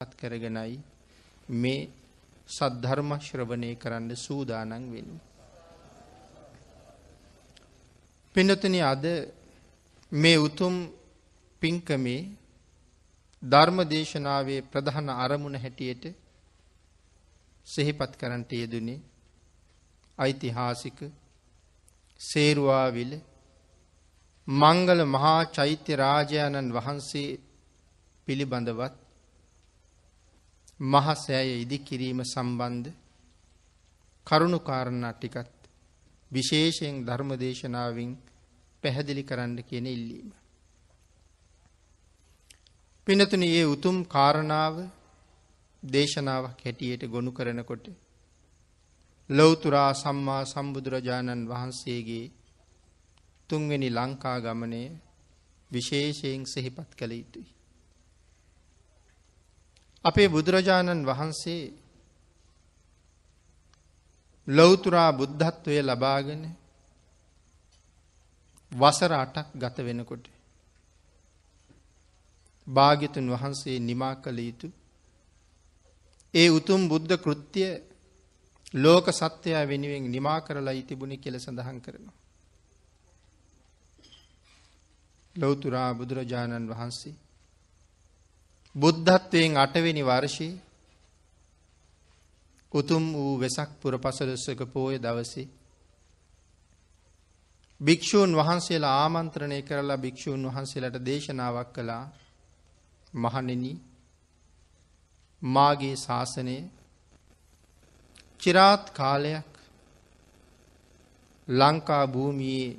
පත් කරගෙනයි මේ සද්ධර්ම ශ්‍රවණය කරන්න සූදානන් වෙන්න. පිනතන අද මේ උතුම් පින්කමේ ධර්ම දේශනාවේ ප්‍රධාන අරමුණ හැටියට සෙහිපත් කරන්නට යෙදුනේ ඓතිහාසික සේරුවාවිල මංගල මහා චෛත්‍ය රාජාණන් වහන්සේ පිළිබඳවත් මහසෑය ඉදිකිරීම සම්බන්ධ කරුණු කාරණා ටිකත් විශේෂයෙන් ධර්ම දේශනාවෙන් පැහැදිලි කරන්න කියන ඉල්ලීම. පිනතුන ඒ උතුම් කාරණාව දේශනාවක් හැටියට ගොනු කරනකොට ලොවතුරා සම්මා සම්බුදුරජාණන් වහන්සේගේ තුන්වෙනි ලංකා ගමනය විශේෂයෙන් සෙහිපත් කළ යුතුයි. අපේ බුදුරජාණන් වහන්සේ ලොවතුරා බුද්ධත්වය ලබාගෙන වසර අටක් ගත වෙනකොට. භාග්‍යතුන් වහන්සේ නිමා කළ යුතු. ඒ උතුම් බුද්ධ කෘත්තිය ලෝක සත්‍යයා වෙනුවෙන් නිමා කරලා ඉතිබුණි කෙල සඳහන් කරනවා. ලොවතුරා බුදුරජාණන් වහන්සේ බුද්ධත්වයෙන් අටවෙනි වර්ෂයේ උතුම් වූ වෙසක් පුර පසලොස්සක පෝය දවසේ භික්‍ෂූන් වහන්සේලා ආමන්ත්‍රණය කරලා භික්‍ෂූන් වහන්සේලට දේශනාවක් කළා. මහනෙන මාගේ ශාසනය චිරාත් කාලයක් ලංකා භූමියේ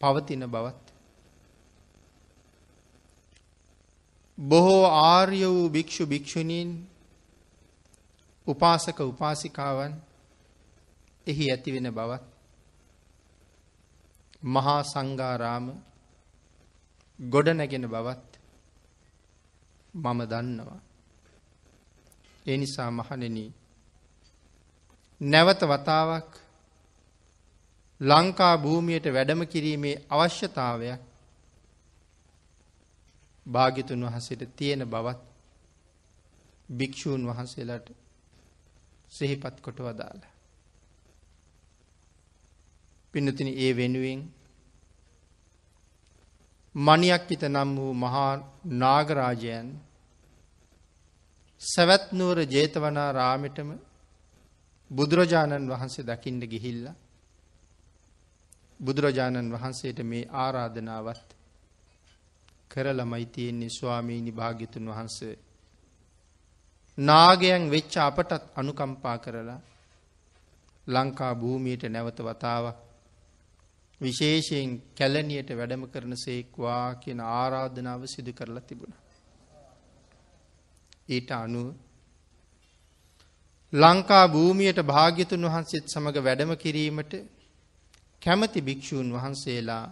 පවතින බවත් බොහෝ ආර්ය වූ භික්‍ෂු භික්‍ෂුණීන් උපාසක උපාසිකාවන් එහි ඇතිවෙන බවත් මහා සංගාරාම ගොඩනැගෙන බවත් මම දන්නවා. ඒ නිසා මහනෙන නැවත වතාවක් ලංකා භූමියයට වැඩම කිරීමේ අවශ්‍යතාවයක් භාගිතුන් වහසට තියෙන බවත් භික්‍ෂූන් වහන්සේලාට සෙහිපත් කොට වදාළ. පිනතින ඒ වෙනුවෙන් මනියක්කිත නම් වූ මහා නාගරාජයන් සැවැත්නුවර ජේතවනා රාමිටම බුදුරජාණන් වහන්සේ දකිින්ට ගිහිල්ල බුදුරජාණන් වහන්සේට මේ ආරාධනාවත් කරලමයි තියෙන්නේ ස්වාමීණි භාග්‍යතුන් වහන්සේ. නාගයන් වෙච්ච අපටත් අනුකම්පා කරලා ලංකා භූමියට නැවත වතාවක් විශේෂයෙන් කැලනියට වැඩම කරන සේක්වා කියන ආරාධනාව සිදු කරලා තිබුණ. ඊට අනුව ලංකා භූමියයට භාග්‍යතුන් වහන්සේත් සමඟ වැඩම කිරීමට කැමති භික්‍ෂූන් වහන්සේලා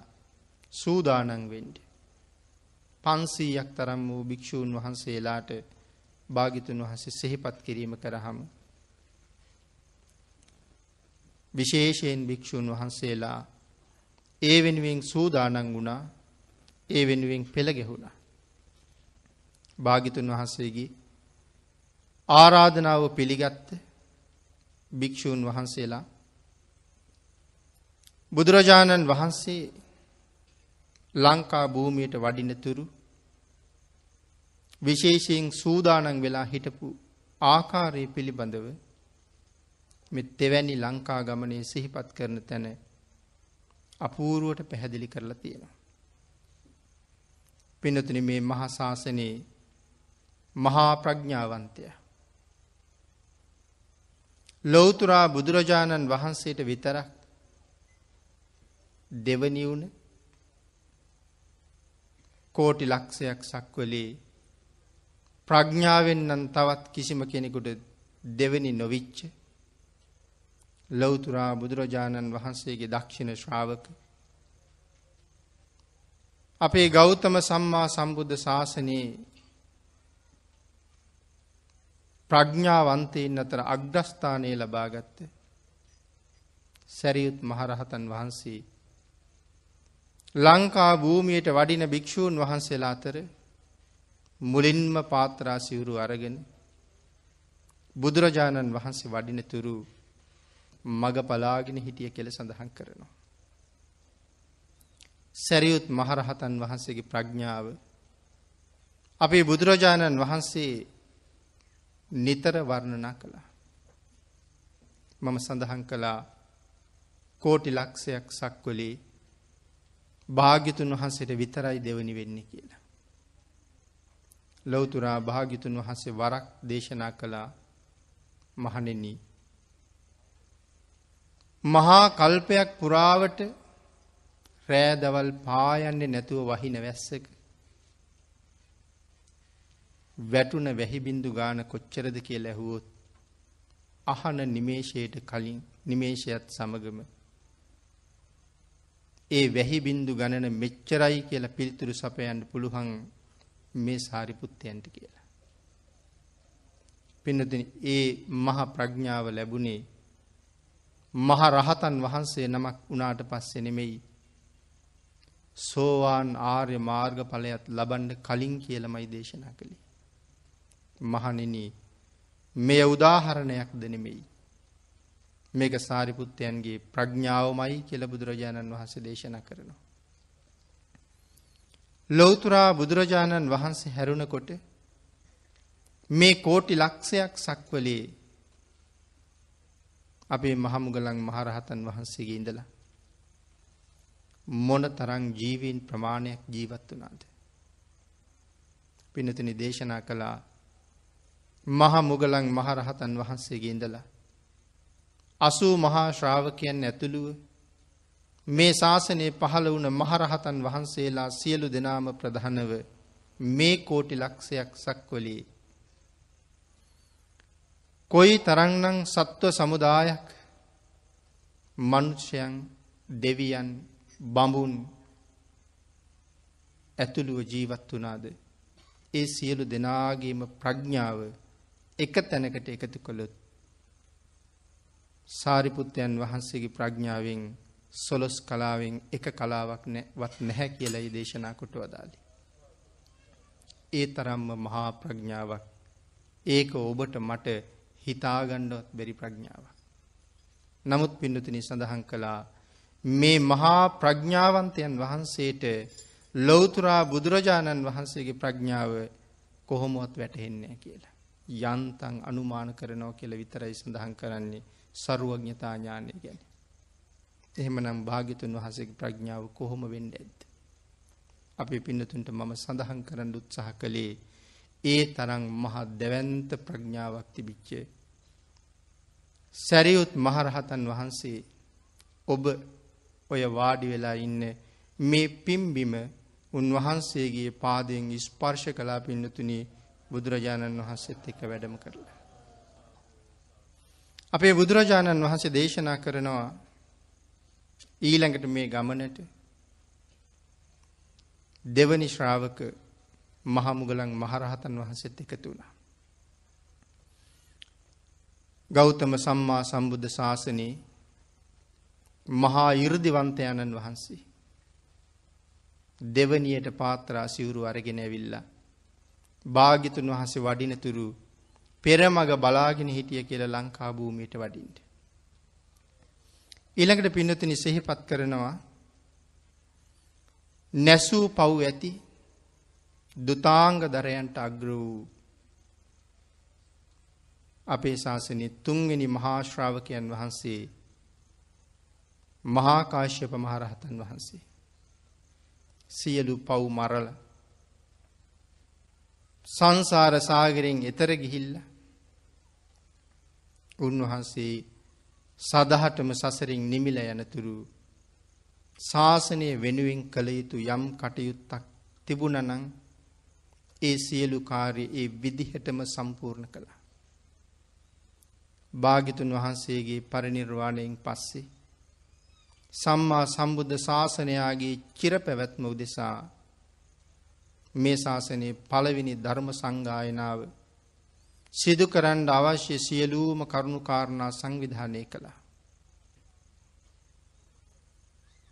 සූදානන් වෙන්ඩ. පන්සීයක් තරම් වූ භික්‍ෂූන් වහන්සේලාට භාගිතුන් වහසේ සෙහිපත් කිරීම කරහම. විශේෂයෙන් භික්‍ෂූන් වහන්සේලා ඒ වෙනුවෙන් සූදානන් වුණා ඒ වෙනුවෙන් පෙළගෙහුණ. භාගිතුන් වහන්සේගේ ආරාධනාව පිළිගත්ත භික්‍ෂූන් වහන්සේලා බුදුරජාණන් වහන්සේ ලංකා භූමියයට වඩිනතුරු විශේෂයෙන් සූදානන් වෙලා හිටපු ආකාරය පිළිබඳව මෙ තෙවැනි ලංකා ගමනේ සිහිපත් කරන තැන අපූරුවට පැහැදිලි කරලා තියෙනවා. පිනතුන මේ මහාශාසනයේ මහා ප්‍රඥාවන්තය. ලෝතුරා බුදුරජාණන් වහන්සේට විතරක් දෙවනිවුණ කෝටි ලක්ෂයක් සක්වලේ ප්‍රඥාවෙන් නම් තවත් කිසිම කෙනෙකුට දෙවනි නොවිච්ච ලොවතුරා බුදුරජාණන් වහන්සේගේ දක්ෂිණ ශ්‍රාවක. අපේ ගෞතම සම්මා සම්බුද්ධ ශාසනයේ ප්‍රඥාවන්තයෙන් අතර අග්‍රස්ථානය ලබාගත්ත සැරියුත් මහරහතන් වහන්සේ ලංකා භූමියයට වඩින භික්‍ෂූන් වහන්සේලා අතර මුලින්ම පාත්‍රා සිවුරු අරගෙන බුදුරජාණන් වහන්සේ වඩිනතුරු මග පලාගෙන හිටිය කෙල සඳහන් කරනවා. සැරියුත් මහරහතන් වහන්සේගේ ප්‍රඥාව අපේ බුදුරජාණන් වහන්සේ නිතර වර්ණනා කළා. මම සඳහන් කළා කෝටි ලක්ෂයක් සක්වලේ භාග්‍යතුන් වහන්සේට විතරයි දෙවනි වෙන්නේ කියලා. ලෞතුරා භාග්‍යතුන් වහන්සේ වරක් දේශනා කළා මහණෙනි මහා කල්පයක් පුරාවට රෑදවල් පායන්නේ නැතුව වහින වැස්සක වැටුන වැහිබින්දු ගාන කොච්චරද කියලා ඇහුවොත් අහන නිමේෂයට කලින් නිමේෂයත් සමගම ඒ වැහිබින්දු ගණන මෙච්චරයි කියලා පිළිතුරු සපයන්න පුළුවන් මේ සාරිපුත්තයන්ට කියලා. පින්නතින ඒ මහ ප්‍රඥාව ලැබුණේ මහ රහතන් වහන්සේ නමක් වනාට පස්සෙ නෙමෙයි සෝවාන් ආර්ය මාර්ග ඵලයත් ලබන්ඩ කලින් කියලමයි දේශනා කළේ. මහනෙන මෙය උදාහරණයක් දෙනෙමෙයි. මේක සාරිපුත්තයන්ගේ ප්‍රඥාවමයි කියල බුදුරජාණන් වහන්සේ දේශනා කරනවා. ලොවතුරා බුදුරජාණන් වහන්සේ හැරුණකොට මේ කෝටි ලක්ෂයක් සක්වලේ අපේ මහමුගලන් මහරහතන් වහන්සේගේ ඉඳලා මොන තරං ජීවීන් ප්‍රමාණයක් ජීවත් වනාද. පිනතිනි දේශනා කළා මහ මුගලන් මහරහතන් වහන්සේගේ ඉඳලා අසූ මහා ශ්‍රාවකයන් ඇතුළුව මේ ශාසනය පහළ වුණ මහරහතන් වහන්සේලා සියලු දෙනාම ප්‍රධානව මේ කෝටි ලක්ෂයක් සක්වලේ. කොයි තරංනං සත්ව සමුදායක් මනුෂ්‍යයන් දෙවියන් බඹුන් ඇතුළුව ජීවත් වනාද ඒ සියලු දෙනාගේම ප්‍රඥාව එක තැනකට එකතු කොළොත් සාරිපුත්තයන් වහන්සේගේ ප්‍රඥාවෙන් සොලොස් කලාවෙන් එක කලාවක් වත් නැහැ කියලයි දේශනා කොට වදාලි. ඒ තරම්ම මහා ප්‍රඥාවක් ඒක ඔබට මට හිතාගණ්ඩවත් බැරි ප්‍රඥාවක්. නමුත් පින්නතිනි සඳහන් කළා මේ මහා ප්‍රඥාවන්තයන් වහන්සේට ලෞතුරා බුදුරජාණන් වහන්සේගේ ප්‍රඥාව කොහොමුවත් වැටහෙන්නේ කියලා. යන්තන් අනුමාන කරනෝ කියල විතරයි සඳහන් කරන්නේ සරුවඥතා ඥානය ගැන. එහෙමනම් භාගිතුන් වහසගේ ප්‍රඥාව කොහොම වෙන්ඩ ඇත්ද. අපි පින්නතුන්ට මම සඳහන් කරන්න උත්සාහ කළේ ඒ තරං මහත් දැවන්ත ප්‍රඥාවක් තිබිච්චේ. සැරියුත් මහරහතන් වහන්සේ ඔබ ඔය වාඩි වෙලා ඉන්න මේ පිම්බිම උන්වහන්සේගේ පාදයෙන් ස්පර්ශ කලා පින්නතුනි බුදුරජාණන් වහන්සේත් එක වැඩම කරලා. අපේ බුදුරජාණන් වහන්සේ දේශනා කරනවා ඊළඟට මේ ගමනට දෙවනි ශ්‍රාවක මහමුගලන් මහරහතන් වහන්සේත් එකතු වුණා. ගෞතම සම්මා සම්බුද්ධ ශාසනයේ මහා 이르දිවන්තයන්න් වහන්සේ දෙවනියට පාත්‍රා සිවුරු අරගෙන ඇවිල්ලා භාග්‍යතුන් වහන්සේ වඩිනතුරු පෙරමග බලාගෙන හිටිය කියලා ලංකා භූමියට වඩින්ට. ඊළඟට පින්නතුනි සිහිපත් කරනවා නැසූ පව් ඇති දුතාංග දරයන්ට අග්‍ර වූ අපේ ශාසනය තුන්වෙනි මහාශ්‍රාවකයන් වහන්සේ මහාකාශ්‍යප මහරහතන් වහන්සේ. සියලු පව් මරල සංසාර සාගරෙන් එතර ගිහිල්ලා උන්වහන්සේ සදහටම සසරින් නිමිල යනතුරු ශාසනය වෙනුවෙන් කළ යුතු යම් කටයුත්තක් තිබුණනං ඒ සියලු කාර්ය ඒ විදිහටම සම්පූර්ණ කළා. භාගිතුන් වහන්සේගේ පරිනිර්වාණයෙන් පස්සේ සම්මා සම්බුද්ධ ශාසනයාගේ චිර පැවැත්ම උදෙසා මේ ශාසනයේ පළවෙනි ධර්ම සංගායනාව සිදු කරන්න අවශ්‍ය සියලූම කරුණුකාරණා සංවිධානය කළා.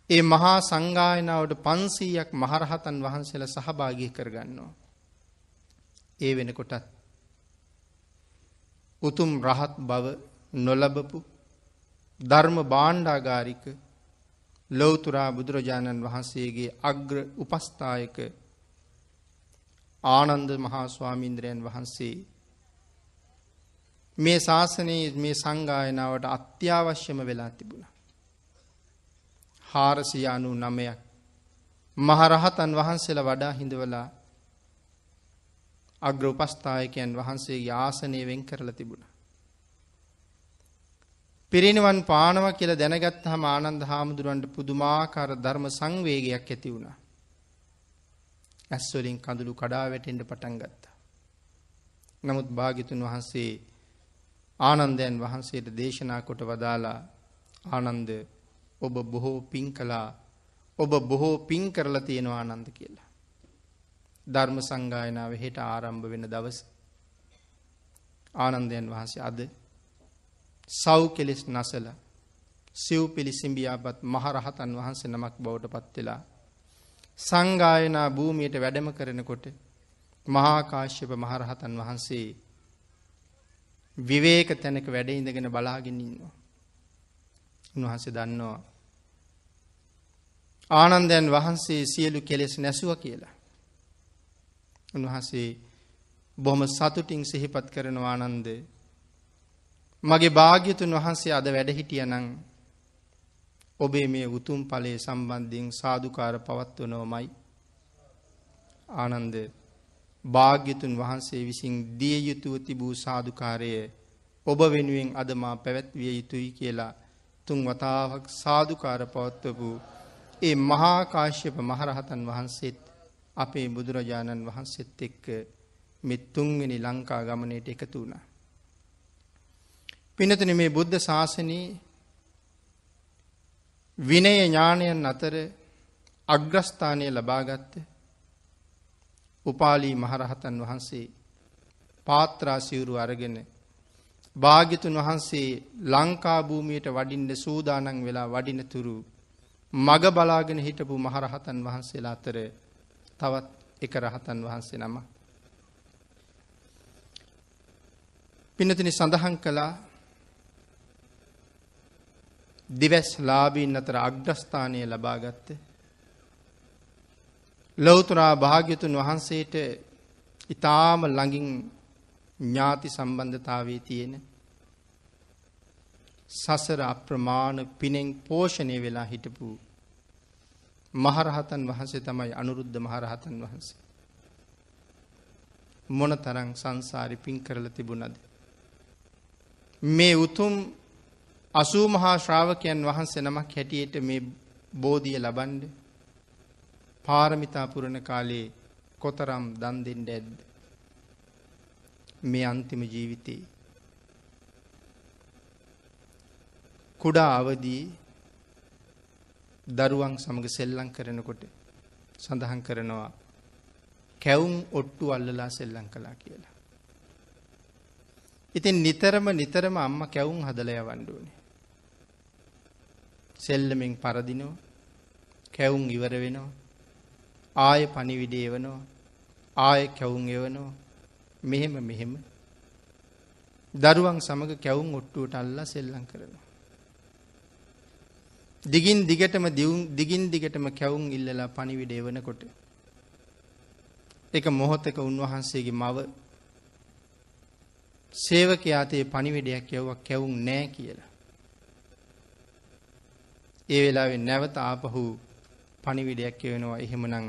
ඒ මහා සංගායනාවට පන්සීයක් මහරහතන් වහන්සේල සහභාගී කරගන්නවා. ඒ වෙනකොටත් උතුම් රහත් බව නොලබපු ධර්ම බාණ්ඩාගාරික ලොවතුරා බුදුරජාණන් වහන්සේගේ අග්‍ර උපස්ථායක ආනන්ද මහා ස්වාමීන්ද්‍රයන් වහන්සේ මේ ශාසනයේ මේ සංගායනාවට අත්‍යවශ්‍යම වෙලා තිබුණ. හාරසිය අනු නමයක් මහරහතන් වහන්සේලා වඩා හිඳවලා අග්‍ර උපස්ථායකයන් වහන්සේගේ ආසනය වෙන් කරලා තිබුණ. පිරිනිවන් පානව කියලා දැනගත්තාම ආනන්ද හාමුදුරුවන්ට පුදුමාකාර ධර්ම සංවේගයක් ඇති වුණා. ඇස් වලින් කඳුළු කඩා වැටෙන්න පටන් ගත්තා. නමුත් භාග්‍යතුන් වහන්සේ ආනන්දයන් වහන්සේට දේශනා කොට වදාලා ආනන්ද ඔබ බොහෝ පින් කළා ඔබ බොහෝ පින් කරලා තියෙනවා ආනන්ද කියලා. ධර්ම සංගායනාව හෙට ආරම්භ වෙන දවස ආනන්දයන් වහන්සේ අද සව් කෙලෙස් නසල සිව් පිළිසිඹියාපත් මහරහතන් වහන්සේ නමක් බවට පත්වෙලා සංගායනා භූමියට වැඩම කරනකොට මහාකාශ්‍යප මහරහතන් වහන්සේ විවේක තැනක වැඩ ඉඳගෙන බලාගෙන ඉන්නවා. උන්වහන්සේ දන්නවා. ආනන්දයන් වහන්සේ සියලු කෙලෙස් නැසුව කියලා. උන්වහන්සේ බොහොම සතුටින් සිහිපත් කරනවා ආනන්ද මගේ භාග්‍යතුන් වහන්සේ අද වැඩ හිටිය නං ඔබේ මේ උතුම් ඵලයේ සම්බන්ධයෙන් සාදුකාර පවත්වනවමයි ආනන්ද භාග්‍යතුන් වහන්සේ විසින් දිය යුතුව තිබූ සාදුකාරය ඔබ වෙනුවෙන් අද මා පැවැත්විය යුතුයි කියලා තුන් වතාවක් සාදුකාර පවත්වපු ඒ මහා කාශ්‍යප මහරහතන් වහන්සේත් අපේ බුදුරජාණන් වහන්සේත් එක්ක මේ තුන්වෙනි ලංකා ගමනයට එකතු වුණා. පිනතුනේ මේ බුද්ධ ශාසනයේ විනය ඥානයන් අතර අග්‍රස්ථානය ලබාගත්ත උපාලී මහරහතන් වහන්සේ පාත්‍රා සිවුරු අරගෙන භාග්‍යතුන් වහන්සේ ලංකා භූමියට වඩින්න සූදානම් වෙලා වඩින තුරු මග බලාගෙන හිටපු මහරහතන් වහන්සේලා අතර තවත් එක රහතන් වහන්සේ නම පිනතිනි සඳහන් කළා දිවැස් ලාබීන් අතර අග්‍රස්ථානය ලබාගත්ත. ලොවතුරා භාග්‍යතුන් වහන්සේට ඉතාම ළඟින් ඥාති සම්බන්ධතාවේ තියෙන සසර අප්‍රමාණ පිනෙන් පෝෂණය වෙලා හිටපු මහරහතන් වහන්සේ තමයි අනුරුද්ධ මහරහතන් වහන්සේ. මොන තරං සංසාරි පින් කරල තිබුණද. මේ උතුම් අසූ මහා ශ්‍රාවකයන් වහන්සේ නමක් හැටියට මේ බෝධිය ලබන්ඩ පාරමිතා පුරණ කාලේ කොතරම් දන් දෙන්න ඇද්ද. මේ අන්තිම ජීවිතේ. කුඩා අවදී දරුවන් සමඟ සෙල්ලං කරනකොට සඳහන් කරනවා කැවුම් ඔට්ටු අල්ලලා සෙල්ලං කලා කියලා. ඉතින් නිතරම නිතරම අම්ම කැවුම් හදලය වණ්ඩුවනේ. සෙල්ලමින් පරදිනවා කැවුම් ඉවර වෙනවා ආය පනිවිඩ එවනවා ආය කැවුම් එවනවා මෙහෙම මෙහෙම දරුවන් සමඟ කැවුම් ඔට්ටුවට අල්ලා සෙල්ලං කරනවා. දිගින් දිගටම දිගින් දිගටම කැවුම් ඉල්ලලා පනිවිඩ එවනකොට එක මොහොතක උන්වහන්සේගේ මව සේවකයාතේ පනිවිඩයක් යව්වක් කැවුම් නෑ කියලා. ඒ වෙලාවෙ නැවත ආපහු පණිවිඩයක් කියවෙනවා එහෙමනම්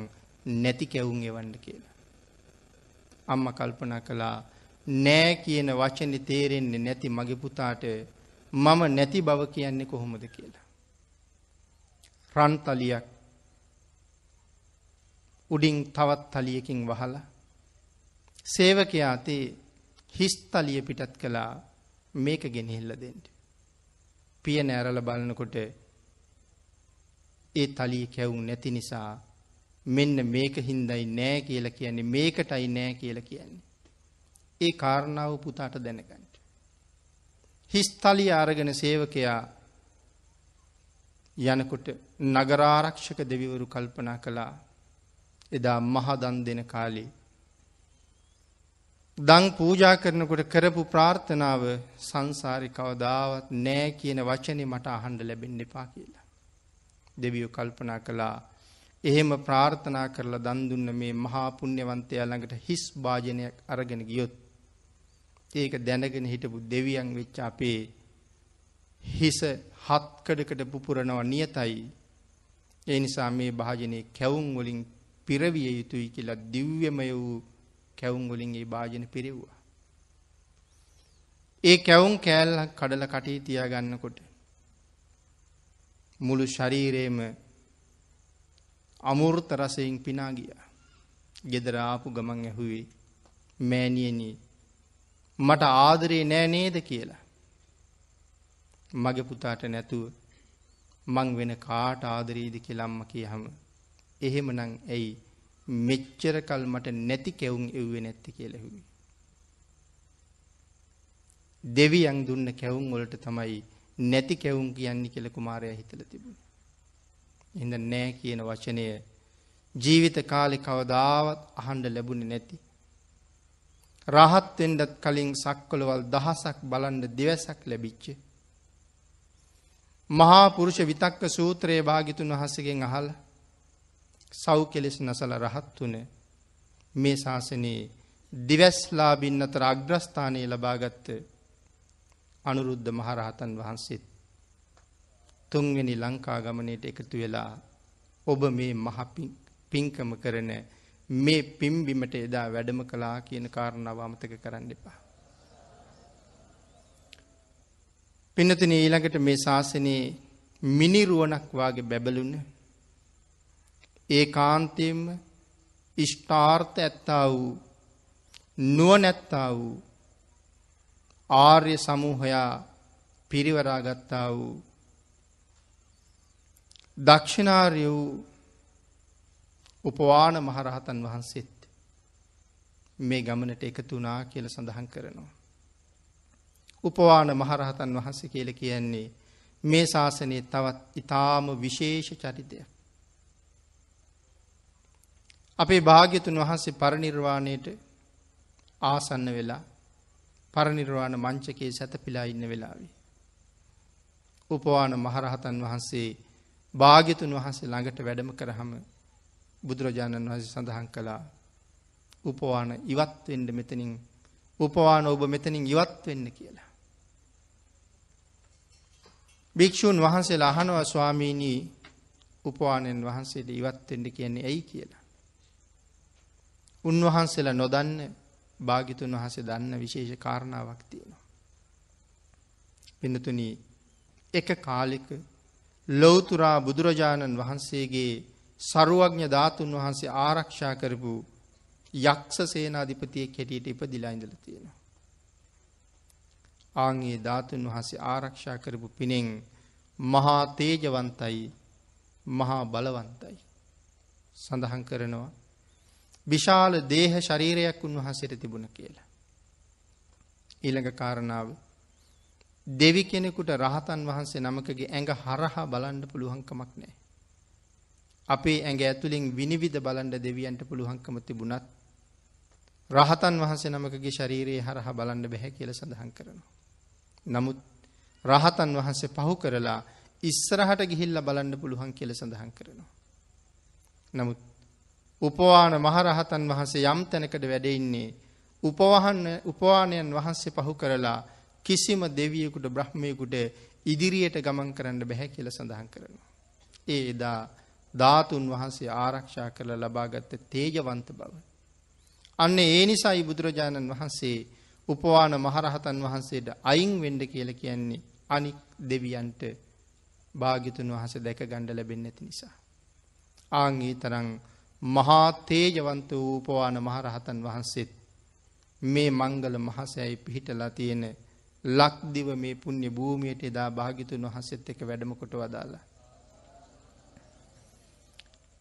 නැති කැවුම් එවන්න කියලා. අම්ම කල්පනා කළා නෑ කියන වචනෙ තේරෙන්නේ නැති මගේ පුතාට මම නැති බව කියන්නේ කොහොමද කියලා. රන් තලියක් උඩින් තවත් තලියකින් වහලා සේවකයා අතේ හිස් තලිය පිටත් කළා මේක ගෙනහිල්ල දෙන්න. පිය නෑරල බලනකොට ඒ තලිය කැවුම් නැති නිසා මෙන්න මේක හින්දයි නෑ කියලා කියන්නේ මේකටයි නෑ කියලා කියන්නේ. ඒ කාරණාව පුතාට දැනගන්න. හිස්තලිය අරගෙන සේවකයා යනකොට නගරාරක්ෂක දෙවිවරු කල්පනා කළා එදා මහදන් දෙන කාලේ දං පූජා කරනකොට කරපු ප්‍රාර්ථනාව සංසාරි කවදාවත් නෑ කියන වචනේ මට අහන්න ලැබෙන්න එපා කියලා. දෙවියෝ කල්පනා කළා එහෙම ප්‍රාර්ථනා කරලා දන් දුන්න මේ මහා පුණ්‍යවන්තයා ළඟට හිස් වාජනයක් අරගෙන ගියොත් ඒක දැනගෙන හිටපු දෙවියන් වෙච්ච අපේ හිස හත්කඩකට පුපුරනවා නියතයි. ඒ නිසා මේ භාජනයේ කැවුම් වලින් පිරවිය යුතුයි කියලා දිව්‍යමය වූ කැවුම් වලින් ඒ භාජන පිරෙව්වා. ඒ කැවුම් කෑල්ලක් කඩලා කටේ තියාගන්නකොට මුළු ශරීරේම අමෘත රසයෙන් පිනා ගියා. ගෙදර ආපු ගමන් ඇහුවේ මෑණියනි මට ආදරේ නෑ නේද කියලා. මගේ පුතාට නැතුව මං වෙන කාට ආදරේද කියලා අම්මා කියහම එහෙමනම් ඇයි මෙච්චර කල් මට නැති කැවුම් එව්වේ නැත්තේ කියලා ඇහුවේ. දෙවියන් දුන්න කැවුම් වලට තමයි නැති කැවුම් කියන්නේ කියලා කුමාරයා හිතලා තිබුණේ. හිඳ නෑ කියන වචනය ජීවිත කාලෙ කවදාවත් අහන්න ලැබුණේ නැති. රහත් වෙන්නත් කලින් සක්වලවල් දහසක් බලන්න දිවසක් ලැබිච්ච. මහා පුරුෂ විතක්ක සූත්‍රයේ භාගිතුන් වහන්සේගෙන් අහලා සව් කෙලෙස් නසල රහත් වුණ මේ ශාසනයේ දිවස්ලාබින් අතර අග්‍රස්ථානය ලබාගත්ත අනුරුද්ධ මහරහතන් වහන්සේත් තුන්වෙනි ලංකා ගමනයට එකතු වෙලා ඔබ මේ මහ පින්කම කරන මේ පිම්බිමට එදා වැඩම කළා කියන කාරණාව අමතක කරන්න එපා. පින්නතින ඊළඟට මේ ශාසනයේ මිනිරුවනක් වාගේ බැබලුන ඒ කාන්තයෙන්ම ඉෂ්ඨාර්ථ ඇත්තා වූ නුවණැත්තා වූ ආර්ය සමූහයා පිරිවරාගත්තා වූ දක්ෂිනාර්ය වූ උපවාන මහරහතන් වහන්සේත් මේ ගමනට එකතු වුණා කියල සඳහන් කරනවා. උපවාන මහරහතන් වහන්සේ කියල කියන්නේ මේ ශාසනය තවත් ඉතාම විශේෂ චරිතයක්. අපේ භාග්‍යතුන් වහන්සේ පරනිර්වාණයට ආසන්න වෙලා පරනිර්වාණ මංචකයේ සැතපිලා ඉන්න වෙලාවි. උපවාන මහරහතන් වහන්සේ භාග්‍යතුන් වහන්සේ ළඟට වැඩම කරහම බුදුරජාණන් වහන්සේ සඳහන් කළා උපවාන ඉවත් වෙන්න මෙතනින් උපවාන ඔබ මෙතනින් ඉවත් වෙන්න කියලා. භික්‍ෂූන් වහන්සේලා අහනවා ස්වාමීණී උපවානයෙන් වහන්සේට ඉවත් වෙන්න කියන්නේ ඇයි කියලා. උන්වහන්සේලා නොදන්න භාගිතුන් වහන්සේ දන්න විශේෂ කාරණාවක් තියෙනවා. පින්නතුනී එක කාලෙක ලොවතුරා බුදුරජාණන් වහන්සේගේ සරුවඥ ධාතුන් වහන්සේ ආරක්ෂා කරපු යක්ෂ සේනාධිපතියෙක් හැටියට ඉපදිලා ඉඳලා තියෙනවා. ආන්ගේ ධාතුන් වහන්සේ ආරක්ෂා කරපු පිනෙන් මහා තේජවන්තයි මහා බලවන්තයි සඳහන් කරනවා විශාල දේහ ශරීරයක් උන්වහන්සේට තිබුණ කියලා. ඊළඟ කාරණාව දෙවි කෙනෙකුට රහතන් වහන්සේ නමකගේ ඇඟ හරහා බලන්න පුළුවන්කමක් නෑ. අපේ ඇඟ ඇතුළින් විනිවිධ බලන්ඩ දෙවියන්ට පුළුවන්කම තිබුණත් රහතන් වහන්සේ නමකගේ ශරීරයේ හරහා බලන්න බැහැ කියල සඳහන් කරනවා. නමුත් රහතන් වහන්සේ පහු කරලා ඉස්සරහට ගිහිල්ල බලන්න පුළුවන් කියල සඳහන් කරනවා. නමුත් උපවාන මහරහතන් වහන්සේ යම් තැනකට වැඩඉන්නේ උපවහන්න උපවානයන් වහන්සේ පහු කරලා කිසිම දෙවියෙකුට බ්‍රහ්මයකුට ඉදිරියට ගමන් කරන්න බැහැ කියල සඳහන් කරනවා. ඒ එදා ධාතුන් වහන්සේ ආරක්ෂා කරල ලබාගත්ත තේජවන්ත බව. අන්න ඒ නිසායි බුදුරජාණන් වහන්සේ උපවාන මහරහතන් වහන්සේට අයින් වෙන්ඩ කියල කියන්නේ අනික් දෙවියන්ට භාගිතුන් වහස දැක ගණ්ඩ ලැබෙන්න ඇති නිසා. ආංගේ තරං මහා තේජවන්ත වූපවාන මහරහතන් වහන්සේත් මේ මංගල මහසෑයි පිහිටලා තියෙන ලක්දිව මේ පුුණ්‍ය භූමියයට එදා භාගිතුන් වහසෙත් එක වැඩමකොට වදාලා.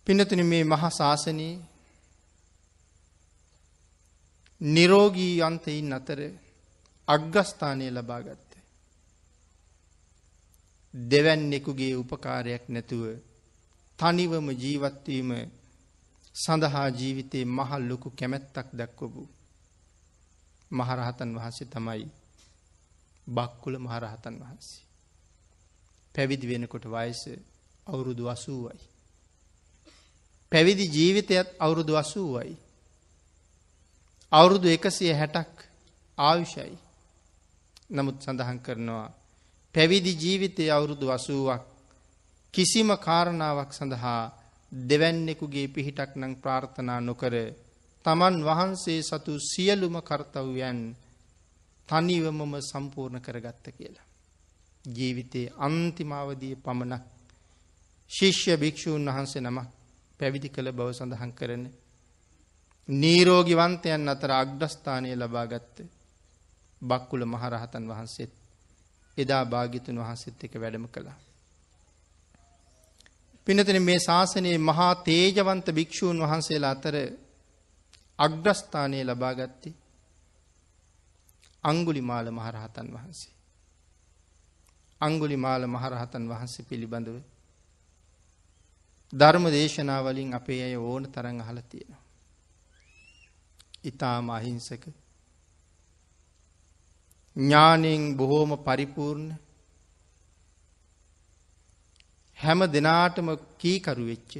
පිනතුන මේ මහා ශාසනයේ නිරෝගී අන්තයින් අතර අග්ගස්ථානය ලබාගත්ත. දෙවැන්නෙකුගේ උපකාරයක් නැතුව තනිවම ජීවත්වීම සඳහා ජීවිතයේ මහල් ලොකු කැමැත්තක් දක්වපු මහරහතන් වහන්සේ තමයි බක්කුල මහරහතන් වහන්සේ. පැවිදි වෙනකොට වයස අවුරුදු අසූවයි. පැවිදි ජීවිතයත් අවුරුදු අසූවයි. අවුරුදු එකසිය හැටක් ආයුෂයි. නමුත් සඳහන් කරනවා පැවිදි ජීවිතය අවුරුදු අසුවක් කිසිම කාරණාවක් සඳහා දෙවැන්නෙකුගේ පිහිටක් නං ප්‍රාර්ථනා නොකර තමන් වහන්සේ සතු සියලුම කර්තව්‍යන් තනිවමම සම්පූර්ණ කරගත්ත කියලා. ජීවිතයේ අන්තිමාවදිය පමණක් ශිෂ්‍ය භික්‍ෂූන් වහන්සේ නමක් පැවිදි කළ බව සඳහන් කරන. නීරෝගිවන්තයන් අතර අග්‍රස්ථානය ලබාගත්ත බක්කුල මහරහතන් වහන්සේත් එදා භාගිතුන් වහන්සේත් එක වැඩම කළා. පිනතන මේ ශාසනයේ මහා තේජවන්ත භික්‍ෂූන් වහන්සේලා අතර අග්‍රස්ථානය ලබාගත්තේ අංගුලි මාල මහරහතන් වහන්සේ. අංගුලි මාල මහරහතන් වහන්සේ පිළිබඳව ධර්ම දේශනාවලින් අපේ අය ඕන තරං අහල තියෙනවා. ඉතාම අහිංසක ඥානයෙන් බොහෝම පරිපූර්ණ හැම දෙනාටම කීකරු වෙච්ච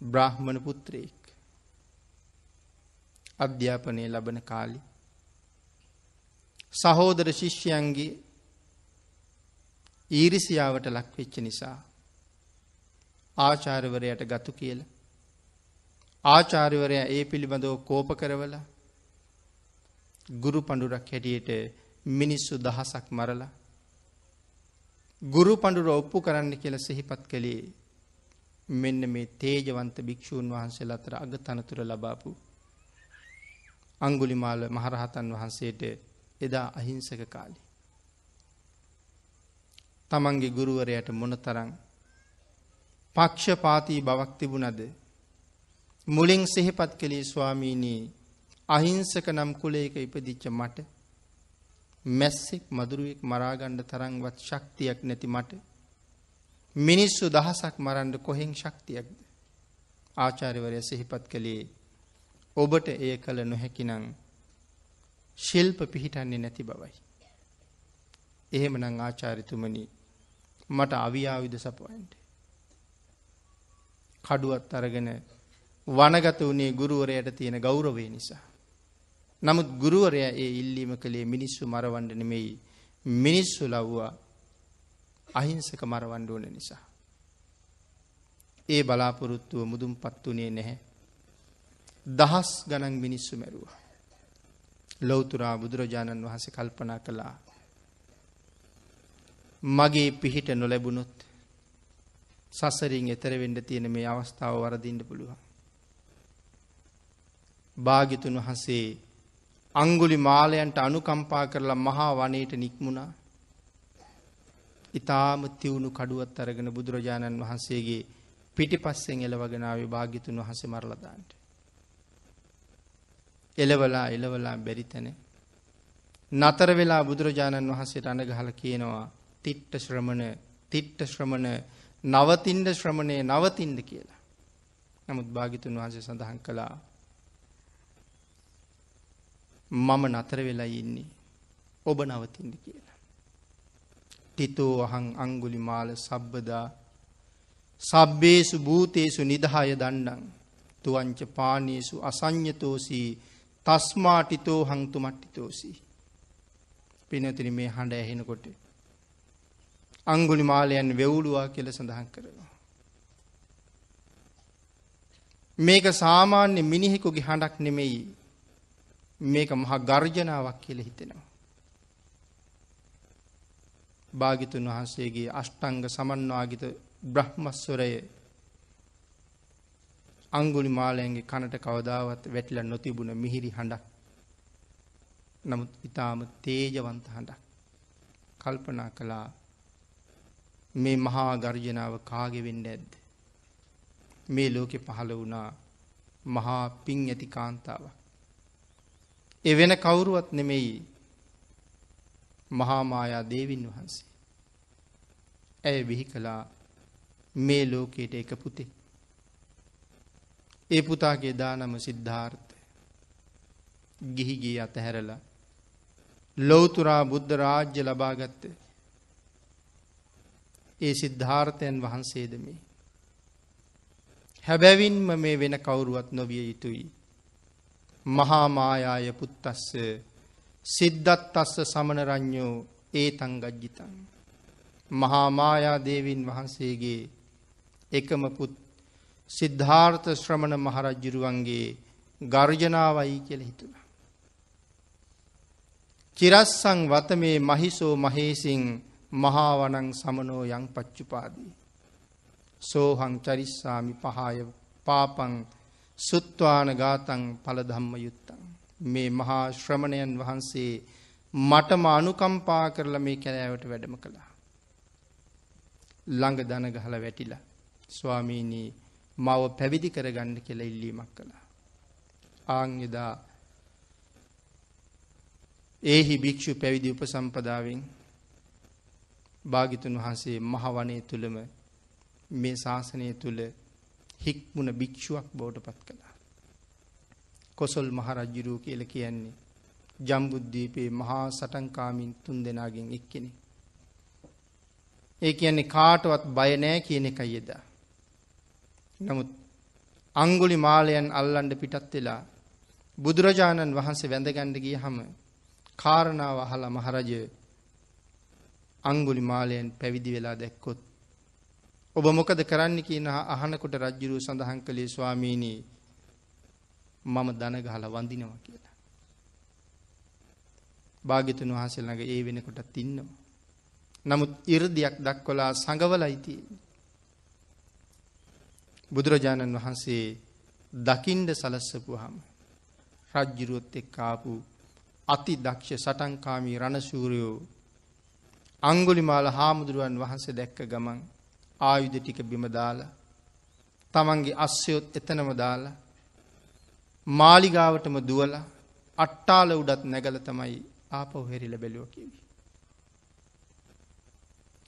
බ්‍රාහ්මණ පුත්‍රයෙක්. අධ්‍යාපනය ලබන කාලි. සහෝදර ශිෂ්‍යයන්ගේ ඊරිසියාවට ලක්වෙච්ච නිසා ආචාර්යවරයට ගතු කියල ආචාර්යවරයා ඒ පිළිබඳව කෝප කරවලා ගුරු පඬුරක් හැටියට මිනිස්සු දහසක් මරලා ගුරු පඬුර ඔප්පු කරන්න කියල සිහිපත් කළේ මෙන්න මේ තේජවන්ත භික්‍ෂූන් වහන්සේ අතර අග තනතුර ලබාපු අංගුලිමාල මහරහතන් වහන්සේට එදා අහිංසක කාලි. තමන්ගේ ගුරුවරයට මොන තරං පක්ෂපාතිී බවක් තිබුණද මුලින් සෙහිපත් කළේ ස්වාමීනී අහිංසක නම් කුලේක ඉපදිච්ච මට මැස්සෙක් මදුරුවෙක් මරාගණ්ඩ තරංවත් ශක්තියක් නැති මට මිනිස්සු දහසක් මරන්ඩ කොහෙන් ශක්තියක්ද ආචාරිවරය සිහිපත් කළේ ඔබට එය කළ නොහැකිනං ශිල්ප පිහිටන්නේ නැති බවයි. එහෙම නං ආචාරිතුමනි මට අවියාවිද සපුවන්ට. කඩුවත් අරගෙන වනගත වනේ ගුරුවරයට තියෙන ගෞරවේ නිසා. නමුත් ගුරුවරය ඒ ඉල්ලීම කළේ මිනිස්සු මරවන්ඩ නෙමෙයි මිනිස්සු ලව්වා අහිංසක මරවන්ඩ ඕන නිසා. ඒ බලාපොරොත්තුව මුදුම් පත් වනේ නැහැ. දහස් ගණන් මිනිස්සු මැරුවා. ලොවතුරා බුදුරජාණන් වහස කල්පනා කළා. මගේ පිහිට නොලැබුණොත් සසරින් එතරවෙඩ තියෙන මේ අවස්ථාව වරදින්න පුළුවන්. භාගිතුන් වහන්සේ අංගුලි මාලයන්ට අනුකම්පා කරලා මහා වනයට නික්මුණා. ඉතාම තිවුණු කඩුවත් අරගෙන බුදුරජාණන් වහන්සේගේ පිටිපස්සෙන් එලවගෙනාව භාගිතුන් වහස මරලදාන්ට. එලවලා එලවලා බැරිතැන. නතර වෙලා බුදුරජාණන් වහන්සේට අනගහල කියනවා තිට්ට ශ්‍රමණ තිට්ට ශ්‍රමණ නවතින්ඩ ශ්‍රමණය නවතින්ද කියලා. නමුත් භාගිතුන් වහන්සේ සඳහන් කළා මම නතර වෙලා ඉන්නේ ඔබ නවතින්ද කියලා. ටිතෝ අහං අංගුලි මාල සබ්බදා සබ්බේසු භූතේසු නිදහය දණ්ඩං තුවංච පානීසු අසං්ඥතෝසී තස්මාටිතෝ හංතු මට්ටිතෝසී. පිනතින මේ හඬ ඇහෙනකොට. අංගුලි මාලයන් වෙවුලුවා කියල සඳහන් කරනවා. මේක සාමාන්‍ය මිනිහෙකුගේ හඬක් නෙමෙයි මේක මහා ගර්ජනාවක් කියල හිතෙනවා. භාගිතුන් වහන්සේගේ අෂ්ටංග සමන්වාගිත බ්‍රහ්මස්වරය අංගුලි මාලයන්ගේ කනට කවදාවත් වැටිල නොතිබුණ මිහිරි හඬක් නමුත් ඉතාම තේජවන්ත හඬක් කල්පනා කළා මේ මහා ගර්ජනාව කාගෙවෙන්න ඇද්ද. මේ ලෝකෙ පහළ වුණා මහා පින් ඇති කාන්තාවක්. එවෙන කවුරුවත් නෙමෙයි මහාමායා දේවින් වහන්සේ. ඇය බිහි කළා මේ ලෝකයට එක පුතේ. ඒ පුතාගේ දානම සිද්ධාර්ථ. ගිහිගී අතහැරලා ලෝතුරා බුද්ධ රාජ්‍ය ලබාගත්ත ඒ සිද්ධාර්ථයන් වහන්සේද මේ. හැබැවින්ම මේ වෙන කවුරුවත් නොවිය යුතුයි. මහාමායාය පුත්තස්ස සිද්ධත් අස්ස සමනරං්ඥෝ ඒ තංගජ්ජිතන්. මහාමායා දේවින් වහන්සේගේ එකම පුත් සිද්ධාර්ථ ශ්‍රමණ මහරජ්ජුරුවන්ගේ ගර්ජනාවයි කියල හිතුණ. චිරස්සං වතමේ මහිසෝ මහේසිං මහාවනං සමනෝ යං පච්චුපාදී. සෝහං චරිස්සාමි පහාය පාපං සුත්වාන ගාතං පලධම්ම යුත්තං. මේ මහා ශ්‍රමණයන් වහන්සේ මටම අනුකම්පා කරලා මේ කැලෑවට වැඩම කළා. ළඟ දන ගහල වැටිලා ස්වාමීනී මව පැවිදි කරගන්න කියලා ඉල්ලීමක් කළා. ආංයදා ඒහි භික්‍ෂු පැවිදි උපසම්පදාවෙන් භාගිතුන් වහන්සේ මහවනය තුළම මේ ශාසනය තුළ හික්මුණ භික්‍ෂුවක් බෝට පත් කළා. කොසොල් මහරජ්ජුරූ කියල කියන්නේ ජම්බුද්ධීපයේ මහා සටන්කාමින් තුන් දෙනාගෙන් එක්කෙනෙ. ඒ කියන්නේ කාටවත් බයනෑ කියන එක යෙදා. නමුත් අංගුලි මාලයන් අල්ලන්ඩ පිටත් වෙලා බුදුරජාණන් වහන්සේ වැඳගණ්ඩ ගිය හම කාරණාව අහල මහරජ අංගුලි මාලයෙන් පැවිදි වෙලා දැක්කොත්. ඔබ මොකද කරන්න කියන අහනකොට රජ්ජුරු සඳහන් කළේ ස්වාමීණී මම දනගහල වඳිනවා කියලා. භාගිතුන් වහසල් ළඟ ඒ වෙනකොටත් ඉන්නවා. නමුත් ඉරදියක් දක්වලා සඟවලයිති. බුදුරජාණන් වහන්සේ දකින්ඩ සලස්සපු හම රජ්ජිරුවොත් එක් කාපු අති දක්ෂ සටන්කාමී රණශූරයෝ අංගුලිමාල හාමුදුරුවන් වහන්සේ දැක්ක ගමන් ආයුධ ටික බිම දාලා තමන්ගේ අස්සයොත් එතනම දාලා මාලිගාවටම දුවලා අට්ටාල උඩත් නැගල තමයි ආපහු හෙරිල බැලුව කිවි.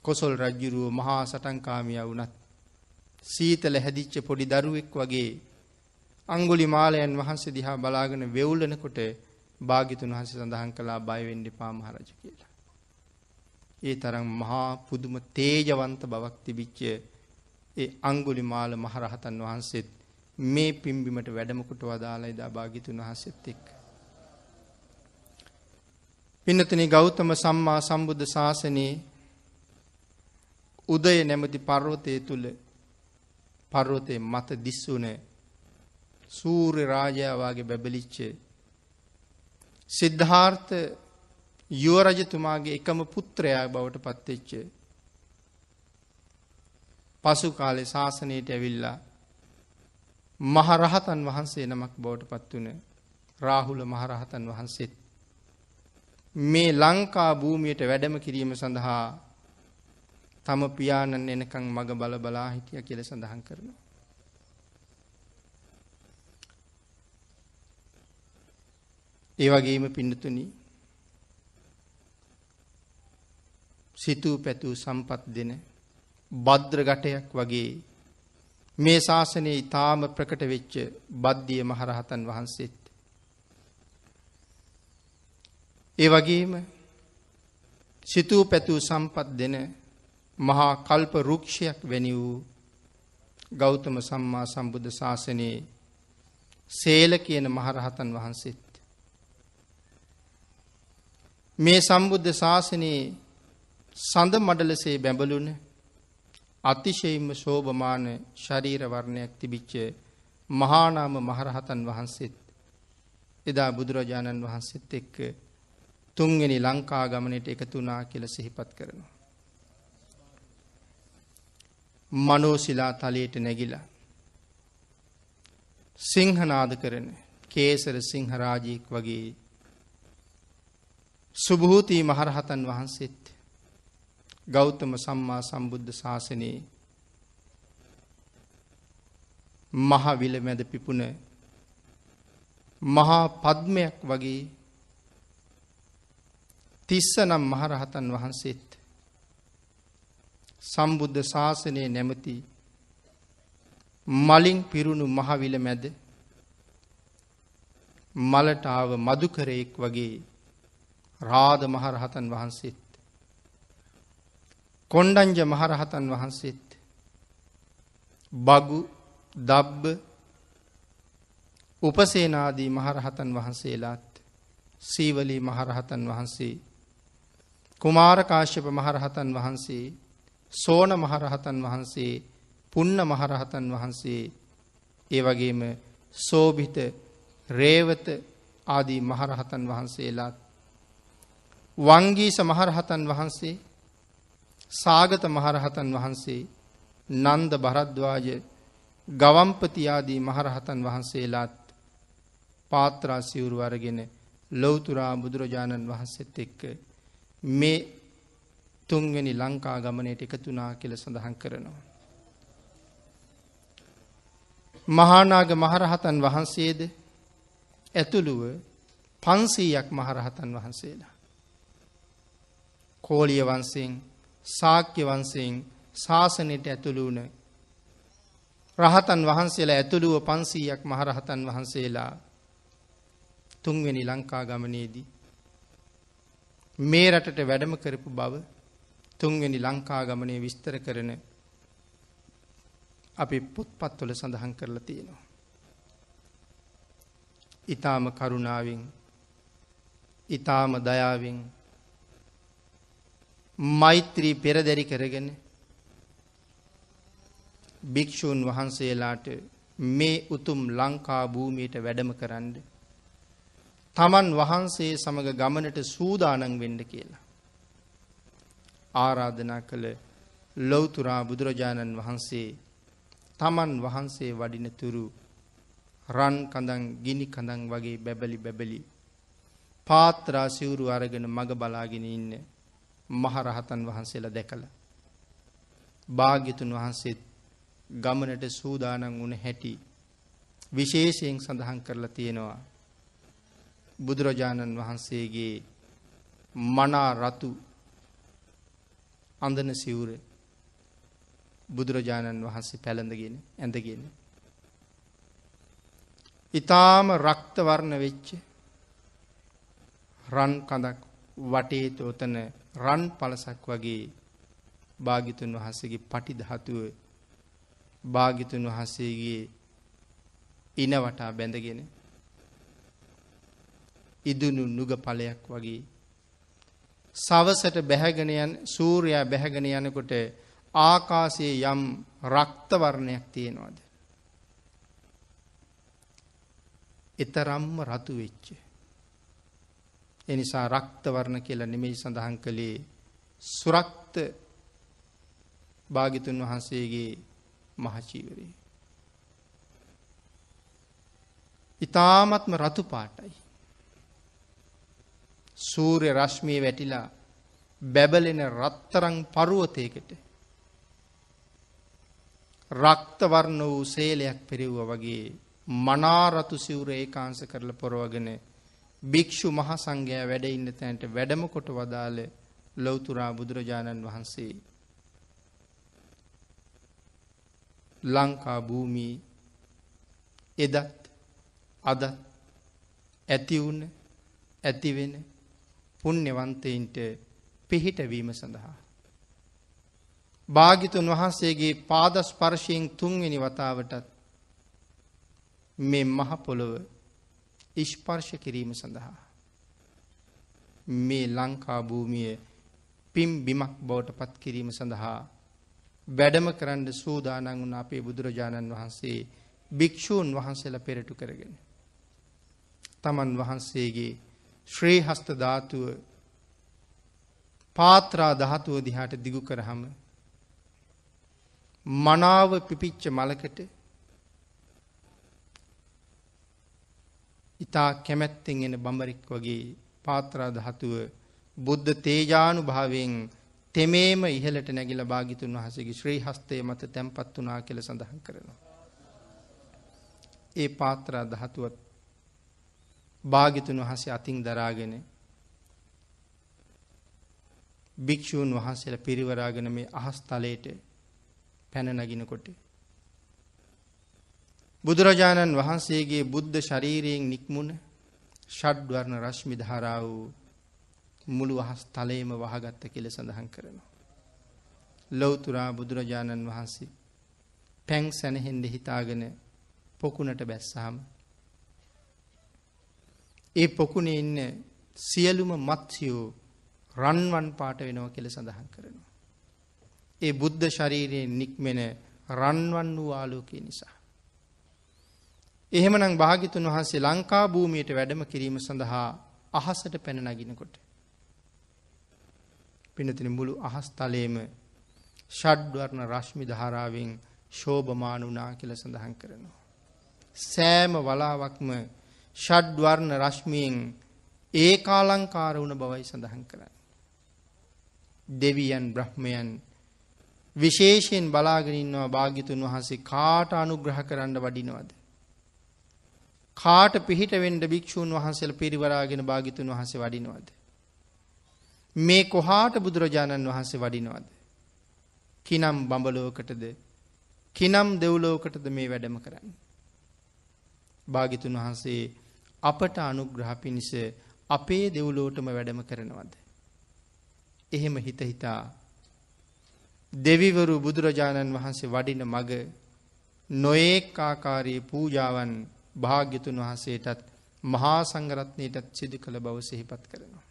කොසොල් රජ්ජුරුව මහා සටන්කාමිය වුණත් සීතල හැදිච්ච පොඩි දරුවෙක් වගේ අංගුලි මාලයන් වහන්සේ දිහා බලාගෙන වෙවුලනකොට භාගිතුන් වහන්සේ සඳහන් කළා බයවෙන්ඩි පාමහරජ කියලා. ඒ තරම් මහා පුදුම තේජවන්ත බවක් තිබිච්ච ඒ අංගුලි මාල මහරහතන් වහන්සේත් මේ පිම්බිමට වැඩමකුට වදාලා එදා භාගිතුන් වහන්සේත් එක්ක. පින්නතනි ගෞතම සම්මා සම්බුද්ධ ශාසනයේ උදය නැමති පර්වතය තුළ පර්වතය මත දිස්වුන සූර්ය රාජයාවාගේ බැබලිච්ච සිද්ධාර්ථ යුවරජතුමාගේ එකම පුත්‍රයා බවට පත්වෙච්ච පසු කාලෙ ශාසනයට ඇවිල්ලා මහරහතන් වහන්සේ නමක් බවට පත් වන රාහුල මහරහතන් වහන්සේත් මේ ලංකා භූමියට වැඩම කිරීම සඳහා තම පියාණන් එනකං මග බල බලා හිටිය කියල සඳහන් කරනවා. ඒ වගේම පින්නතුනි සිතූ පැතූ සම්පත් දෙන බද්ද්‍ර ගටයක් වගේ මේ ශාසනයේ ඉතාම ප්‍රකට වෙච්ච බද්ධිය මහරහතන් වහන්සේත්. ඒ වගේම සිතූ පැතූ සම්පත් දෙන මහා කල්ප රුක්ෂයක් වැනි වූ ගෞතම සම්මා සම්බුද්ධ ශාසනයේ සේල කියන මහරහතන් වහන්සේත්. මේ සම්බුද්ධ ශාසනයේ සඳ මඩලසේ බැඹලුන අතිශයින්ම ශෝභමාන ශරීර වර්ණයක් තිබිච්ච මහානාම මහරහතන් වහන්සේත් එදා බුදුරජාණන් වහන්සේත් එක්ක තුන්වෙනි ලංකා ගමනට එකතුනා කියල සිහිපත් කරනවා. මනෝසිලා තලයට නැගිලා. සිංහනාද කරන කේසර සිංහරාජීක් වගේ සුභූතිී මහරහතන් වහන්සේත් ගෞතම සම්මා සම්බුද්ධ ශාසනයේ මහවිල මැද පිපුණ මහා පද්මයක් වගේ තිස්ස නම් මහරහතන් වහන්සේත් සම්බුද්ධ ශාසනය නැමති මලින් පිරුණු මහවිල මැද මලට ආව මදුකරයෙක් වගේ රාද මහරහතන් වහන්සේත් කොණ්ඩංජ මහරහතන් වහන්සේත් බගු දබ්බ උපසේනාදී මහරහතන් වහන්සේලාත් සීවලී මහරහතන් වහන්සේ කුමාරකාශ්‍යප මහරහතන් වහන්සේ සෝන මහරහතන් වහන්සේ පුන්න මහරහතන් වහන්සේ ඒ වගේම සෝභිත රේවත ආදී මහරහතන් වහන්සේලාත් වංගීස මහරහතන් වහන්සේ සාගත මහරහතන් වහන්සේ නන්ද භරද්වාජ ගවම්පති ආදී මහරහතන් වහන්සේලාත් පාත්‍රා සිවුරු අරගෙන ලෞතුරා බුදුරජාණන් වහන්සේත් එක්ක මේ තුන්වෙනි ලංකා ගමනයට එකතුනා කියල සඳහන් කරනවා. මහානාග මහරහතන් වහන්සේද ඇතුළුව පන්සීයක් මහරහතන් වහන්සේලා. කෝලිය වන්සයෙන් සාක්‍ය වන්සයෙන් ශාසනයට ඇතුළුවන රහතන් වහන්සේලා ඇතුළුව පන්සීයක් මහරහතන් වහන්සේලා තුන්වෙනි ලංකා ගමනේදී. මේ රටට වැඩම කරපු බව තුන්වෙනි ලංකා ගමනේ විස්තර කරන අපි පොත්පත්වල සඳහන් කරලා තියෙනවා. ඉතාම කරුණාවෙන් ඉතාම දයාවෙන් මෛත්‍රී පෙරදැරි කරගෙන භික්‍ෂූන් වහන්සේලාට මේ උතුම් ලංකා භූමියට වැඩම කරන්න. තමන් වහන්සේ සමඟ ගමනට සූදානන් වෙන්ඩ කියලා. ආරාධනා කළ ලොවතුරා බුදුරජාණන් වහන්සේ තමන් වහන්සේ වඩින තුරු රන් කඳන් ගිනි කඳන් වගේ බැබලි බැබලි පාත්‍රා සිවුරු අරගෙන මග බලාගෙන ඉන්න මහරහතන් වහන්සේලා දැකළ. භාග්‍යතුන් වහන්සේත් ගමනට සූදානන් වුණ හැටි විශේෂයෙන් සඳහන් කරලා තියෙනවා. බුදුරජාණන් වහන්සේගේ මනා රතු අඳන සිවුර බුදුරජාණන් වහන්සේ පැළඳගෙන ඇඳගෙන. ඉතාම රක්තවර්ණ වෙච්ච රන් කඳක් වටේ තෝතන රන් පලසක් වගේ භාගිතුන් වහන්සේගේ පටි දහතුව භාගිතුන් වහන්සේගේ ඉනවටා බැඳගෙන ඉදුණු නුග පලයක් වගේ සවසට බැහැගෙනයන් සූරයා බැහැගෙන යනකොට ආකාසයේ යම් රක්තවර්ණයක් තියෙනවාද. එතරම්ම රතු වෙච්ච. එනිසා රක්තවර්ණ කියලා නෙමෙයි සඳහන් කළේ සුරක්ත භාගිතුන් වහන්සේගේ මහචීවරේ. ඉතාමත්ම රතු පාටයි. සූර්ය රශ්මිය වැටිලා බැබලෙන රත්තරං පරුවතයකට රක්තවර්ණ වූ සේලයක් පෙරෙව්ව වගේ මනාරතු සිවුර ඒකාංශ කරලා පොරවගෙන භික්ෂු මහ සංඝයා වැඩ ඉන්න තැනට වැඩම කොට වදාළ ලෞතුරා බුදුරජාණන් වහන්සේ ලංකා භූමී එදත් අදත් ඇති වුණ ඇතිවෙන පුණ්‍යවන්තයින්ට පිහිටවීම සඳහා. භාගිතුන් වහන්සේගේ පාදස්පර්ශයෙන් තුන්වෙනි වතාවටත් මේ මහපොළොව ඉස්පර්ශ කිරීම සඳහා. මේ ලංකා භූමිය පිම් බිමක් බවට පත් කිරීම සඳහා වැඩම කරන්න සූදානන් වුණ අපේ බුදුරජාණන් වහන්සේ භික්‍ෂූන් වහන්සේල පෙරටු කරගෙන. තමන් වහන්සේගේ ශ්‍රී හස්ත ධාතුව පාත්‍රා ධාතුව දිහාට දිගු කරහම මනාව පිපිච්ච මලකට ඉතා කැමැත්තෙන් එන බඹරික් වගේ පාත්‍රා ධාතුව බුද්ධ තේජානු භාවයෙන් තෙමේම ඉහලට නැගිල භාගිතුන් වහසගේ ශ්‍රී හස්තය මත තැන්පත් වනා කෙල සඳහන් කරනවා. ඒ පාත්‍රා දහතුවත් භාගිතුන් වහසේ අතින් දරාගෙන භික්‍ෂූන් වහන්සේල පිරිවරාගෙන මේ අහස්තලයට පැන නගිනකොට. බුදුරජාණන් වහන්සේගේ බුද්ධ ශරීරයෙන් නික්මුණ ෂඩ්වර්ණ රශ්මි ධාරා වූ මුළු අහස් තලයේම වහගත්ත කියලා සඳහන් කරනවා. ලෞතුරා බුදුරජාණන් වහන්සේ පැන් සැනහෙන්ඩ හිතාගෙන පොකුණට බැස්සාම. ඒ පොකුණේ ඉන්න සියලුම මත්සියෝ රන්වන් පාට වෙනව කෙල සඳහන් කරනවා. ඒ බුද්ධ ශරීරයෙන් නික්මෙන රන්වන් වූ ආලෝකය නිසා. එහෙමනම් භාගිතුන් වහන්සේ ලංකා භූමියට වැඩම කිරීම සඳහා අහසට පැන නගිනකොට. පිනතින මුළු අහස් තලේම ෂඩ්වර්ණ රශ්මි ධාරාවෙන් ශෝභමාන වනා කියල සඳහන් කරනවා. සෑම වලාවක්ම ෂඩ්වර්ණ රශ්මියෙන් ඒ කාලංකාර වුණ බවයි සඳහන් කරන්න. දෙවියන් බ්‍රහ්මයන් විශේෂයෙන් බලාගෙනන්නවා භාගිතුන් වහන්සේ කාට අනුග්‍රහ කරන්න වඩිනවද. කාට පිහිට වෙන්ඩ භික්‍ෂූන් වහන්සේල පිරිවරාගෙන භාගිතුන් වහසේ වඩිනවද. මේ කොහාට බුදුරජාණන් වහන්සේ වඩිනවද. කිනම් බඹලෝකටද කිනම් දෙව්ලෝකටද මේ වැඩම කරන්න. භාගිතුන් වහන්සේ අපට අනුග්‍රහ පිණිස අපේ දෙව්ලෝටම වැඩම කරනවද. එහෙම හිත හිතා දෙවිවරු බුදුරජාණන් වහන්සේ වඩින මග නොඒක් ආකාරයේ පූජාවන් භාග්‍යතුන් වහන්සේටත් මහා සංගරත්නයටත් සිදු කළ බව සිහිපත් කරනවා.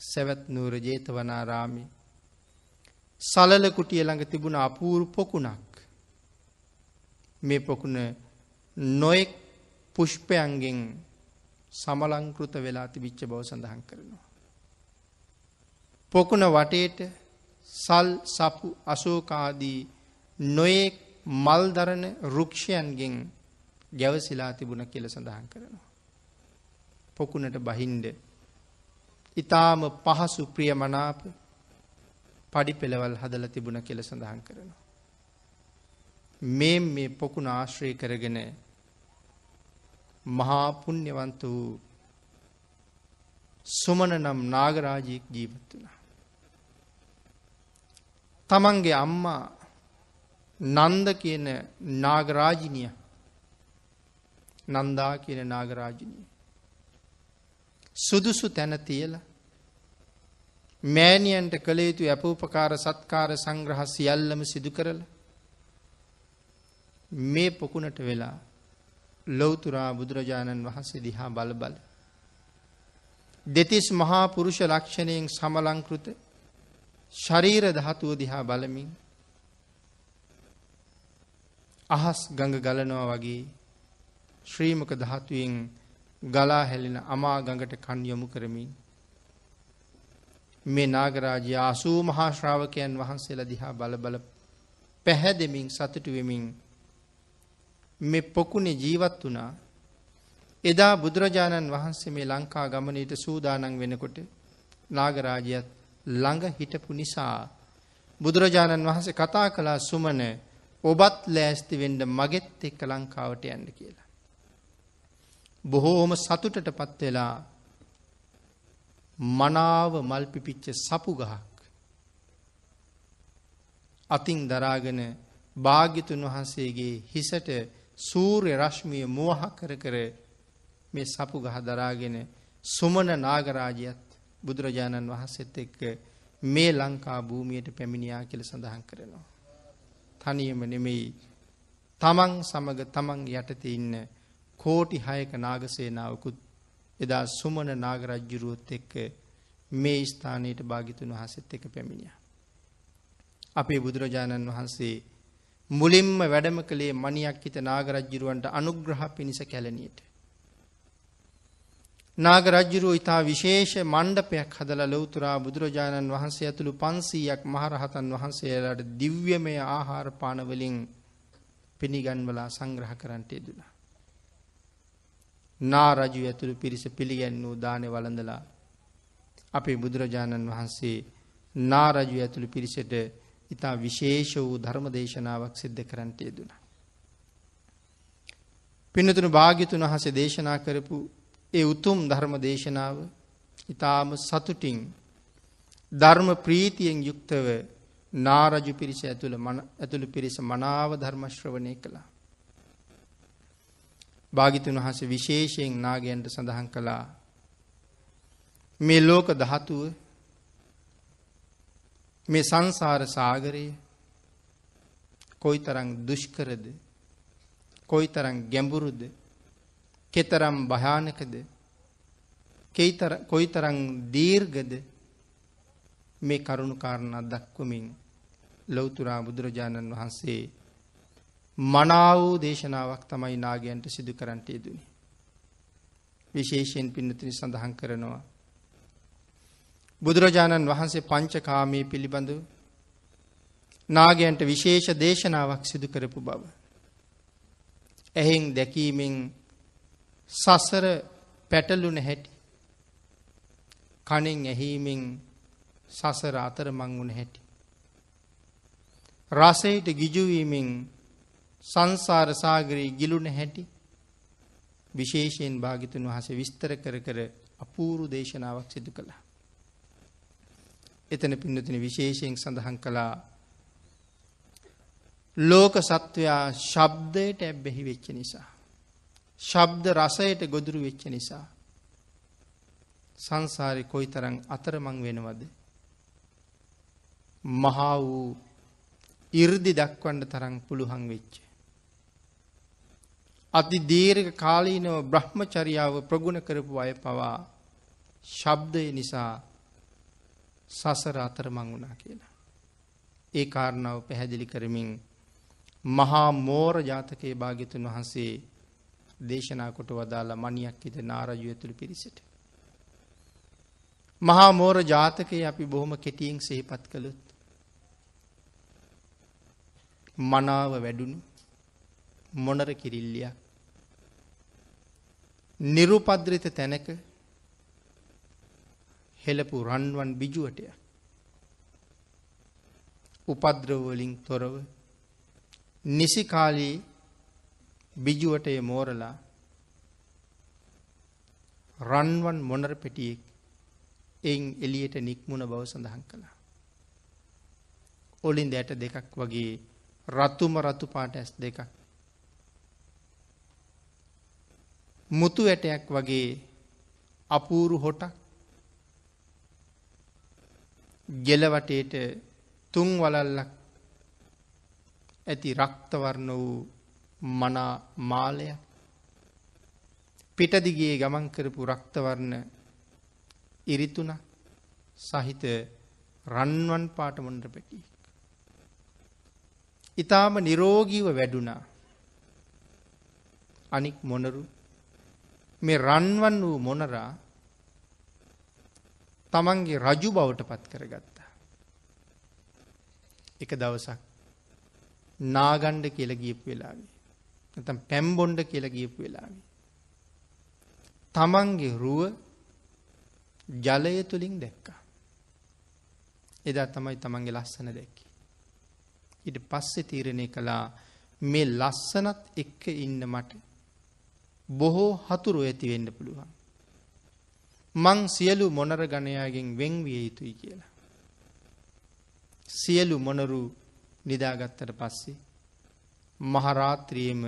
සැවැත් නූර ජේතවනාරාමි සලල කුටිය ළඟ තිබුණ අපූරු පොකුණක් මේ පොකුණ නොයෙක් පුෂ්පයන්ගෙන් සමලංකෘත වෙලා තිබිච්ච බව සඳහන් කරනවා. පොකුණ වටේට සල් සපු අශෝකාදී නොයෙක් මල්දරන රුක්ෂයන්ගෙන් ගැවසිලා තිබුණ කියල සඳහන් කරනවා. පොකුණට බහින්ඩ ඉතාම පහසු ප්‍රිය මනාප පඩි පෙළවල් හදල තිබුණ කියල සඳහන් කරනවා. මේ මේ පොකුණ ආශ්‍රය කරගෙන මහා පුුණ්‍යවන්ත වූ සුමන නම් නාගරාජයෙක් ජීවත් වුණා. තමන්ගේ අම්මා නන්ද කියන නාගරාජිනිය නන්දා කියන නාගරාජිනිය. සුදුසු තැන තියල මෑණියන්ට කළ යුතු ඇපූපකාර සත්කාර සංග්‍රහ සියල්ලම සිදු කරල මේ පොකුණට වෙලා ලොවතුරා බුදුරජාණන් වහන්සේ දිහා බල බල. දෙතිස් මහා පුරුෂ ලක්ෂණයෙන් සමලංකෘත ශරීර ධාතුව දිහා බලමින් අහස් ගඟ ගලනවා වගේ ශ්‍රීමක ධාතුවෙන් ගලා හැලෙන අමා ගඟට කන් යොමු කරමින් මේ නාගරාජය අසූ මහා ශ්‍රාවකයන් වහන්සේලා දිහා බල බල පැහැදෙමින් සතුටු වෙමින් මේ පොකුණේ ජීවත් වුණා එදා බුදුරජාණන් වහන්සේ මේ ලංකා ගමනයට සූදානන් වෙනකොට නාගරාජයත් ළඟ හිටපු නිසා බුදුරජාණන් වහන්සේ කතා කලා සුමන ඔබත් ලෑස්ති වෙන්ඩ මගෙත් එක්ක ලංකාවට යන්න කියලා. බොහෝම සතුටට පත්වෙලා මනාව මල්පිපිච්ච සපු ගහක්. අතින් දරාගෙන භාග්‍යතුන් වහන්සේගේ හිසට සූර්ය රශ්මිය මුවහ කර කර මේ සපු ගහ දරාගෙන සුමන නාගරාජයත් බුදුරජාණන් වහන්සෙත් එක්ක මේ ලංකා භූමියයට පැමිණියා කියල සඳහන් කරනවා. තනියම නෙමෙයි තමන් සමග තමන් යටතේ ඉන්න කෝටි හයක නාගසේනාවකුත් එදා සුමන නාගරජ්ජුරුවොත් එක්ක මේ ස්ථානයට භාගිතුන් වහසෙත් එක පැමිණිය. අපේ බුදුරජාණන් වහන්සේ මුලින්ම වැඩම කළේ මනියක් හිත නාගරජ්ජිරුවන්ට අනුග්‍රහ පිණිස කැලණියට. නාගරජ්ජුරුව ඉතා විශේෂ මණ්ඩපයක් හදල ලොවතුරා බුදුරජාණන් වහන්සේ ඇතුළු පන්සීයක් මහරහතන් වහන්සේලාට දිව්‍යමය ආහාර පානවලින් පිණිගන්වලා සංග්‍රහ කරන්නට යෙදුනා. නා රජු ඇතුළු පිරිස පිළිගැන් වූ දානය වලඳලා අපේ බුදුරජාණන් වහන්සේ නා රජු ඇතුළු පිරිසට ඉතා විශේෂ වූ ධර්ම දේශනාවක් සිද්ධ කරන්නට යෙදුණ. පිනතුන භාගිතුන් වහසේ දේශනා කරපු ඒ උතුම් ධර්ම දේශනාව ඉතාම සතුටින් ධර්ම ප්‍රීතියෙන් යුක්තව නාරජු පිරිස ඇතුළ ඇතුළු පිරිස මනාව ධර්මශ්‍රවනය කළා. භාගිතුන් වහස විශේෂයෙන් නාගයන්ට සඳහන් කළා. මේ ලෝක දහතුව මේ සංසාර සාගරය කොයි තරං දුෂ්කරද කොයි තරං ගැඹුරුද කෙතරම් භයානකද කොයි තරං දීර්ගද මේ කරුණු කාරණා දක්වමින් ලෞතුරා බුදුරජාණන් වහන්සේ මනාව දේශනාවක් තමයි නාගයන්ට සිදු කරන්නට යෙදුනි. විශේෂයෙන් පින්නතිනි සඳහන් කරනවා. බුදුරජාණන් වහන්සේ පංචකාමී පිළිබඳව නාගයන්ට විශේෂ දේශනාවක් සිදු කරපු බව. ඇහෙන් දැකීමෙන් සසර පැටලුන හැටි. කණෙන් ඇහීමෙන් සසර අතර මං වුණ හැටි. රසයට ගිජුවීමෙන් සංසාර සාගරී ගිලුන හැටි විශේෂයෙන් භාගිතුන් වහස විස්තර කර කර අපූරු දේශනාවක් සිදු කළා. එතන පින්නතින විශේෂයෙන් සඳහන් කළා ලෝක සත්වයා ශබ්දයට ඇබ්බැහි වෙච්ච නිසා. ශබ්ද රසයට ගොදුරු වෙච්ච නිසා. සංසාරි කොයි තරං අතරමං වෙනවද. මහා වූ ඉර්දි දක්වන්න තරං පුළුහන් වෙච්ච. අති දීර්ඝ කාලීනව බ්‍රහ්මචරියාව ප්‍රගුණ කරපු අය පවා ශබ්දය නිසා සසර අතරමං වුණා කියලා. ඒ කාරණාව පැහැදිලි කරමින් මහා මෝර ජාතකයේ භාග්‍යතුන් වහන්සේ දේශනා කොට වදාලා මණියක් හිත නාරජු ඇතුළු පිරිසට. මහා මෝර ජාතකයේ අපි බොහොම කෙටියෙන් සිහිපත් කළොත් මනාව වැඩුණු මොනර කිරිල්ලියක් නිරුපද්‍රිත තැනක හෙළපු රන්වන් බිජුවටය. උපද්‍රවවලින් තොරව නිසි කාලී බිජුවටය මෝරලා රන්වන් මොනර පෙටියෙක් එයින් එලියට නික්මුණ බව සඳහන් කළා. ඔලින් දැට දෙකක් වගේ රතුම රතු පාට ඇස් දෙකක් මුතු ඇටයක් වගේ අපූරු හොටක්. ගෙලවටේට තුන් වලල්ලක් ඇති රක්තවර්ණ වූ මනා මාලය පිටදිගේ ගමන් කරපු රක්තවර්ණ ඉරිතුන සහිත රන්වන් පාට මොන්ඩ පැටියෙක්. ඉතාම නිරෝගීව වැඩුණා. අනික් මොනරු මේ රන්වන් වූ මොනරා තමන්ගේ රජු බවට පත් කරගත්තා. එක දවසක් නාගණ්ඩ කියල ගියපු වෙලාවේ. නැතම් පැම්බොන්්ඩ කියල ගියපු වෙලාවේ. තමන්ගේ රුව ජලය තුළින් දැක්කා. එදා තමයි තමන්ගේ ලස්සන දැක්කි. ඉට පස්සෙ තීරණය කළා මේ ලස්සනත් එක්ක ඉන්න මට බොහෝ හතුරු ඇති වෙන්න පුළුවන්. මං සියලු මොනර ගණයාගෙන් වෙන්විය යුතුයි කියලා. සියලු මොනරු නිදාගත්තට පස්සේ මහරාත්‍රියම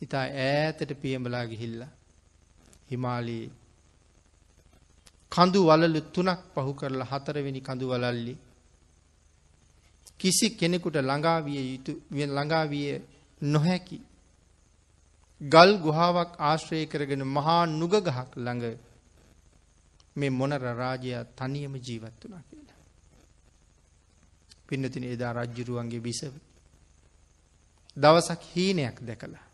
ඉතා ඈතට පියඹලා ගිහිල්ල හිමාලයේ කඳු වලලු තුනක් පහු කරලා හතරවෙනි කඳු වලල්ලි කිසි කෙනෙකුට ළඟාවිය යුතු ළඟාවිය නොහැකි ගල් ගුහාවක් ආශ්‍රය කරගෙන මහා නුග ගහක් ළඟ මේ මොනර රාජයා තනියම ජීවත් වනා කියලා. පින්නතින එදා රජ්ජුරුවන්ගේ බිසව. දවසක් හීනයක් දැකලා.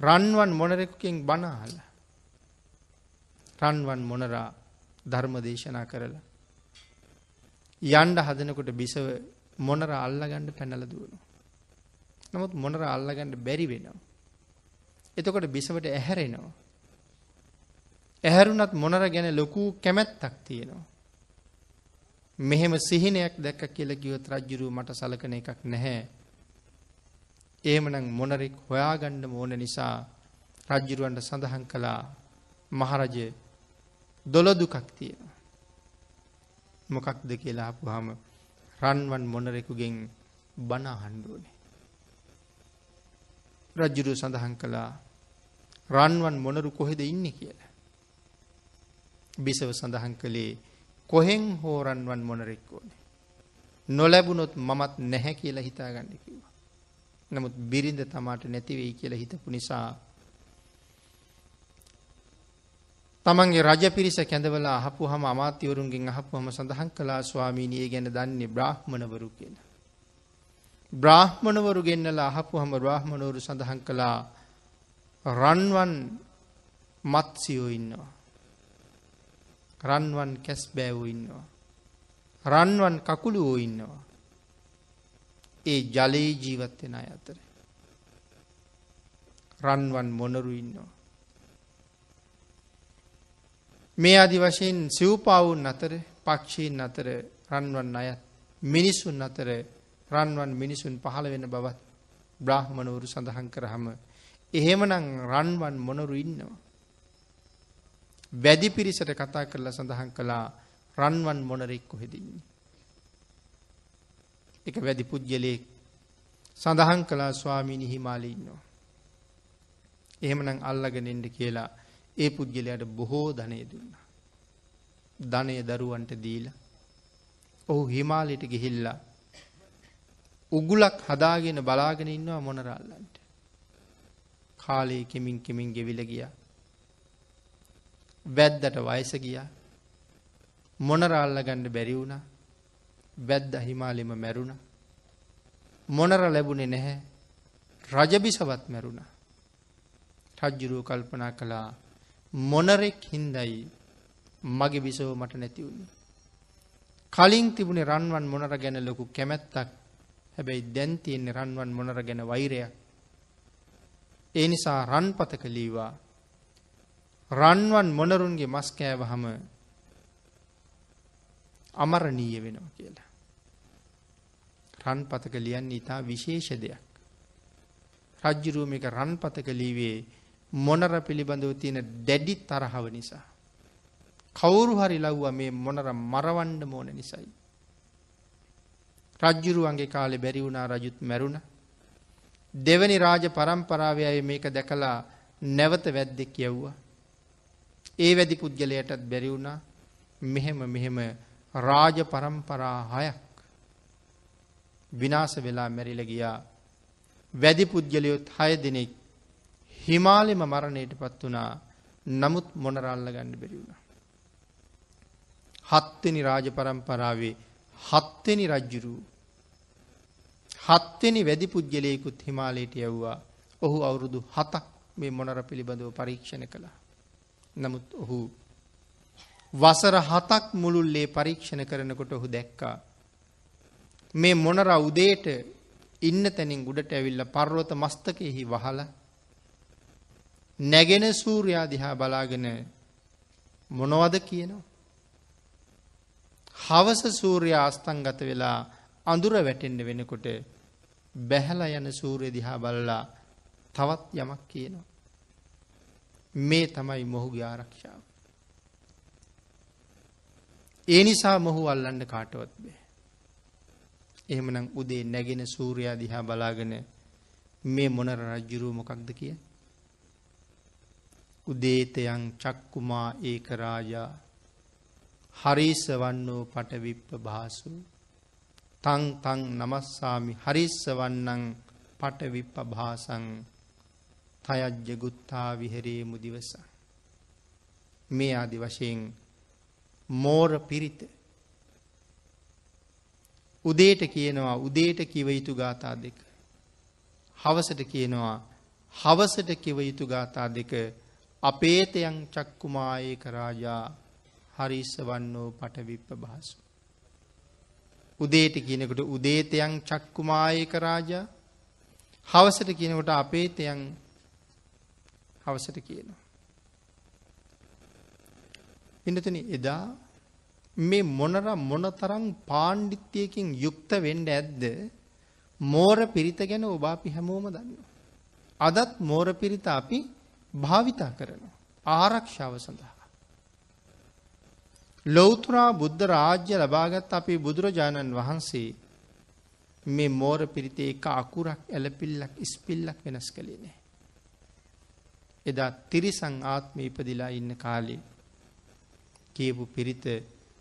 රන්වන් මොනරෙකුකින් බනාහල. රන්වන් මොනරා ධර්ම දේශනා කරලා. යන්ඩ හදනකොට බිසව මොනර අල්ලගණ්ඩ පැනල දුවනු. නමුත් මොනර අල්ලගණ්ඩ බැරි වෙනවා. එතකොට බිසවට ඇහැරෙනවා. ඇහැරුණත් මොනර ගැන ලොකූ කැමැත්තක් තියෙනවා. මෙහෙම සිහිනයක් දැක්ක කියල කිවත් රජ්ජුරුව මට සලකන එකක් නැහැ. ඒමනං මොනරෙක් හොයාගණ්ඩ ඕන නිසා රජ්ජුරුවන්ට සඳහන් කළා මහරජය දොළදුකක් තියෙනවා. මොකක්ද කියලා අපපුහම රන්වන් මොනරෙකුගෙන් බණ හන්ඩුවනේ. රජ්ජුරුව සඳහන් කළා රන්වන් මොනරු කොහෙද ඉන්න කියලා. බිසව සඳහන් කළේ කොහෙන් හෝරන්වන් මොනරෙක් ඕනේ. නොලැබුණොත් මමත් නැහැ කියලා හිතාගන්න කිව්වා. නමුත් බිරිඳ තමාට නැතිවෙයි කියලා හිතපු නිසා තමන්ගේ රජ පිරිස කැඳවලා අහපු හම අමාත්‍යවරුන්ගෙන් අහපු හම සඳහන් කලා ස්වාමීනිය ගැන දන්නේ බ්‍රාහ්මණවරු කියලා. බ්‍රාහ්මණවරු ගෙන්නලා අහපු හම බ්‍රාහ්මණවරු සඳහන් කළා රන්වන් මත්සියෝ ඉන්නවා. රන්වන් කැස් බෑවෝ ඉන්නවා. රන්වන් කකුළුවෝ ඉන්නවා. ඒ ජලයේ ජීවත්වෙන අය අතර. රන්වන් මොනරු ඉන්නවා. මේ අදි වශයෙන් සිව්පාවුන් අතර පක්ෂීන් අතර රන්වන් අයත් මිනිස්සුන් අතර රන්වන් මිනිසුන් පහළ වෙන බවත් බ්‍රාහ්මණවරු සඳහන් කරහම එහෙමනම් රන්වන් මොනරු ඉන්නවා. වැදි පිරිසට කතා කරලා සඳහන් කළා රන්වන් මොනරෙක් කොහෙදන්නේ. එක වැදි පුද්ගලයෙක් සඳහන් කලා ස්වාමීනි හිමාලි ඉන්නවා. එහෙමනම් අල්ලගෙනෙන්ට කියලා ඒ පුද්ගලයට බොහෝ ධනය දුන්න. ධනය දරුවන්ට දීලා ඔහු හිමාලයට ගිහිල්ලා උගුලක් හදාගෙන බලාගෙන ඉන්නවා මොනරල්ලන්ට. කාලයේ කෙමින් කෙමින් ගෙවිල ගිය. වැද්දට වයස ගිය මොනරල්ල ගණ්ඩ බැරි වුණ වැද්ද හිමාලිම මැරුණ මොනර ලැබුණේ නැහැ රජබිසවත් මැරුණ රජ්ජුරුව කල්පනා කළා මොනරෙක් හින්දයි මගේ බිසව මට නැතිවුණේ. කලින් තිබුණේ රන්වන් මොනර ගැන ලොකු කැමැත්තක් හැබැයි දැන් තියෙන්නේ රන්වන් මොනර ගැන වෛරයක්. ඒ නිසා රන්පතක ලීවා රන්වන් මොනරුන්ගේ මස් කෑවහම අමරණීය වෙනවා කියලා. රන්පතක ලියන්නේ ඉතා විශේෂ දෙයක්. රජ්ජුරුවම එක රන්පතක ලීවේ මොනර පිළිබඳව තියෙන දැඩි තරහව නිසා. කවුරු හරි ලව්ව මේ මොනර මරවන්ඩ මෝන නිසයි. රජ්ජුරුවන්ගේ කාලෙ බැරි වුණා රජුත් මැරුණ. දෙවනි රාජ පරම්පරාව අය මේක දැකලා නැවත වැද්දෙක් යව්වා. ඒ වැදි පුද්ගලයටත් බැරි වුණා මෙහෙම මෙහෙම රාජ පරම්පරා හයක් විනාස වෙලා මැරිල ගියා වැදි පුද්ගලයොත් හය දෙනෙක් හිමාලෙම මරණයට පත් වනා නමුත් මොනරල්ල ගණ්ඩ බැරි වුණ. හත්වෙනි රාජ පරම්පරාවේ හත්වෙනි රජ්ජුරූ හත්වෙනි වැදි පුද්ගලයකුත් හිමාලයට යව්වා ඔහු අවුරුදු හතක් මේ මොනර පිළිබඳව පරීක්ෂණ කළා. නමුත් ඔහු වසර හතක් මුළුල්ලේ පරීක්ෂණ කරනකොට ඔහු දැක්කා. මේ මොනර උදේට ඉන්න තැනින් ගුඩට ඇවිල්ල පර්වත මස්තකයෙහි වහල නැගෙන සූරයා දිහා බලාගෙන මොනවද කියනවා. හවස සූර්යා අස්තංගත වෙලා අඳුර වැටෙන්ඩ වෙනකොට බැහැල යන සූරය දිහා බලලා තවත් යමක් කියනවා. මේ තමයි මොහුගේ ආරක්ෂාව. ඒ නිසා මොහු අල්ලන්න කාටවත් බෑ. එහෙමනම් උදේ නැගෙන සූරයා දිහා බලාගෙන මේ මොනර රජ්ජුරුව මොකක්ද කිය. උදේතයන් චක්කුමා ඒක රාජා හරිස වන්නෝ පටවිප්ප භාසු තං තං නමස්සාමි හරිස්ස වන්නං පටවිප්ප භාසං තයජ්ජ ගුත්තා විහරේ මුදිවස මේ ආදි වශයෙන් මෝර පිරිත. උදේට කියනවා උදේට කිව යුතු ගාථා දෙක. හවසට කියනවා හවසට කිව යුතු ගාථා දෙක. අපේතයන් චක්කුමායේක රාජා හරිස්ස වන්නෝ පටවිප්ප භාසු. උදේට කියනකොට උදේතයන් චක්කුමායක රාජා හවසට කියනකොට අපේතයන් හවසට කියනවා. පිනතන එදා මේ මොනර මොනතරං පාණ්ඩිත්‍යයකින් යුක්ත වෙන්ඩ ඇද්ද මෝර පිරිත ගැන ඔබාපි හැමෝම දන්න. අදත් මෝර පිරිත අපි භාවිතා කරනවා. ආරක්ෂාව සඳහා. ලෞතුරා බුද්ධ රාජ්‍ය ලබාගත් අපේ බුදුරජාණන් වහන්සේ මේ මෝර පිරිතේ එක අකුරක් ඇලපිල්ලක් ඉස්පිල්ලක් වෙනස් කළේ නෑ. එදා තිරිසං ආත්ම ඉපදිලා ඉන්න කාලේ කියපු පිරිත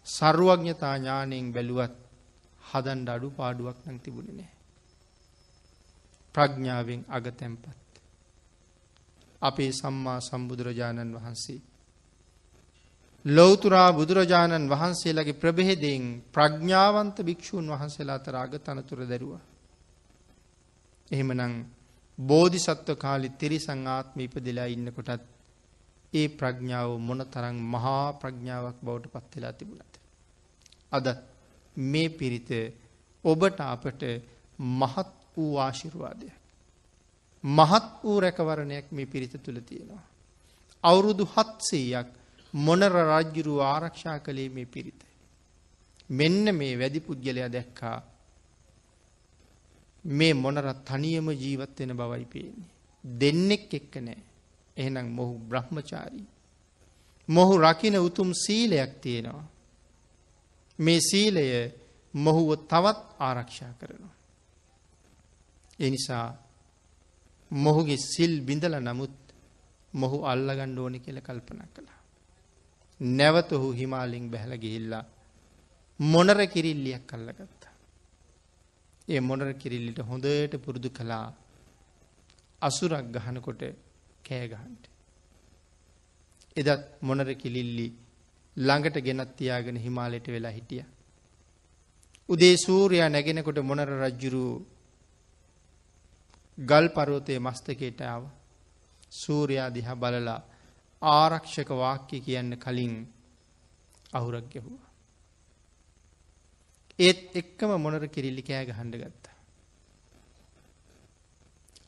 සර්ුවඥතා ඥානයෙන් බැලුවත් හදන්ඩ අඩු පාඩුවක් නං තිබුණ නෑ. ප්‍රඥ්ඥාවෙන් අගතැම්පත්. අපේ සම්මා සම්බුදුරජාණන් වහන්සේ. ලොවතුරා බුදුරජාණන් වහන්සේලගේ ප්‍රබෙහෙදෙන් ප්‍රඥ්ඥාවන්ත භික්‍ෂූන් වහන්සේලා තරාග තනතුර දැරුවා. එහෙමනං බෝධි සත්ව කාලි තිරි සංආත්ම ඉපදිලා ඉන්න කොටත් ඒ ප්‍රඥාව මොන තරං මහා ප්‍රඥාවක් බවට පත්වෙලා තිබුණත්. අදත් මේ පිරිත ඔබට අපට මහත් වූ ආශිර්වාදයක්. මහත් වූ රැකවරණයක් මේ පිරිත තුළ තියෙනවා. අවුරුදු හත්සේයක් මොනර රජ්ජුරු ආරක්ෂා කළේ මේ පිරිත. මෙන්න මේ වැඩි පුද්ගලයා දැක්කා මේ මොනරත් තනියම ජීවත් වෙන බවයි පේන්නේ. දෙන්නෙක් එක්ක නෑ. එහෙනම් මොහු බ්‍රහ්මචාරී. මොහු රකින උතුම් සීලයක් තියෙනවා. මේ සීලය මොහුව තවත් ආරක්ෂා කරනවා. එනිසා මොහුගේ සිල් බිඳල නමුත් මොහු අල්ලගණ්ඩ ඕනි කියල කල්පන කළා. නැවත ඔහු හිමාලින් බැහල ගිහිල්ලා මොනර කිරිල්ලියක් කල්ලගත්තා. ඒ මොනර කිරිල්ලිට හොඳට පුරුදු කළා අසුරක් ගහනකොට කෑගහන්ට. එදත් මොනර කිලිල්ලි ළඟට ගෙනත් තියාගෙන හිමාලයට වෙලා හිටිය. උදේ සූරයා නැගෙනකොට මොනර රජ්ජුරු ගල් පරෝතය මස්තකයට ආව සූරයා දිහ බලලා ආරක්ෂක වාක්‍ය කියන්න කලින් අහුරක් ගැහුවා. ඒත් එක්කම මොනර කිරිල්ලි කෑ ගහන්ඩ ගත්තා.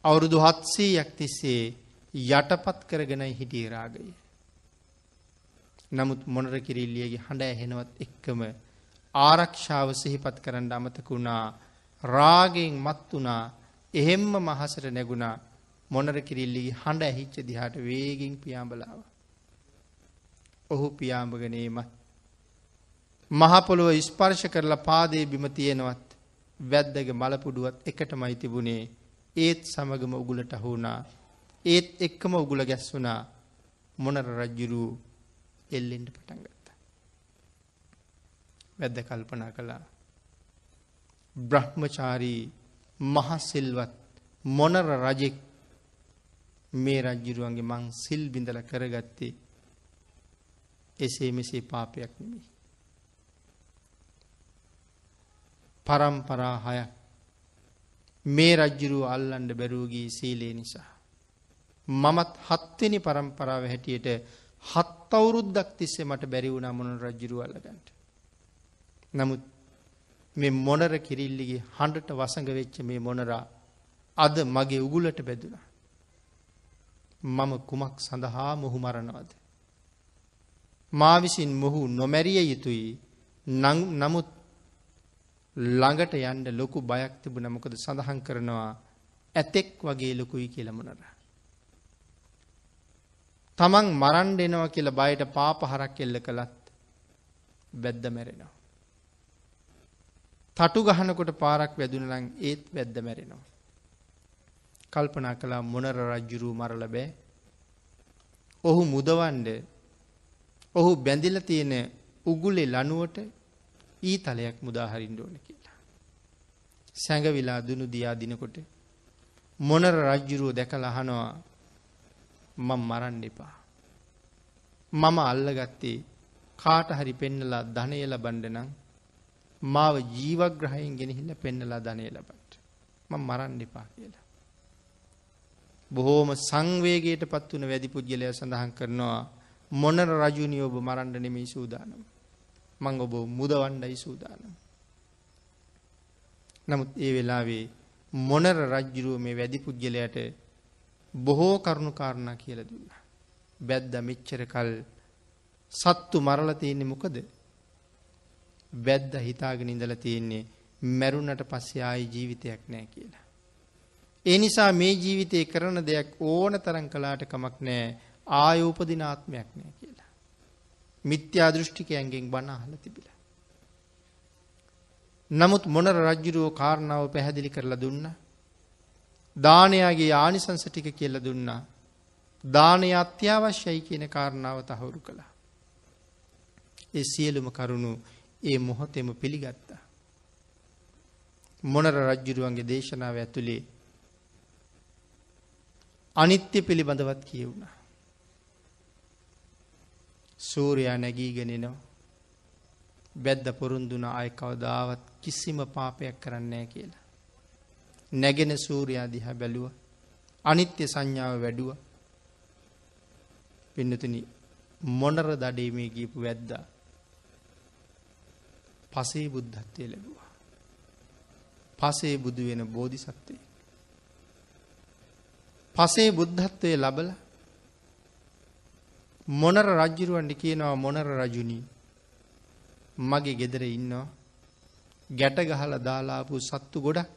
අවුරුදු හත්සීයක් තිස්සේ යටපත් කරගෙනයි හිටිය රාගය. නමුත් මොනර කිරිල්ලියගේ හඬ ඇහෙනවත් එක්කම ආරක්ෂාව සිහිපත් කරන්න අමතකුණා රාගෙන් මත් වනා එහෙම්ම මහසට නැගුණා මොනර කිරිල්ලිගේ හඬ ඇහිච්ච දිහාට වේගින් පියාඹලාව. ඔහු පියාඹගනීමත්. මහපොළොව ස්පර්ශ කරලා පාදේ බිම තියෙනවත් වැද්දග මලපුඩුවත් එකට මයි තිබුණේ ඒත් සමගම උගුලට හුුණා ඒත් එක්කම උගුල ගැස්වුනා මොනර රජ්ජුරූ එල්ලෙන්ට පටන් ගත්තා. වැද්ද කල්පනා කළා. බ්‍රහ්මචාරී මහසිල්වත් මොනර රජෙක් මේ රජ්ජිරුවන්ගේ මං සිල් බිඳල කරගත්තේ එසේ මෙසේ පාපයක් නෙමේ. පරම්පරා හයක් මේ රජ්ජුරුව අල්ලන්ඩ බැරූගී සීලේ නිසා. මමත් හත්වෙනි පරම්පරාව හැටියට හත් අවුරුද්දක් තිස්සේ මට බැරි වුණා මොන රජ්ජුරුව අල්ලගන්ට. නමුත් මේ මොනර කිරිල්ලිගේ හඬට වසඟ වෙච්ච මේ මොනරා අද මගේ උගුලට බැදුනා. මම කුමක් සඳහා මොහු මරණවද. මා විසින් මොහු නොමැරිය යුතුයි නමුත් ළඟට යන්ඩ ලොකු බයක් තිබුණ මොකද සඳහන් කරනවා ඇතෙක් වගේ ලොකුයි කියලමුණර. තමන් මරන්ඩ එනවා කියල බයට පාපහරක් එල්ල කළත් බැද්ද මැරෙනවා. තටු ගහනකොට පාරක් වැදුනලං ඒත් වැද්ද මැරෙනවා. කල්පනා කලා මොනර රජ්ජුරූ මරල බෑ. ඔහු මුදවන්ඩ ඔහු බැඳිල තියෙන උගුලේ ලනුවට ඊ තලයක් මුදාහරින්ඩ ඕන කියලා. සැඟවිලා දුනු දයා දිනකොට මොනර රජ්ජුරුව දැකල අහනවා මං මරන්න එපා. මම අල්ලගත්තේ කාට හරි පෙන්නලා ධනය ලබන්ඩනම් මාව ජීවග්‍රහයෙන් ගෙනහිල්ල පෙන්නලා ධනය ලබට. මං මරන්න එපා කියලා. බොහෝම සංවේගයට පත් වන වැදි පුද්ගලය සඳහන් කරනවා මොනර රජුනි ඔබ මරණ්ඩ නෙමේ සූදානම්. මං ඔබ මුදවණ්ඩයි සූදානම්. නමුත් ඒ වෙලාවේ මොනර රජ්ජුරුව මේ වැදි පුද්ගලයට බොහෝ කරුණු කාරණා කියල දුන්න. බැද්ද මෙච්චර කල් සත්තු මරල තියෙන්නේ මොකද. බැද්ද හිතාගෙන ඉඳල තියෙන්නේ මැරුණට පස්සේ ආයි ජීවිතයක් නෑ කියලා. ඒ නිසා මේ ජීවිතය කරන දෙයක් ඕන තරන් කලාට කමක් නෑ ආයෝපදිනාත්මයක් නෑ කියලා. මිත්‍යා දෘෂ්ටිකයන්ගෙන් බණ අහල තිබිලා. නමුත් මොනර රජ්ජුරුවෝ කාරණාව පැහැදිලි කරලා දුන්න. දානයාගේ ආනිසංස ටික කියල දුන්නා. දානය අත්‍යවශ්‍යයි කියන කාරණාව තහවුරු කළා. ඒ සියලුම කරුණු ඒ මොහොතෙම පිළිගත්තා. මොනර රජ්ජුරුවන්ගේ දේශනාව ඇතුළේ අනිත්‍ය පිළිබඳවත් කියවුණා. සූරයා නැගීගෙනනවා. බැද්ද පොරුන්දුන අය කවදාවත් කිසිම පාපයක් කරන්නේ කියලා. නැගෙන සූරයා දිහා බැලුව. අනිත්‍ය සංඥාව වැඩුව. පින්නතුන මොනර දඩේමේ ගීපු වැද්දා. පසේ බුද්ධත්වය ලැබවා. පසේ බුදු වෙන බෝධි සත්වය. පසේ බුද්ධත්වය ලබල මොනර රජ්ජිරුවන්ට කියනවා මොනර රජුණී මගේ ගෙදර ඉන්නවා. ගැට ගහල දාලාපු සත්තු ගොඩක්.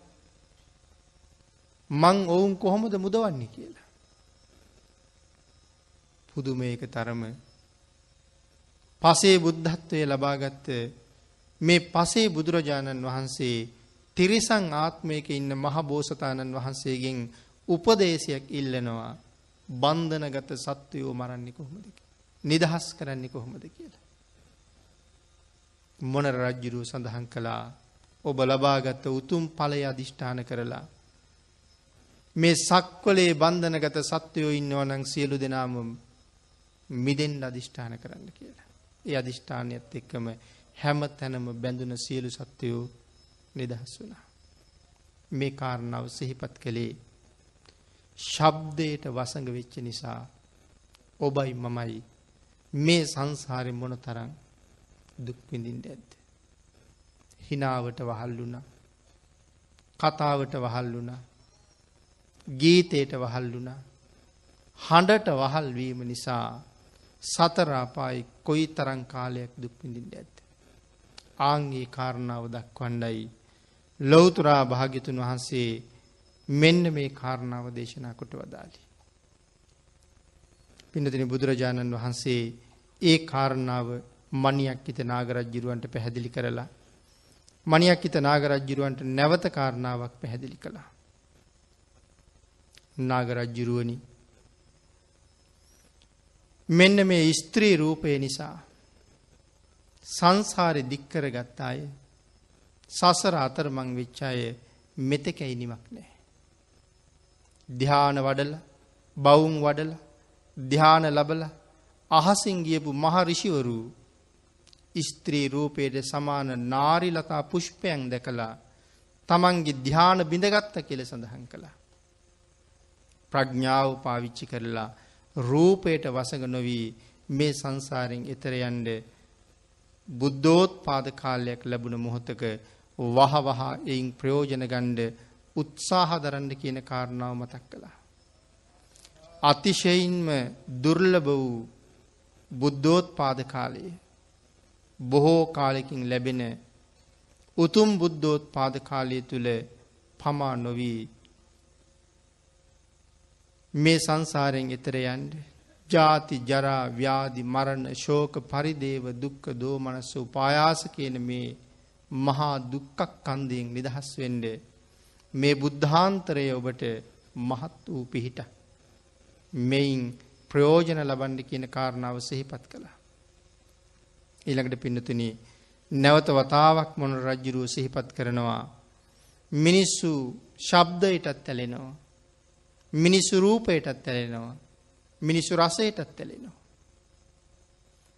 මං ඔවුන් කොහොමද මුදවන්නේ කියලා. පුදුමයක තරම පසේ බුද්ධත්වය ලබාගත්ත මේ පසේ බුදුරජාණන් වහන්සේ තිරිසං ආත්මයක ඉන්න මහ බෝසතාණන් වහන්සේගෙන් උපදේශයක් ඉල්ලනවා බන්ධනගත සත්වයෝ මරන්නේ කොහොමද නිදහස් කරන්නේ කොහොමද කියලා. මොන රජ්ජුරුව සඳහන් කළා ඔබ ලබාගත්ත උතුම් ඵලය අධිෂ්ඨාන කරලා මේ සක්වලේ බන්ධනගත සත්වයෝ ඉන්නවා නම් සියලු දෙනාම මිදෙන් අධිෂ්ඨාන කරන්න කියලා. ඒ අධිෂ්ඨානයත් එක්කම හැම තැනම බැඳුන සියලු සත්වයෝ නිදහස් වුණා. මේ කාරණාව සිහිපත් කළේ ශබ්දයට වසඟ වෙච්ච නිසා ඔබයි මමයි මේ සංසාරය මොන තරම් දුක්විඳින්ට ඇත්ද. හිනාවට වහල්ලුනා කතාවට වහල්ලුනා ගීතයට වහල්ලුනා හඬට වහල්වීම නිසා සතරාපායි කොයි තරං කාලයක් දුක්විඳින්ට ඇත්ද. ආංගේ කාරණාව දක්වණ්ඩයි ලොවතුරා භාගිතුන් වහන්සේ මෙන්න මේ කාරණාව දේශනා කොට වදාලි. පිනතින බුදුරජාණන් වහන්සේ ඒ කාරණාව මනියක් හිත නාගරජ්ජිරුවන්ට පැහැදිලි කරලා මනියක් හිත නාගරජ්ජිරුවන්ට නැවත කාරණාවක් පැහැදිලි කළා. නාගරජ්ජිරුවනි මෙන්න මේ ස්ත්‍රී රූපය නිසා සංසාරය දික්කර ගත්තාය සසර අතරමං වෙච්චාය මෙතකැයි නිමක් නෑ. ධ්‍යාන වඩල බවුන් වඩල ධ්‍යාන ලබල අහසින් ගියපු මහරිෂිවරු ස්ත්‍රී රූපයට සමාන නාරිලතා පුෂ්පයන් දැකලා තමන්ගේ ධ්‍යාන බිඳගත්ත කෙල සඳහන් කළා. ප්‍රඥාව පාවිච්චි කරලා රූපයට වසඟ නොවී මේ සංසාරෙන් එතරයන්ඩ බුද්ධෝත් පාද කාලයක් ලැබුණ මොහොතක වහ වහා එයින් ප්‍රයෝජන ගණ්ඩ උත්සාහ දරන්න කියන කාරණාව මතක් කළා. අතිශයින්ම දුර්ලභ වූ බුද්ධෝත් පාද කාලයේ බොහෝ කාලෙකින් ලැබෙන උතුම් බුද්ධෝත් පාද කාලය තුළ පමා නොවී මේ සංසාරයෙන් එතර යන්ඩ ජාති ජරා ව්‍යාධි මරණ ශෝක පරිදේව දුක්ක දෝමනස්ස උපායාස කියන මේ මහා දුක්කක් කන්දයෙන් නිදහස් වෙන්ඩ මේ බුද්ධාන්තරය ඔබට මහත් වූ පිහිට මෙයින් ප්‍රයෝජන ලබන්ඩ කියන කාරණාව සෙහිපත් කළා. ඊළඟට පින්නතුන නැවත වතාවක් මොන රජ්ජුරුව සිහිපත් කරනවා. මිනිස්සු ශබ්දයටත් ඇලෙනවා. මිනිස්සු රූපයටත් ඇලෙනවා. මිනිස්සු රසයටත් ඇලෙනවා.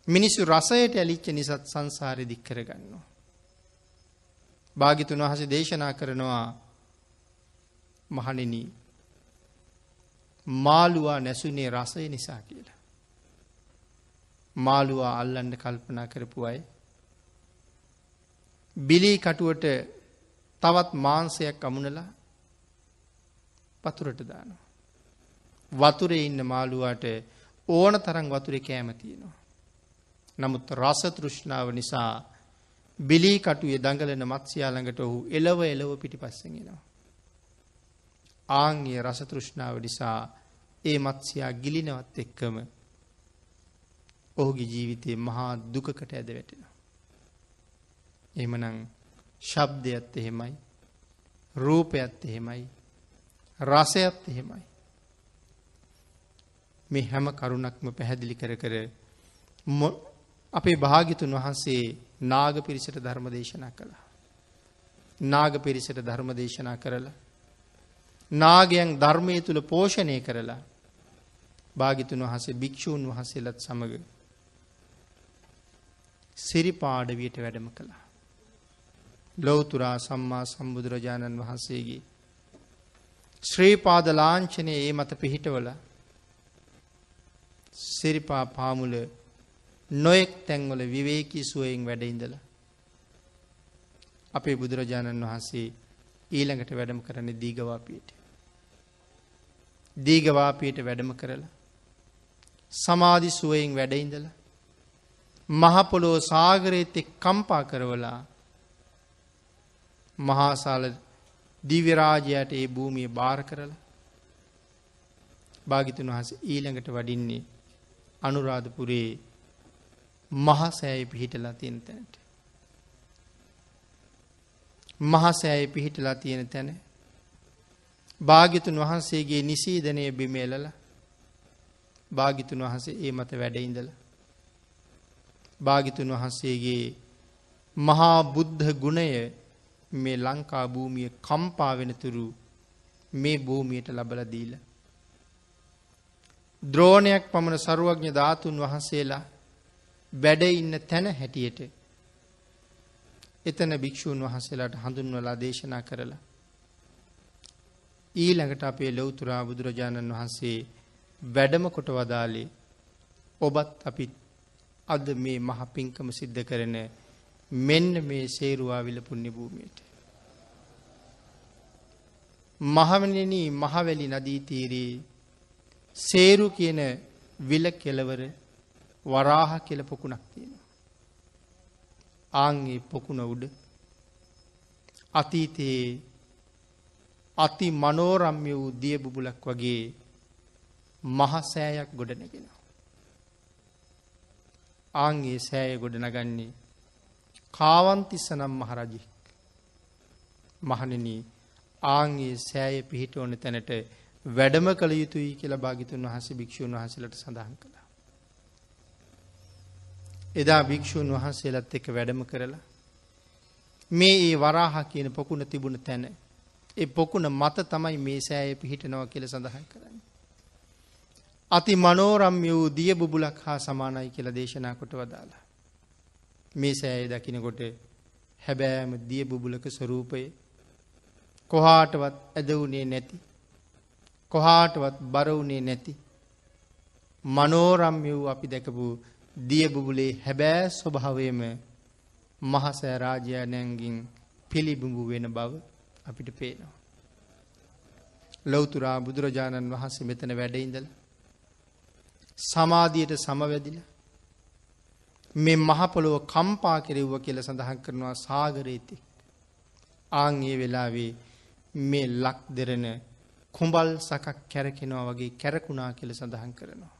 මිනිස්සු රසයට ඇලිච්ච නිසත් සංසාරය දික්කරගන්නවා. භාගිතුන් වහස දේශනා කරනවා මහනිනී මාළුවා නැසුනේ රසය නිසා කියලා. මාළුවා අල්ලන්ඩ කල්පනා කරපු අය. බිලී කටුවට තවත් මාන්සයක් අමුණලා පතුරට දානවා. වතුරේ ඉන්න මාළුවාට ඕන තරම් වතුරේ කෑම තියෙනවා. නමුත් රස තෘෂ්ණාව නිසා බිලී කටුවේ දඟලන මත්ස්‍යා ළඟට ඔහු එලව එලව පිටිපස්සෙන් එනවා. ආන්ගේ රස තෘෂ්ණාව නිසා ඒ මත්ස්‍යයා ගිලිනවත් එක්කම ඔහුගේ ජීවිතයේ මහා දුකකට ඇද වැටෙනවා. එමනං ශබ්දයත් එහෙමයි. රූපයත් එහෙමයි. රසයත් එහෙමයි. මේ හැම කරුණක්ම පැහැදිලි කර කර අපේ භාගිතුන් වහන්සේ නාග පිරිසට ධර්ම දේශනා කළා. නාග පිරිසට ධර්ම දේශනා කරලා. නාගයන් ධර්මය තුළ පෝෂණය කරලා භාගිතුන් වහසේ භික්‍ෂූන් වහසේලත් සමඟ සිරිපාඩවියට වැඩම කළා. ලොවතුරා සම්මා සම්බුදුරජාණන් වහන්සේගේ ශ්‍රීපාද ලාංචනය ඒ මත පිහිටවල සිරිපා පාමුල නොයෙක් තැන්වල විවේකී සුවයෙන් වැඩඉඳල අපේ බුදුරජාණන් වහන්සේ ඊළඟට වැඩම කරන දීගවාපියට. දීගවාපියට වැඩම කරලා සමාධි සුවයෙන් වැඩඉඳල මහපොලෝ සාගරයත් එක් කම්පා කරවලා මහාසාල දිවරාජයට ඒ භූමිය භාර කරලා භාගිතුන් වහස ඊළඟට වඩින්නේ අනුරාධපුරේ මහසෑය පිහිටලා තියෙන තැනට. මහසෑය පිහිටලා තියෙන තැන භාගිතුන් වහන්සේගේ නිසීදනය බිමේලල භාගිතුන් වහන්සේ ඒ මත වැඩඉඳල භාගිතුන් වහන්සේගේ මහා බුද්ධ ගුණය මේ ලංකා භූමිය කම්පා වෙනතුරු මේ භූමියට ලබල දීල. ද්‍රෝණයක් පමණ සරුවඥ ධාතුන් වහන්සේලා වැඩ ඉන්න තැන හැටියට එතන භික්‍ෂූන් වහන්සේලාට හඳුන්වලා දේශනා කරලා. ඊළඟට අපේ ලොවතුරා බුදුරජාණන් වහන්සේ වැඩම කොට වදාලේ ඔබත් අපිත් අද මේ මහ පින්කම සිද්ධ කරන මෙන්න මේ සේරුවාවිල පුුණ්‍ය භූමියට. මහවනන මහවැලි නදීතීරයේ සේරු කියන විල කෙලවර වරාහ කෙල පොකුණක් තියෙනවා. ආංගේ පොකුණ උඩ අතීතයේ අති මනෝරම්ය වූ දිය බුබුලක් වගේ මහසෑයක් ගොඩනගෙන. ආංගේ සෑය ගොඩනගන්නේ කාවන්තිස්ස නම් මහරජි මහනනී ආංගේ සෑය පිහිට ඕන තැනට වැඩම කළ යුතුයි කියලා භාගිතුන් වහස භික්‍ෂූන් වහසලට සඳහන් කළා. එදා භික්‍ෂූන් වහන්සේලත් එක වැඩම කරලා මේ ඒ වරාහ කියන පොකුණ තිබුණ තැන ඒ පොකුණ මත තමයි මේ සෑය පිහිටනව කියල සඳහන් කරන්න. අති මනෝරම් වූ දිය බුබුලක් හා සමානයි කියල දේශනා කොට වදාලා. මේ සෑය දකිනකොට හැබෑම දිය බුබුලක ස්වරූපය කොහාටවත් ඇදවුනේ නැති. කොහාටවත් බරවුනේ නැති. මනෝරම් වූ අපි දැකපු දියබුබුලේ හැබෑ ස්වභාවයම මහසෑ රාජ්‍යයනයන්ගින් පිළිබිඹු වෙන බව අපිට පේනවා. ලොවතුරා බුදුරජාණන් වහන්සේ මෙතන වැඩඉඳල සමාධියට සමවැදිල මේ මහපොළොව කම්පා කෙරෙව්ව කියල සඳහන් කරනවා සාගරේති. ආංගේ වෙලාවේ මේ ලක් දෙරන කුඹල් සකක් කැරකෙනවා වගේ කැරකුණා කියල සඳහන් කරනවා.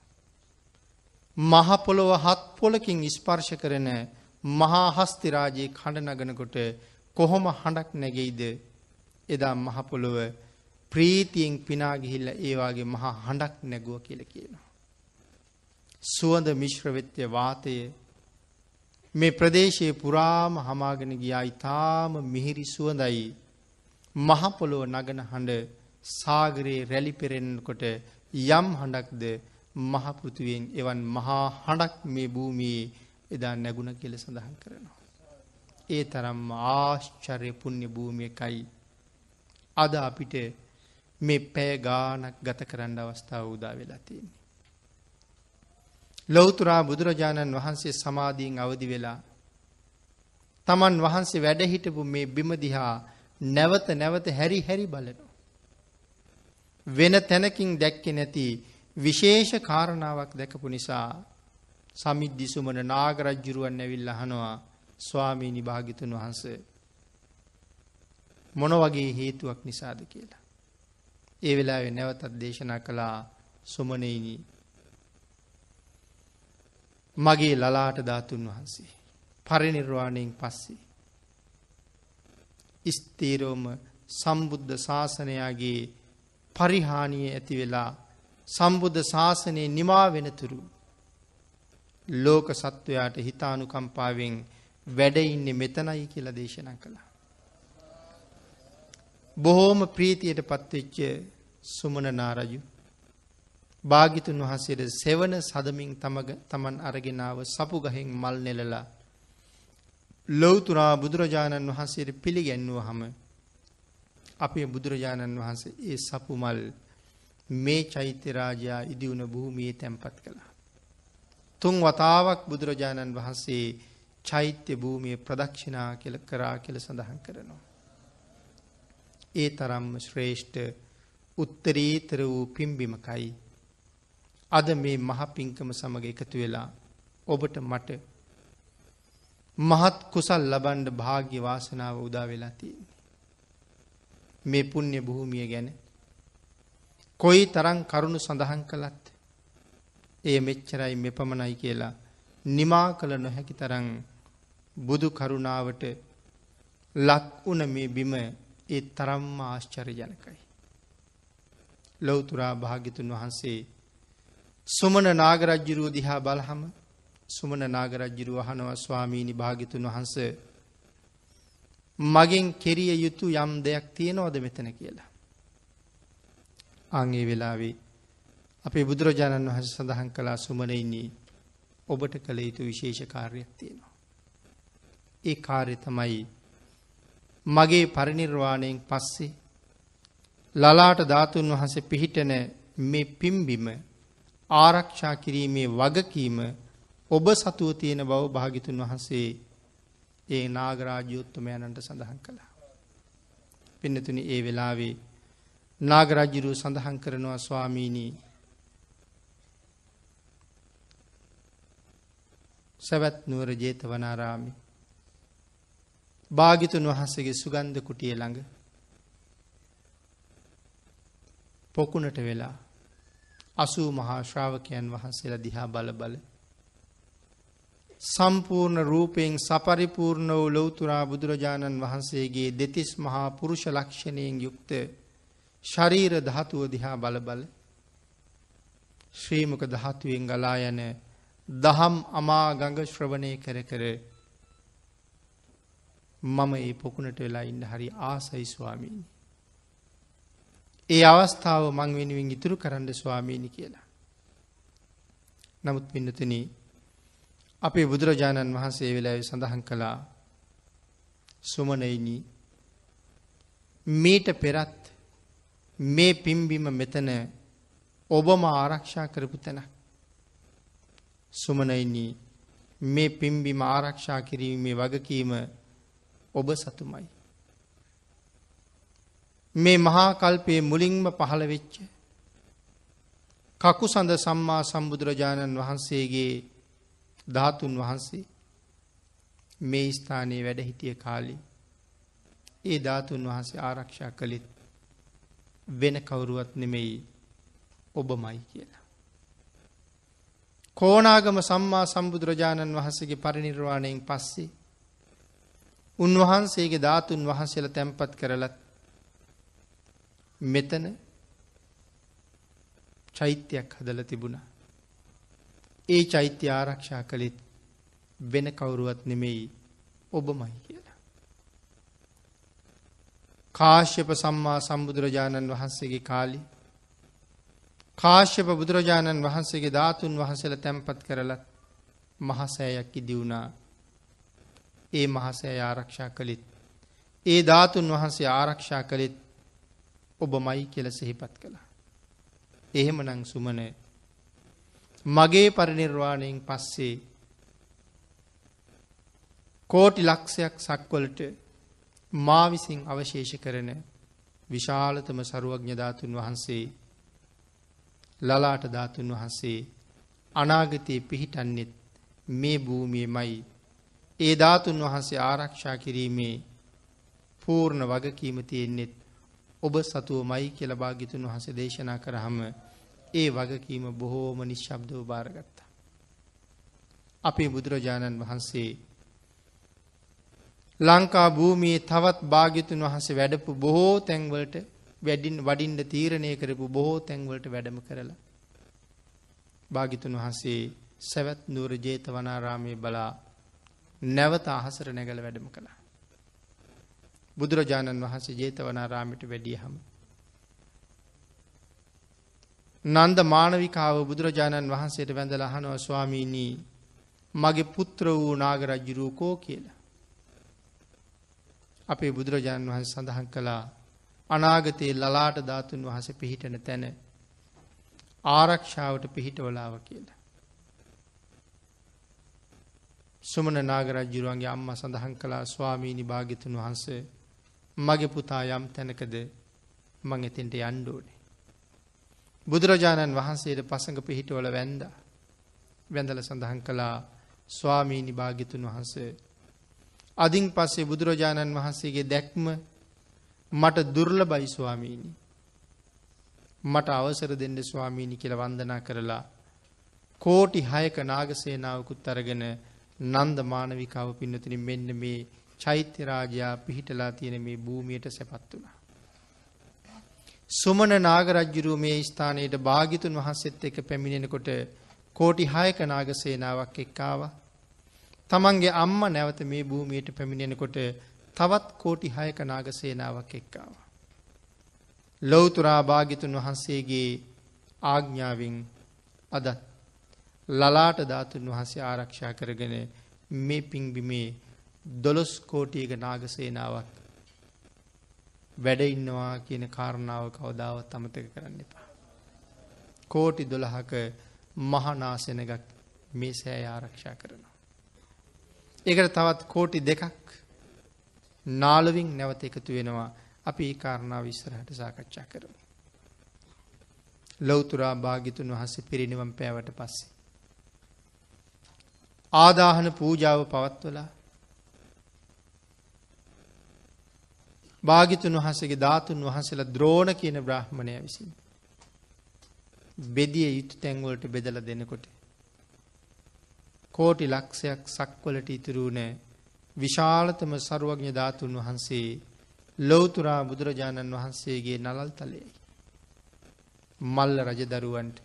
මහපොළොව හත් පොලකින් ස්පර්ශ කරන මහා හස්තිරාජයේ කණඩ නගනකොට කොහොම හඬක් නැගෙයිද එදා මහපොළොව ප්‍රීතියෙන් පිනාගිහිල්ල ඒවාගේ මහා හඬක් නැගුව කියල කියනවා. සුවඳ මිශ්‍රවෙත්‍ය වාතය මේ ප්‍රදේශයේ පුරාම හමාගෙන ගියා ඉතාම මිහිරි සුවඳයි මහපොළොව නගන හඬ සාගරයේ රැලි පෙරෙන්කොට යම් හඬක්ද මහපෘතිවෙන් එවන් මහා හඬක් මේ භූමියේ එදා නැගුණ කියල සඳහන් කරනවා. ඒ තරම් ආශ්චර්ය පුුණ්‍ය භූමියකයි අද අපිට මේ පෑ ගානක් ගත කරන්න අවස්ථාව උදා වෙලා තියෙන්නේ. ලොවතුරා බුදුරජාණන් වහන්සේ සමාධීන් අවදි වෙලා තමන් වහන්සේ වැඩහිටපු මේ බිමදිහා නැවත නැවත හැරි හැරි බලනු. වෙන තැනකින් දැක්කෙ නැති විශේෂ කාරණාවක් දැකපු නිසා සමිද්දි සුමන නාගරජ්ජුරුවන් ඇවිල්ල හනවා ස්වාමීනි භාගිතුන් වහන්ස මොන වගේ හේතුවක් නිසාද කියලා. ඒ වෙලා නැවතත් දේශනා කළා සුමනයිනී මගේ ලලාට ධාතුන් වහන්සේ. පරිනිර්වාණයෙන් පස්සේ. ස්තීරෝම සම්බුද්ධ ශාසනයාගේ පරිහානිය ඇති වෙලා සම්බුද්ධ ශාසනයේ නිමා වෙනතුරු ලෝක සත්වයාට හිතානුකම්පාවෙන් වැඩ ඉන්නේ මෙතනයි කියලා දේශනා කළා. බොහෝම ප්‍රීතියට පත්වෙච්ච සුමන නාරජු භාගිතුන් වහන්සේට සෙවන සදමින් තමග තමන් අරගෙනාව සපු ගහෙන් මල් නෙලලා ලොවතුරා බුදුරජාණන් වහන්සේට පිළිගැන්වුව හම අපේ බුදුරජාණන් වහන්සේ ඒ සපු මල් මේ චෛත්‍යරාජයා ඉදිවුණ භූමියේ තැන්පත් කළා. තුන් වතාවක් බුදුරජාණන් වහන්සේ චෛත්‍ය භූමිය ප්‍රදක්ෂිනා කෙල කරා කෙල සඳහන් කරනවා. ඒ තරම්ම ශ්‍රේෂ්ඨ උත්තරීතර වූ පිම්බිමකයි අද මේ මහ පිංකම සමග එකතු වෙලා ඔබට මට මහත් කුසල් ලබන්ඩ භාග්‍ය වාසනාව උදා වෙලා තියන්නේ. මේ පුුණ්‍ය භූමිය ගැන කොයි තරං කරුණු සඳහන් කළත් එය මෙච්චරයි මෙපමණයි කියලා නිමා කළ නොහැකි තරං බුදු කරුණාවට ලක් වුන මේ බිම ඒ තරම්ම ආශ්චර ජනකයි. ලොවතුරා භාගිතුන් වහන්සේ සුමන නාගරජ්ජුරුව දිහා බලහම සුමන නාගරජ්ජුරුව අහනවා ස්වාමීණි භාගිතුන් වහන්ස මගෙන් කෙරිය යුතු යම් දෙයක් තියෙනවද මෙතන කියලා. අංගේ වෙලාවේ අපේ බුදුරජාණන් වහස සඳහන් කලා සුමනයින්නේ ඔබට කළ යුතු විශේෂ කාර්යක් තියෙනවා. ඒ කාර්ය තමයි මගේ පරිනිර්වාණයෙන් පස්සේ ලලාට ධාතුන් වහන්සේ පිහිටන මේ පිම්බිම ආරක්ෂා කිරීමේ වගකීම ඔබ සතුව තියෙන බව භාගිතුන් වහන්සේ ඒ නාගරාජ්‍යයුත්තමයණන්ට සඳහන් කළා. පින්නතුනි ඒ වෙලාවේ නාගරජ්ජිරු සඳහන් කරනවා ස්වාමීණී සැවැත් නුවර ජේත වනාරාමි භාගිතුන් වහන්සේගේ සුගන්ධ කුටිය ළඟ පොකුණට වෙලා අසූ මහා ශ්‍රාවකයන් වහන්සේලා දිහා බල බල. සම්පූර්ණ රූපයෙන් සපරිපූර්ණ වූ ලොවතුරා බුදුරජාණන් වහන්සේගේ දෙතිස් මහා පුරුෂ ලක්ෂණයෙන් යුක්ත ශරීර ධාතුව දිහා බල බල ශ්‍රීමක ධාතුවෙන් ගලා යන දහම් අමා ගඟ ශ්‍රවණය කර කර මම ඒ පොකුණට වෙලා ඉන්න හරි ආසයි ස්වාමීනි. ඒ අවස්ථාව මං වෙනුවෙන් ඉතුරු කරන්න ස්වාමීණි කියලා. නමුත් පින්නතුන අපේ බුදුරජාණන් වහන්සේ වෙලාව සඳහන් කළා සුමනයිනී මීට පෙරත් මේ පිම්බිම මෙතන ඔබම ආරක්ෂා කරපු තැන. සුමනයිනී මේ පිම්බිම ආරක්ෂා කිරීමේ වගකීම ඔබ සතුමයි. මේ මහා කල්පයේ මුලින්ම පහළ වෙච්ච කකුසඳ සම්මා සම්බුදුරජාණන් වහන්සේගේ ධාතුන් වහන්සේ මේ ස්ථානයේ වැඩ හිටිය කාලේ ඒ ධාතුන් වහන්සේ ආරක්ෂා කළෙත් වෙන කවුරුවත් නෙමෙයි ඔබමයි කියලා. කෝනාගම සම්මා සම්බුදුරජාණන් වහන්සේගේ පරිනිර්වාණයෙන් පස්සේ උන්වහන්සේගේ ධාතුන් වහන්සේලා තැන්පත් කරලත් මෙතන චෛත්‍යයක් හදල තිබුණා. ඒ චෛත්‍ය ආරක්ෂා කළෙත් වෙන කවුරුවත් නෙමෙයි ඔබමයි කියලා. කාශ්‍යප සම්මා සම්බුදුරජාණන් වහන්සේගේ කාලි කාශ්‍යප බුදුරජාණන් වහන්සේගේ ධාතුන් වහසල තැන්පත් කරලත් මහසෑයක් ඉදිවුණා ඒ මහසෑ ආරක්ෂා කළෙත් ඒ ධාතුන් වහන්සේ ආරක්ෂා කළෙත් ඔබ මයි කියල සිහිපත් කළා. එහෙම නං සුමන මගේ පරිනිර්වාණයෙන් පස්සේ කෝටි ලක්ෂයක් සක්වලට මා විසින් අවශේෂ කරන විශාලතම සරුවඥධාතුන් වහන්සේ ලලාට ධාතුන් වහන්සේ අනාගතයේ පිහිටන්නෙත් මේ භූමිය මයි ඒ ධාතුන් වහන්සේ ආරක්ෂා කිරීමේ පූර්ණ වගකීම තියෙන්නෙත් ඔබ සතුව මයි කියල භාගිතුන් වහස දේශනා කරහම ඒ වගකීම බොහෝම නිශ්ශබ්දව භාරගත්තා. අපේ බුදුරජාණන් වහන්සේ ලංකා භූමියේ තවත් භාග්‍යතුන් වහන්සේ වැඩපු බොහෝ තැන්වලට වැඩින් වඩින්ඩ තීරණය කරපු බොහෝ තැන්වලට වැඩම කරලා. භාගිතුන් වහන්සේ සැවැත් නුවර ජේත වනාරාමය බලා නැවත අහසර නැගල වැඩම කළා. බුදුරජාණන් වහන්සේ ජේත වනාරාමිට වැඩිය හම. නන්ද මානවිකාව බුදුරජාණන් වහන්සේට වැඳල අහනව ස්වාමීණී මගේ පුත්‍ර වූ නාගරජ්ජුරූකෝ කියලා. අපේ බුදුරජාණන් වහන්ස සඳහන් කළා අනාගතයේ ලලාට ධාතුන් වහස පිහිටන තැන ආරක්ෂාවට පිහිටවලාව කියලා. සුමන නාගරජ්ජුරුවන්ගේ අම්ම සඳහන් කලා ස්වාමීණි භාගිතුන් වහන්සේ මගේ පුතා යම් තැනකද මං එතින්ට යන්්ඩෝනේ. බුදුරජාණන් වහන්සේට පසඟ පිහිටවල වැන්ද වැඳල සඳහන් කළා ස්වාමීණි භාගිතුන් වහන්සේ අදින් පස්සේ බුදුරජාණන් වහන්සේගේ දැක්ම මට දුර්ල බයි ස්වාමීණි. මට අවසර දෙන්න ස්වාමීණි කියල වන්දනා කරලා කෝටි හයක නාගසේනාවකුත් අරගෙන නන්ද මානවිකාව පින්නතින මෙන්න මේ චෛත්‍යරාජයා පිහිටලා තියෙන මේ භූමියයට සැපත් වුණා. සුමන නාගරජ්ජුරුව මේ ස්ථානයට භාගිතුන් වහන්සෙත් එක පැමිණෙනකොට කෝටි හයක නාගසේනාවක් එක්කාවා තමන්ගේ අම්ම නැවත මේ භූමියයට පැමිණෙනකොට තවත් කෝටි හයක නාගසේනාවක් එක්කාව. ලොවතුරා භාගිතුන් වහන්සේගේ ආග්ඥාවෙන් අදත් ලලාට ධාතුන් වහන්සේ ආරක්ෂා කරගෙන මේ පිංබිමේ දොළොස් කෝටියක නාගසේනාවක් වැඩඉන්නවා කියන කාරණාව කවදාවත් අමතක කරන්න එපා. කෝටි දොළහක මහනාසෙනගක් මේ සෑ ආරක්ෂා කරනවා. ඒකට තවත් කෝටි දෙකක් නාලවින් නැවත එකතු වෙනවා අපි ඒ කාරණාව විස්සරහට සාකච්ඡා කරමු. ලෞතුරා භාගිතුන් වහන්සේ පිරිනිවම් පෑවට පස්සේ. ආදාහන පූජාව පවත්වලා භාගිතුන් වහසගේ ධාතුන් වහන්සේලා ද්‍රෝණ කියන බ්‍රහ්මණය විසින්. බෙදිය යුතු තැන්වලට බෙදල දෙනකොට. කෝටි ලක්ෂයක් සක්වලට ඉතුරුනෑ විශාලතම සරුවඥ ධාතුන් වහන්සේ ලෝතුරා බුදුරජාණන් වහන්සේගේ නලල් තලයයි. මල්ල රජදරුවන්ට.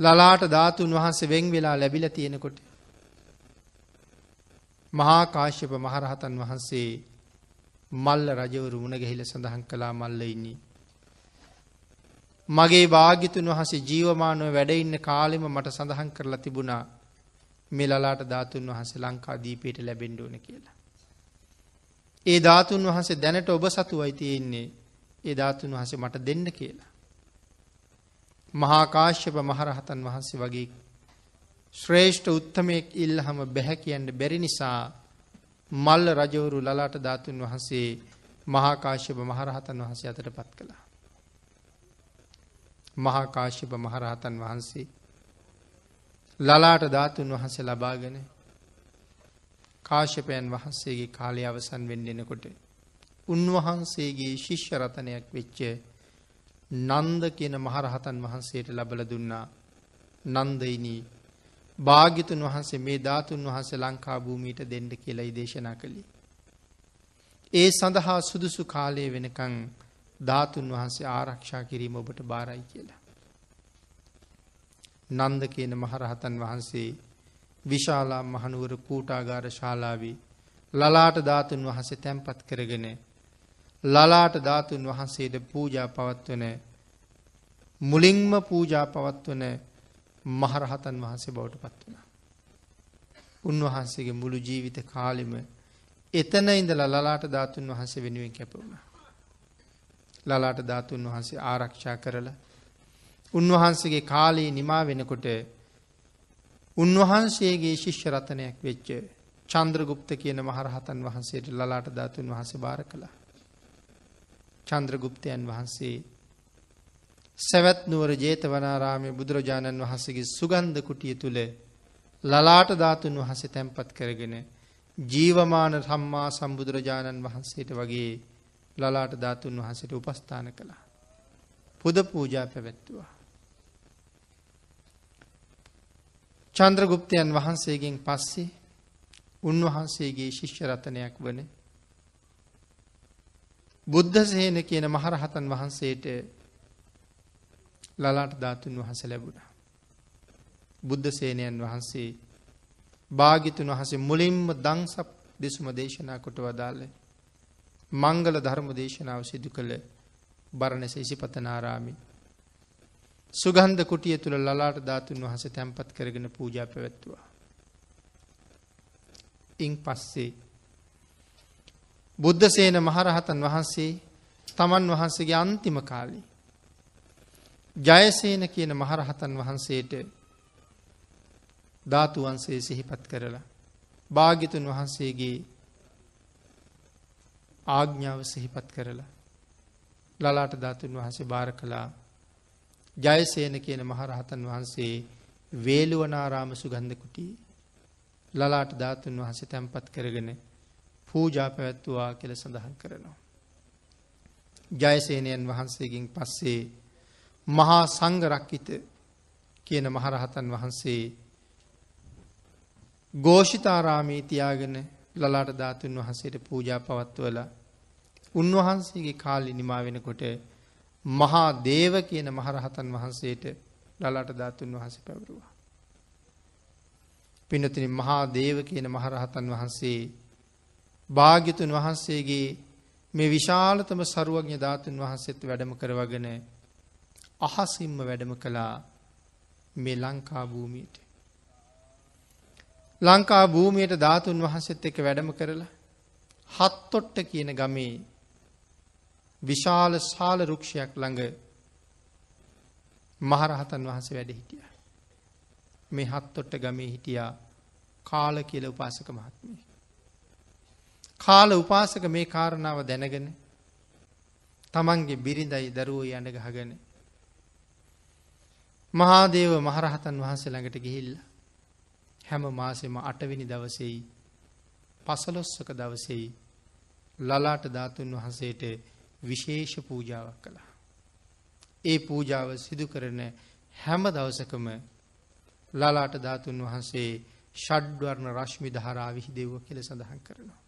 ලලාට ධාතුන් වහන්සේ වෙන් වෙලා ලැබිල තියෙනකොට. මහා කාශ්‍යප මහරහතන් වහන්සේ මල්ල රජවරු මුණගැහිල සඳහන් කලා මල්ල ඉන්නේ. මගේ භාගිතුන් වහසේ ජීවමානුව වැඩඉන්න කාලෙම මට සඳහන් කරලා තිබුණා මෙලලාට ධාතුන් වහසේ ලංකා දීපයට ලැබෙන්ඩෝන කියලා. ඒ ධාතුන් වහන්සේ දැනට ඔබ සතුවයි තියෙන්නේ ඒ ධාතුන් වහසේ මට දෙන්න කියලා. මහාකාශ්‍යප මහරහතන් වහන්සේ වගේ ශ්‍රේෂ්ඨ උත්තමයෙක් ඉල්ල හම බැහැ කියන්න බැරි නිසා මල්ල රජවරු ලලාට ධාතුන් වහන්සේ මහාකාශ්‍යප මහරහතන් වහන්සේ අතට පත් කළා. මහාකාශ්‍යප මහරහතන් වහන්සේ ලලාට ධාතුන් වහන්සේ ලබාගෙන කාශ්‍යපයන් වහන්සේගේ කාලය අවසන් වෙන්නෙනකොට උන්වහන්සේගේ ශිෂ්‍ය රතනයක් වෙච්ච නන්ද කියන මහරහතන් වහන්සේට ලබල දුන්නා නන්දයිනී භාගිතුන් වහන්සේ මේ ධාතුන් වහන්සේ ලංකා භූමීට දෙන්ඩ කියලයි දේශනා කළේ. ඒ සඳහා සුදුසු කාලය වෙනකං ධාතුන් වහන්සේ ආරක්ෂා කිරීම ඔබට බාරයි කියලා. නන්ද කියන මහරහතන් වහන්සේ විශාලා මහනුවර කූටාගාර ශාලාවී ලලාට ධාතුන් වහසේ තැන්පත් කරගෙන ලලාට ධාතුන් වහන්සේද පූජා පවත්වන මුලින්ම පූජා පවත්වන මහරහතන් වහන්සේ බවට පත් වන. උන්වහන්සේගේ මුළු ජීවිත කාලෙම එතන ඉඳල ලලාට ධාතුන් වහන්සේ වෙනුවෙන් කැපවුණා. ලලාට ධාතුන් වහන්සේ ආරක්ෂා කරලා උන්වහන්සේගේ කාලයේ නිමා වෙනකොට උන්වහන්සේගේ ශිෂ්‍ය රතනයක් වෙච්ච චන්ද්‍රගුප්ත කියන මහරහතන් වහන්සේට ලලාට ධාතුන් වහන්සේ භාර කළා. චන්ද්‍රගුප්තයන් වහන්සේ සැවැත් නුවර ජේතවනාරාමය බුදුරජාණන් වහන්සේගේ සුගන්ධ කුටිය තුළ ලලාට ධාතුන් වහසේ තැන්පත් කරගෙන ජීවමාන සම්මා සම්බුදුරජාණන් වහන්සේට වගේ ලලාට ධාතුන් වහසට උපස්ථාන කළා. පුද පූජා පැවැත්තුවා. චන්ද්‍රගුප්තයන් වහන්සේගෙන් පස්සේ උන්වහන්සේගේ ශිෂ්‍ය රතනයක් වන බුද්ධසේන කියන මහරහතන් වහන්සේට ලලාට ධාතුන් වහස ලැබුණා. බුද්ධසේනයන් වහන්සේ භාගිතුන් වහසේ මුලින්ම දංසප් දෙසුම දේශනා කොට වදාළ මංගල ධර්ම දේශනාව සිදු කළ බරණැස ඉසිපතනාරාමි. සුගන්ධ කුටිය තුළ ලලාට ධාතුන් වහස තැන්පත් කරගෙන පූජා පැවැත්තුවා. ඉන් පස්සේ බුද්ධසේන මහරහතන් වහන්සේ තමන් වහන්සේගේ අන්තිම කාලි. ජයසේන කියන මහරහතන් වහන්සේට ධාතුවන්සේ සිහිපත් කරලා. භාගිතුන් වහන්සේගේ ආග්ඥාව සිහිපත් කරලා. ලලාට ධාතුන් වහන්සේ භාර කළා ජයසේන කියන මහරහතන් වහන්සේ වේළුවනාරාම සුගන්ධකුටි ලලාට ධාතුන් වහස තැන්පත් කරගෙන පූජා පැවැත්තුවා කියල සඳහන් කරනවා. ජයසේනයන් වහන්සේකින් පස්සේ මහා සංගරක්කිත කියන මහරහතන් වහන්සේ ගෝෂිතාරාමී තියාගෙන ලලාට ධාතුන් වහන්සේට පූජා පවත්වල උන්වහන්සේගේ කාලි නිමා වෙනකොට මහා දේව කියන මහරහතන් වහන්සේට ලලාට ධාතුන් වහස පැවරුවා. පිනතින මහා දේව කියන මහරහතන් වහන්සේ භාග්‍යතුන් වහන්සේගේ මේ විශාලතම සරුවඥ ධාතුන් වහන්සේත් වැඩම කරවගෙන අහසිම්ම වැඩම කළා මේ ලංකා භූමියට. ලංකා භූමියට ධාතුන් වහන්සේත් එක්ක වැඩම කරලා හත්තොට්ට කියන ගමේ විශාල සාල රුක්ෂයක් ළඟ මහරහතන් වහන්සේ වැඩ හිටිය. මේ හත්තොට්ට ගමේ හිටියා කාල කියල උපාසක මහත්මී. කාල උපාසක මේ කාරණාව දැනගෙන තමන්ගේ බිරිඳයි දරුවෝ යන්න ගහගෙන. මහාදේව මහරහතන් වහන්සේ ළඟට ගිහිල්ල හැම මාසෙම අටවිනි දවසෙයි පසලොස්සක දවසෙයි ලලාට ධාතුන් වහන්සේට විශේෂ පූජාවක් කළා. ඒ පූජාව සිදු කරන හැම දවසකම ලලාට ධාතුන් වහන්සේ ෂඩ්වර්ණ රශ්මි ධාරා විහිදෙව්ව කියල සඳහන් කරනවා.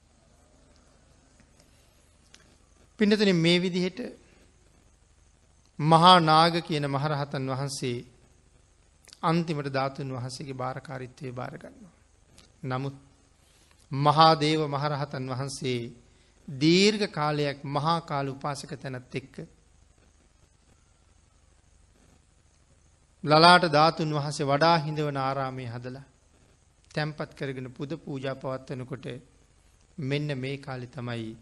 පිනතන මේ විදිහට මහා නාග කියන මහරහතන් වහන්සේ අන්තිමට ධාතුන් වහන්සේගේ භාරකාරිත්වය භාරගන්නවා. නමුත් මහාදේව මහරහතන් වහන්සේ දීර්ඝ කාලයක් මහා කාල උපාසක තැනත් එක්ක ලලාට ධාතුන් වහසේ වඩා හිඳවන ආරාමය හදලා තැම්පත් කරගෙන පුද පූජා පවත්වනකොට මෙන්න මේ කාලි තමයි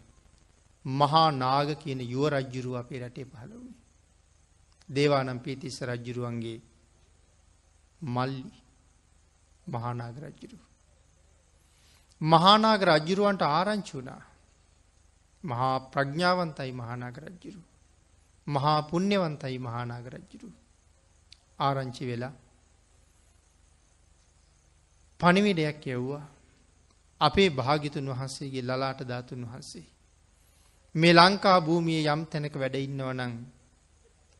මහා නාග කියන යුව රජ්ජුරුව අපේ රටේ පහළ වුණේ. දේවානම් පීතිස්ස රජ්ජුරුවන්ගේ මල්ලි මහානාග රජ්ජුරු. මහානාග රජ්ජුරුවන්ට ආරංචි වුණා. මහා ප්‍රඥාවන්තයි මහානාග රජ්ජුරු. මහා පුුණ්‍යවන්තයි මහානාග රජ්ජුරු. ආරංචි වෙලා පණිවිඩයක් යව්වා අපේ භාගිතුන් වහන්සේගේ ලලාට ධාතුන් වහන්සේ. මේ ලංකා භූමිය යම් තැනක වැඩ ඉන්නව නං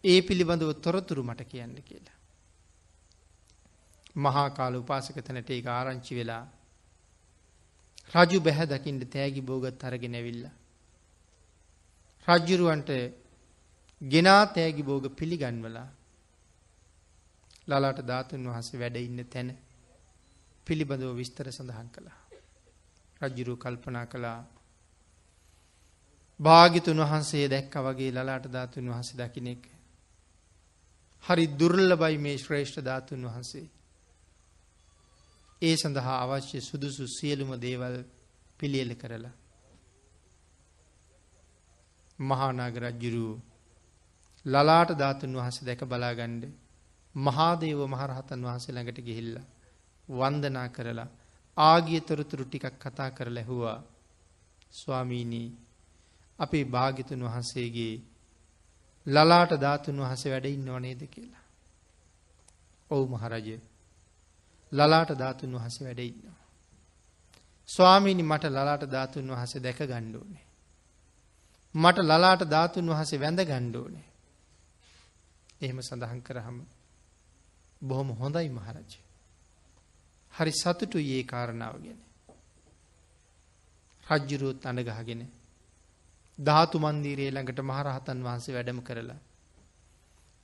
ඒ පිළිබඳව තොරතුරු මට කියන්න කියලා. මහා කාල උපාසක තැනට ඒ ආරංචි වෙලා රජු බැහැ දකිින්ට තෑගි බෝගත් අරගෙන ඇවිල්ල. රජ්ජුරුවන්ට ගෙනා තෑගි බෝග පිළිගන්වලා ලලාට ධාතුන් වහස වැඩ ඉන්න තැන පිළිබඳව විස්තර සඳහන් කළා. රජ්ජුරු කල්පනා කළා භාගිතුන් වහන්සේ දැක්ක වගේ ලලාට ධාතුන් වහස දකිනෙක්. හරි දුර්ල බයි මේ ශ්‍රේෂ්ඨ ධාතුන් වහන්සේ. ඒ සඳහා අවශ්‍ය සුදුසු සියලුම දේවල් පිළියල කරලා. මහානාග රජ්ජුරු ලලාට ධාතුන් වහස දැක බලාගණ්ඩ මහාදේව මහරහතන් වහන්සේ ළඟට ගිහිල්ලා වන්දනා කරලා ආගිය තොරතුරු ටිකක් කතා කර ලැහුවා ස්වාමීනී අපේ භාගිතුන් වහන්සේගේ ලලාට ධාතුන් වහස වැඩඉන්න වනේද කියලා. ඔවු මහරජ ලලාට ධාතුන් වහස වැඩඉන්නවා. ස්වාමීනි මට ලලාට ධාතුන් වහස දැක ගණ්ඩෝනේ. මට ලලාට ධාතුන් වහසේ වැඳ ගණ්ඩෝනේ. එහෙම සඳහන් කරහම බොහොම හොඳයි මහරජය. හරි සතුටු ඒ කාරණාව ගැන. රජ්ජුරුවත් අනගහගෙන ධාතු මන්දීරයේ ළඟට මහරහතන් වහන්සේ වැඩම කරලා.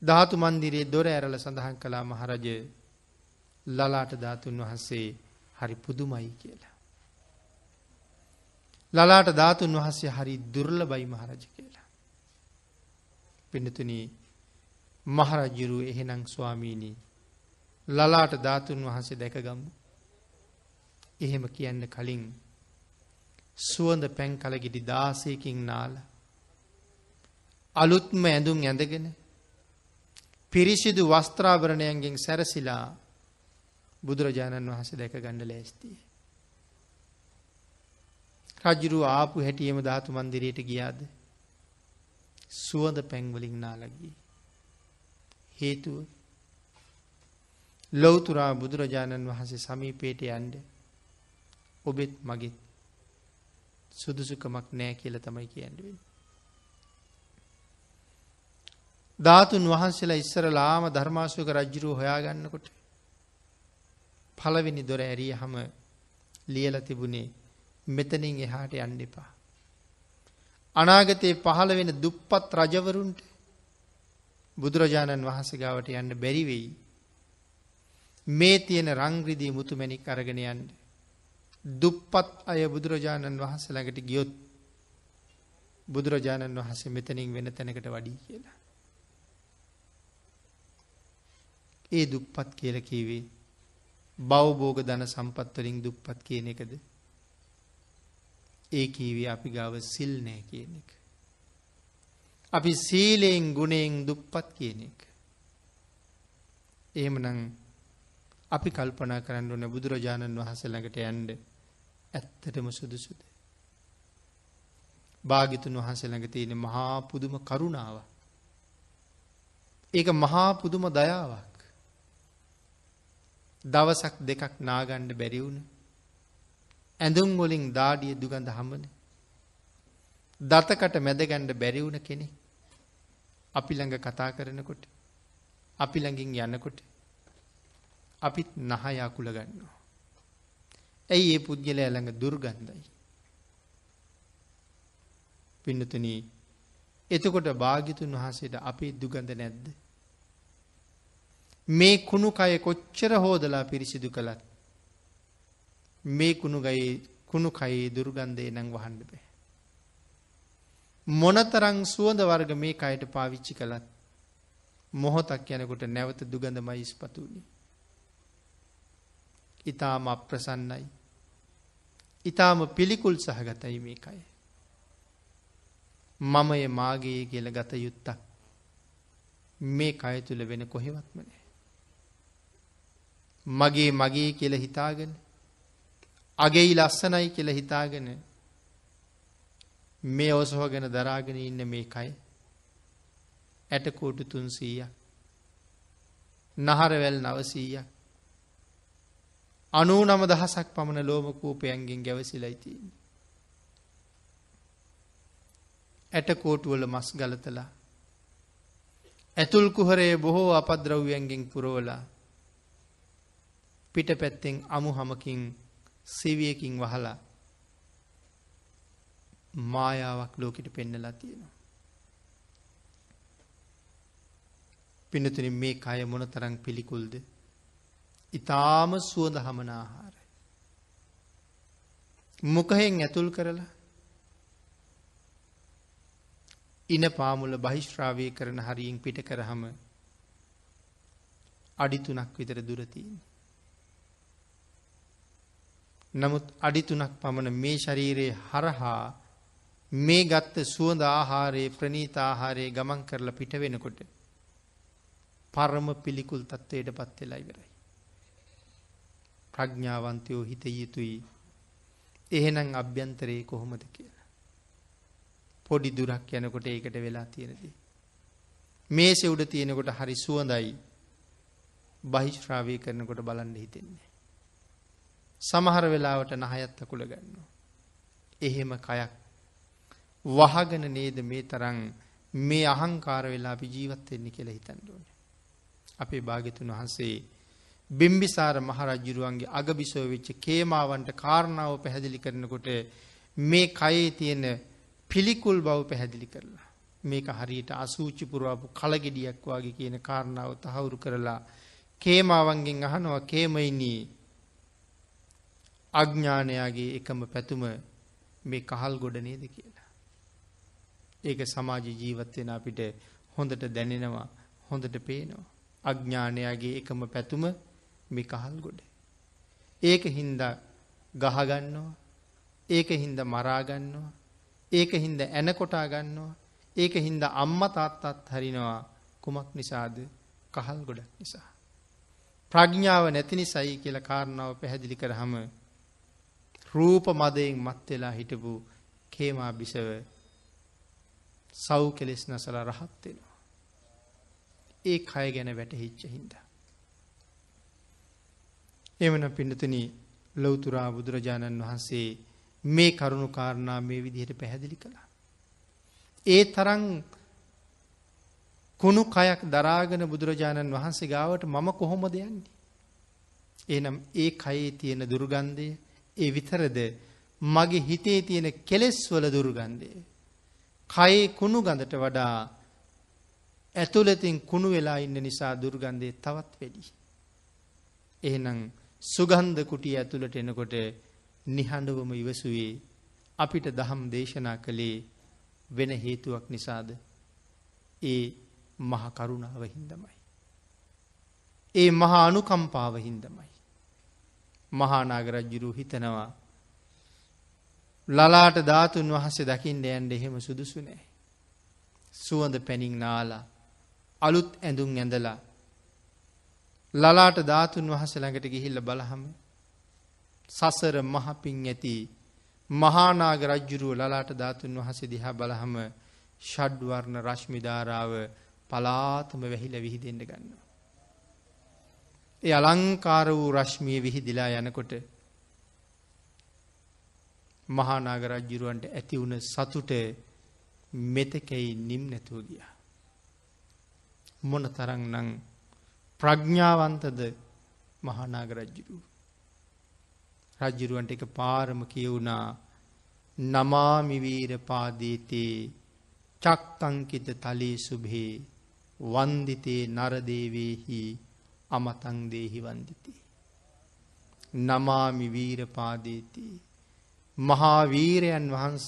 ධාතු මන්දිරයේ දොර ඇරල සඳහන් කලා මහරජය ලලාට ධාතුන් වහන්සේ හරි පුදුමයි කියලා. ලලාට ධාතුන් වහන්සේ හරි දුර්ල බයි මහරජ කියලා. පිනතුන මහරජ්ජුරු එහෙනං ස්වාමීණී ලලාට ධාතුන් වහන්සේ දැකගම්මු. එහෙම කියන්න කලින් සුවඳ පැන් කලගෙඩි දාසයකින් නාල. අලුත්ම ඇඳුම් ඇඳගෙන පිරිසිදු වස්ත්‍රාභරණයන්ගෙන් සැරසිලා බුදුරජාණන් වහස දැක ගණඩ ලෑස්තිය. රජුරු ආපු හැටියම ධාතු මන්දිරයට ගියාද. සුවඳ පැංවලින් නාලගී. හේතුව ලොවතුරා බුදුරජාණන් වහන්සේ සමීපේට යන්ඩ ඔබෙත් මගෙත් සුදුසුකමක් නෑ කියල තමයි කියන්නුවෙන්. ධාතුන් වහන්සේලා ඉස්සරලාම ධර්මාශයක රජ්ජුරුව හොයාගන්නකොට පළවෙනි දොර ඇරිය හම ලියල තිබුණේ මෙතනින් එහාට යන්න එපා. අනාගතයේ පහළ වෙන දුප්පත් රජවරුන්ට බුදුරජාණන් වහන්සේ ගාවට යන්න බැරිවෙයි. මේ තියෙන රංග්‍රදී මුතුමැණික් අරගෙන යන්න. දුප්පත් අය බුදුරජාණන් වහන්සේ ළඟට ගියොත් බුදුරජාණන් වහන්සේ මෙතනින් වෙන තැනකට වඩී කියලා. ඒ දුප්පත් කියල කීවේ බවබෝග ධන සම්පත්වලින් දුප්පත් කියන එකද. ඒ කීවේ අපි ගාව සිල් නෑ කියන එක. අපි සීලයෙන් ගුණයෙන් දුප්පත් කියන එක. එහෙමනං අපි කල්පනා කරන්න ඕන බුදුරජාණන් වහස ළඟට යන්ඩ ඇත්තටම සුදුසුද. භාගිතුන් වහන්ස ළඟ තියෙන මහා පුදුම කරුණාව. ඒක මහා පුදුම දයාවක්. දවසක් දෙකක් නාගණ්ඩ බැරිවුණ. ඇඳුම් වලින් දාඩිය දුගඳ හමන. දතකට මැදගණ්ඩ බැරිවුණ කෙනෙ. අපි ළඟ කතා කරනකොට. අපි ළඟින් යන්නකොට. අපිත් නහයාකුල ගන්නවා. ඇයි ඒ පුද්ගලය ළඟ දුර්ගන්ධයි. පින්නතුනී එතකොට භාගිතුන් වහසේට අපේ දුගඳ නැද්ද. මේ කුණු කය කොච්චර හෝදලා පිරිසිදු කළත් මේ කුණු ගයේ කුණු කයේ දුර්ගන්ධය නං වහන්ඩ බෑ. මොනතරං සුවඳ වර්ග මේ කයට පාවිච්චි කළත් මොහොතක් යනකොට නැවත දුගඳ මයිස් පතුුණි. ඉතාම අප්‍රසන්නයි. ඉතාම පිළිකුල් සහගතයි මේ කය. මමය මාගේ කියල ගත යුත්තක් මේ කය තුළ වෙන කොහෙවත්මනෑ. මගේ මගේ කියල හිතාගෙන අගෙයි ලස්සනයි කියල හිතාගෙන මේ ඔසහෝගෙන දරාගෙන ඉන්න මේ කයි ඇටකෝටු තුන්සීය නහරවැල් නවසීය අනූ නම දහසක් පමණ ලෝමකූපයන්ගෙන් ගැවසිලයිතින්. ඇටකෝටුවල මස් ගලතලා ඇතුල් කුහරේ බොහෝ අපද්‍රව්‍යයන්ගෙන් පුරෝලා පිට පැත්තෙන් අමු හමකින් සෙවියකින් වහලා මායාවක් ලෝකට පෙන්නලා තියෙනවා. පිනතුනින් මේ කය මොන තරං පිළිකුල්ද. ඉතාම සුවඳ හමන ආහාරයි. මොකහෙන් ඇතුල් කරලා ඉන පාමුල බහිශ්‍රාවය කරන හරියෙන් පිට කරහම අඩිතුනක් විතර දුරතින්. නමුත් අඩිතුනක් පමණ මේ ශරීරයේ හරහා මේ ගත්ත සුවඳ ආහාරයේ ප්‍රනීත ආහාරයේ ගමන් කරලා පිට වෙනකොට පරම පිළිකුල් තත්ත්වයට පත්වෙලා ඉවරයි. ප්‍රඥාවන්තයෝ හිත යුතුයි එහෙනම් අභ්‍යන්තරයේ කොහොමද කියලා. පොඩි දුරක් යනකොට ඒකට වෙලා තියෙනදී. මේසෙ උඩ තියෙනකොට හරි සුවඳයි බහිශ්‍රාවය කරනකොට බලන්න හිතෙන්නේ. සමහර වෙලාවට නහයත් අකුල ගන්නවා. එහෙම කයක් වහගෙන නේද මේ තරං මේ අහංකාර වෙලා අපි ජීවත්වෙන්නේ කියලා හිතන්ඩුවන. අපේ භාගිතුන් වහන්සේ බිම්බිසාර මහරජ්ජුරුවන්ගේ අගබිසෝ වෙච්ච කේමාවන්ට කාරණාව පැහැදිලි කරනකොට මේ කයේ තියෙන පිළිකුල් බව පැහැදිලි කරලා. මේක හරියට අසූචි පුරාපු කලගෙඩියක් වගේ කියන කාරණාව තහවුරු කරලා කේමාවන්ගෙන් අහනවා කේමයිනී අඥ්ඥානයාගේ එකම පැතුම මේ කහල් ගොඩ නේද කියලා. ඒක සමාජ ජීවත්වෙන අපිට හොඳට දැනෙනවා හොඳට පේනවා. අඥ්ඥානයාගේ එකම පැතුම මේ කහල් ගොඩ. ඒක හින්ද ගහගන්නවා ඒක හින්ද මරාගන්නවා ඒක හින්ද ඇනකොටා ගන්නවා ඒක හින්ද අම්ම තාත්තත් හරිනවා කුමක් නිසාද කහල් ගොඩක් නිසා. ප්‍රඥාව නැති නිසයි කියල කාරණාව පැහැදිලි කරහම රූප මදයෙන් මත් වෙලා හිටපු කේමා බිසව සව් කෙලෙස් නසල රහත්වෙනවා. ඒ කය ගැන වැටහිච්ච හින්ද. එමන පිඩතුන ලොවතුරා බුදුරජාණන් වහන්සේ මේ කරුණු කාරණා මේ විදිහට පැහැදිලි කළා. ඒ තරන් කුණු කයක් දරාගෙන බුදුරජාණන් වහන්සේ ගාවට මම කොහොම දෙයන්නේ. එනම් ඒ කයේ තියෙන දුර්ගන්ධය ඒ විතරද මගේ හිතේ තියෙන කෙලෙස් වල දුර්ගන්ධය. කයේ කුණු ගඳට වඩා ඇතුළතින් කුණු වෙලා ඉන්න නිසා දුර්ගන්ධය තවත් වැඩි. එහෙනම් සුගන්ධ කුටිය ඇතුළට එනකොට නිහඬවම ඉවසුවේ අපිට දහම් දේශනා කළේ වෙන හේතුවක් නිසාද ඒ මහ කරුණාව හින්දමයි. ඒ මහා අනුකම්පාව හින්දමයි. මහානාගරජ්ජුරු හිතනවා ලලාට ධාතුන් වහසේ දකිින්ට ඇන්ඩ එහෙම සුදුසු නෑ. සුවඳ පැනිින් නාලා අලුත් ඇඳුම් ඇඳලා ලලාට ධාතුන් වහස ළඟට ගිහිල්ල බලහම සසර මහපින් ඇති මහානාග රජ්ජුරුව ලලාට ධාතුන් වහස දිහා බලහම ෂඩ්වර්ණ රශ්මිධාරාව පලාතම වැහිල විහිදෙන්ට ගන්නවා. ඒ අලංකාර වූ රශ්මිය විහිදිලා යනකොට මහානාග රජ්ජුරුවන්ට ඇති වුණ සතුට මෙතකැයි නිම් නැතුව ගිය. මොන තරං නං ප්‍රඥ්ඥාවන්තද මහානාග රජ්ජුරුව. රජ්ජුරුවන්ට එක පාරම කියවුණා නමාමිවීර පාදීතේ චක්තංකිත තලේ සුභේ වන්දිතේ නරදේවේහි අමතං දේහි වන්දිති. නමාමි වීර පාදේති. මහා වීරයන් වහන්ස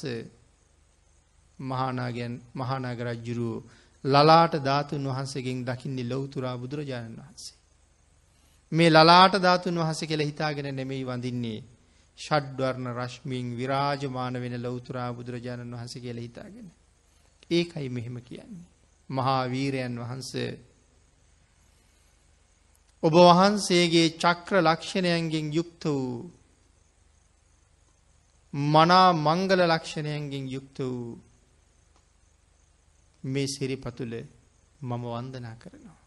මහානාගයන් මහානාග රජ්ජුරුවෝ ලලාට ධාතුන් වහන්සේගෙන් දකින්නේ ලොවතුරා බුදුරජාණන් වහන්සේ. මේ ලලාට ධාතුන් වහස කෙළ හිතාගෙන නෙමෙයි වඳින්නේ ෂඩ්වර්ණ රශ්මින් විරාජමාන වෙන ලොවතුරා බුදුරජාණන් වහස කියල හිතාගෙන. ඒකයි මෙහෙම කියන්නේ. මහා වීරයන් වහන්සේ ඔබ වහන්සේගේ චක්‍ර ලක්ෂණයන්ගෙන් යුක්ත වූ මනා මංගල ලක්ෂණයන්ගෙන් යුක්ත වූ මේ සිරිපතුල මම වන්දනා කරනවා.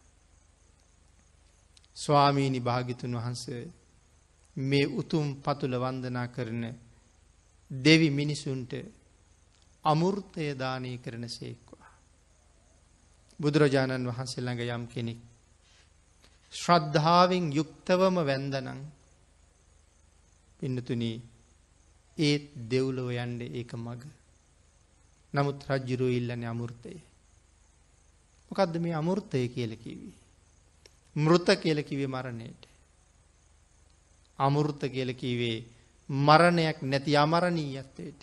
ස්වාමීනි භාගිතුන් වහන්ස මේ උතුම් පතුල වන්දනා කරන දෙවි මිනිසුන්ට අමුෘර්තය දානය කරන සේක්වා. බුදුරජාණන් වහන්සේ ළඟ යම් කෙනෙක් ශ්‍රද්ධාවෙන් යුක්තවම වැන්දනං පින්නතුනී ඒත් දෙව්ලොව යන්ඩ ඒක මග නමුත් රජ්ජුරුව ඉල්ලන අමුෘතය. මොකක්ද මේ අමුෘතය කියලකිවී. මෘත කියලකිවේ මරණයට. අමුෘත කියලකිවේ මරණයක් නැති අමරණීයත්වයට.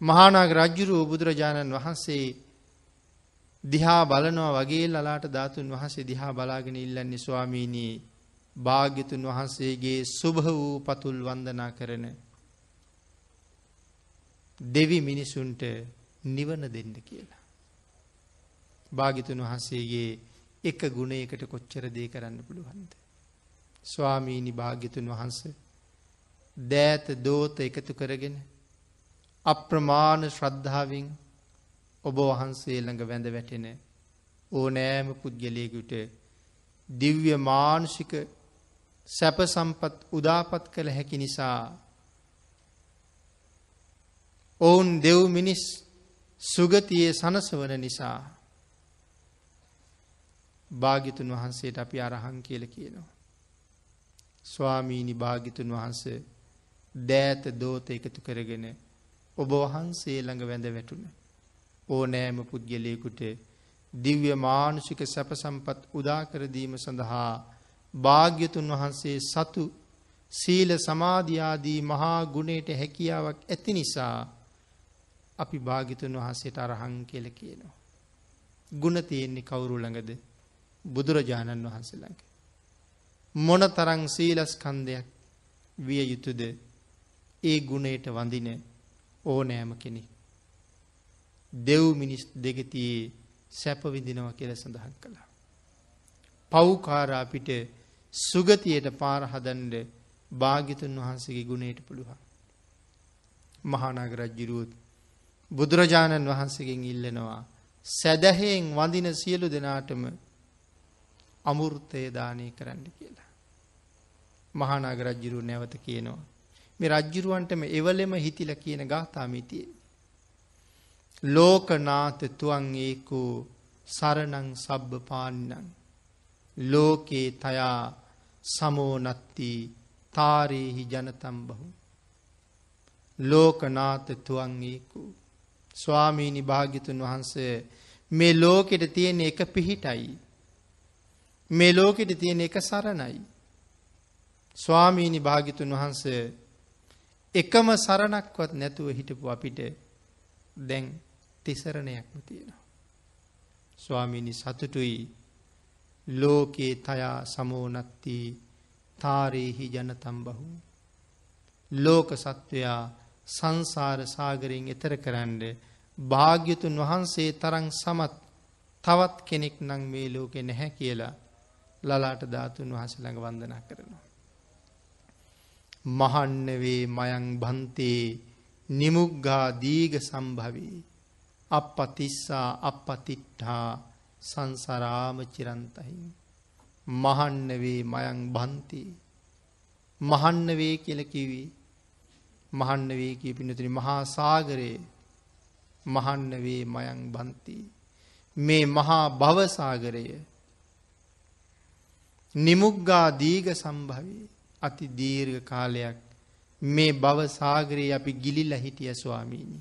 මහානාග රජ්ජුරුව බුදුරජාණන් වහන්සේ දිහා බලනවා වගේ ලලාට ධාතුන් වහන්සේ දිහා බලාගෙන ඉල්ලන්නේ ස්වාමීනී භාග්‍යතුන් වහන්සේගේ සුභ වූ පතුල් වන්දනා කරන දෙවි මිනිසුන්ට නිවන දෙන්න කියලා. භාගිතුන් වහන්සේගේ එක ගුණයකට කොච්චර දේ කරන්න පුළුවන්ද. ස්වාමීනි භාග්‍යතුන් වහන්ස දෑත දෝත එකතු කරගෙන අප්‍රමාණ ශ්‍රද්ධාවෙන් ඔබ වහන්සේ ළඟ වැඳ වැටෙන ඕනෑම පුද්ගලයකුට දිව්‍ය මානුෂික සැප සම්පත් උදාපත් කළ හැකි නිසා ඔවුන් දෙව් මිනිස් සුගතියේ සනසවන නිසා භාගිතුන් වහන්සේට අපි අරහන් කියල කියනවා. ස්වාමීණි භාගිතුන් වහන්ස දෑත දෝත එකතු කරගෙන ඔබ වහන්සේ ළඟ වැඳ වැටුණ. ඕනෑම පුද්ගලයකුට දිව්‍ය මානුෂික සැපසම්පත් උදාකරදීම සඳහා භාග්‍යතුන් වහන්සේ සතු සීල සමාධයාදී මහා ගුණයට හැකියාවක් ඇති නිසා අපි භාගිතුන් වහන්සේට අරහං කියල කියනවා. ගුණ තියෙන්නේ කවුරු ළඟද බුදුරජාණන් වහන්සේ ළඟ. මොන තරං සීලස්කන්දයක් විය යුතුද ඒ ගුණයට වඳින ඕනෑම කෙනෙ. දෙව් මිනිස් දෙගතියේ සැපවිදිනව කියල සඳහන් කළා. පව්කාරා අපිට සුගතියට පාරහදන්ඩ භාගිතුන් වහන්සේගේ ගුණයට පුළුවන්. මහානාග රජ්ජිරුවත් බුදුරජාණන් වහන්සේගෙන් ඉල්ලනවා. සැදැහෙන් වඳින සියලු දෙනාටම අමුෘත්තය දානය කරන්න කියලා. මහානාග රජ්ජිරු නැවත කියනවා. මේ රජ්ජිරුවන්ටම එවලෙම හිතිල කියන ගාථාමිතියෙන්. ලෝකනාත තුවන් ඒකෝ සරණං සබ්බ පාන්නන්. ලෝකේ තයා සමෝනත්ති තාරේහි ජනතම් බහු. ලෝකනාත තුවන් ඒකෝ. ස්වාමීණි භාගිතුන් වහන්සේ මේ ලෝකෙට තියෙන එක පිහිටයි. මේ ලෝකෙට තියෙන එක සරණයි. ස්වාමීණි භාගිතුන් වහන්සේ එකම සරණක්වත් නැතුව හිටපු අපිට දැන් තිසරණයක්ම තියෙනවා. ස්වාමීණි සතුටුයි ලෝකේ තයා සමෝනත්ති තාරේහි ජනතම් බහු. ලෝක සත්වයා සංසාර සාගරයෙන් එතර කරන්න භාග්‍යතුන් වහන්සේ තරං සමත් තවත් කෙනෙක් නං මේ ලෝකෙ නැහැ කියලා ලලාට ධාතුන් වහස ළඟ වන්දනා කරනවා. මහන්නවේ මයං බන්තේ නිමුග්ගා දීග සම්භවී. අපපතිස්සා අපපතිට්ඨා සංසරාම චිරන්තහි මහන්නවේ මයං බන්ති මහන්නවේ කියල කිවී මහන්නවේ කිය පිනතුනි මහා සාගරයේ මහන්නවේ මයං බන්ති. මේ මහා භවසාගරය නිමුග්ගා දීග සම්භවී. අති දීර්ඝ කාලයක් මේ භවසාගරයේ අපි ගිලිල්ල හිටිය ස්වාමීණි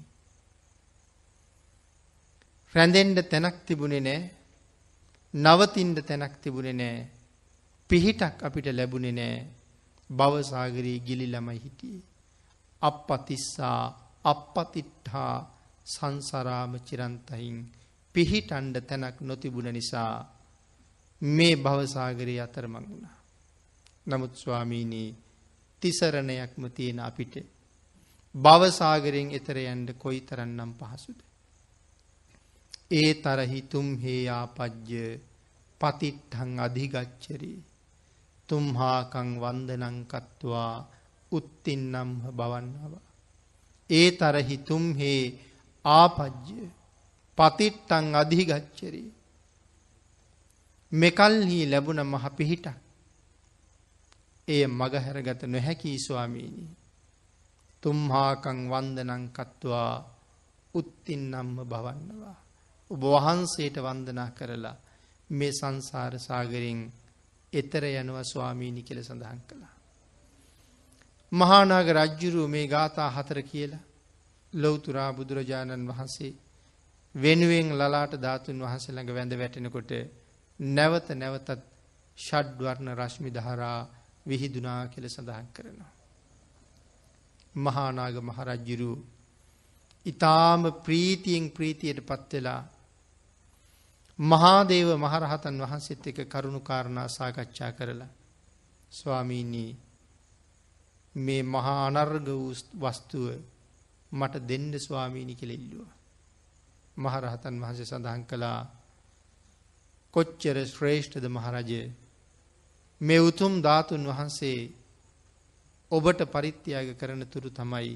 රැඳෙන්ඩ තැනක් තිබුණෙ නෑ. නවතින්ඩ තැනක් තිබුණෙ නෑ. පිහිටක් අපිට ලැබුණෙ නෑ. භවසාගරී ගිලි ළමයි හිටියේ. අපපතිස්සා අපපතිට්හා සංසරාම චිරන්තහින් පිහිටන්ඩ තැනක් නොතිබුණ නිසා මේ භවසාගරී අතරමං වුණා. නමුත් ස්වාමීනී තිසරණයක්ම තියෙන අපිට භවසාගරයෙන් එතර යන්ඩ කොයි තරන්නම් පහසුද. ඒ තරහි තුම් හේයාපජ්‍ය පතිට්හං අධිගච්චරී තුම්හාකං වන්දනංකත්වා උත්තින්නම්හ බවන්නව. ඒ තරහි තුම්හේ ආපජ්‍ය. පතිට්ටං අධිගච්චරී මෙකල්හි ලැබුණ මහ පිහිටක්. එය මගහැරගත නොහැකී ස්වාමීණී තුම්හාකං වන්දනංකත්වා උත්තින්නම්ම බවන්නවා ඔබ වහන්සේට වන්දනා කරලා මේ සංසාර සාගරෙන් එතර යනවා ස්වාමීණි කියල සඳහන් කළා. මහානාග රජ්ජුරුව මේ ගාථා හතර කියලා ලොවතුරා බුදුරජාණන් වහන්සේ වෙනුවෙන් ලලාට ධාතුන් වහන්සේ ළඟ වැඳ වැටෙනකොට නැවත නැවතත් ෂඩ්වර්ණ රශ්මි දහරා විහිදුනා කියල සඳහන් කරනවා. මහානාග මහරජ්ජුරු ඉතාම ප්‍රීතියෙන් ප්‍රීතියට පත්වෙලා මහාදේව මහරහතන් වහන්සේත් එක කරුණු කාරණා සාකච්ඡා කරලා ස්වාමීනී මේ මහා අනර්ග වස්තුව මට දෙන්න ස්වාමීණි කෙළෙල්ලුව. මහරහතන් වහන්සේ සඳහන් කළා කොච්චර ශ්‍රේෂ්ඨද මහරජය මේ උතුම් ධාතුන් වහන්සේ ඔබට පරිත්‍යාග කරන තුරු තමයි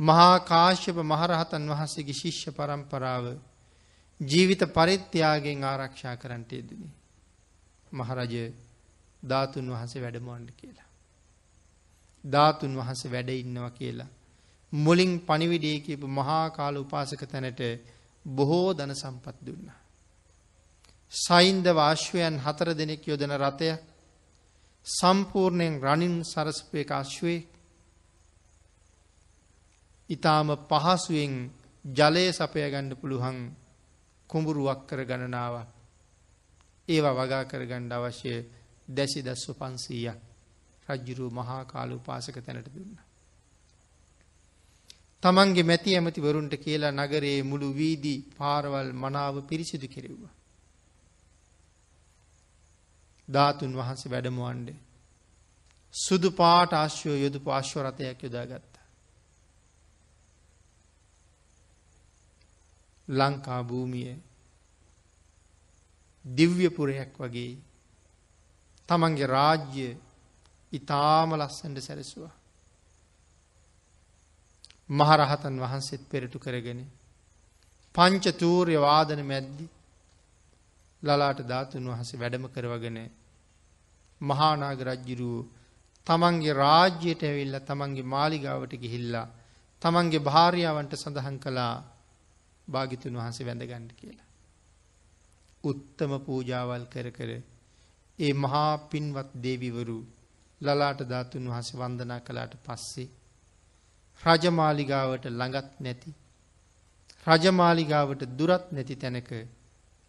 මහා කාශ්‍යප මහරහතන් වහන්සේගේ ශිෂ්‍ය පරම්පරාව ජීවිත පරිත්‍යාගෙන් ආරක්ෂා කරන්නට යෙදනි. මහරජය ධාතුන් වහන්සේ වැඩමවන්න කියලා. ධාතුන් වහන්ස වැඩ ඉන්නවා කියලා. මුලින් පනිවිඩේ කියපු මහා කාල උපාසක තැනට බොහෝ දන සම්පත් දුන්න. සයින්ද වාශ්වයන් හතර දෙනෙක් යොදන රථය සම්පූර්ණයෙන් රනින් සරස්පය අශ්වේ ඊටාම පහසුවෙන් ජලය සපය ගන්න පුළුවන් කුඹුරුවක් කර ගණනාවක් ඒවා වගා කරගන්න අවශ්‍ය දැසි දස්ව 500ක් රජ්ජුරුව මහා කාල උපාසක තැනට දුන්නා. තමන්ගේ මැති ඇමතිවරුන්ට කියලා නගරයේ මුළු වීදි පාරවල් මනාව පිරිසිදු කෙරෙව්වා. ධාතුන් වහන්සේ වැඩමවන්ඩ. සුදු පාට ආශ්‍යෝ යොදපු අශ්වරතයක් යොදාගත්තා. ලංකා භූමිය දිව්‍යපුරයක් වගේ තමන්ගේ රාජ්‍ය ඉතාම ලස්සන්ට සැරසුවා. මහරහතන් වහන්සේත් පෙරටු කරගෙන පංච තූර්ය වාදන මැද්දි ලලාට ධාතුන් වහස වැඩම කරවගෙන මහානාග රජ්ජිරුව තමන්ගේ රාජ්‍යයට ඇවිල්ල තමන්ගේ මාලිගාවට ගිහිල්ලා තමන්ගේ භාර්යාවන්ට සඳහන් කළා භාගිතුන් වහන්සේ වැඳගණ්ඩ කියලා. උත්තම පූජාවල් කර කර ඒ මහා පින්වත් දේවිවරු ලලාට ධාතුන් වහස වන්දනා කලාට පස්සේ රජමාලිගාවට ළඟත් නැති රජමාලිගාවට දුරත් නැති තැනක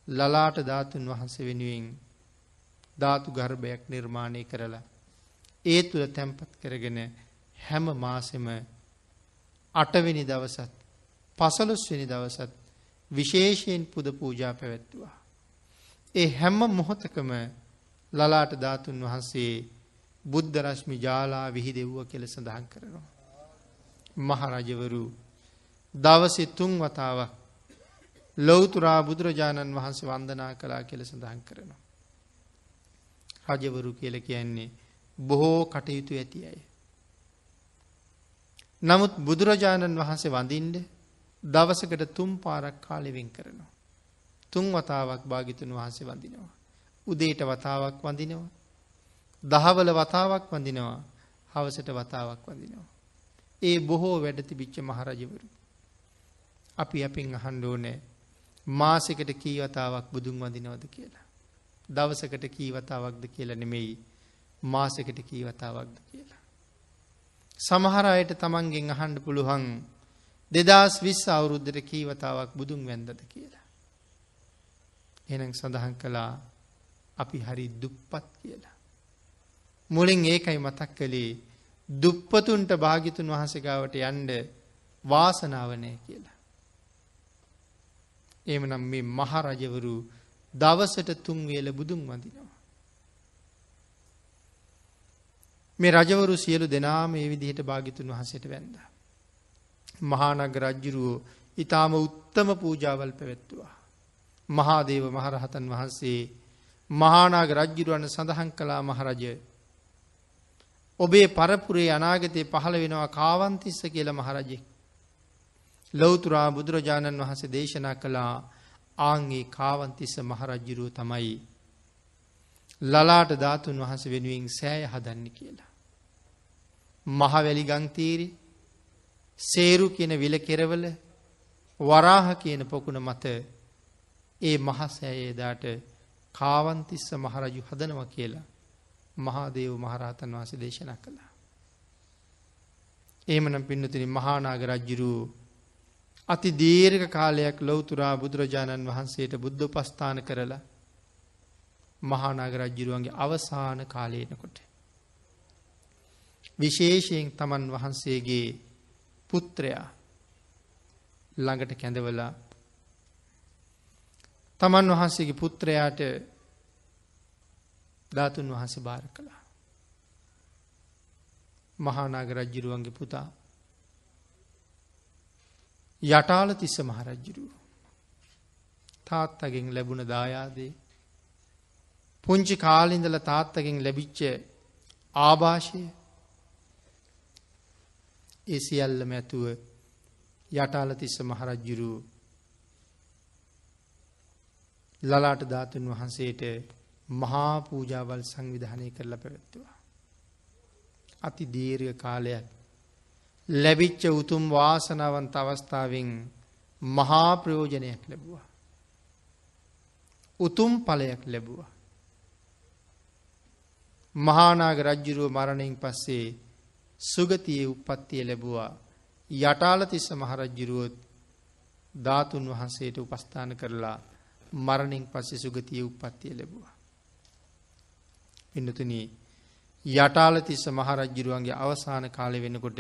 ලලාට ධාතුන් වහන්සේ වෙනුවෙන් ධාතු ගර්භයක් නිර්මාණය කරලා ඒ තුළ තැන්පත් කරගෙන හැම මාසෙම අටවෙනි දවසත් පසළොස්වෙනි දවසත් විශේෂයෙන් පුද පූජා පැවැත්තුවා. ඒ හැම්ම මොහොතකම ලලාට ධාතුන් වහන්සේ බුද්ධ රශ්මි ජාලා විහිදෙව්ව කෙල සඳහන් කරනවා. මහරජවරු දවසෙ තුන් වතාවක් ලොවතුරා බුදුරජාණන් වහන්සේ වන්දනා කලා කෙල සඳහන් කරනවා. රජවරු කියල කියන්නේ බොහෝ කටයුතු ඇති අය. නමුත් බුදුරජාණන් වහන්සේ වඳින්ඩ දවසකට තුම් පාරක් කාලෙවෙන් කරනවා. තුන් වතාවක් භාගිතුන් වහන්සේ වඳිනවා. උදේට වතාවක් වඳිනවා. දහවල වතාවක් වඳිනවා හවසට වතාවක් වඳිනවා. ඒ බොහෝ වැඩ තිබිච්ච මහරජවරු. අපි අපින් අහන්ඩෝනෑ මාසෙකට කීවතාවක් බුදුන් වඳිනවද කියලා. දවසකට කීවතාවක්ද කියලා නෙමෙයි මාසෙකට කීවතාවක්ද කියලා. සමහර අයට තමන්ගෙන් අහන්ඩ පුළුවන් දෙදස් විස් අවුරුද්ධට කීවතාවක් බුදුන් වැන්දද කියලා. එනම් සඳහන් කළා අපි හරි දුප්පත් කියලා. මුලින් ඒකයි මතක් කළේ දුප්පතුන්ට භාගිතුන් වහසගාවට යන්ඩ වාසනාවනය කියලා. එමනම් මේ මහරජවරු දවසට තුන්වේල බුදුන් වඳිනවා. මේ රජවරු සියලු දෙනාම ඒ විදිහට භාගිතුන් වහසට වැන්ද. මහානග රජ්ජුරුවෝ ඉතාම උත්තම පූජාවල් පැවැත්තුවා. මහාදේව මහරහතන් වහන්සේ මහානාග රජ්ජුරුවන්න සඳහන් කලා මහරජය ඔබේ පරපුරේ අනාගතය පහළ වෙනවා කාවන්තිස්ස කියල මහරජෙක්. ලොවතුරා බුදුරජාණන් වහසේ දේශනා කළා ආංගේ කාවන්තිස්ස මහරජ්ජිරුව තමයි. ලලාට ධාතුන් වහස වෙනුවෙන් සෑය හදන්න කියලා. මහවැලි ගංතීරි සේරු කියන විල කෙරවල වරාහ කියන පොකුණ මත ඒ මහසෑයේදාට කාවන්තිස්ස මහරජු හදනව කියලා මහාදේව මහරහතන් වහස දේශනා කළා. ඒමනම් පින්නතින මහානාග රජ්ජිරූ අති දීර්ඝ කාලයක් ලොවතුරා බුදුරජාණන් වහන්සේට බුද්ධ පස්ථාන කරලා මහානාග රජ්ජිරුවන්ගේ අවසාන කාලයනකොට. විශේෂයෙන් තමන් වහන්සේගේ පුත්‍රයා ළඟට කැඳවලා තමන් වහන්සේගේ පුත්‍රයාට ධාතුන් වහන්සේ භාර කළා. මහානාග රජ්ජිරුවන්ගේ පුතා යටාල තිස්ස මහරජ්ජිරුව. තාත්තගෙන් ලැබුණ දායාදේ. පුංචි කාලින්දල තාත්තගෙන් ලැබිච්ච ආභාෂය ඒ සියල්ලම ඇතුව යටාල තිස්ස මහරජ්ජුරු ලලාට ධාතුන් වහන්සේට මහා පූජාවල් සංවිධානය කරලා පැවැත්තුවා. අති දීර්ඝ කාලයක් ලැබිච්ච උතුම් වාසනාවන්ත අවස්ථාවෙන් මහා ප්‍රයෝජනයක් ලැබුවා. උතුම් ඵලයක් ලැබුවා. මහානාග රජ්ජුරුව මරණයෙන් පස්සේ සුගතියේ උප්පත්තිය ලැබුවා යටාල තිස්ස මහරජ්ජිරුවොත් ධාතුන් වහන්සේට උපස්ථාන කරලා මරණින් පස්සේ සුගතිය උප්පත්තිය ලැබුවා. පින්නතුන යටාල තිස්ස මහරජ්ජිරුවන්ගේ අවසාන කාලය වෙනකොට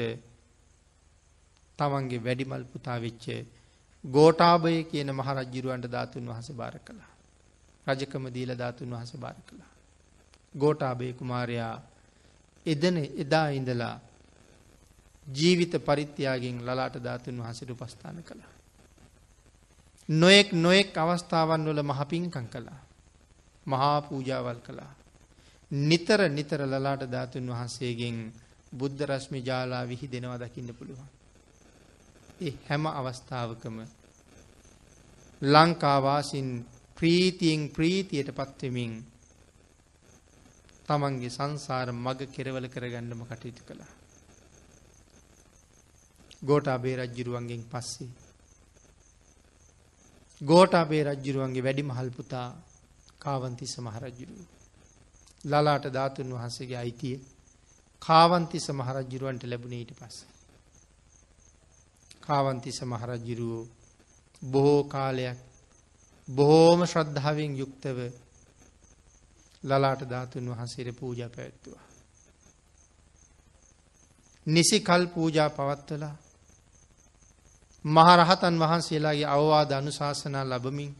තමන්ගේ වැඩිමල් පුතා වෙච්ච ගෝටාභය කියන මහරජ්ජිරුවන්ට ධාතුන් වහස භාර කළා. රජකම දීල ධාතුන් වහස භාර කළා. ගෝටාභය කුමාරයා එදන එදා ඉඳලා ජීවිත පරිත්‍යයාගෙන් ලලාට ධාතුන් වහසට උපස්ථාන කළා. නොයෙක් නොයෙක් අවස්ථාවන් වල මහපින්කං කළා. මහා පූජාවල් කළා. නිතර නිතර ලලාට ධාතුන් වහන්සේගෙන් බුද්ධ රශ්මි ජාලා විහි දෙනවා දකින්න පුළුවන්. ඒ හැම අවස්ථාවකම ලංකාවාසින් ප්‍රීතියෙන් ප්‍රීතියට පත්වෙමින් තමන්ගේ සංසාර මග කෙරවල කරගන්නම කටයුතු කළා. ගෝටාබේ රජ්ජිරුවන්ගෙන් පස්සේ. ගෝටාබේ රජ්ජිරුවන්ගේ වැඩි මහල්පුතා කාවන්තිස මහරජ්ජිරුව. ලලාට ධාතුන් වහන්සේගේ අයිතිය කාවන්තිස මහරජ්ජිරුවන්ට ලැබුණ ඊට පස්සේ. කාවන්තිස මහරජ්ජිරුවෝ බොහෝ කාලයක් බොහෝම ශ්‍රද්ධාවෙන් යුක්තව ලලාට ධාතුන් වහන්සේට පූජ පැවැත්තුවා. නිසි කල් පූජා පවත්වලා මහරහතන් වහන්සේලාගේ අවවාද අනුශාසනා ලබමින්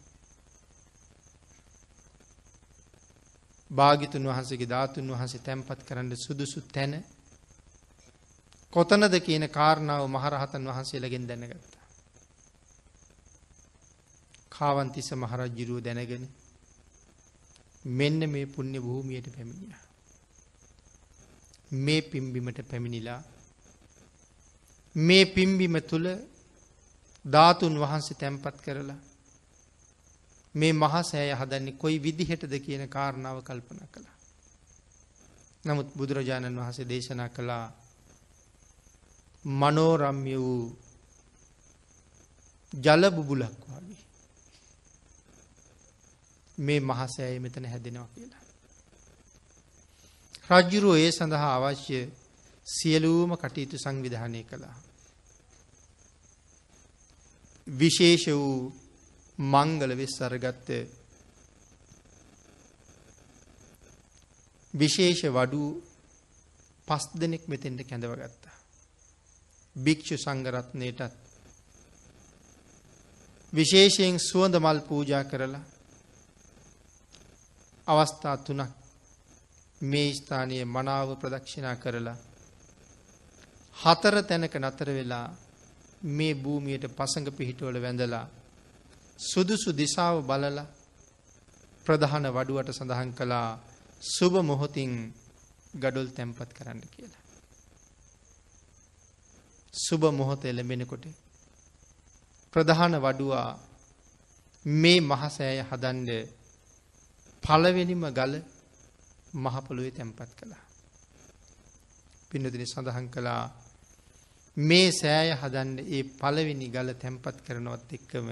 භාගිතුන් වහන්සේගේ ධාතුන් වහන්සේ තැන්පත් කරන්න සුදුසු තැන කොතනද කියන කාරණාව මහරහතන් වහන්සේලගෙන් දැනගත්තා. කාවන්තිස මහරජ්ජිරුව දැනගෙන මෙන්න මේ පුුණ්‍ය භූමියයට පැමිණිය. මේ පිම්බිමට පැමිණිලා මේ පිම්බිම තුළ ධාතුන් වහන්සේ තැන්පත් කරලා මේ මහසෑය හදන්නේ කොයි විදිහටද කියන කාරණාව කල්පන කළා. නමුත් බුදුරජාණන් වහන්සේ දේශනා කළා මනෝරම්ය වූ ජල බුබුලක් වගේ. මේ මහසෑය මෙතන හැදෙනවා කියලා. රජ්ජුරුව ඒ සඳහා අවශ්‍ය සියලූම කටයුතු සංවිධානය කළා. විශේෂ වූ මංගල වෙස් අරගත්ත විශේෂ වඩු පස් දෙනෙක් මෙතෙන්ට කැඳව ගත්තා. භික්‍ෂු සංගරත්නයටත් විශේෂයෙන් සුවඳ මල් පූජා කරලා අවස්ථා තුනක් මේ ස්ථානය මනාව ප්‍රදක්ෂිනා කරලා හතර තැනක නතර වෙලා මේ භූමියයට පසඟ පිහිටුවල වැඳලා සුදුසු දිසාව බලලා ප්‍රධාන වඩුවට සඳහන් කළා සුබ මොහොතින් ගඩොල් තැන්පත් කරන්න කියලා. සුබ මොහොත එළඹෙනකොට ප්‍රධාන වඩුවා මේ මහසෑය හදන්ඩ පළවෙනිම ගල මහපොළුවේ තැන්පත් කළා. පින්නතින සඳහන් කළා මේ සෑය හදන්ඩ ඒ පළවෙනි ගල තැන්පත් කරනවත් එක්කම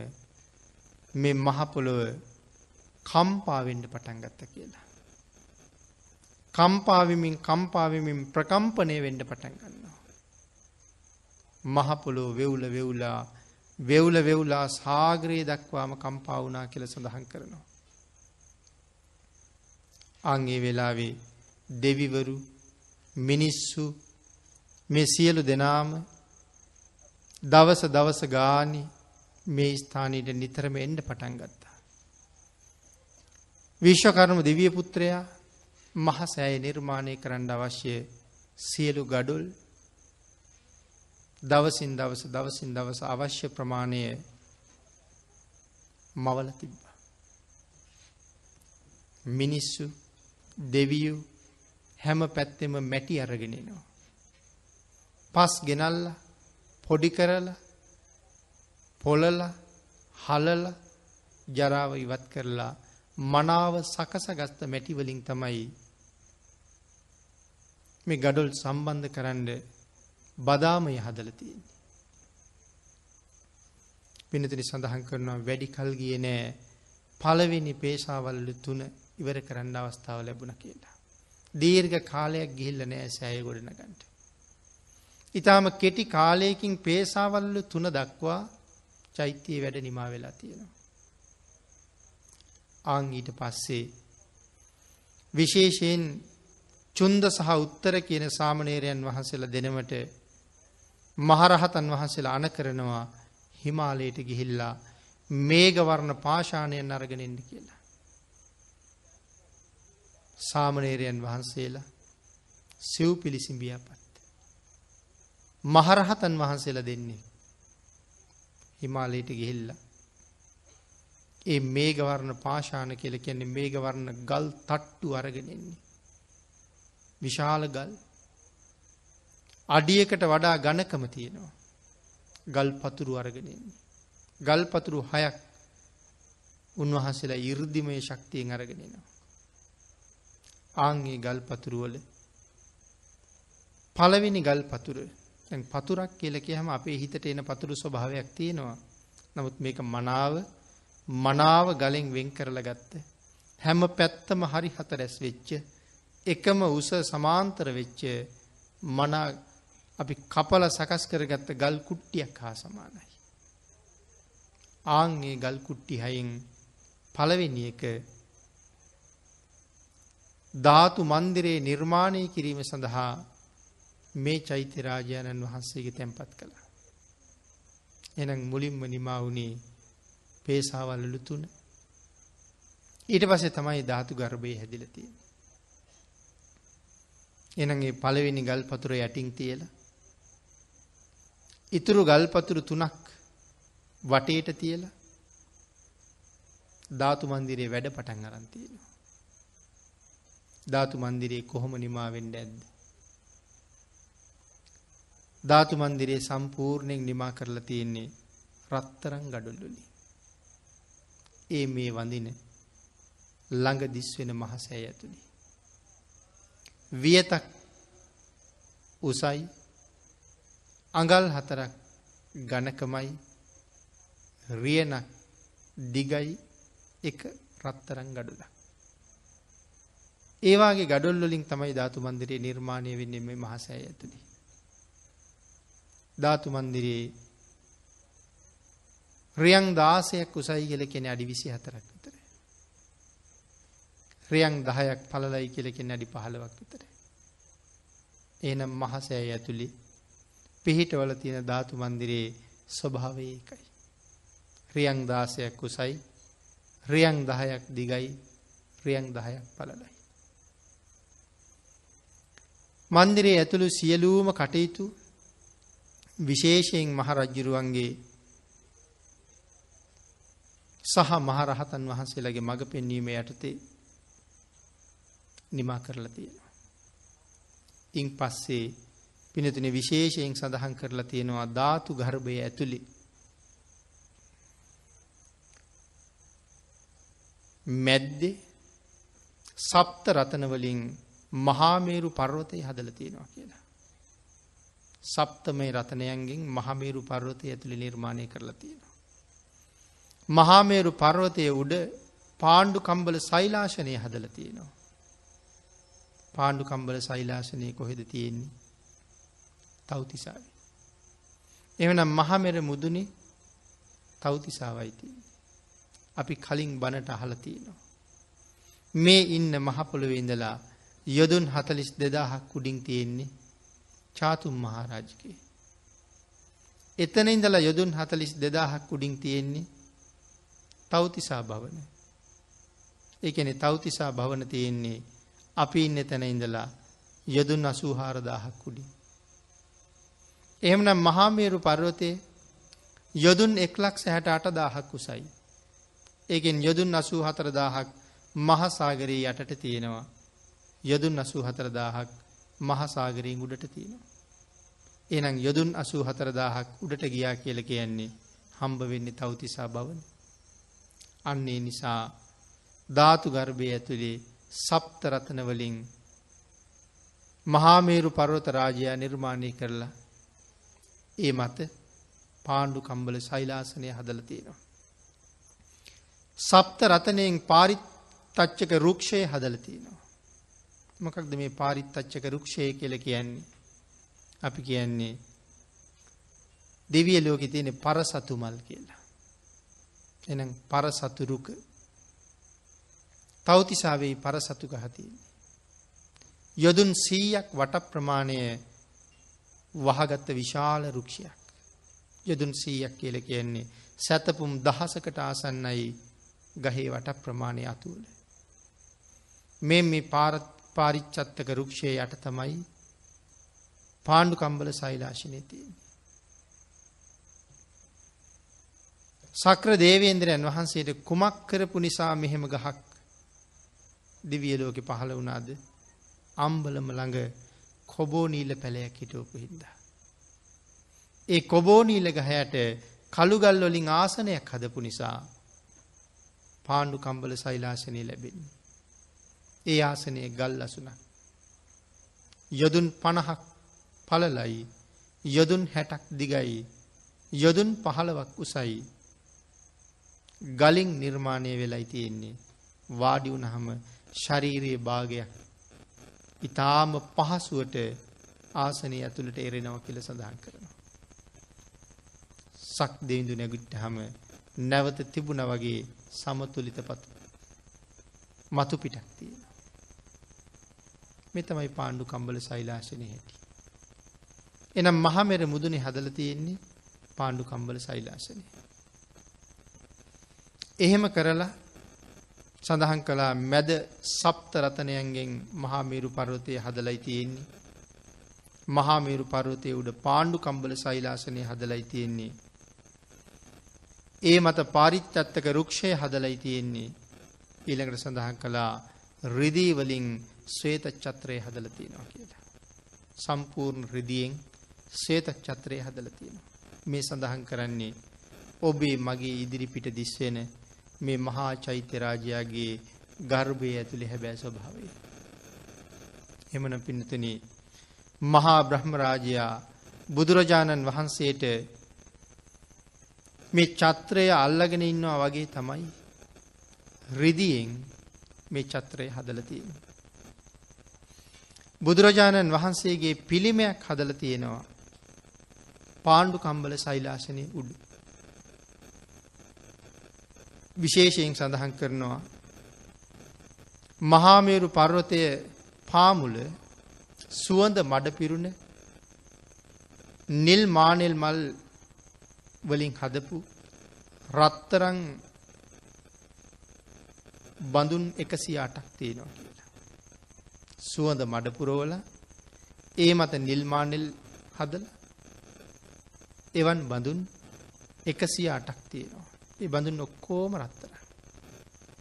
මේ මහපොළොව කම්පාවෙන්ඩ පටන් ගත්ත කියලා. කම්පාවිමින් කම්පාවිමින් ප්‍රකම්පනය වෙන්ඩ පටන් ගන්නවා. මහපොලෝ වෙවුල වෙවුලා වෙවුල වෙවුලා සාගරයේ දක්වාම කම්පාවුනා කියල සඳහන් කරනවා. අංගේ වෙලාවේ දෙවිවරු මිනිස්සු මේ සියලු දෙනාම දවස දවස ගානි මේ ස්ථානයට නිතරම එන්ඩ පටන් ගත්තා. විශ්වකර්ම දෙවිය පුත්‍රයා මහසෑය නිර්මාණය කරන්න අවශ්‍ය සියලු ගඩුල් දවසින් දවස දවසින් දවස අවශ්‍ය ප්‍රමාණය මවල තිබ්බ. මිනිස්සු දෙවියු හැම පැත්තෙම මැටි අරගෙනනවා. පස් ගෙනල්ල පොඩි කරල පොලල හලල ජරාව ඉවත් කරලා මනාව සකසගස්ත මැටිවලින් තමයි මේ ගඩොල් සම්බන්ධ කරන්න බදාමය හදල තියෙන්නේ. පිනතිනි සඳහන් කරනවා වැඩි කල් ගිය නෑ පළවෙනි පේශාවල්ල තුන ඉවර කරන්න අවස්ථාව ලැබුණ කියලා. දීර්ඝ කාලයක් ගිහිල්ල නෑ සෑය ගොඩනගන්ට. ඉතාම කෙටි කාලයකින් පේසාවල්ලු තුන දක්වා චෛත්‍යයේ වැඩ නිමා වෙලා තියෙනවා. ආං ඊට පස්සේ විශේෂයෙන් චුන්ද සහ උත්තර කියන සාමනේරයන් වහන්සේලා දෙනමට මහරහතන් වහන්සේලා අන කරනවා හිමාලයට ගිහිල්ලා මේගවර්ණ පාෂාණයෙන් අරගෙනෙන්ඩ කියලා. සාමනේරයන් වහන්සේලා සිව් පිළිසිඹියපත්. මහරහතන් වහන්සේලා දෙන්නේ. හිමාලයට ගිහිල්ල. ඒ මේගවර්ණ පාශාන කියල කියන්නේ මේගවර්ණ ගල් තට්ටු අරගෙනෙන්නේ. විශාල ගල් අඩියකට වඩා ගණකම තියෙනවා. ගල් පතුරු අරගෙනෙන්නේ. ගල් පතුරු හයක් උන්වහන්සේලා ඉර්දිමය ශක්තියෙන් අරගෙනෙනවා. ආංගේ ගල් පතුරුවල පළවෙනි ගල් පතුර පතුරක් කියල කියහම අපේ හිතට එන පතුරු ස්වභාවයක් තියෙනවා. නමුත් මේක මනාව මනාව ගලෙන් වෙන් කරල ගත්ත. හැම පැත්තම හරි හත රැස් වෙච්ච. එකම උස සමාන්තර වෙච්ච මනා අපි කපල සකස් කරගත්ත ගල් කුට්ටියක් හා සමානයි. ආංගේ ගල් කුට්ටි හයින් පළවෙනි එක ධාතු මන්දිරයේ නිර්මාණය කිරීම සඳහා මේ චෛත්‍ය රාජාණන් වහන්සේගේ තැන්පත් කළා. එනම් මුලින්ම නිමා වුණේ පේසාවල්ලු තුන. ඊට පස්සේ තමයි ධාතු ගර්භය හැදිල තියෙන. එනගේ පළවෙනි ගල් පතුර යටින් තියලා. ඉතුරු ගල්පතුරු තුනක් වටේට තියලා ධාතු මන්දිරේ වැඩ පටන් අරන්තියෙනවා. ධාතු මන්දිරේ කොහොම නිමාවෙන්ඩ ඇද්ද. ධාතු මන්දිරේ සම්පූර්ණයෙන් නිමා කරලා තියෙන්නේ රත්තරං ගඩොල්ලුලි. ඒ මේ වඳින ළඟ දිස්වෙන මහසෑ ඇතුළි. වියතක් උසයි අඟල් හතරක් ගණකමයි රියනක් දිගයි එක රත්තරං ගඩුලක්. ඒවාගේ ගඩොල්ලින් තමයි ධාතු මන්දිරයේ නිර්මාණය වෙන්නේ මේ මහසෑ ඇතුළි. ධාතු මන්දිරයේ රියන් දාසයක් උසයි කියල කෙන අඩි විසි හතරක් විතර. රියන් දහයක් පලලයි කියල කෙන අඩි පහළවක් විතර. ඒනම් මහසෑ ඇතුළි පිහිටවල තියෙන ධාතු මන්දිරයේ ස්වභාවය එකයි. රියන් දාසයක් උසයි රියන් දහයක් දිගයි රියන් දහයක් පලලයි. මන්දිරේ ඇතුළු සියලූම කටයුතු විශේෂයෙන් මහරජ්ජුරුවන්ගේ සහ මහරහතන් වහන්සේලගේ මඟ පෙන්වීම යටතේ නිමා කරලා තියෙනවා. ඉන් පස්සේ පිනතින විශේෂයෙන් සඳහන් කරලා තියෙනවා ධාතු ගර්භය ඇතුළි. මැද්දෙ සප්ත රතනවලින් මහාමේරු පර්වතය හදල තියෙනවා කියලා. සප්තමයි රතනයන්ගෙන් මහමේරු පර්වතය ඇතුළි නිර්මාණය කරලා තියෙනවා. මහාමේරු පර්වතය උඩ පාණ්ඩු කම්බල සෛලාශනය හදල තියෙනවා. පාණ්ඩු කම්බල සෛලාශනය කොහෙද තියෙන්නේ. තවතිසාවි. එවනම් මහමෙර මුදුනේ තවතිසාවයිති. අපි කලින් බණට අහලතියනවා. මේ ඉන්න මහපොළොවේ ඉඳලා යොදුන් හතලිස් දෙදාහක් කුඩින් තියෙන්නේ චාතුම් මහාරාජකේ. එතන ඉඳලා යොදුන් හතලිස් දෙදාහක් කුඩින් තියෙන්නේ තවතිසා භවන. එකනෙ තවතිසා භවන තියෙන්නේ අපි ඉන්න තැන ඉඳලා යොදුන් අසූහාරදාහක් කුඩින්. එහෙමනම් මහාමේරු පර්වතය යොදුන් එක්ලක් සැහැට අටදාහක් උසයි. ඒකෙන් යොදුන් අසූ හතරදාහක් මහසාගරයේ යටට තියෙනවා. යොදුන් අසූ හතරදාහක් මහසාගරයෙන් උඩට තියෙනවා. එනම් යොදුන් අසූ හතරදාහක් උඩට ගියා කියල කියන්නේ හම්බ වෙන්නේ තවතිසා බවන. අන්නේ නිසා ධාතු ගර්භය ඇතුළේ සප්තරතනවලින් මහාමේරු පර්වත රාජයා නිර්මාණය කරලා ඒ මත පාණ්ඩු කම්බල සෛලාසනය හදල තියෙනවා. සප්ත රතනයෙන් පාරිත්තච්චක රුක්ෂය හදල තියෙනවා. මොකක්ද මේ පාරිත්තච්චක රුක්ෂය කියල කියන්නේ. අපි කියන්නේ දෙවිය ලෝකෙ තියෙන පරසතු මල් කියලා. එනම් පරසතුරුක තවතිසාවේ පරසතු ගහතියන්නේ. යොදුන් සීයක් වට ප්‍රමාණය වහගත්ත විශාල රුක්ෂයක්. යොදුන් සීයක් කියල කියන්නේ සැතපුම් දහසකට ආසන්නයි ගහේ වට ප්‍රමාණය අතුවල. මෙ මේ පාරිච්චත්තක රුක්ෂය යට තමයි පාණ්ඩු කම්බල සයිලාශනය තියන්නේ. සක්‍ර දේවේන්ද්‍රයන් වහන්සේට කුමක් කරපු නිසා මෙහෙම ගහක් දිවියලෝක පහළ වුණාද අම්බලම ළඟ කොබෝනීල පැලයක් හිටෝපු හින්දා. ඒ කොබෝනීල ගහයට කළුගල් වලින් ආසනයක් හදපු නිසා පාණ්ඩු කම්බල සෛලාසනය ලැබෙන්නේ. ඒ ආසනය ගල් අසුනක්. යොදුන් පණහක් පලලයි යොදුන් හැටක් දිගයි යොදුන් පහළවක් උසයි ගලින් නිර්මාණය වෙලයි තියෙන්නේ වාඩි වුණහම ශරීරයේ භාගයක් ඉතාම පහසුවට ආසනය ඇතුළට එරෙනව කියල සඳහන් කරනවා. සක් දෙවිඳු නැගුට්ට හම නැවත තිබුණ වගේ සමතුලිත පතු මතු පිටක් තියෙන. මෙතමයි පාණ්ඩු කම්බල සෛලාශනය හැටි. එනම් මහමෙර මුදුනේ හදල තියෙන්නේ පාණ්ඩු කම්බල සෛලාශනය. එහෙම කරලා සඳහන් කළා මැද සප්ත රතනයන්ගෙන් මහාමේරු පර්වතය හදලයි තියෙන්නේ. මහාමේරු පර්වතය උඩ පාණ්ඩු කම්බල සෛලාසනය හදලයි තියෙන්නේ. ඒ මත පාරිච්චත්තක රුක්ෂය හදලයි තියෙන්නේ. ඊළඟට සඳහන් කළා රිදීවලින් ස්වේත චත්‍රය හදල තියෙනවා කියලා. සම්පූර්ණ රිදියෙන් ස්වේත චත්‍රය හදල තියෙනවා. මේ සඳහන් කරන්නේ ඔබේ මගේ ඉදිරි පිට දිස්වෙන මේ මහා චෛත්‍යරාජයාගේ ගර්භය ඇතුළි හැබෑ ස්වභාවය. එමන පිනතන මහා බ්‍රහ්මරාජයා බුදුරජාණන් වහන්සේට මේ චත්‍රය අල්ලගෙන ඉන්නවා වගේ තමයි රිදියෙන් මේ චත්‍රය හදල තියෙන. බුදුරජාණන් වහන්සේගේ පිළිමයක් හදල තියෙනවා පාණ්ඩු කම්බල සෛලාසනය උඩු. විශේෂයෙන් සඳහන් කරනවා. මහාමේරු පර්වතය පාමුල සුවඳ මඩ පිරුණ නිල් මානෙල් මල් වලින් හදපු රත්තරං බඳුන් එකසි අටක් තියෙනවා කියලා. සුවඳ මඩපුරෝල ඒ මත නිල්මානෙල් හදල එවන් බඳුන් එකසිය අටක් තියෙනවා. ඒ බඳුන් ඔක්කෝම රත්තර.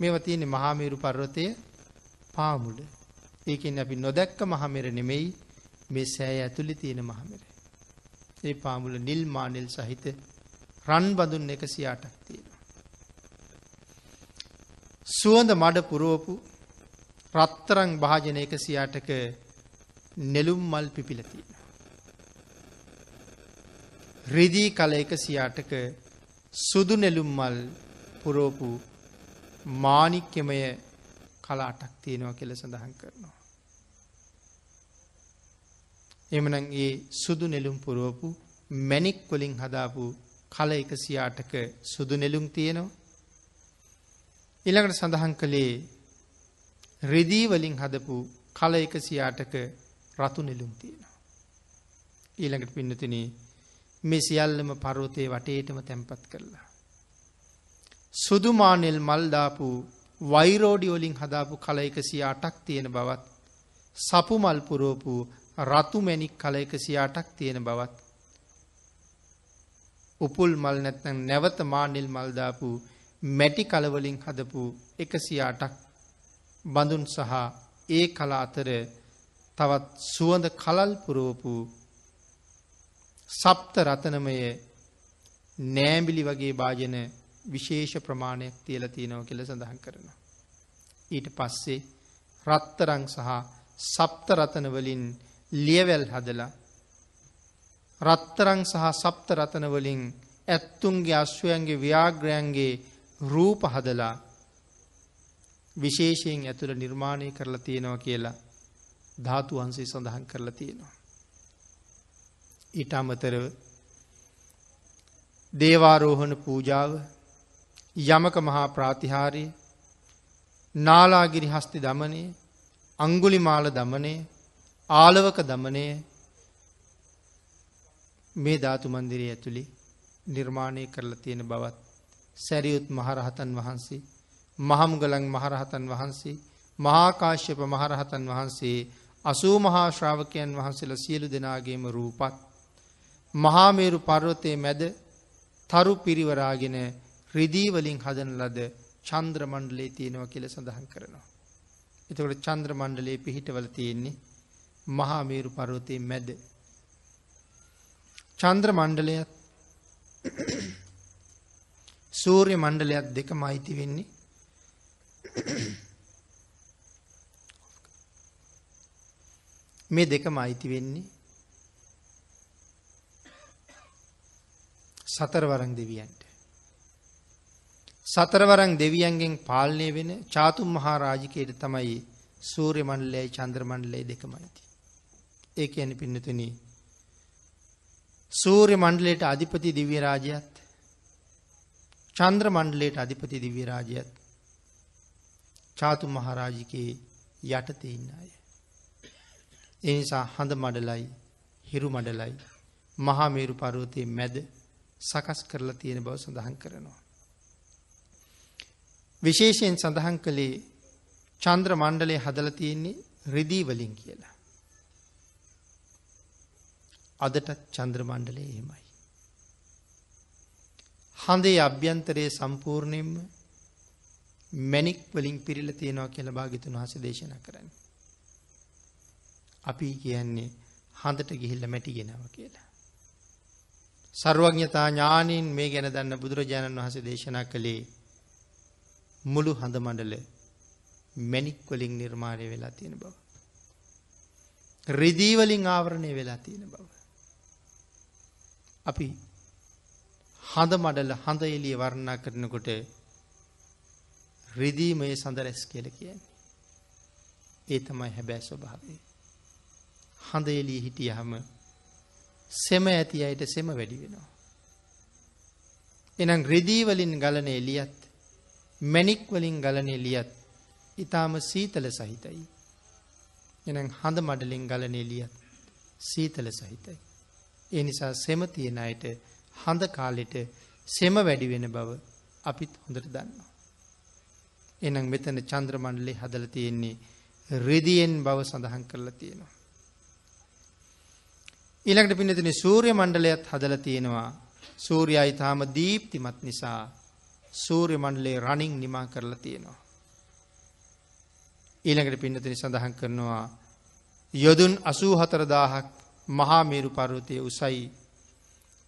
මේව තියෙන්නේ මහාමේරු පර්වතය පාමුල. ඒකෙන් අපි නොදැක්ක මහමෙර නෙමෙයි මේ සෑය ඇතුළි තියෙන මහමෙර. ඒ පාමුල නිල් මානෙල් සහිත රන් බඳුන් එකසි අටක් තියෙන. සුවඳ මඩ පුරුවපු රත්තරං භාජන එකසියාටක නෙළුම් මල් පිපිලතියෙන. රිදී කල එකසියාටක සුදු නෙළුම් මල් පුරෝපු මානික්‍යමය කලාටක් තියෙනවා කෙල සඳහන් කරනවා. එමනං ඒ සුදු නෙළුම් පුරුවපු මැනික් වලින් හදාපු කල එකසියාටක සුදු නෙළුම් තියෙනවා. ඉළඟට සඳහන් කළේ රෙදී වලින් හදපු කල එකසියාටක රතු නෙළුම් තියෙනවා. ඊළඟට පින්නතිනේ මේ සියල්ලම පර්වතය වටේටම තැන්පත් කරලා. සුදුමානෙල් මල්දාපු වෛරෝඩියෝලින් හදාපු කල එකසිය අටක් තියෙන බවත් සපු මල් පුරෝපු රතු මැනික් කල එකසිය අටක් තියෙන බවත් උපුල් මල් නැත්නම් නැවත මානෙල් මල්දාපු මැටි කලවලින් හදපු එකසිය අටක් බඳුන් සහ ඒ කල අතර තවත් සුවඳ කලල් පුරෝපු සප්ත රතනමය නෑම්බිලි වගේ භාජන විශේෂ ප්‍රමාණයක් තියල තියෙනව කියල සඳහන් කරනවා. ඊට පස්සේ රත්තරං සහ සප්ත රතනවලින් ලියවැල් හදලා රත්තරං සහ සප්ත රතනවලින් ඇත්තුන්ගේ අශ්වයන්ගේ ව්‍යාග්‍රයන්ගේ රූප හදලා විශේෂයෙන් ඇතුළ නිර්මාණය කරලා තියෙනවා කියලා ධාතු වන්සේ සඳහන් කරලා තියෙනවා. ඊට අමතරව දේවාරෝහණ පූජාව යමක මහා ප්‍රාතිහාරය නාලාගිරි හස්ති දමනය අංගුලි මාල දමනය ආලවක දමනය මේ ධාතු මන්දිරය ඇතුළි නිර්මාණය කරලා තියෙන බවත් සැරියුත් මහරහතන් වහන්සේ මහමුගලන් මහරහතන් වහන්සේ මහාකාශ්‍යප මහරහතන් වහන්සේ අසූ මහා ශ්‍රාවකයන් වහන්සේල සියලු දෙනාගේම රූපත් මහාමේරු පර්වතය මැද තරු පිරිවරාගෙන රිදීවලින් හදන ලද චන්ද්‍ර මණ්ඩලේ තියෙනවා කියල සඳහන් කරනවා. එතකොට චන්ද්‍ර මණ්ඩලේ පිහිටවල තියෙන්නේ මහාමේරු පර්වතය මැද. චන්ද්‍ර මණ්ඩලයත් සූර්ය මණ්ඩලයක් දෙක මයිති වෙන්නේ මේ දෙකම අයිති වෙන්නේ සතරවරං දෙවියන්ට. සතරවරං දෙවියන්ගෙන් පාලනය වෙන චාතුම් මහා රාජිකයට තමයි සූර්ය මණ්ඩලයයි චන්ද්‍ර මණ්ඩලය දෙකමයිති. ඒ ඇන පින්නතුන සූර්ය මණ්ඩලයට අධිපති දිව්‍ය රාජයත් චන්ද්‍ර මණ්ඩලයට අධිපති දිව්‍ය රාජයත් චාතු මහරාජිකයේ යටතේ ඉන්න අය. එනිසා හඳ මඩලයි හිරු මඩලයි මහාමේරු පරුවතය මැද සකස් කරලා තියෙන බව සඳහන් කරනවා. විශේෂයෙන් සඳහන් කළේ චන්ද්‍ර මණ්ඩලය හදල තියෙන්නේ රිදීවලින් කියලා. අදටත් චන්ද්‍ර මණ්ඩලය එහෙමයි. හඳේ අභ්‍යන්තරයේ සම්පූර්ණයෙන්ම මැනික් වලින් පිරිල තියෙනවා කියල භාගිතුන් වහස දේශනා කරන්න. අපි කියන්නේ හඳට ගිහිල්ල මැටිගෙනව කියලා. සර්වඥතා ඥානීන් මේ ගැන දන්න බුදුරජාණන් වහස දේශනා කළේ මුළු හඳ මඩල මැනික් වලින් නිර්මාණය වෙලා තියෙන බව. රිදීවලින් ආවරණය වෙලා තියෙන බව. අපි හඳ මඩල හඳ එලිය වර්ණා කරනකොට රිදීමය සඳ රැස් කියල කියන්නේ. ඒ තමයි හැබෑ ස්වභාවේ. හඳ එලිය හිටියහම සෙම ඇති අයට සෙම වැඩි වෙනවා. එනම් රිදීවලින් ගලන එලියත් මැනික් වලින් ගලන එලියත් ඉතාම සීතල සහිතයි. එනම් හඳ මඩලින් ගලන එලියත් සීතල සහිතයි. ඒ නිසා සෙම තියෙන අයට හඳ කාලෙට සෙම වැඩි වෙන බව අපිත් හොඳට දන්නවා. එනම් මෙතන චන්ද්‍ර මණ්ඩලේ හදල තියෙන්නේ රෙදියෙන් බව සඳහන් කරලා තියෙනවා. ඊළඟට පින්නතින සූර්ය මණ්ඩලයත් හදල තියෙනවා සූර්යයි තාම දීප්තිමත් නිසා සූර්ය මණ්ඩලේ රනිං නිමා කරලා තියෙනවා. ඊළඟට පින්නතින සඳහන් කරනවා යොදුන් අසූ හතරදාහක් මහාමේරු පර්වතය උසයි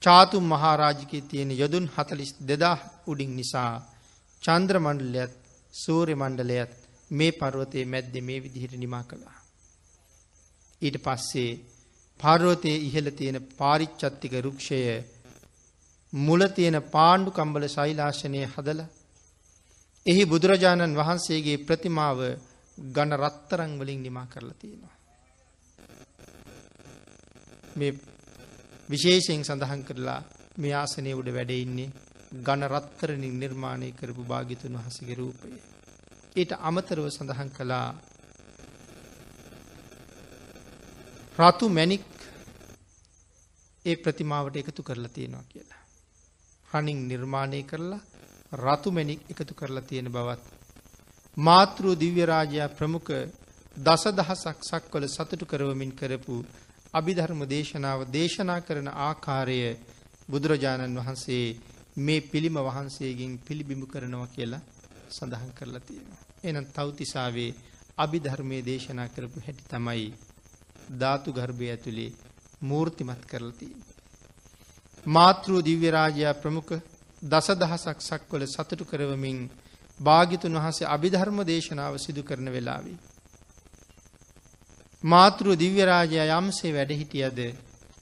චාතුම් මහාරාජිකය තියෙන යොදුන් හතලිස් දෙදා උඩින් නිසා චන්ද්‍ර මණ්ඩලයත් සූර්ය මණ්ඩලයත් මේ පර්වතය මැද්ද මේ විදිහට නිමා කළා. ඊට පස්සේ පර්වතය ඉහළ තියෙන පාරිච්චත්තික රුක්ෂය මුල තියෙන පාණ්ඩු කම්බල ශෛලාශනය හදල එහි බුදුරජාණන් වහන්සේගේ ප්‍රතිමාව ගණ රත්තරං වලින් නිමා කරලා තියෙනවා. මේ විශේෂයෙන් සඳහන් කරලා මේ ආසනය උඩ වැඩඉන්නේ ගණ රත්තරනින් නිර්මාණය කරපු භාගිතුන් වහසගේ රූපය. ඊට අමතරව සඳහන් කළා රතු මැනික් ඒ ප්‍රතිමාවට එකතු කරලා තියෙනවා කියලා. රනින් නිර්මාණය කරලා රතු මැනික් එකතු කරලා තියෙන බවත්. මාතෘ දිව්‍යරාජයා ප්‍රමුඛ දස දහසක් සක්වල සතුටු කරවමින් කරපු අභිධර්ම දේශනාව දේශනා කරන ආකාරය බුදුරජාණන් වහන්සේ මේ පිළිම වහන්සේගෙන් පිළිබිඹු කරනවා කියලා සඳහන් කරලා තියෙනවා. එනම් තවතිසාවේ අභිධර්මය දේශනා කරපු හැටි තමයි ධාතු ගර්භය ඇතුළේ මූර්තිමත් කරලතිී. මාතෘ දිව්‍යරාජයා ප්‍රමුඛ දස දහසක් සක්වල සතුටු කරවමින් භාගිතුන් වහසේ අභිධර්ම දේශනාව සිදු කරන වෙලාවී. මාතෘ දිව්‍යරාජයා යම්සේ වැඩහිටියද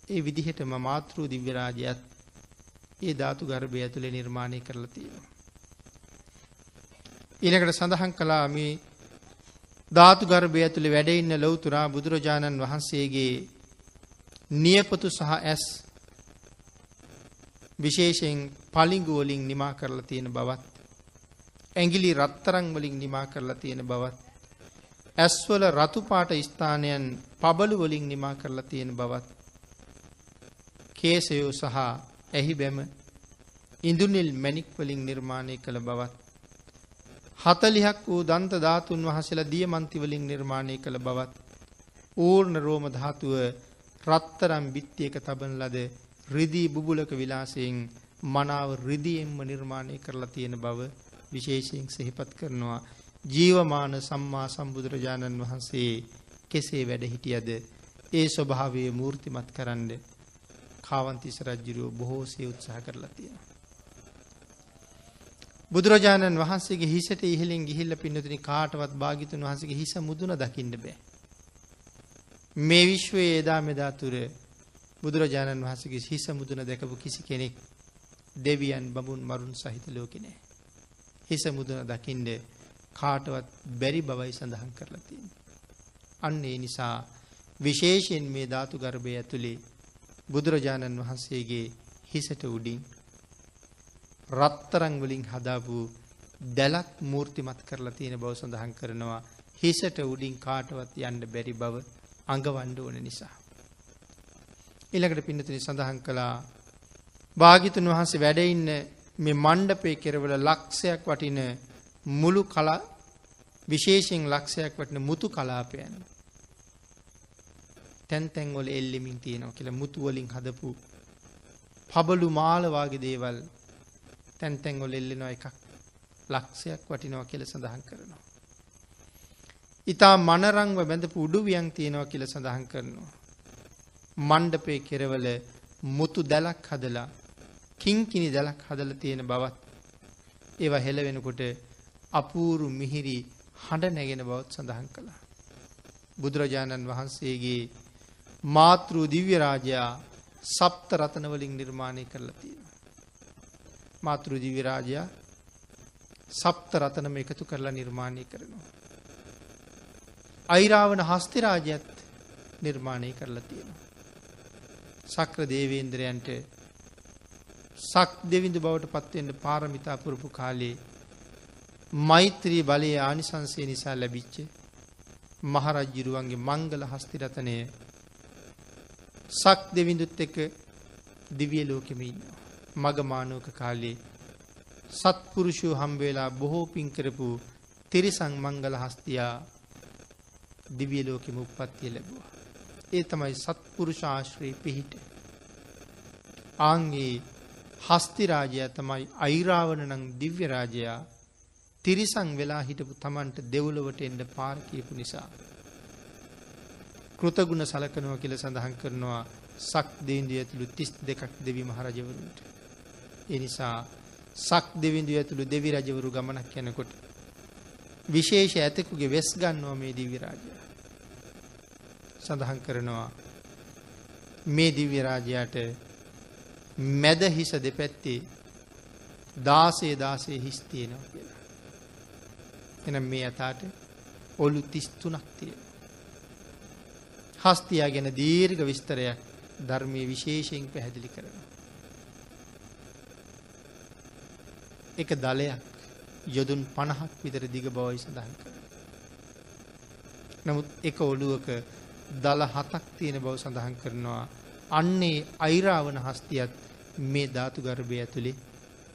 ඒ විදිහටම මාතෘ දිව්‍යරාජයත් ඒ ධාතු ගර්භය ඇතුළේ නිර්මාණය කරලා තියෙනවා. ඊළකට සඳහන් කලා මේ ධාතු ගර්භය ඇතුළේ වැඩඉන්න ලොවතුරා බුදුරජාණන් වහන්සේගේ නියපොතු සහ ඇස් විශේෂයෙන් පලිගුවලින් නිමා කරලා තියෙන බවත් ඇගිලි රත්තරං වලින් නිමා කරලා තියෙන බවත් ඇස්වල රතුපාට ස්ථානයන් පබලු වලින් නිමා කරලා තියෙන බවත් කේසයෝ සහ ඇහි බැම ඉඳුනිල් මැණික් වලින් නිර්මාණය කළ බවත් හතලිහක් වූ දන්ත ධාතුන් වහසලා දියමන්ති වලින් නිර්මාණය කළ බවත් ඌර්ණ රෝම ධාතුව රත්තරම් බිත්තියක තබන ලද රිදී බුබුලක විලාසයෙන් මනාව රිදියෙන්ම නිර්මාණය කරලා තියෙන බව විශේෂයෙන් සිහිපත් කරනවා ජීවමාන සම්මා සම්බුදුරජාණන් වහන්සේ කෙසේ වැඩ හිටියද? ඒ ස්වභාවය මූර්තිමත් කරන්න කාවන්තිස රජ්ජුරුව බොහෝසේ උත්සාහ කරලා තියෙන. බුදුරජාණන් වහන්සේගේ හිසට ඉහලින් ගිහිල්ල පින්නතුනි කාටවත් භාගිතුන් වහන්සගේ හිස මුදුන දකින්න බෑ. මේ විශ්වයේ එදා මෙදා තුර බුදුරජාණන් වහන්සගේ හිස මුදුන දැකපු කිසි කෙනෙක් දෙවියන් බමුන් මරුන් සහිත ලෝකෙනෑ. හිස මුදුන දකිින්ඩ කාටවත් බැරි බවයි සඳහන් කරලා තියෙන. අන්න ඒ නිසා විශේෂයෙන් මේ ධාතු ගර්භය ඇතුළේ බුදුරජාණන් වහන්සේගේ හිසට උඩින් රත්තරං වලින් හදාපු දැලක් මූර්තිමත් කරලා තියෙන බව සඳහන් කරනවා හිසට උඩින් කාටවත් යන්න බැරි බව අඟවන්න ඕන නිසා. ඊළඟට පින්නතුනි සඳහන් කළා භාග්‍යතුන් වහන්සේ වැඩ ඉන්න මේ මණ්ඩපේ කෙරවල ලක්ෂයක් වටින මුළු කලා විශේෂයෙන් ලක්ෂයක් වටන මුතු කලාපයන් තැන් තැන්වල එල්ලිමින් තියෙනවා කියලා මුතුවලින් හදපු පබලු මාලවාගේ දේවල් තැන් තැන්වල එල්ලෙනවා එකක් ලක්ෂයක් වටිනවා කියලා සඳහන් කරනවා. ඊතා මනරංව බැඳපු උඩුවියන් තියෙනවා කියලා සඳහන් කරනවා. මණ්ඩපේ කෙරවල මුතු දැලක් හදලා කිංකිණි දැලක් හදලා තියෙන බවත් ඒවා හෙළ වෙනකොට අපූරු මිහිරි හඬ නැගෙන බවත් සඳහන් කළා. බුදුරජාණන් වහන්සේගේ මාතෘ දිව්‍ය රාජයා සප්ත රතන වලින් නිර්මාණය කරලා තියෙනවා. මාතෘ දිව්‍ය රාජයා සප්ත රතනම එකතු කරලා නිර්මාණය කරනවා. අයිරාවන හස්ති රාජයත් නිර්මාණය කරලා තියෙනවා. සක්‍ර දේවේන්ද්‍රයන්ට සක් දෙවිඳු බවට පත්වෙන්න පාරමිතා පුරපු කාලේ මෛත්‍රී බලයේ ආනිසංසය නිසා ලැබිච්ච මහරජ්ජිරුවන්ගේ මංගල හස්තිරතනය සක් දෙවිඳුත් එක දිවිය ලෝකෙම ඉන්නවා. මගමානෝක කාලේ සත්පුරුෂෝ හම්බවෙලා බොහෝ පින් කරපු තිරිසං මංගල හස්තියා දිවිය ලෝකෙම උපත්තිය ලැබවා. ඒ තමයි සත්පුරුෂාශ්‍රී පිහිට. ආංගේ හස්තිරාජය තමයි අයිරාවන නං දිව්‍ය රාජයා තිරිසං වෙලා හිටපු තමන්ට දෙව්ලොවට එන්ඩ පාර කියපු නිසා. කෘතගුණ සලකනවා කියල සඳහන් කරනවා සක් දේන්දිය ඇතුළු තිස් දෙකක් දෙවි මහරජවරුන්ට. එනිසා සක් දෙවිඳු ඇතුළු දෙවි රජවරු ගමනක් යැනකොට. විශේෂ ඇතකුගේ වෙස් ගන්නවා මේ දිවිරාජය. සඳහන් කරනවා මේ දිව්‍යරාජයාට මැද හිස දෙපැත්තේ දාසේ දාසේ හිස් තියෙනවා කියලා. එනම් මේ අතාට ඔලු තිස්තුනක් තියෙන. හස්තියා ගැන දීර්ඝ විස්තරයක් ධර්මය විශේෂයෙන් පැහැදිලි කරන. එක දලයක් යොදුන් පණහක් විතර දිග බවයි සඳහන් කර. නමුත් එක ඔළුවක දල හතක් තියෙන බව සඳහන් කරනවා අන්නේ අයිරාවන හස්තියත් මේ ධාතු ගර්භය ඇතුළේ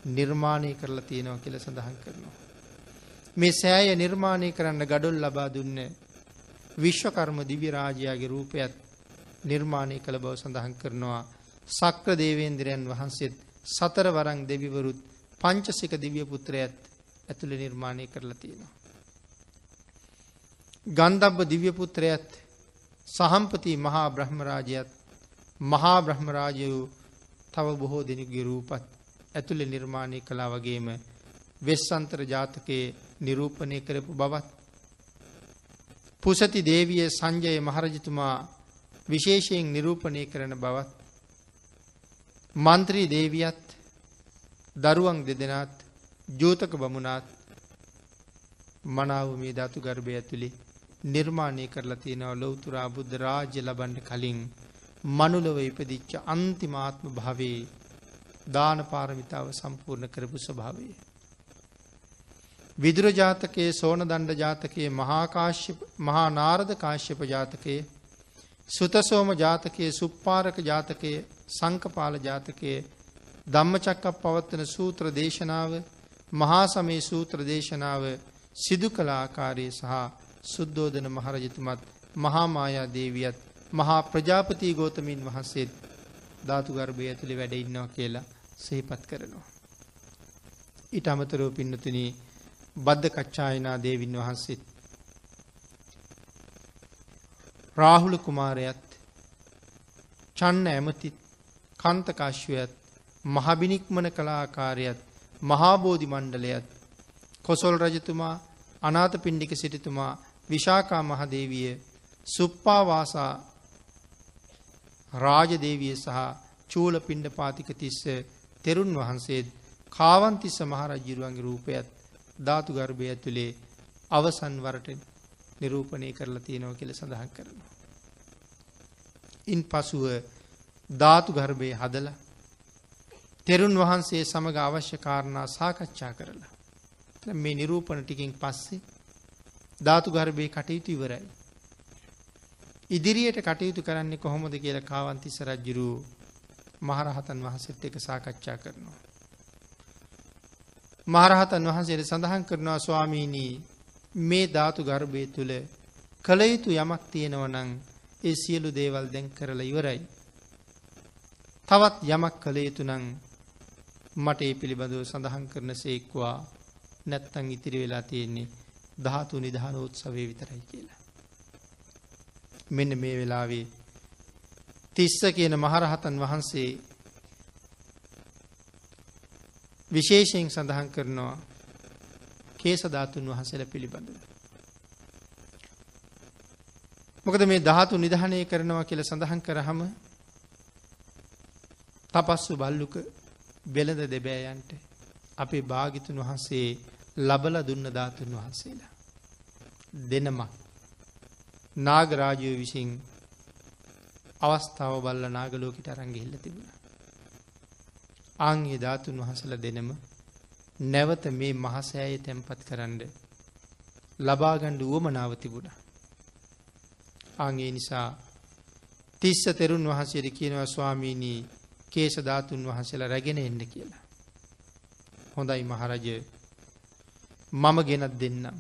නිර්මාණය කරලා තියෙනවා කියල සඳහන් කරනවා. මේ සෑය නිර්මාණය කරන්න ගඩොල් ලබා දුන්න විශ්වකර්ම දිවිරාජයාගේ රූපයත් නිර්මාණය කළ බව සඳහන් කරනවා සක්‍ර දේවේන්ද්‍රයන් වහන්සේත් සතර වරං දෙවිවරුත් පංචසික දිවිය පුත්‍රයත් ඇතුළ නිර්මාණය කරලා තියෙනවා. ගන්ධබ්බ දිව්‍ය පුත්‍රයත් සහම්පති මහා බ්‍රහ්මරාජයත් මහා බ්‍රහ්මරාජයු තව බොහෝ දෙනෙකුගේ රූපත් ඇතුළේ නිර්මාණය කලා වගේම වෙස්සන්තර ජාතකයේ නිරූපණය කරපු බවත් පුසති දේවිය සංජය මහරජතුමා විශේෂයෙන් නිරූපණය කරන බවත් මන්ත්‍රී දේවියත් දරුවන් දෙදෙනත් ජෝතක බමුණත් මනාව මේ ධාතු ගර්භය ඇතුළේ නිර්මාණය කරලා තියෙනවා ලෞතුරා බුද්ධ රාජ්‍ය ලබන්න කලින් මනුලව ඉපදිච්ච අන්තිමාත්ම භාවේ දාන පාරමිතාව සම්පූර්ණ කරපු ස්වභාවය. විදුර ජාතකයේ සෝන දණ්ඩ ජාතකයේ මහාකාශ්‍ය මහා නාරද කාශ්‍යප ජාතකයේ සුතසෝම ජාතකයේ සුප්පාරක ජාතකයේ සංකපාල ජාතකයේ ධම්මචක්කක් පවත්වන සූත්‍ර දේශනාව මහා සමේ සූත්‍ර දේශනාව සිදු කළ ආකාරයේ සහ සුද්ධෝදන මහරජතුමත් මහාමායා දේවියත් මහා ප්‍රජාපති ගෝතමින් වහන්සේත් ධාතු ගර්භය ඇතුළේ වැඩ ඉන්නවා කියලා සිහිපත් කරනවා. ඊට අමතරව පින්නතුනි බද්ද කච්චායනා දේවින් වහන්සේත් රාහුල කුමාරයත් චන්න ඇමතිත් කන්තකාශ්වයත් මහබිනික්මන කලාකාරයත් මහාබෝධි මණ්ඩලයත් කොසොල් රජතුමා අනාත පිණ්ඩික සිටිතුමා විශාකා මහදේවිය සුප්පාවාසා රාජදේවිය සහ චූල පිණ්ඩ පාතික තිස්ස තෙරුන් වහන්සේත් කාවන්තිස්ස මහරජ්ජිරුවන්ගේ රූපයත් ධාතු ගර්භය ඇතුළේ අවසන් වරට නිරූපණය කරලා තියෙනව කියල සඳහන් කරනවා. ඉන් පසුව ධාතු ගර්භය හදලා තෙරුන් වහන්සේ සමඟ අවශ්‍ය කාරණා සාකච්ඡා කරලා. මේ නිරූපණ ටිකින් පස්සේ ධාතු ගර්භය කටයුතු ඉවරයි. ඉදිරියට කටයුතු කරන්නේ කොහොමද කියලා කාවන්තිස්ස රජ්ජුරු මහරහතන් වහන්සේත් එක සාකච්ඡා කරනවා. මහරහතන් වහන්සේට සඳහන් කරනවා ස්වාමීනී මේ ධාතු ගර්භය තුළ කළ යුතු යමක් තියෙනවනං ඒ සියලු දේවල් දැන් කරලා ඉවරයි. තවත් යමක් කළ යුතු නං මට ඒ පිළිබඳව සඳහන් කරන සේක්වා නැත්තං ඉතිරි වෙලා තියෙන්නේ ධාතු නිධාන උත්සවේ විතරයි කියලා. මෙන්න මේ වෙලාවේ තිස්ස කියන මහරහතන් වහන්සේ විශේෂයෙන් සඳහන් කරනවා කේසධාතුන් වහන්සේල පිළිබඳව. මොකද මේ ධාතු නිධානය කරනවා කියල සඳහන් කරහම තපස්සු බල්ලුක වෙළඳ දෙබෑයන්ට අපේ භාගිතුන් වහන්සේ ලබල දුන්න ධාතුන් වහන්සේලා. දෙනමක් නාගරාජය විසින් අවස්ථාව බල්ල නාගලෝකට අරංගෙහිල්ල තිබුණ. ආංගේ ධාතුන් වහසල දෙනම නැවත මේ මහසෑය තැන්පත් කරන්න ලබාගණ්ඩ වුවමනාව තිබුණ. ආගේ නිසා තිස්ස තෙරුන් වහසේද කියනවා ස්වාමීණී කේෂ ධාතුන් වහසල රැගෙන එන්න කියලා. හොඳයි මහරජ මම ගෙනත් දෙන්නම්.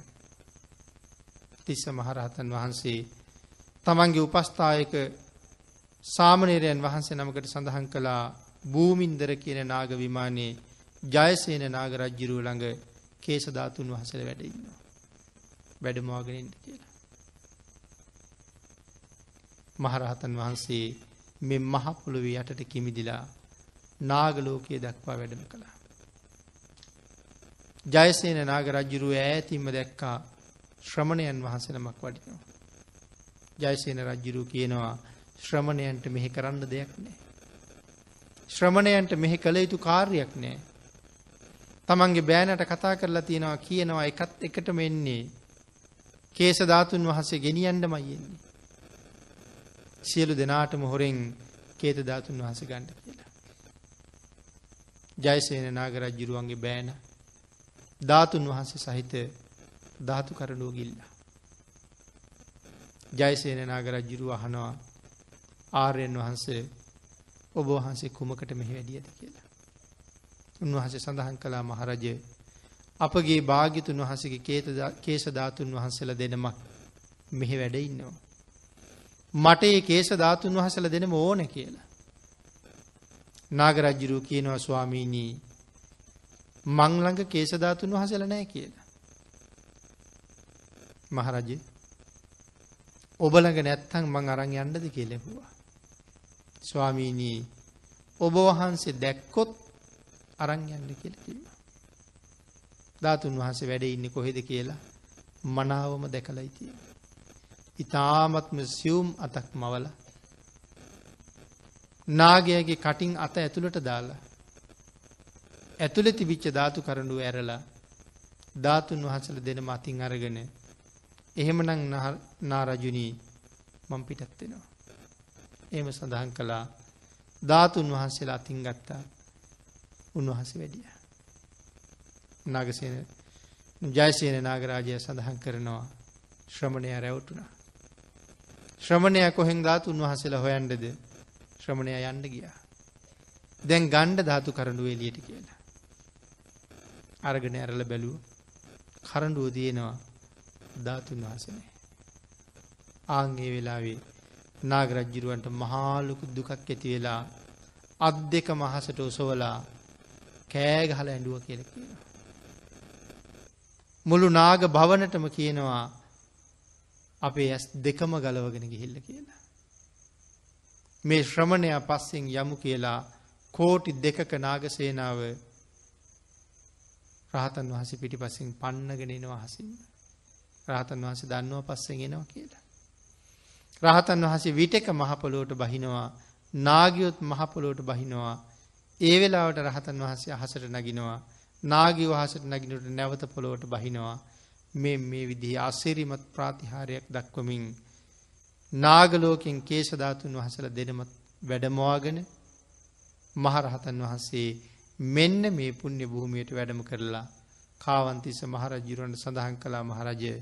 තිස්ස මහරහතන් වහන්සේ තමන්ගේ උපස්ථායක සාමනේරයන් වහන්සේ නමකට සඳහන් කළා භූමින්දර කියන නාග විමානයේ ජයසේන නාග රජ්ජිරුව ළඟ කේසධාතුන් වහසල වැඩඉන්නවා. වැඩමවාගෙනෙන්ට කියලා. මහරහතන් වහන්සේ මෙ මහපොළොවේ යටට කිමිදිලා නාගලෝකයේ දක්වා වැඩම කළා. ජයසේන නාග රජ්ජුරුව ඈතිම්ම දැක්කා ශ්‍රමණයන් වහන්සනමක් වඩිනවා. ජයසේන රජ්ජුරු කියනවා ශ්‍රමණයන්ට මෙහි කරන්න දෙයක් නෑ. ශ්‍රමණයන්ට මෙහි කළ යුතු කාර්යක් නෑ. තමන්ගේ බෑනට කතා කරලා තියෙනවා කියනවා එකත් එකට මෙන්නේ කේස ධාතුන් වහසේ ගෙනියන්ඩ මයියෙන්නේ. සියලු දෙනාටම හොරෙන් කේත ධාතුන් වහස ගණ්ඩ කියලා. ජයසේන නාගරජ්ජුරුවන්ගේ බෑන ධාතුන් වහන්සේ සහිත ධාතු කරනුව ගිල්ලා. ජයසේන නාගරජ්ජුරු අහනවා ආර්යන් වහන්සේ ඔබ වහන්සේ කුමකට මෙහි වැඩියද කියලා. උන්වහසේ සඳහන් කලා මහරජය අපගේ භාගිතුන් වහසගේ කේසධාතුන් වහන්සේල දෙනමක් මෙහි වැඩඉන්නවා. මට ඒ කේසධාතුන් වහසල දෙනම ඕන කියලා. නාගරජ්ජුරු කියනවා ස්වාමීණී මංලඟ කේසධාතුන් වහසල නෑ කියලා. මහරජය ඔබලඟ නැත්තං මං අරං යන්නද කියලෙහවා. ස්වාමීනී ඔබ වහන්සේ දැක්කොත් අරං යන්න කියල කිව්ව. ධාතුන් වහන්සේ වැඩ ඉන්න කොහෙද කියලා මනාවම දැකලයි තියෙන. ඉතාමත්ම සියුම් අතක් මවල නාගයගේ කටින් අත ඇතුළට දාලා ඇතුළ තිබිච්ච ධාතු කරඩුව ඇරලා ධාතුන් වහසල දෙන මතින් අරගෙන එහෙමනං නාරජුනී මං පිටත්වෙනවා. එම සඳහන් කළා ධාතුන් වහන්සේලා අතින් ගත්තා උන්වහස වැඩිය. නගසේන ජයසයන නාගරාජය සඳහන් කරනවා ශ්‍රමණය රැවටුනා. ශ්‍රමණය කොහෙන් ධාතුන් වහසලා හොයන්ඩද ශ්‍රමණය යන්න ගියා. දැන් ගණ්ඩ ධාතු කරඩුව එලියට කියලා. අරගෙන ඇරල බැලූ කරඩුව තියෙනවා ධාතුන් වහසනේ. ආංගේ වෙලාවේ නාගරජ්ජිරුවන්ට මහාලුකු දුකක් ඇති වෙලා අත් දෙක මහසට ඔසවලා කෑගහල ඇඩුව කියල කියනවා. මුළු නාග භවනටම කියනවා අපේ ඇස් දෙකම ගලවගෙන ගිහිල්ල කියලා. මේ ශ්‍රමණයා පස්සෙන් යමු කියලා කෝටි දෙකක නාගසේනාව රහතන් වහස පිටි පසින් පන්නගෙනෙනවා හසින්න. රහතන් වහස දන්නවා පස්සෙන් එනවා කියලා. රහතන් වහසේ විටක මහපොලෝට බහිනවා නාගියොත් මහපොලෝට බහිනවා. ඒ වෙලාවට රහතන් වහන්සේ අහසට නගිනවා නාගි වහසට නගිනට නැවත පොළොවට බහිනවා. මේ මේ විදිහ අසිරිමත් ප්‍රාතිහාරයක් දක්වමින් නාගලෝකෙන් කේශධාතුන් වහසල දෙනමත් වැඩමවාගෙන මහරහතන් වහන්සේ මෙන්න මේ පුුණ්‍ය භූමියයට වැඩම කරලා කාවන්තිස මහරජිරුවන්ට සඳහන් කලා මහරජය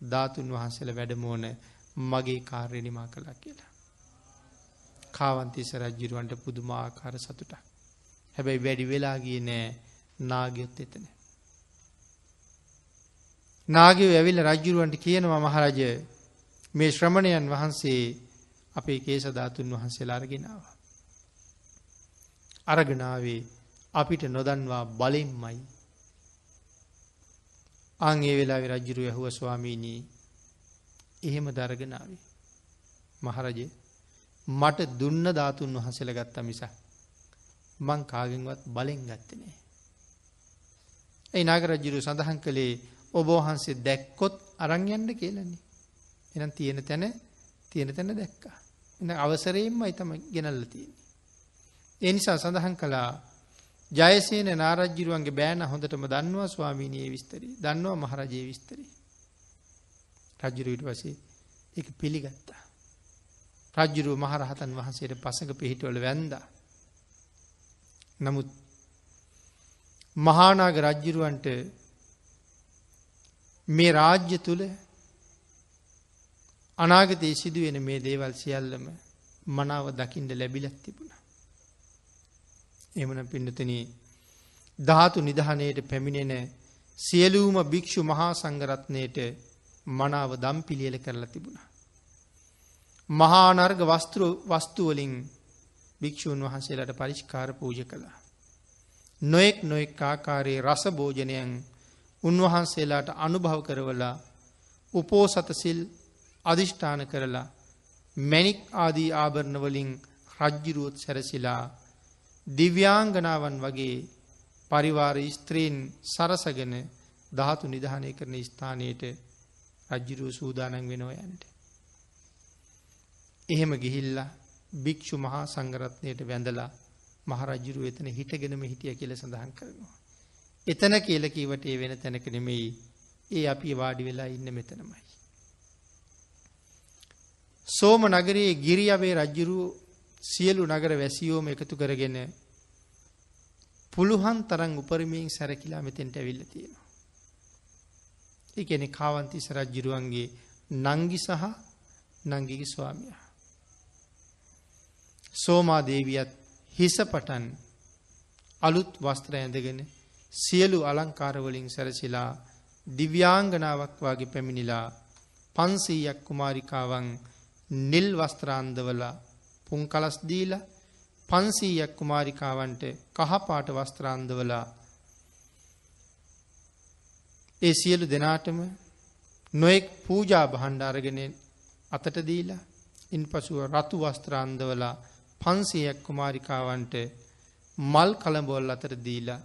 ධාතුන් වහන්සේල වැඩමෝන මගේ කාර්ය නිමා කලා කියලා. කාවන්තිස රජ්ජිරුවන්ට පුදුමාකාර සතුටක්. හැබැයි වැඩි වෙලාගිය නෑ නාගයොත් එතන. නාගව ඇවිල්ල රජ්ජුරුවන්ට කියනවා මහරජය මේ ශ්‍රමණයන් වහන්සේ අපේ කේසධාතුන් වහන්සේලා අරගෙනාව. අරගනාවේ අපිට නොදන්වා බලින්මයි. අංගේ වෙලා රජ්ජුරු යහුව ස්වාමීනී එහෙම දරගෙනාවේ. මහරජය මට දුන්න ධාතුන් වහසල ගත්තා මිසක් මං කාගෙන්වත් බලෙන් ගත්තනේ. ඇයි නාගරජ්ජුරු සඳහන් කළේ ඔබෝහන්සේ දැක්කොත් අරංයන්න කියලන්නේ. එනම් තියෙන තැන තියෙන තැන දැක්කා. එ අවසරයෙන්ම අයිතම ගෙනල්ල තියෙන්නේ. එනිසා සඳහන් කළා ජයසේන නාරජ්ජිරුවන්ගේ බෑන හොඳටම දන්නවා ස්වාමීනයේ විස්තරී දන්නවා මහරජයේ විස්තරී. රජ්ජුරුවට වසේ එක පිළිගත්තා. රජ්ජුරුව මහරහතන් වහන්සේට පසඟ පිහිටවල වැන්දා. නමුත් මහානාග රජ්ජිරුවන්ට මේ රාජ්‍ය තුළ අනාගතයේ සිදුවෙන මේ දේවල් සියල්ලම මනාව දකිින්ට ලැබිලත් තිබුණ. එමන පිඩතන ධාතු නිධානයට පැමිණෙන සියලූම භික්‍ෂු මහා සංගරත්නයට මනාව දම් පිළියල කරලා තිබුණ. මහානර්ග වස්තෘ වස්තුවලින් භික්‍ෂූන් වහන්සේලට පරිෂ්කාර පූජ කළා. නොෙක් නොෙක් ආකාරයේ රස භෝජනයන් උන්වහන්සේලාට අනුභව කරවලා උපෝසතසිල් අධිෂ්ඨාන කරලා මැනික් ආදී ආභරණවලින් රජ්ජිරුවොත් සැරසිලා දිව්‍යාංගනාවන් වගේ පරිවාර ස්ත්‍රීන් සරසගෙන ධාතු නිධානය කරන ස්ථානයට රජ්ජිරුව සූදානන් වෙනෝයන්ට. එහෙම ගිහිල්ලා භික්‍ෂු මහා සංගරත්නයට වැඳලා මහරජ්ජුරු එතන හිටගෙනම හිටිය කියල සඳහන් කරනවා. එතන කියල කීවට ඒ වෙන තැනක නෙමෙයි ඒ අපි වාඩි වෙලා ඉන්න මෙතනමයි. සෝම නගරයේ ගිරියවේ රජ්ජුරුව සියලු නගර වැසියෝම එකතු කරගෙන පුළුවන් තරන් උපරමයෙන් සැරකිලා මෙතෙන්ට ඇවිල්ල තියෙනවා. එකනෙ කාවන්තිස රජ්ජිරුවන්ගේ නංගි සහ නංගිගි ස්වාමිය. සෝමාදේවියත් හිස පටන් අලුත් වස්ත්‍ර ඇඳගෙන සියලු අලංකාරවලින් සැරසිලා දිව්‍යාංගනාවක් වගේ පැමිණිලා පන්සීයක් කුමාරිකාවන් නිල් වස්ත්‍රාන්දවල පුන් කලස්දීල පන්සීයක් කුමාරිකාවන්ට කහපාට වස්ත්‍රාන්දවලා ඒ සියලු දෙනාටම නොෙක් පූජා බහන්්ඩාරගෙන අතට දීලා ඉන් පසුව රතු වස්ත්‍රාන්දවලා පන්සීයක් කුමාරිකාවන්ට මල් කළඹොල් අතර දීලා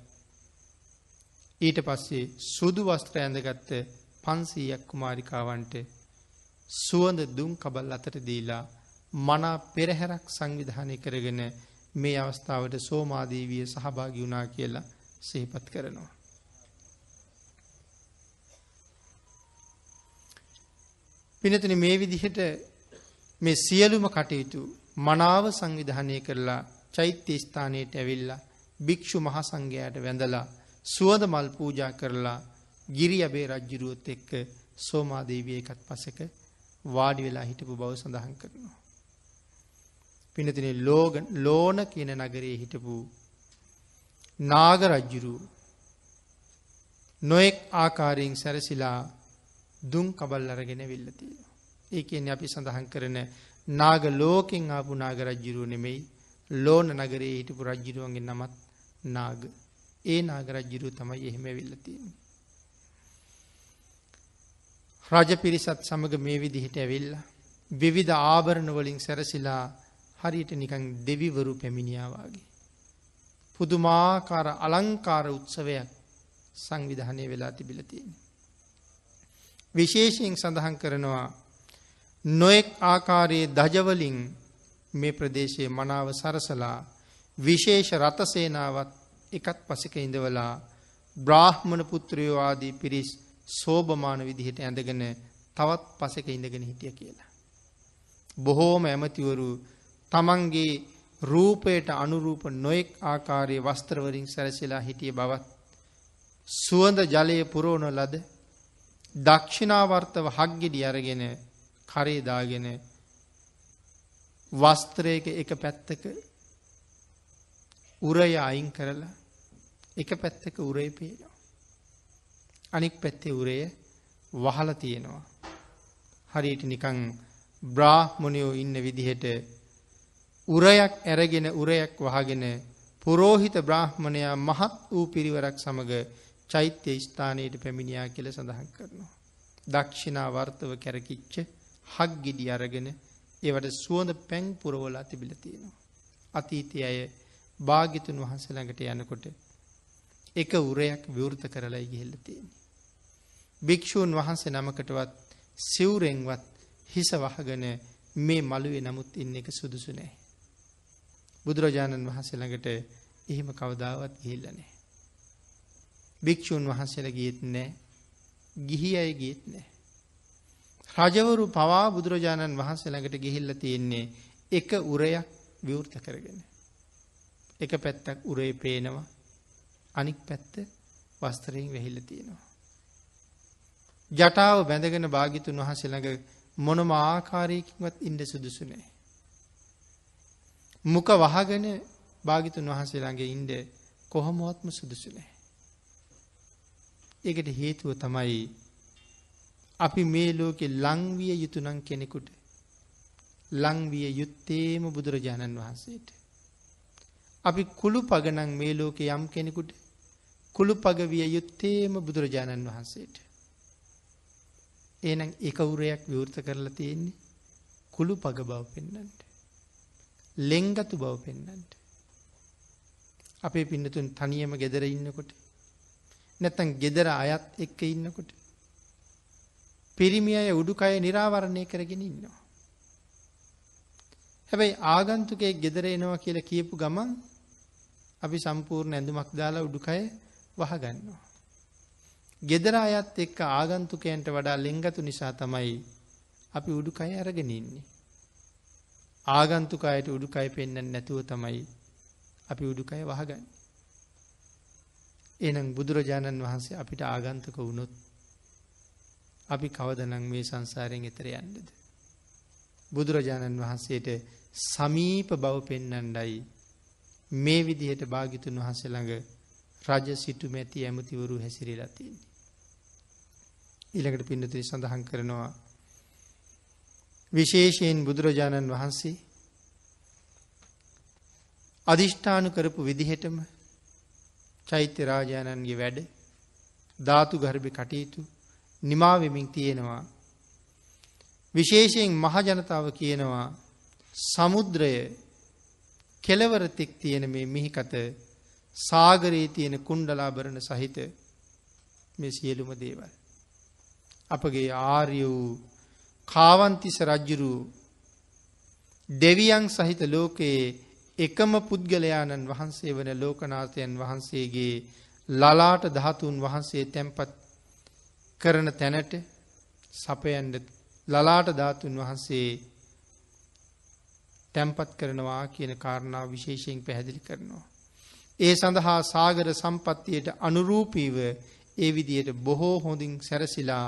ඊට පස්සේ සුදු වස්ත්‍ර ඇඳගත්ත පන්සීයක් කුමාරිකාවන්ට සුවඳ දුම් කබල් අතර දීලා මනා පෙරහැරක් සංවිධානය කරගෙන මේ අවස්ථාවට සෝමාදීවිය සහභාගි වුණා කියලා සේපත් කරනවා. පිනතන මේ විදිහට මේ සියලුම කටයුතු මනාව සංවිධානය කරලා චෛත්‍ය ස්ථානයට ඇවිල්ලා භික්‍ෂු මහසංඝයාට වැඳලා සුවඳ මල් පූජා කරලා ගිරි අබේ රජ්ජුරුවොත් එක්ක සෝමාදේවිය එකත් පසක වාඩි වෙලා හිටපු බව සඳහන් කරනවා. පිනතින ලෝන කියන නගරයේ හිටපු නාග රජ්ජුරු නොෙක් ආකාරයෙන් සැරසිලා දුම් කබල් අරගෙන විල්ලතිය. ඒකෙන් අපි සඳහන් කරන නාග ලෝකෙන් ආපු නාග රජ්ජුරුව නෙමෙයි ලෝන නගරයේ හිටපු රජ්ජිරුවන්ගේ නමත් නාග ඒ නාග රජ්ජිරුව තමයි එහෙම විල්ලතිය. රජ පිරිසත් සමඟ මේ විදිහට ඇවිල්ලා විවිධ ආභරණ වලින් සැරසිලා හරියට නිකං දෙවිවරු පැමිණියාවාගේ. පුදුමාකාර අලංකාර උත්සවයක් සංවිධානය වෙලා තිබිලතියෙන. විශේෂයෙන් සඳහන් කරනවා නොෙක් ආකාරයේ දජවලින් මේ ප්‍රදේශයේ මනාව සරසලා විශේෂ රථසේනාවත් එකත් පසික ඉඳවලා බ්‍රාහ්මණ පුත්‍රයෝ ආදී පිරිස් සෝභමාන විදිහට ඇඳගෙන තවත් පසක ඉඳගෙන හිටිය කියලා. බොහෝම ඇමතිවරු තමන්ගේ රූපයට අනුරූප නොයෙක් ආකාරයේ වස්ත්‍රවරින් සැරසිලා හිටිය බවත් සුවඳ ජලය පුරෝණ ලද දක්ෂිනාවර්තව හක්ගෙඩි අරගෙන කරේදාගෙන වස්ත්‍රයක එක පැත්තක උරය අයින් කරලා එක පැත්තක උරේ පේනවා. අනික් පැත්තේ උරය වහල තියෙනවා. හරියට නිකං බ්‍රාහ්මණයෝ ඉන්න විදිහට උරයක් ඇරගෙන උරයක් වහගෙන පුරෝහිත බ්‍රාහ්මණයා මහත් වූ පිරිවරක් සමඟ චෛත්‍ය ස්ථානයට පැමිණියා කියල සඳහන් කරනවා. දක්ෂිනා වර්තව කැරකිච්ච හක් ගෙඩි අරගෙන ඒවට සුවඳ පැන් පුරවලා තිබිල තියෙනවා. අතීතය අය භාගිතුන් වහන්ස ළඟට යනකොට එක උරයක් විවෘත කරලා ගිහෙල්ල තියෙන. භික්‍ෂූන් වහන්සේ නමකටවත් සිවුරෙන්වත් හිස වහගන මේ මළුවේ නමුත් ඉන්න එක සුදුසු නෑ. බුදුරජාණන් වහන්සේ ළඟට එහෙම කවදාවත් ගිහිල්ලනෑ. භික්‍ෂූන් වහන්සේල ගියත් නෑ ගිහි අය ගියත් නෑ. රජවරු පවා බුදුරජාණන් වහන්සේ ළඟට ගිහිල්ල තියෙන්නේ එක උරයක් විවෘත කරගෙන. එක පැත්තක් උරේ පේනවා අනික් පැත්ත වස්තරයෙන් වෙහිල්ල තියෙනවා. ජටාව බැඳගෙන භාගිතුන් වහසේ ළඟ මොනම ආකාරයකින්වත් ඉන්ඩ සුදුසු නෑ. මුක වහගෙන භාගිතුන් වහන්සේ ළඟ ඉන්ඩ කොහොමොත්ම සුදුසු නෑ. ඒකට හේතුව තමයි අපි මේ ලෝකෙ ලංවිය යුතුනං කෙනෙකුට ලංවිය යුත්තේම බුදුරජාණන් වහන්සේට. අපි කුළු පගනං මේ ලෝකෙ යම් කෙනෙකුට කුළු පගවිය යුත්තේම බුදුරජාණන් වහන්සේට. ඒනම් එක උරයක් විවෘත කරලා තියෙන්නේ කුළු පග බව පෙන්නන්ට. ලෙංගතු බව පෙන්නන්ට. අපේ පින්නතුන් තනියම ගෙදර ඉන්නකොට නැත්තන් ගෙදර අයත් එක්ක ඉන්නකොට. පිරිමි අය උඩුකය නිරාවරණය කරගෙන ඉන්නවා. හැබැයි ආගන්තුකේ ගෙදර එනවා කියලා කියපු ගමන් අපි සම්පූර්ණ ඇඳුමක් දාලා උඩුකය වහගන්නවා. ගෙදර අයත් එක්ක ආගන්තුකයන්ට වඩා ලෙංගතු නිසා තමයි අපි උඩුකය අරගෙන ඉන්නේ. ආගන්තුකායට උඩුකය පෙන්න්න නැතුව තමයි අපි උඩුකය වහගන්න. එනම් බුදුරජාණන් වහන්සේ අපිට ආගන්තක වුණොත් අපි කවදනං මේ සංසාරයෙන් එතර යන්නද. බුදුරජාණන් වහන්සේට සමීප බව පෙන්නන්ඩයි මේ විදිහට භාගිතුන් වහන්සේ ළඟ රජ සිටු මැති ඇමතිවරු හැසිරිලතින්නේ. ඊළඟට පින්නතුරි සඳහන් කරනවා විශේෂයෙන් බුදුරජාණන් වහන්සේ අධිෂ්ඨානු කරපු විදිහටම චෛත්‍ය රාජාණන්ගේ වැඩ ධාතු ගර්භි කටයුතු නිමාවෙමින් තියෙනවා. විශේෂයෙන් මහජනතාව කියනවා සමුද්‍රය කෙලවරතෙක් තියෙන මේ මිහිකත සාගරයේ තියෙන කුණ්ඩලාභරණ සහිත මේ සියලුම දේවල්. අපගේ ආර්ය වූ කාවන්තිස රජ්ජුරු දෙවියන් සහිත ලෝකයේ එකම පුද්ගලයාණන් වහන්සේ වන ලෝකනාථයන් වහන්සේගේ ලලාට ධාතුන් වහන්සේ තැන්පත් කරන තැනට සපයන්ඩ ලලාට ධාතුන් වහන්සේ තැම්පත් කරනවා කියන කාරණාව විශේෂයෙන් පැහැදිලි කරනවා. ඒ සඳහා සාගර සම්පත්තියට අනුරූපීව ඒ විදියට බොහෝ හොඳින් සැරසිලා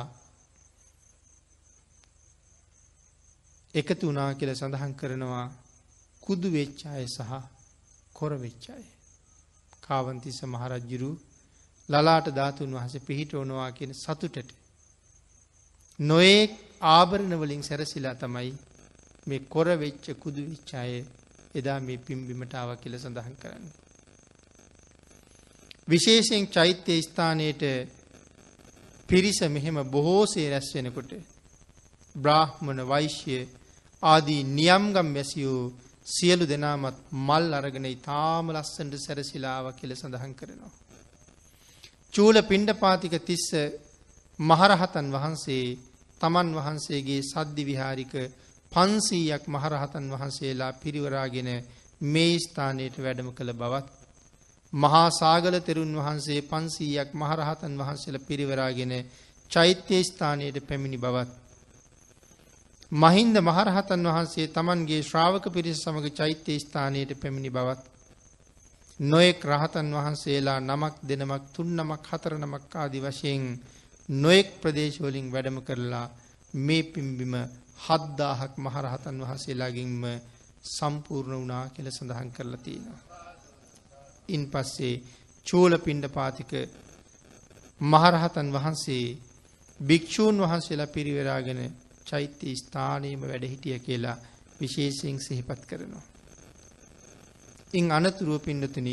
එකතු වනා කියල සඳහන් කරනවා කුදු වෙච්චාය සහ කොර වෙච්චාය. කාවන්තිස මහරජ්ජුරු ලලාට ධාතුන් වහස පිහිට ඕනවා කියන සතුටට. නොඒ ආභරණවලින් සැරසිලා තමයි මේ කොර වෙච්ච කුදු විච්චාය එදා මේ පිම්බිමටාව කියල සඳහන් කරන්න. විශේෂයෙන් චෛත්‍ය ස්ථානයට පිරිස මෙහෙම බොහෝසේ රැස් වෙනකොට බ්‍රාහ්මණ වෛශ්‍ය ආදී නියම්ගම් වැසියූ සියලු දෙනාමත් මල් අරගෙන ඉතාම ලස්සන්ට සැරසිලාව කියල සඳහන් කරනවා. චූල පිණ්ඩපාතික තිස්ස මහරහතන් වහන්සේ තමන් වහන්සේගේ සද්ධි විහාරික පන්සීයක් මහරහතන් වහන්සේලා පිරිවරාගෙන මේ ස්ථානයට වැඩම කළ බවත් මහා සාගල තෙරුන් වහන්සේ පන්සීයක් මහරහතන් වහන්සේල පිරිවරාගෙන චෛත්‍ය ස්ථානයට පැමිණි බවත්. මහින්ද මහරහතන් වහන්සේ තමන්ගේ ශ්‍රාවක පිරිස සමඟ චෛත්‍ය ස්ථානයට පැමිණි බවත්. නොයෙක් රහතන් වහන්සේලා නමක් දෙනමක් තුන් නමක් හතර නමක් ආදි වශයෙන් නොයෙක් ප්‍රදේශවලින් වැඩම කරලා මේ පිම්බිම හද්දාහක් මහරහතන් වහන්සේලාගින්ම සම්පූර්ණ වනා කියල සඳහන් කරලා තියෙනවා. ඉන් පස්සේ චූල පිණ්ඩ පාතික මහරහතන් වහන්සේ භික්‍ෂූන් වහන්සේලා පිරිවෙරාගෙන චෛත්‍ය ස්ථානීම වැඩහිටිය කියලා විශේෂයෙන් සිහිපත් කරනවා. ඉන් අනතුරුව පින්නතුන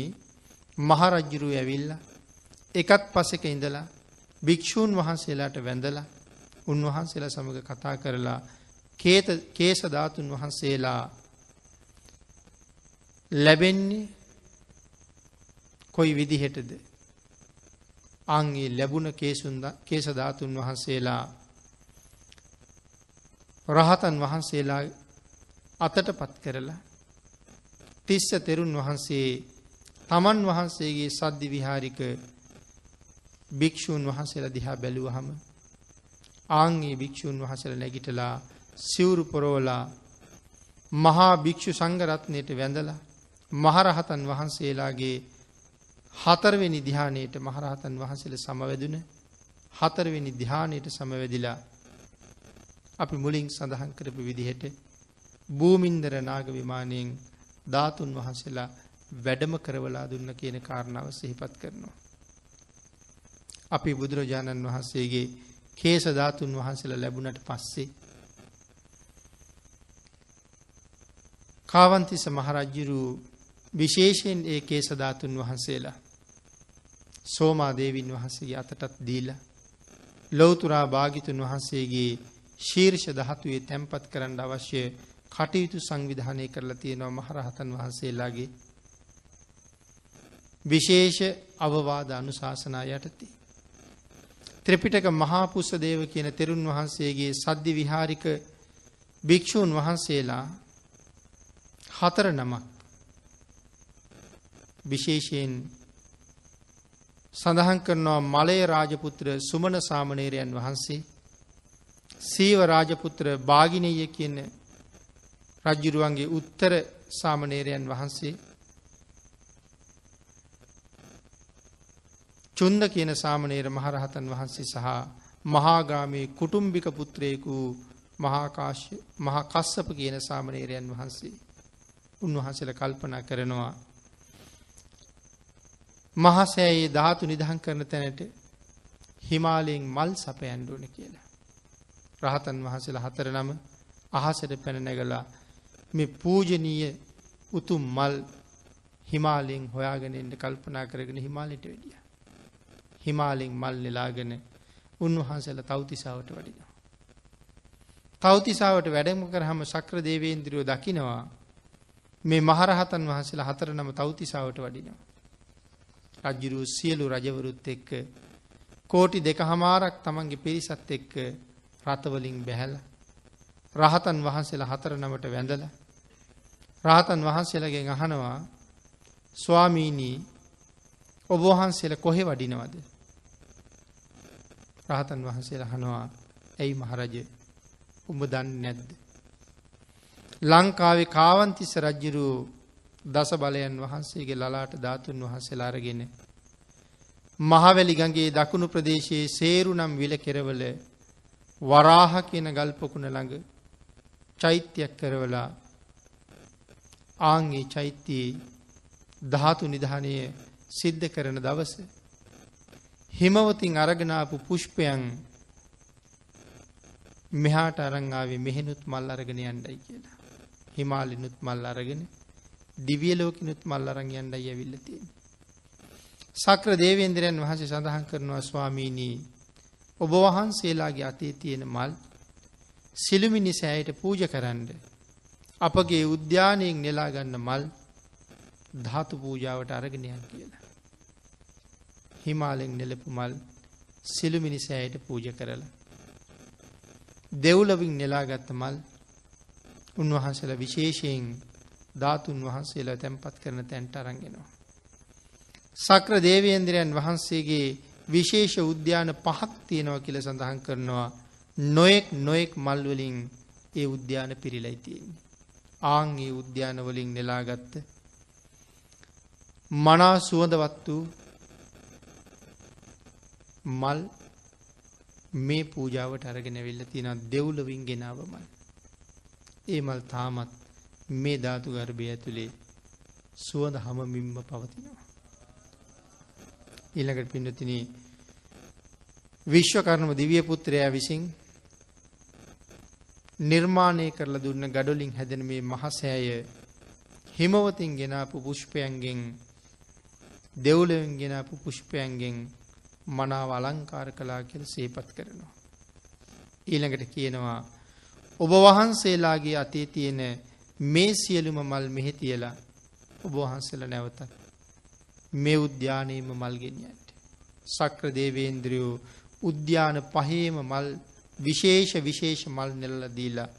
මහරජ්ජුරුව ඇවිල්ල එකත් පසක ඉඳලා භික්‍ෂූන් වහන්සේලාට වැඳලා උන්වහන්සේලා සමඟ කතා කරලා කේසධාතුන් වහන්සේලා ලැබෙන්නේ කොයි විදිහෙටද අංගේ ලැබුණ කේසධාතුන් වහන්සේලා රහතන් වහන්සේලා අතට පත් කරලා තිස්ස තෙරුන් වහන්සේ තමන් වහන්සේගේ සද්ධි විහාරික භික්‍ෂූන් වහන්සේලා දිහා බැලුවහම ආංගේ භික්‍ෂූන් වහසල නැගිටලා සිවුරු පොරෝලා මහා භික්‍ෂු සංගරත්නයට වැඳලා මහරහතන් වහන්සේලාගේ හතරවෙනි දිහානයට මහරහතන් වහන්සේල සමවැදුන හතරවෙනි දිහානයට සමවැදිලා අපි මුලින් සඳහන් කරපු විදිහට භූමින්දර නාග විමානයෙන් ධාතුන් වහන්සේලා වැඩම කරවලා දුන්න කියන කාරණාව සිහිපත් කරනවා. අපි බුදුරජාණන් වහන්සේගේ කේස ධාතුන් වහන්සේලා ලැබුණට පස්සේ කාවන්තිස මහරජ්ජුරු විශේෂයෙන් ඒ කේස ධාතුන් වහන්සේලා සෝමාදේවින් වහන්සේගේ අතටත් දීල ලොවතුරා භාගිතුන් වහන්සේගේ ශීර්ෂ දහතුවේ තැන්පත් කරන්න අවශ්‍ය කටයුතු සංවිධානය කරලා තියෙනවා මහරහතන් වහන්සේලාගේ විශේෂ අවවාද අනුශාසනා යටති. ත්‍රිපිටක මහාපුස්ස දේව කියන තෙරුන් වහන්සේගේ සද්ධි විහාරික භික්‍ෂූන් වහන්සේලා හතර නමක් විශේෂයෙන් සඳහන් කරනවා මලය රාජපුත්‍ර සුමන සාමනේරයන් වහන්සේ සීව රාජපුත්‍ර භාගිනය කියන රජ්ජුරුවන්ගේ උත්තර සාමනේරයන් වහන්සේ චුන්ද කියන සාමනේර මහරහතන් වහන්සේ සහ මහාගාමී කුටුම්භික පුත්‍රයෙකු මහාකාශය මහා කස්සප කියන සාමනේරයන් වහන්සේ උන්වහන්සේල කල්පනා කරනවා මහසෑයේ ධාතු නිදහන් කරන තැනට හිමාලයෙන් මල් සපයන්ඩුවන කියලා. රහතන් වහසල හතර නම අහසට පැනනැගලා මේ පූජනීය උතුම් මල් හිමාලයෙන් හොයාගෙනෙන්ට කල්පනා කරගෙන හිමාලට වැඩිය. හිමාලෙන් මල් නෙලාගෙන උන්වහන්සල තෞතිසාාවට වඩිනවා. තෞතිසාාවට වැඩම කරහම සක්‍ර දේවේන්ද්‍රියෝ දකිනවා මේ මහරහතන් වහන්සේලා හතර නම තෞතිසාාවට වඩිනවා. රජ්ජුරුව සියලු රජවරුත් එක්ක කෝටි දෙක හමාරක් තමන්ගේ පිරිසත් එක්ක රථවලින් බැහැල රහතන් වහන්සේලා හතර නමට වැඳල රහතන් වහන්සේලගෙන් අහනවා ස්වාමීනී ඔබවහන්සේල කොහෙ වඩිනවද රහතන් වහන්සේලා හනවා ඇයි මහරජ උඹ දන්න නැද්ද. ලංකාවේ කාවන්තිස්ස රජ්ජුරු දස බලයන් වහන්සේගේ ලලාට ධාතුන් වහන්සේලා අරගෙන මහවැලි ගඟේ දකුණු ප්‍රදේශයේ සේරු නම් විල කෙරවල වරාහ කියන ගල් පොකුණ ළඟ චෛත්‍යයක් කරවලා ආන්ගේ චෛත්‍යයේ ධාතු නිධානය සිද්ධ කරන දවස හිමවතින් අරගනාපු පුෂ්පයන් මෙහාට අරංආාවේ මෙහෙනුත් මල් අරගෙන යන්ඩයි කියලා. හිමාලිනුත් මල් අරගෙන දිවිය ලෝකනුත් මල් අරං යන්ඩයි ඇවිල්ල තියෙන. සක්‍ර දේවේන්ද්‍රයන් වහන්සේ සඳහන් කරනවා ස්වාමීනී ඔබ වහන්සේලාගේ අතේ තියෙන මල් සිළුමිනි සෑයට පූජ කරන්න. අපගේ උද්‍යානයෙන් නෙලාගන්න මල් ධාතු පූජාවට අරගෙනයන් කියලා. හිමාලෙන් නෙලපු මල් සිළුමිනි සෑයට පූජ කරලා. දෙව්ලවින් නෙලාගත්ත මල් උන්වහන්සේලා විශේෂයෙන් ධාතුන් වහන්සේලා තැන්පත් කරන තැන්ට අරංගෙනවා. සක්‍ර දේවේන්ද්‍රයන් වහන්සේගේ විශේෂ උද්‍යාන පහක් තියෙනවා කියල සඳහන් කරනවා නොයෙක් නොයෙක් මල්වලින් ඒ උද්‍යාන පිරිලයි තියෙන්නේ. ආංගේ උද්‍යානවලින් නෙලාගත්ත මනා සුවඳවත් වූ මල් මේ පූජාවට අරගෙන වෙල්ල තියෙන දෙව්ලවින් ගෙනාව මල්. ඒ මල් තාමත් මේ ධාතු ගර්භය ඇතුළේ සුවඳ හමමින්ම පවතිනවා. ඊළඟට පින්නතින විශ්වකරණම දිවිය පුත්‍රයා විසින් නිර්මාණය කරලා දුන්න ගඩොලින් හැදෙන මේ මහසෑය හිමවතින් ගෙනාපු පුෂ්පයන්ගෙන් දෙව්ලවෙන් ගෙනාපු පුෂ්පයන්ගෙන් මනාව අලංකාර කලා කියල සේපත් කරනවා. ඊළඟට කියනවා ඔබ වහන්සේලාගේ අතේ තියෙන මේ සියලුම මල් මෙහෙ තියලා ඔබ වහන්සේල නැවතත් මේ උද්‍යානයේම මල්ගෙනියන්ට. සක්‍ර දේවේන්ද්‍රයෝ උද්‍යාන පහේම මල් විශේෂ විශේෂ මල් නෙල්ල දීලා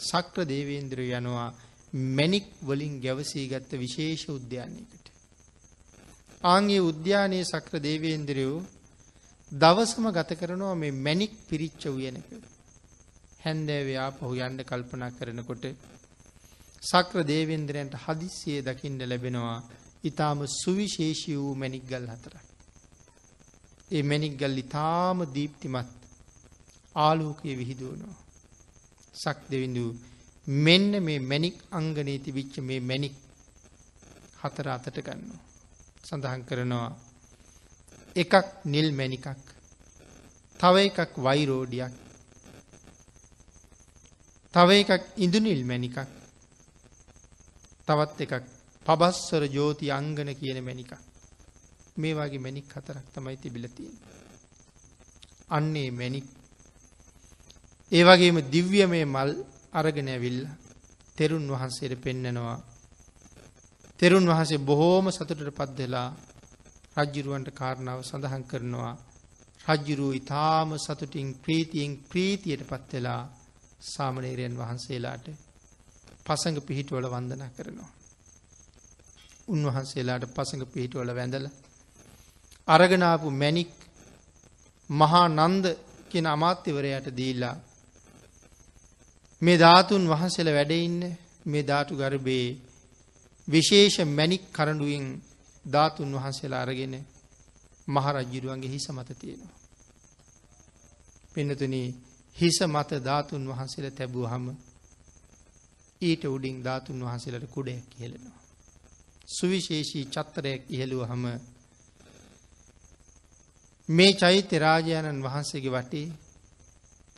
සක්‍ර දේවේන්ද්‍රය යනවා මැනික් වලින් ගැවසී ගත්ත විශේෂ උද්‍යානයකට. ආංගේ උද්‍යානයේ සක්‍ර දේවේන්ද්‍රයෝ දවසම ගත කරනවා මේ මැනික් පිරිච්ච උයනක. හැන්දෑවයා පහු යන්ඩ කල්පනා කරනකොට සක්‍ර දේවේන්ද්‍රයන්ට හදිස්සිය දකිින්ට ලැබෙනවා ඉතාම සුවිශේෂී වූ මැනික්ගල් හතරක්. ඒ මැනික්ගල් ඉතාම දීප්තිමත් ආලෝකය විහිදුවනවා. සක් දෙවිඳූ මෙන්න මේ මැනික් අංගනී තිබිච්ච මේ මැනික් හතර අතට ගන්නවා. සඳහන් කරනවා එකක් නිල් මැනිකක් තව එකක් වයිරෝඩියක් තව එකක් ඉඳුනිල් මැනිකක් තවත් එකක් පබස්සර ජෝති අංගන කියන මැනිකක් මේ වගේ මැනික් හතරක් තමයි තිබිලතිය. අන්නේ මැනික් ඒ වගේම දිව්‍යමය මල් අරගෙන ඇවිල්ල තෙරුන් වහන්සේට පෙන්නනවා. තෙරුන් වහන්සේ බොහෝම සතුටට පත්දලා රජ්ජුරුවන්ට කාරණාව සඳහන් කරනවා. රජ්ජුරුව ඉතාම සතුටින් ප්‍රීතියෙන් ප්‍රීතියට පත්වෙලා සාමනේරයන් වහන්සේලාට පසඟ පිහිටවල වන්දනා කරනවා. උන්වහන්සේලාට පසඟ පිහිටවල වැඳල. අරගනාපු මැනික් මහා නන්ද කියෙන අමාත්‍යවරයට දීලා මේ ධාතුන් වහන්සේල වැඩඉන්න මේ ධාතු ගර්භයේ විශේෂ මැනික් කරඩුවෙන් ධාතුන් වහන්සේලා අරගෙන මහරජ්ජිරුවන්ගේ හිස මත තියෙනවා. පෙනතුන හිස මත ධාතුන් වහන්සේල තැබූ හම ඊට උඩින් ධාතුන් වහන්සේලට කුඩයක් කියලෙනවා. සුවිශේෂී චත්තරයක් ඉහළුව හම මේ චෛත්‍ය රාජාණන් වහන්සේගේ වටේ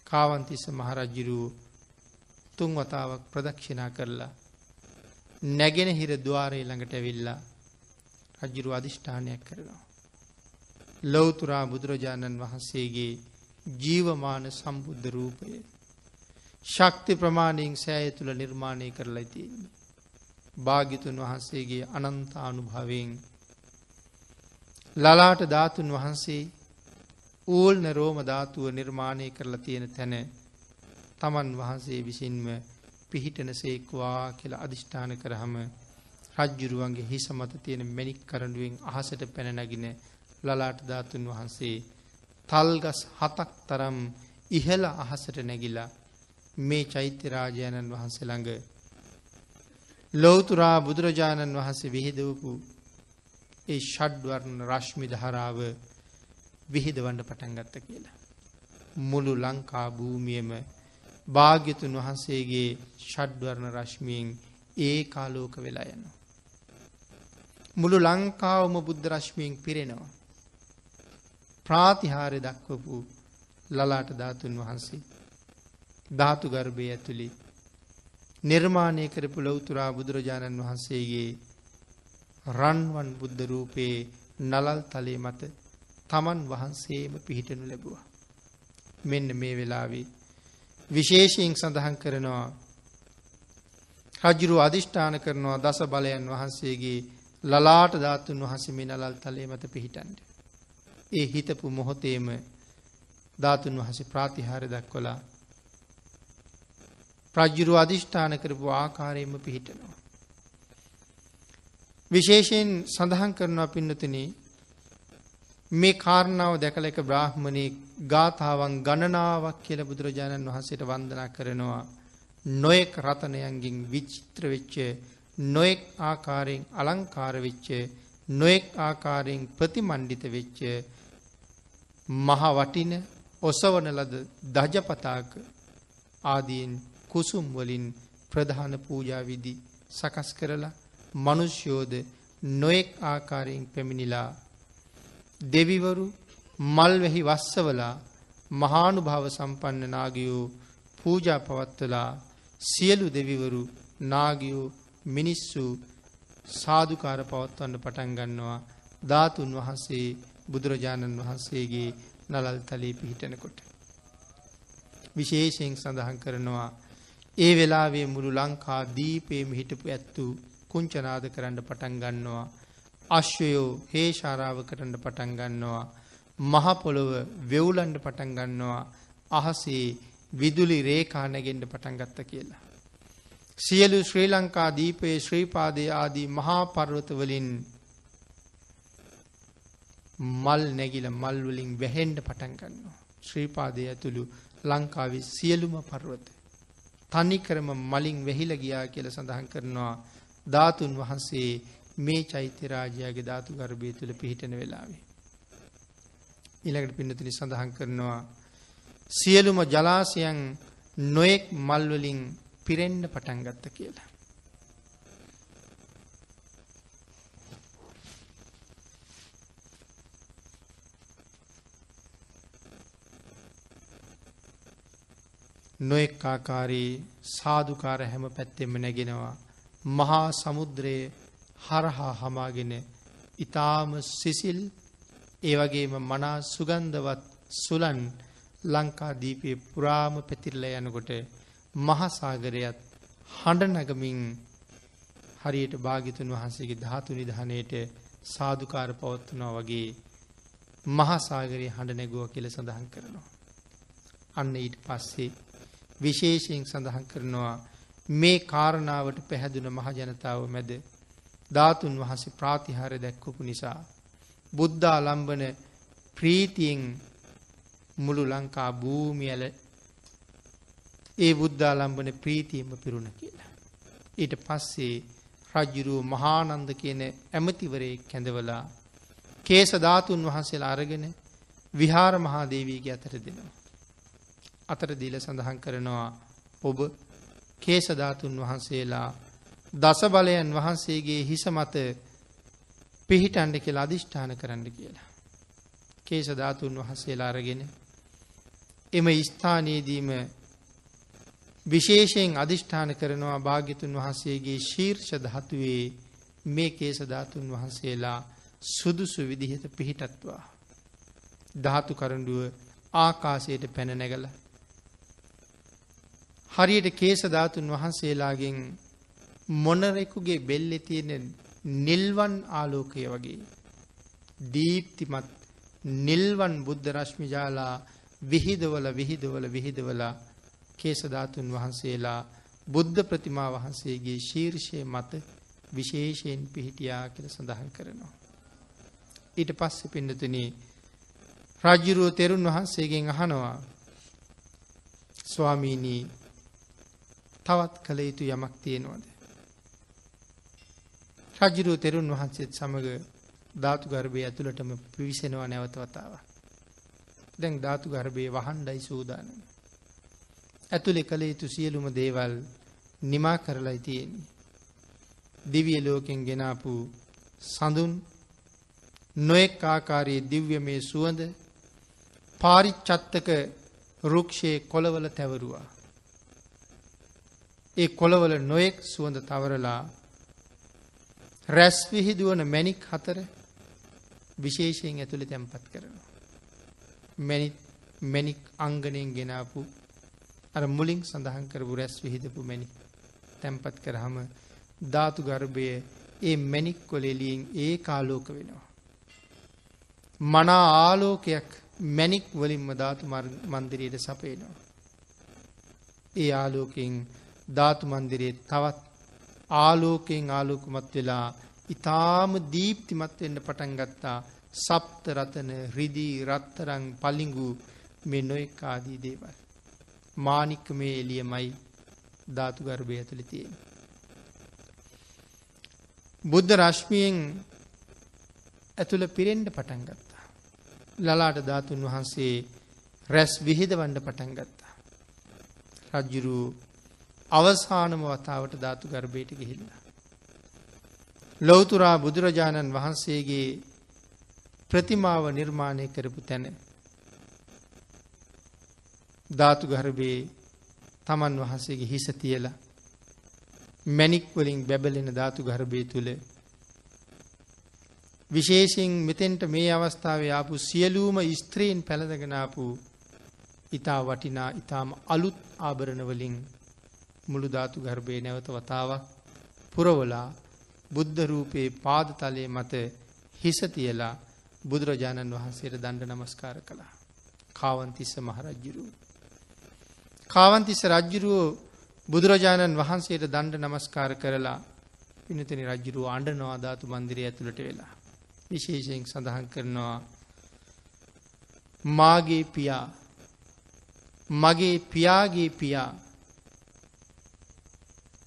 කාවන්තිස්ස මහරජ්ජිරුවූ තුන් වතාවක් ප්‍රදක්ෂිනා කරලා නැගෙන හිර දවාරය ළඟට ඇවිල්ලා රජ්ජුරු අධිෂ්ඨානයක් කරනවා. ලොවතුරා බුදුරජාණන් වහන්සේගේ ජීවමාන සම්බුද්ධ රූපය ශක්ති ප්‍රමාණයෙන් සෑය තුළ නිර්මාණය කරලා තියන්නේ. භාගිතුන් වහන්සේගේ අනන්තානුභාවයෙන්. ලලාට ධාතුන් වහන්සේ ඌල්න රෝම ධාතුව නිර්මාණය කරලා තියෙන තැන තමන් වහන්සේ විසින්ම පිහිටන සේක්වා කියලා අධිෂ්ඨාන කරහම රජ්ජුරුවන්ගේ හිස මත තියෙන මැනික් කරඩුවෙන් අහසට පැනනැගෙන ලලාට ධාතුන් වහන්සේ තල්ගස් හතක් තරම් ඉහල අහසට නැගිලා මේ චෛත්‍ය රාජානන් වහන්සේ ළඟ ලෞතුරා බුදුරජාණන් වහන්සේ විහිදවපු ඒ ෂඩ්වර්ණ රශ්මි ධාරාව විහිදවන්න පටන් ගත්ත කියලා. මුළු ලංකා භූමියම භාග්‍යතුන් වහන්සේගේ ෂඩ්වර්ණ රශ්මියෙන් ඒ කාලෝක වෙලා යනවා. මුළු ලංකාවම බුද්ධ රශ්මියෙන් පිරෙනවා. ප්‍රාතිහාරය දක්වපු ලලාට ධාතුන් වහන්සේ ධාතු ගර්භය ඇතුළි නිර්මාණය කරපු ලොවතුරා බුදුරජාණන් වහන්සේගේ රන්වන් බුද්ධ රූපයේ නලල් තලේ මත තමන් වහන්සේම පිහිටනු ලැබුවා. මෙන්න මේ වෙලාවේ විශේෂයෙන් සඳහන් කරනවා රජුරු අධිෂ්ඨාන කරනවා දස බලයන් වහන්සේගේ ලලාට ධාතුන් වහන්සේ මේ නලල් තලේ මත පිහිටන්ඩ. ඒ හිතපු මොහොතේම ධාතුන් වහසේ ප්‍රාතිහාර දක්වලා ප්‍රජ්ජුරු අධිෂ්ඨාන කරපු ආකාරයෙන්ම පිහිටනවා. විශේෂයෙන් සඳහන් කරනවා පින්නතන මේ කාරණාව දැකල එක බ්‍රාහ්මණය ගාථාවන් ගණනාවක් කියල බුදුරජාණන් වහන්සේට වන්දනා කරනවා නොයෙක් රතනයන්ගින් විචිත්‍ර වෙච්ච නොයෙක් ආකාරයෙන් අලංකාර වෙච්ච නොයෙක් ආකාරයෙන් ප්‍රතිමණ්ඩිත වෙච්ච මහ වටින ඔසවන ලද දජපතාක ආදීන් කුසුම් වලින් ප්‍රධාන පූජා විදි සකස් කරලා මනුෂ්‍යෝද නොයෙක් ආකාරයෙන් පැමිණිලා දෙවිවරු මල්වෙහි වස්සවලා මහානුභාව සම්පන්න නාගයෝ පූජා පවත්වලා සියලු දෙවිවරු නාගයෝ මිනිස්සු සාධකාර පවත්වන්න පටන් ගන්නවා ධාතුන් වහන්සේ බුදුරජාණන් වහන්සේගේ නලල් තලී පිහිටනකොට. විශේෂයෙන් සඳහන් කරනවා ඒ වෙලාවේ මුළු ලංකා දීපේම හිටපු ඇත්තු කුංචනාද කරන්න පටන් ගන්නවා. අශ්වයෝ හේෂාරාව කරන්න පටන් ගන්නවා. මහපොළොව වෙවුලන්ඩ පටන් ගන්නවා. අහසේ විදුලි රේකානගෙන්ට පටන් ගත්ත කියලා. සියලු ශ්‍රී ලංකා දීපයේ ශ්‍රීපාදය ආදී මහා පර්වතවලින් මල් නැගිල මල්වලින් වැහෙන්ඩ පටන් ගන්නවා. ශ්‍රීපාදය ඇතුළු ලංකාවේ සියලුම පර්වත. තනිකරම මලින් වෙහිල ගියා කියල සඳහන් කරනවා ධාතුන් වහන්සේ මේ චෛත්‍යරාජයාගේ ධාතු ගර්භය තුළ පිහිටන වෙලාවේ. ඉළඟට පින්නතිනි සඳහන් කරනවා සියලුම ජලාසයන් නොයෙක් මල්වලින් පිරෙන්ඩ පටන් ගත්ත කියලා. නොෙක් ආකාරයේ සාධකාර හැම පැත්තෙම නැගෙනවා. මහා සමුද්‍රයේ හරහා හමාගෙන ඉතාම සිසිල් ඒවගේම මනා සුගන්ධවත් සුලන් ලංකාදීපය පුරාම පැතිරල යනකොට මහසාගරයත් හඬ නගමින් හරියට භාගිතුන් වහන්සේගේ ධාතු නිධානයට සාධකාර පවත්වනවා වගේ මහසාගරය හඬ නැගුව කියල සඳහන් කරනවා. අන්න ඊට පස්සේ විශේෂයෙන් සඳහන් කරනවා මේ කාරණාවට පැහැදුන මහජනතාව මැද ධාතුන් වහසේ ප්‍රාතිහාර දැක්වපු නිසා. බුද්ධා ලම්බන ප්‍රීතියෙන් මුළු ලංකා භූමියල ඒ බුද්ධාලම්බන ප්‍රීතියම පිරුණ කියලා. ඊට පස්සේ රජ්ජුරුව මහානන්ද කියන ඇමතිවරේ කැඳවලා කේස ධාතුන් වහන්සේලා අරගෙන විහාර මහාදේවීගේ අතර දෙනවා. අතර දීල සඳහන් කරනවා ඔබ කේසධාතුන් වහන්සේලා දස බලයන් වහන්සේගේ හිස මත පිහිටන්ඩ කියලා අධිෂ්ඨාන කරන්න කියලා. කේසධාතුන් වහන්සේලා අරගෙන එම ස්ථානයේදීම විශේෂයෙන් අධිෂ්ඨාන කරනවා භාග්‍යතුන් වහන්සේගේ ශීර්ෂ ධාතුවේ මේ කේසධාතුන් වහන්සේලා සුදුසු විදිහට පිහිටත්වා. ධාතු කරඩුව ආකාසයට පැන නැගලා හරියට කේසධාතුන් වහන්සේලාගෙන් මොනරෙකුගේ බෙල්ලෙ තියෙන නිල්වන් ආලෝකය වගේ. දීප්තිමත් නිල්වන් බුද්ධ රශ්මිජාලා විහිදවල විහිදවල විහිදවලා කේසධාතුන් වහන්සේලා බුද්ධ ප්‍රතිමා වහන්සේගේ ශීර්ෂය මත විශේෂයෙන් පිහිටියා කියල සඳහන් කරනවා. ඊට පස්සෙ පිඩතුන රජ්ජුරුව තෙරුන් වහන්සේගෙන් අහනවා ස්වාමීනී තවත් කළ යුතු යමක් තියෙනවද. රජ්ජුරුව තෙරුන් වහන්සේත් සමඟ ධාතු ගර්භය ඇතුළටම පිවිසෙනවා නැවත වතාව. දැන් ධාතු ගර්භය වහන්ඩයි සූදානම. ඇතුළෙ කළ යුතු සියලුම දේවල් නිමා කරලයි තියෙන්නේ. දිවිය ලෝකෙන් ගෙනාපු සඳුන් නොෙක් ආකාරයේ දිව්‍ය මේ සුවඳ පාරිච්චත්තක රුක්ෂයේ කොළවල තැවරුවා. ඒ කොළවල නොයෙක් සුවඳ තවරලා රැස් විහිදුවන මැනික් හතර විශේෂයෙන් ඇතුළි තැන්පත් කරනවා. මැනික් අංගනයෙන් ගෙනාපු අර මුලින් සඳහන් කරපු රැස් විහිදපු මැනික් තැන්පත් කරහම ධාතු ගර්භය ඒ මැනික් කොලෙලියෙන් ඒ කාලෝක වෙනවා. මනා ආලෝකයක් මැනික් වලින්ම ධාතු මන්දිරයට සපේනවා. ඒ ආලෝකෙන් ධාතු මන්දිරයේ තවත් ආලෝකයෙන් ආලෝකමත් වෙලා ඉතාම දීප්තිමත් වෙන්න පටන් ගත්තා සප්ත රතන රිදී රත්තරං පලිඟු මේ නොයෙක් ආදී දේවල්. මානික්ක මේ එළියමයි ධාතු ගර්භය ඇතුළේ තියෙන්නේ. බුද්ධ රශ්මියෙන් ඇතුළ පිරෙන්ඩ පටන් ගත්තා. ලලාට ධාතුන් වහන්සේ රැස් විහිදවන්න පටන් ගත්තා. රජ්ජුරු අවසානම වතාවට ධාතු ගර්භයට ගිහිල්ලා. ලොවතුරා බුදුරජාණන් වහන්සේගේ ප්‍රතිමාව නිර්මාණය කරපු තැන ධාතු ගර්භයේ තමන් වහන්සේගේ හිස තියලා මැනික් වලින් බැබලෙන ධාතු ගර්භය තුළ විශේෂයෙන් මෙතෙන්ට මේ අවස්ථාවේ ආපු සියලූම ස්ත්‍රීන් පැළඳගෙනාපු ඉතා වටිනා ඉතාම අලුත් ආභරණවලින් මුළු ධාතු ගර්භය නැවත වතාවක් පුරවලා බුද්ධ රූපයේ පාදතලය මත හිස තියලා බුදුරජාණන් වහන්සේට දණ්ඩ නමස්කාර කළා. කාවන්තිස්ස මහරජ්ජුරුව. කාවන්තිස්ස රජ්ජුරුවෝ බුදුරජාණන් වහන්සේට දණ්ඩ නමස්කාර කරලා පිනතනි රජ්ජුරුව අණ්ඩනවා ධාතු මන්දිරය ඇතුළට වෙලා. විශේෂයෙන් සඳහන් කරනවා මාගේ පියා මගේ පියාගේ පියා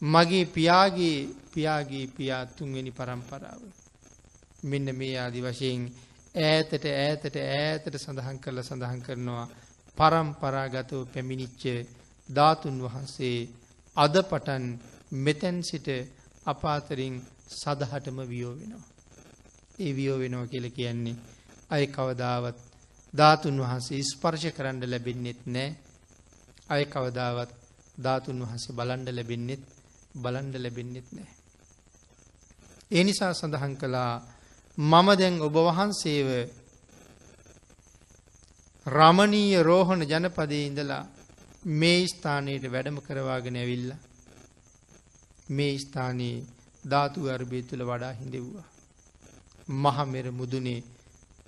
මගේ පියාගේ පියාගේ පියා තුන්වෙනි පරම්පරාව. මෙන්න මේ ආදි වශයෙන් ඈතට ඈතට ඈතට සඳහන් කරලා සඳහන් කරනවා පරම්පරාගතව පැමිණිච්ච ධාතුන් වහන්සේ අද පටන් මෙතැන් සිට අපාතරින් සදහටම වියෝ වෙනවා. ඒ වියෝ වෙනවා කියල කියන්නේ අය කවදාවත් ධාතුන් වහන්සේ ස්පර්ශ කරන්න ලැබෙන්නෙත් නෑ අය කවදාවත් ධාතුන් වහන්සේ බලන්ඩ ලැබෙන්නෙත් බලන්ඩ ලැබෙන්නෙත් නෑ. ඒ නිසා සඳහන් කළා මම දැන් ඔබ වහන්සේව රමණීය රෝහණ ජනපදයේ ඉඳලා මේ ස්ථානයට වැඩම කරවාගෙන ඇවිල්ල මේ ස්ථානයේ ධාතු ගර්භය තුළ වඩා හිඳෙව්වා. මහමෙර මුදුනේ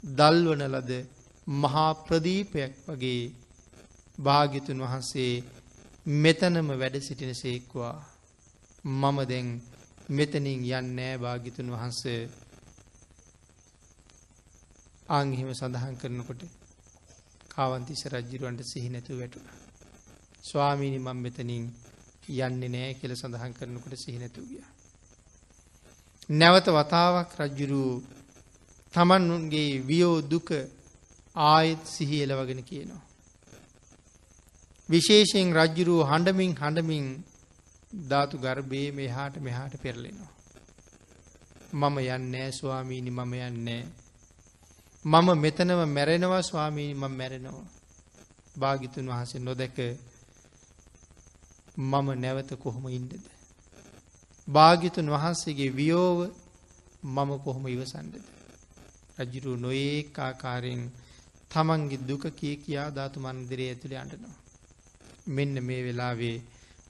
දල්වන ලද මහා ප්‍රදීපයක් වගේ භාගිතුන් වහන්සේ මෙතනම වැඩ සිටින සේක්වා මම දැන් මෙතනින් යන්නෑ භාගිතුන් වහන්සේ ආංහිම සඳහන් කරනකොට කාවන්තිස රජ්ජිරුවන්ට සිහිනැතු වැටුණ. ස්වාමීනි මං මෙතනින් යන්නේ නෑ කියල සඳහන් කරනකොට සිහිනැතු ගිය. නැවත වතාවක් රජ්ජුරූ තමන්ගේ වියෝ දුක ආයෙත් සිහි එලවගෙන කියනවා. විශේෂයෙන් රජ්ජුරුව හඬමින් හඬමින් ධාතු ගර්භයේ මෙහාට මෙහාට පෙරලෙනවා. මම යන්නෑ ස්වාමීනි මම යන්නේ. මම මෙතනව මැරෙනවා ස්වාමීනි මම මැරෙනවා. භාගිතුන් වහසේ නොදැක මම නැවත කොහොම ඉන්නද. භාගිතුන් වහන්සේගේ වියෝව මම කොහොම ඉවසන්ඩද. රජුරු නොඒ ආකාරයෙන් තමන්ගේ දුක කිය කියා ධාතු මන්දිරය ඇතුළේ අඩනවා. මෙන්න මේ වෙලාවේ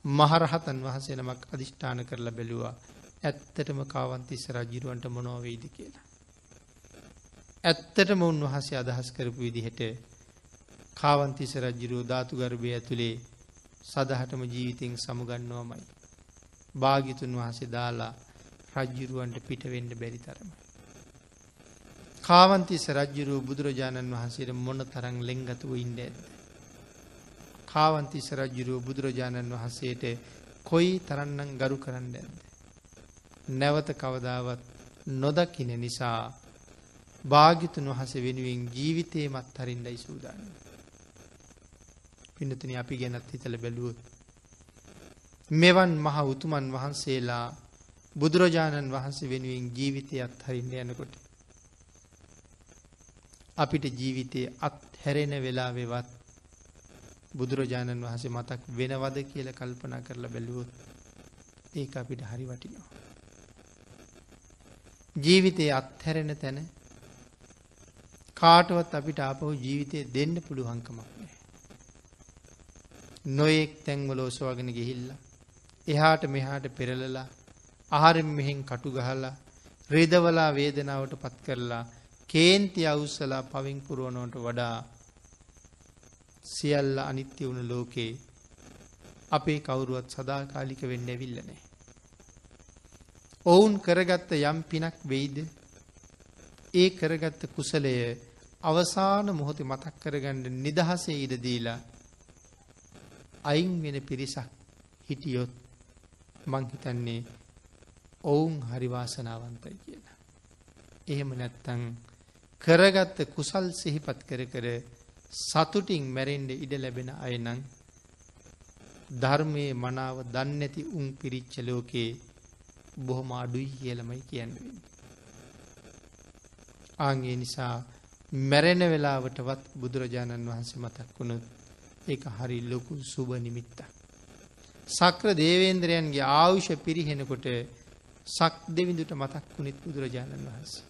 මහරහතන් වහසේ නමක් අධිෂ්ඨාන කරලා බැලුවා ඇත්තටම කාවන්තිස්ස රජිරුවන්ට මොනෝවේද කියලා. ඇත්තටම උන්වහසේ අදහස් කරපු විදිහට කාවන්තිස රජ්ජිරුව ධාතු ගර්භය ඇතුළේ සදහටම ජීවිතෙන් සමුගන්නවමයි. භාගිතුන් වහසේ දාලා රජ්ජිරුවන්ට පිටවෙන්ඩ බැරි තරමයි. කාවන්තිස රජ්ජුරුව බුදුරජාණන් වහන්සේට මොන තරං ලෙංගතුව ඉන්ඩ ඇද. කාවන්තිස රජ්ජුරුව බුදුරජාණන් වහන්සේට කොයි තරන්නම් ගරු කරන්න ඇද. නැවත කවදාවත් නොදකින නිසා භාගිතුන් වහස වෙනුවෙන් ජීවිතයමත් හරින්ඩයි සූදාන්න. පිනතුන අපි ගැනත් හිතල බැලුවොත්. මෙවන් මහ උතුමන් වහන්සේලා බුදුරජාණන් වහන්සේ වෙනුවෙන් ජීවිතයත් හරින්න යනකොට. අපිට ජීවිතය අත් හැරෙන වෙලා වෙවත් බුදුරජාණන් වහසේ මතක් වෙනවද කියල කල්පනා කරලා බැලුවොත් ඒ අපිට හරි වටිනවා. ජීවිතය අත්හැරෙන තැන කාටවත් අපිට ආපහු ජීවිතය දෙන්න පුළුවන්කමක් නෑ. නොයෙක් තැන්වල ඔසවාගෙන ගිහිල්ල. එහාට මෙහාට පෙරලලා ආරෙන් මෙහෙන් කටු ගහලා රේදවලා වේදනාවට පත් කරලා කේන්ති අවුස්සලා පවින් පුරුවනෝට වඩා සියල්ල අනිත්‍ය වුණ ලෝකේ අපේ කවුරුවත් සදාකාලික වෙන්න ඇවිල්ලනේ. ඔවුන් කරගත්ත යම් පිනක් වෙයිද ඒ කරගත්ත කුසලය අවසාන මොහොතේ මතක් කරගන්න නිදහසේ ඉඩ දීලා අයින් වෙන පිරිසක් හිටියොත් මං හිතන්නේ ඔවුන් හරි වාසනාවන්තයි කියලා. එහෙම නැත්තම් කරගත්ත කුසල් සිහිපත් කර කර සතුටින් මැරෙන්න ඉඩ ලැබෙන අය නම් ධර්මයේ මනාව දන්නේ නැති උන් පිරිච්ච ලෝකේ බොහොම අඩුයි කියලාමයි කියන්නේ. ආන්ගේ නිසා මැරෙන වෙලාවටවත් බුදුරජාණන් වහන්සේ මතක් වුණොත් ඒක හරි ලොකු සුබ නිමිත්තක්. සක්‍ර දේවේන්ද්‍රයන්ගේ ආයුෂ පිරිහෙනකොට සක් දෙවිඳුට මතක් වුණෙත් බුදුරජාණන් වහන්සේ.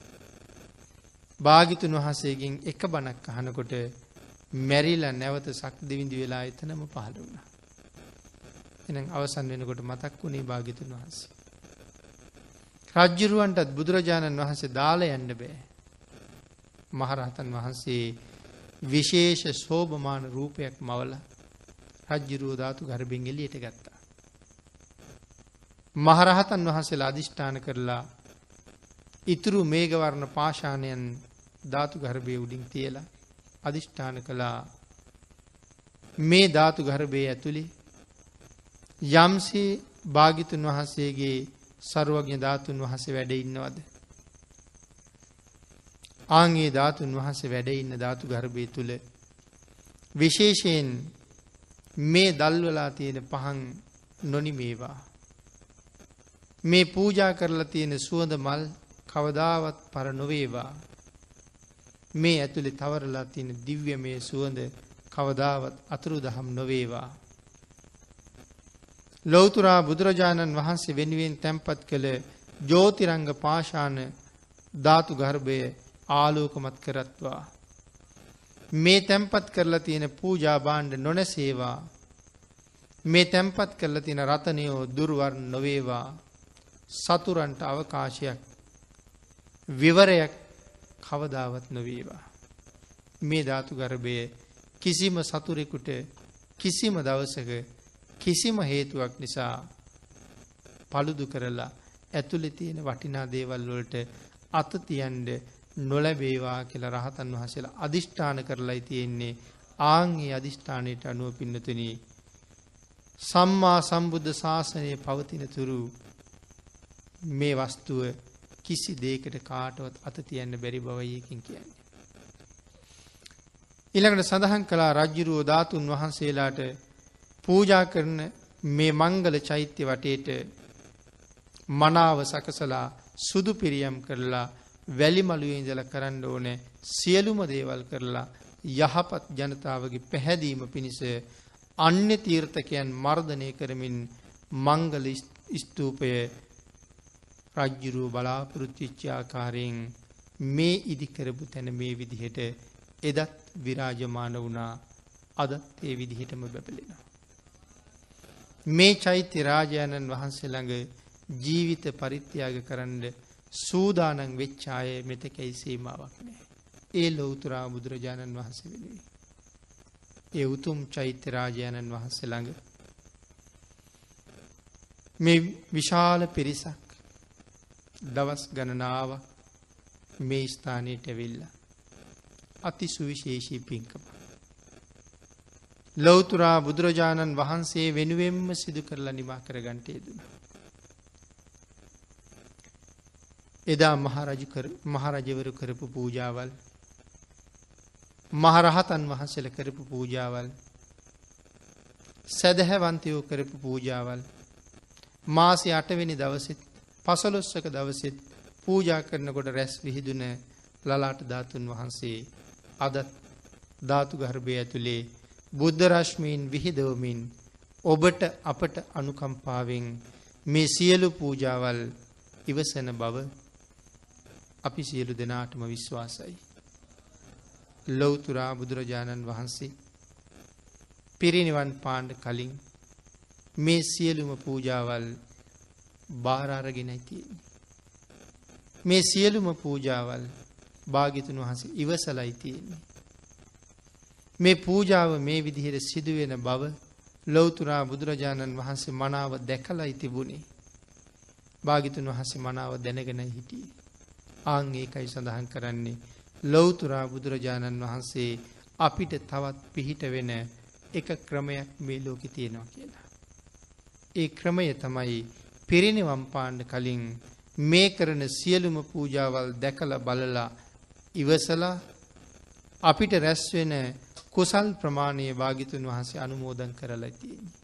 භාගිතුන් වහන්සේගෙන් එක බණක් අහනකොට මැරිලා නැවත සක් දෙවිඳි වෙලා එතනම පහළ වුණා. එනම් අවසන් වෙනකොට මතක් වුණේ භාගිතුන් වහන්සේ. රජ්ජුරුවන්ටත් බුදුරජාණන් වහන්සේ දාලා යන්න බෑ. මහරහතන් වහන්සේ විශේෂ සෝභමාන රූපයක් මවල රජ්ජුරුව ධාතු ගර්භෙන් එලියට ගත්තා. මහරහතන් වහන්සේලා අධිෂ්ඨාන කරලා ඉතුරු මේගවර්ණ පාෂාණයන් ධාතු ගර්භය උඩින් තියලා අධිෂ්ඨාන කළා මේ ධාතු ගර්භය ඇතුළේ යම්සේ භාගිතුන් වහන්සේගේ සරුවඥ ධාතුන් වහසේ වැඩ ඉන්නවද. ආගේ ධාතුන් වහන්සේ වැඩ ඉන්න ධාතු ගර්භය තුළ විශේෂයෙන් මේ දල්වලා තියෙන පහන් නොනිමේවා. මේ පූජා කරලා තියෙන සුවඳ මල් කවදාවත් පර නොවේවා. මේ ඇතුළේ තවරලා තියෙන දිව්‍ය මේ සුවඳ කවදාවත් අතුරු දහම් නොවේවා. ලෝතුරා බුදුරජාණන් වහන්සේ වෙනුවෙන් තැන්පත් කළ ජෝතිරංග පාෂාන ධාතු ගර්භය ආලෝකමත් කරත්වා. මේ තැන්පත් කරලා තියෙන පූජා බාණ්ඩ නොනැසේවා. මේ තැන්පත් කරලා තියෙන රතනයෝ දුර්වර්ණ නොවේවා. සතුරන්ට අවකාශයක් විවරයක් කවදාවත් නොවේවා. මේ ධාතු ගර්භය කිසිම සතුරෙකුට කිසිම දවසක කිසිම හේතුවක් නිසා පළුදු කරලා ඇතුළේ තියෙන වටිනා දේවල් වලට අත තියන්න නොලැබේවා කියලා රහතන් වහන්සේලා අදිෂ්ඨාන කරලායි තියෙන්නේ ආන්ගේ අදිෂ්ඨානයට අනුව පින්නතුනි සම්මා සම්බුද්ධ ශාසනය පවතින තුරු මේ වස්තුව කිසි දෙයකට කාටවත් අත තියන්න බැරි බවයි එකකින් කියන්නේ. ඊළඟට සඳහන් කළා රජ්ජුරුව ධාතුන් වහන්සේලාට පූජා කරන මේ මංගල චෛත්‍ය වටේට මනාව සකසලා සුදු පිරියම් කරලා වැලිමලුවේ ඉඳලා කරන්න ඕනේ සියලුම දේවල් කරලා යහපත් ජනතාවගේ පැහැදීම පිණිස අන්‍ය තීර්ථකයන් මර්ධනය කරමින් මංගල ස්තූපය රජ්ජුරුව බලාපොරොත්තිච්ච ආකාරයෙන් මේ ඉදිකරපු තැන මේ විදිහට එදත් විරාජමාන වුණා අදත් ඒ විදිහටම බැබලෙනවා. මේ චෛත්‍ය රාජාණන් වහන්සේ ළඟ ජීවිත පරිත්‍යාග කරන්න සූදානම් වෙච්ච අය මෙතකයි සීමාවක් නෑ. ඒ ලෞතුරා බුදුරජාණන් වහන්සේ වෙනුවේ. ඒ උතුම් චෛත්‍ය රාජාණන් වහන්සේ ළඟ මේ විශාල පිරිසක් දවස් ගණනාවක් මේ ස්ථානයට ඇවිල්ලා අති සුවිශේෂී පින්කම. ලෞතුරා බුදුරජාණන් වහන්සේ වෙනුවෙන්ම සිදු කරලා නිමා කර ගන්ටේදුන. එදා මහරජවරු කරපු පූජාවල් මහරහතන් වහන්සල කරපු පූජාවල් සැදැහැවන්තයෝ කරපු පූජාවල් මාසි අටවෙනි දවසෙත් පසලොස්සක දවසෙත් පූජා කරනකොට රැස් විහිදුන ලලාට ධාතුන් වහන්සේ අදත් ධාතු ගර්භය ඇතුළේ බුද්ධරශ්මීන් විහිදවමින් ඔබට අපට අනුකම්පාවෙන් මේ සියලු පූජාවල් ඉවසන බව අපි සියලු දෙනාටම විශ්වාසයි. ලොවතුරා බුදුරජාණන් වහන්සේ පිරිනිවන් පාණ්ඩ කලින් මේ සියලුම පූජාවල් භාරාරගෙනයි තියෙන්නේ. මේ සියලුම පූජාවල් භාගිතුන් වහන්සේ ඉවසලයි තියෙන්නේ. මේ පූජාව මේ විදිහට සිදුවෙන බව ලොවතුරා බුදුරජාණන් වහන්සේ මනාව දැකලයි තිබුණේ. භාගිතුන් වහන්සේ මනාව දැනගෙන හිටියේ. ආං ඒකයි සඳහන් කරන්නේ ලොවතුරා බුදුරජාණන් වහන්සේ අපිට තවත් පිහිට වෙන එක ක්‍රමයක් මේ ලෝකෙ තියෙනවා කියලා. ඒ ක්‍රමය තමයි පිරිනිවම් පාණ්ඩ කලින් මේ කරන සියලුම පූජාවල් දැකල බලලා ඉවසලා අපිට රැස්වෙන කුසල් ප්‍රමාණය භාගිතුන් වහන්සේ අනුමෝදන් කරලා තියෙන්නේ.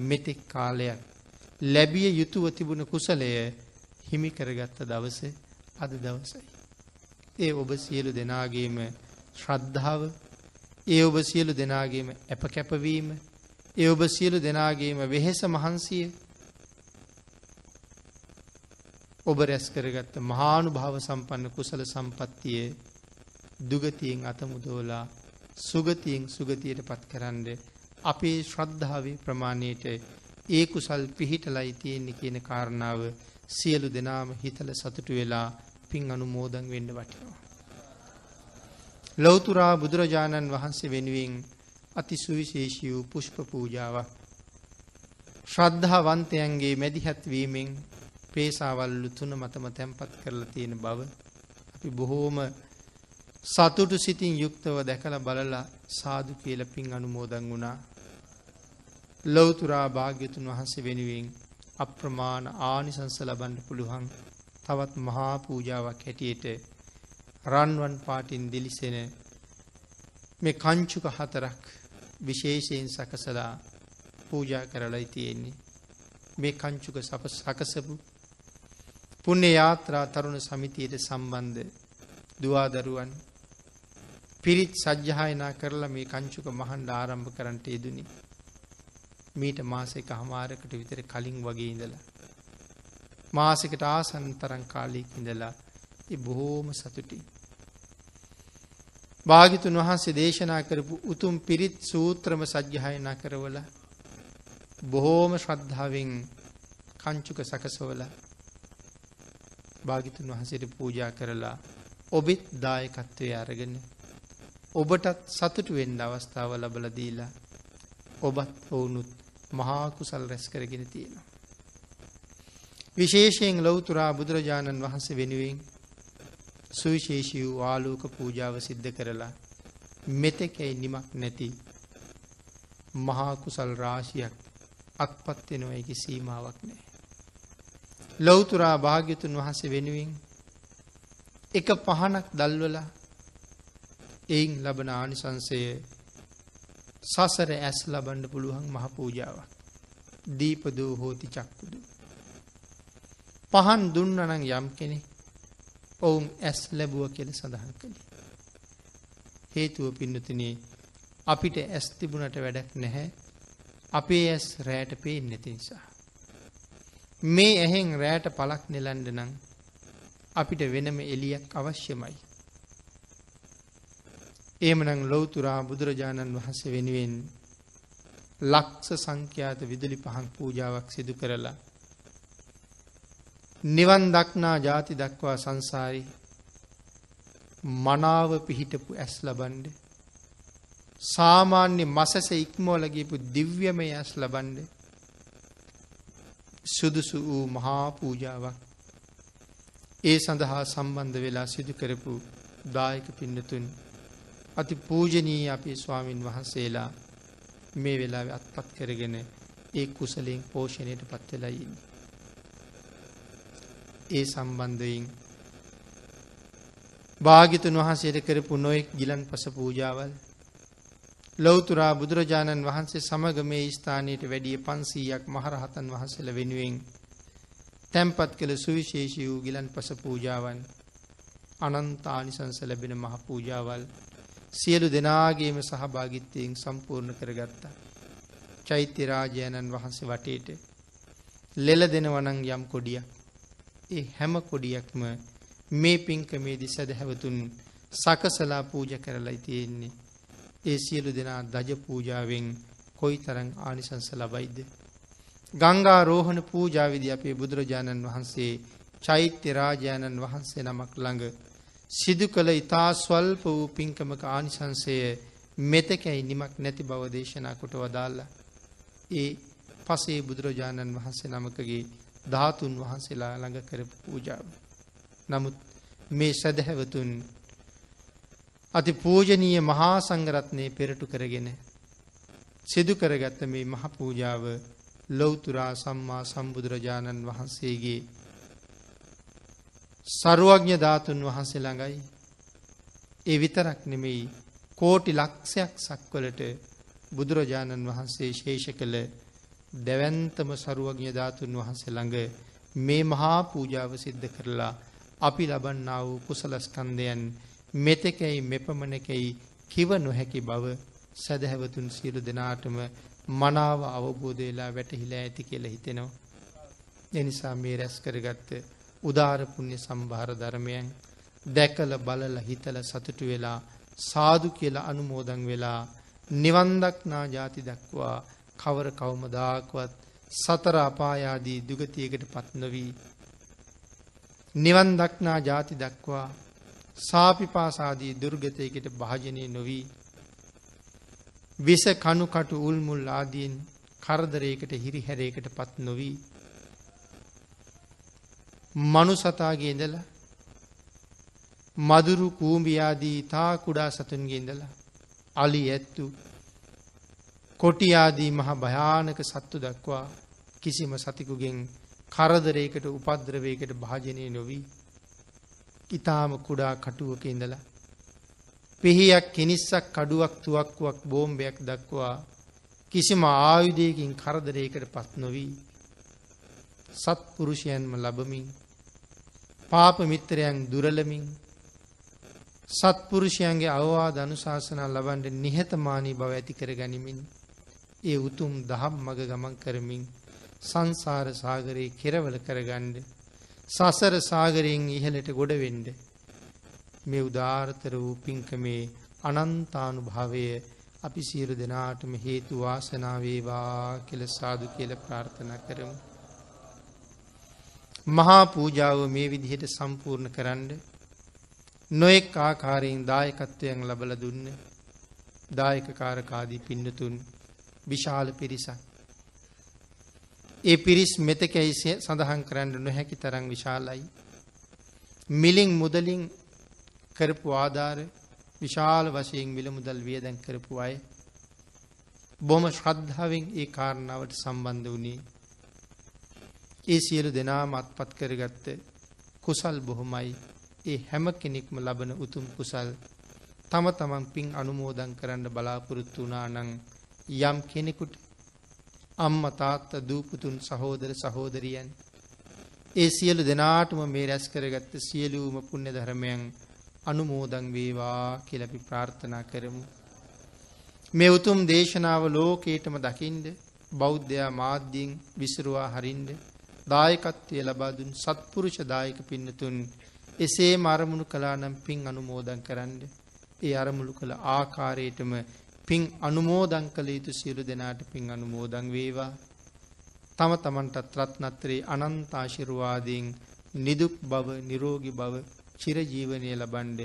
මෙතෙක් කාලයක් ලැබිය යුතුව තිබුණ කුසලය හිමි කරගත්ත දවස අද දවසයි. ඒ ඔබ සියලු දෙනාගේම ශ්‍රද්ධාව ඒ ඔබ සියලු දෙනාගේම ඇප කැපවීම ඒ ඔබ සියලු දෙනාගේම වෙහෙස මහන්සිය ඔබ රැස් කරගත්ත මහානු භාව සම්පන්න කුසල සම්පත්තිය දුගතියෙන් අතමුදෝලා සුගතියෙන් සුගතියට පත් කරන්න අපේ ශ්‍රද්ධාවේ ප්‍රමාණයට ඒ කුසල් පිහිටලයි තියෙන්නේ කියන කාරණාව සියලු දෙනාම හිතල සතුටු වෙලා පින් අනුමෝදන් වෙන්න වටිනවා. ලෞතුරා බුදුරජාණන් වහන්සේ වෙනුවෙන් අති සුවිශේෂී වූ පුෂ්ප පූජාවක් ශ්‍රද්ධාවන්තයන්ගේ මැදිහත්වීමෙන් පේසාවල්ලු තුන මතම තැන්පත් කරලා තියෙන බව අපි බොහෝම සතුටු සිතින් යුක්තව දැකල බලලා සාදු කියල පින් අනුමෝදන් වුණා. ලොවතුරා භාග්‍යතුන් වහන්සේ වෙනුවෙන් අප්‍රමාණ ආනිසංස ලබන්ඩ පුළුවන් තවත් මහා පූජාවක් හැටියට රන්වන් පාටින් දිලිසෙන මේ කංචුක හතරක් විශේෂයෙන් සකසලා පූජා කරලයි තියෙන්නේ. මේ කංචුක සප සකසපු පුුණ්‍ය යාත්‍රා තරුණ සමිතියට සම්බන්ධ දවාදරුවන් පිරිත් සජ්්‍යහයනා කරලා මේ කංචුක මහන්ඩ ආරම්භ කරන්නට යෙදුනි. මීට මාසෙක හමාරකට විතර කලින් වගේ ඉඳලා. මාසකට ආසන් තරන් කාලීක් ඉඳලා බොහෝම සතුටි. භාගිතුන් වහන්සේ දේශනා කරපු උතුම් පිරිත් සූත්‍රම සජ්්‍යහයනා කරවල බොහෝම ශ්‍රද්ධාවෙන් කංචුක සකසවල භාගිතුන් වහසට පූජා කරලා ඔබෙත් දායකත්වය අරගෙන ඔබටත් සතුටු වෙන්න අවස්ථාව ලබල දීලා ඔබත් ඔවුනුත් මහාකුසල් රැස් කරගෙන තියෙනවා. විශේෂයෙන් ලොවතුරා බුදුරජාණන් වහන්සේ වෙනුවෙන් සුවිශේෂී වූ ආලෝක පූජාව සිද්ධ කරලා මෙතෙකැයි නිමක් නැති මහාකුසල් රාශියක් අත්පත්වෙනොයකි සීමාවක් නෑ. ලොවතුරා භාග්‍යතුන් වහන්සේ වෙනුවෙන් එක පහනක් දල්වලා එයින් ලබන ආනිසංසය සසර ඇස් ලබන්ඩ පුළුවන් මහ පූජාවක් දීපදූ හෝති චක්කුදු. පහන් දුන්නනං යම් කෙනෙ ඔවුන් ඇස් ලැබුව කියල සඳහන් කළේ. හේතුව පින්නතිනේ අපිට ඇස් තිබුණට වැඩක් නැහැ අපේ ඇස් රෑට පේෙන් නැති නිසා. මේ ඇහෙන් රෑට පලක් නෙලන්ඩ නං අපිට වෙනම එලියක් අවශ්‍යමයි. ඒමනං ලොවතුරා බුදුරජාණන් වහන්සේ වෙනුවෙන් ලක්ස සංඛ්‍යාත විදුලි පහන් පූජාවක් සිදු කරලා. නිවන් දක්නා ජාති දක්වා සංසාරි මනාව පිහිටපු ඇස් ලබන්ඩ. සාමාන්‍ය මසස ඉක්මෝලගේපු දිව්‍යමය ඇස් ලබන්ඩ සුදුසු වූ මහා පූජාවක් ඒ සඳහා සම්බන්ධ වෙලා සිදු කරපු දායක පින්නතුන් අති පූජනී අපේ ස්වාමීන් වහන්සේලා මේ වෙලාවේ අත්පත් කරගෙන ඒ කුසලයෙන් පෝෂණයට පත් වෙලා ඉන්නේ. ඒ සම්බන්ධයෙන් භාග්‍යතුන් වහන්සේට කරපු නොයෙක් ගිලන්පස පූජාවල් ලෞතුරා බුදුරජාණන් වහන්සේ සමග මේ ස්ථානයට වැඩිය 500ක් මහරහතන් වහන්සේලා වෙනුවෙන් තැන්පත් කළ සුවිශේෂී වූ ගිලන්පස පූජාවන් අනන්ත ආනිසංස ලැබෙන මහ පූජාවල් සියලු දෙනාගේම සහභාගිත්වයෙන් සම්පූර්ණ කරගත්තා. චෛත්‍ය රාජයණන් වහන්සේ වටේට ලෙල දෙනවනං යම් කොඩියක්. ඒ හැම කොඩියක්ම මේ පින්කමේදී සැදැහැවතුන් සකසලා පූජ කරලා තියෙන්නේ. ඒ සියලු දෙනා දජ පූජාවෙන් කොයි තරං ආනිසංස ලබයිද. ගංගා රෝහණ පූජාවිදි අපේ බුදුරජාණන් වහන්සේ චෛත්‍ය රාජාණන් වහන්සේ නමක් ළඟ සිදු කළ ඉතා ස්වල්ප වූ පින්කමක ආනිසංසය මෙතකැයි නිමක් නැති බව දේශනා කොට වදාල්ල. ඒ පසේ බුදුරජාණන් වහන්සේ නමකගේ ධාතුන් වහන්සේලා ළඟ කරපු පූජාව. නමුත් මේ සැදැහැවතුන් අති පූජනීය මහා සංගරත්නය පෙරටු කරගෙන සිදු කරගත්ත මේ මහ පූජාව ලොවතුරා සම්මා සම්බුදුරජාණන් වහන්සේගේ සරුවඥ ධාතුන් වහන්සේ ළඟයි. ඒ විතරක් නෙමෙයි කෝටි ලක්ෂයක් සක්වලට බුදුරජාණන් වහන්සේ ශේෂ කළ දැවන්තම සරුවඥ ධාතුන් වහන්සේ ළඟ මේ මහා පූජාව සිද්ධ කරලා අපි ලබන්නා වූ කුසලස්කන්දයන් මෙතෙකැයි මෙපමණකැයි කිව නොහැකි බව සැදැහැවතුන් සියලු දෙනාටම මනාව අවබෝධ වෙලා වැටහිලා ඇති කියලා හිතෙනවා. එනිසා මේ රැස් කරගත්ත උදාර පුණ්‍ය සම්භාර ධර්මයන් දැකල බලල හිතල සතුටු වෙලා සාදු කියලා අනුමෝදන් වෙලා නිවන් දක්නා ಜಾති දක්වා කවර කවමදාකවත් සතර අපායාදී දුගතියකට පත් නොවි නිවන් දක්නා ಜಾති දක්වා සාපිපාසාදී දුර්ගතයකට භාජනය නොවී. විස කණු කටු උල්මුල් ආදීන් කරදරයකට හිරිහැරයකට පත් නොවී. මනු සතාගේ ඉඳලා මදුරු කූම්බියාදී තා කුඩා සතුන්ගේ ඉඳලා අලි ඇත්තු කොටියාදී මහ භයානක සත්තු දක්වා කිසිම සතිකුගෙන් කරදරයකට උපද්‍රවයකට භාජනය නොවී. ඉතාම කුඩා කටුවක ඉඳලා පිහියක් කිනිස්සක් කඩුවක් තුවක්කුවක් බෝම්භයක් දක්වා කිසිම ආයුධයකින් කරදරයකට පත් නොවී. සත්පුරුෂයන්ම ලබමින් පාප මිත්‍රයන් දුරලමින් සත්පුරුෂයන්ගේ අවවාද අනුශාසනා ලබන්ඩ නිහතමානී බව ඇති කර ගනිමින් ඒ උතුම් දහම් මග ගමන් කරමින් සංසාර සාගරයේ කෙරවල කරගණ්ඩ සසර සාගරයෙන් ඉහලට ගොඩවෙන්ඩ මේ උදාර්තර වූ පින්කමේ අනන්තානු භාවය අපි සියලු දෙනාටම හේතු වාසනාවේවා කෙල සාදු කියල ප්‍රාර්ථනා කරමු. මහා පූජාව මේ විදිහට සම්පූර්ණ කරන්න නොයෙක් ආකාරයෙන් දායකත්වයන් ලබල දුන්න දායක කාරකාදී පින්නතුන් විශාල පිරිසක්. ඒ පිරිස් මෙතකැයි සඳහන් කරන්න නොහැකි තරං විශාලයි. මිලින් මුදලින් කරපු ආධාර විශාල වශයෙන් විල මුදල් වියදැන් කරපු අය බොම ශ්‍රද්ධාවෙන් ඒ කාරණාවට සම්බන්ධ වුණේ. ඒ සියලු දෙනාම අත්පත් කරගත්ත කුසල් බොහොමයි. ඒ හැම කෙනෙක්ම ලබන උතුම් කුසල්. තම තමන් පින් අනුමෝදන් කරන්න බලාපොරොත්තු වුණා නම් යම් කෙනෙකුට අම්ම තාත්ත දූපුතුන් සහෝදර සහෝදරියන් ඒ සියලු දෙනාටම මේ රැස් කරගත්ත සියලුම පුණ්‍ය ධර්මයන් අනුමෝදන් වේවා කියලා අපි ප්‍රාර්ථනා කරමු. මේ උතුම් දේශනාව ලෝකේටම දකින්ද බෞද්ධයා මාධ්‍යයෙන් විසිරුවා හරින්ද දායකත්වය ලබා දුන් සත්පුරුෂ දායක පින්නතුන් එසේම අරමුණු කළා නම් පින් අනුමෝදන් කරන්න. ඒ අරමුණු කළ ආකාරයටම පින් අනුමෝදන් කළ යුතු සියලු දෙනාට පින් අනුමෝදන් වේවා. තම තමන්ටත් රත්නත්‍රේ අනන්ත ආශිර්වාදයෙන් නිදුක් බව, නිරෝගී බව, චිරජීවනය ලබන්න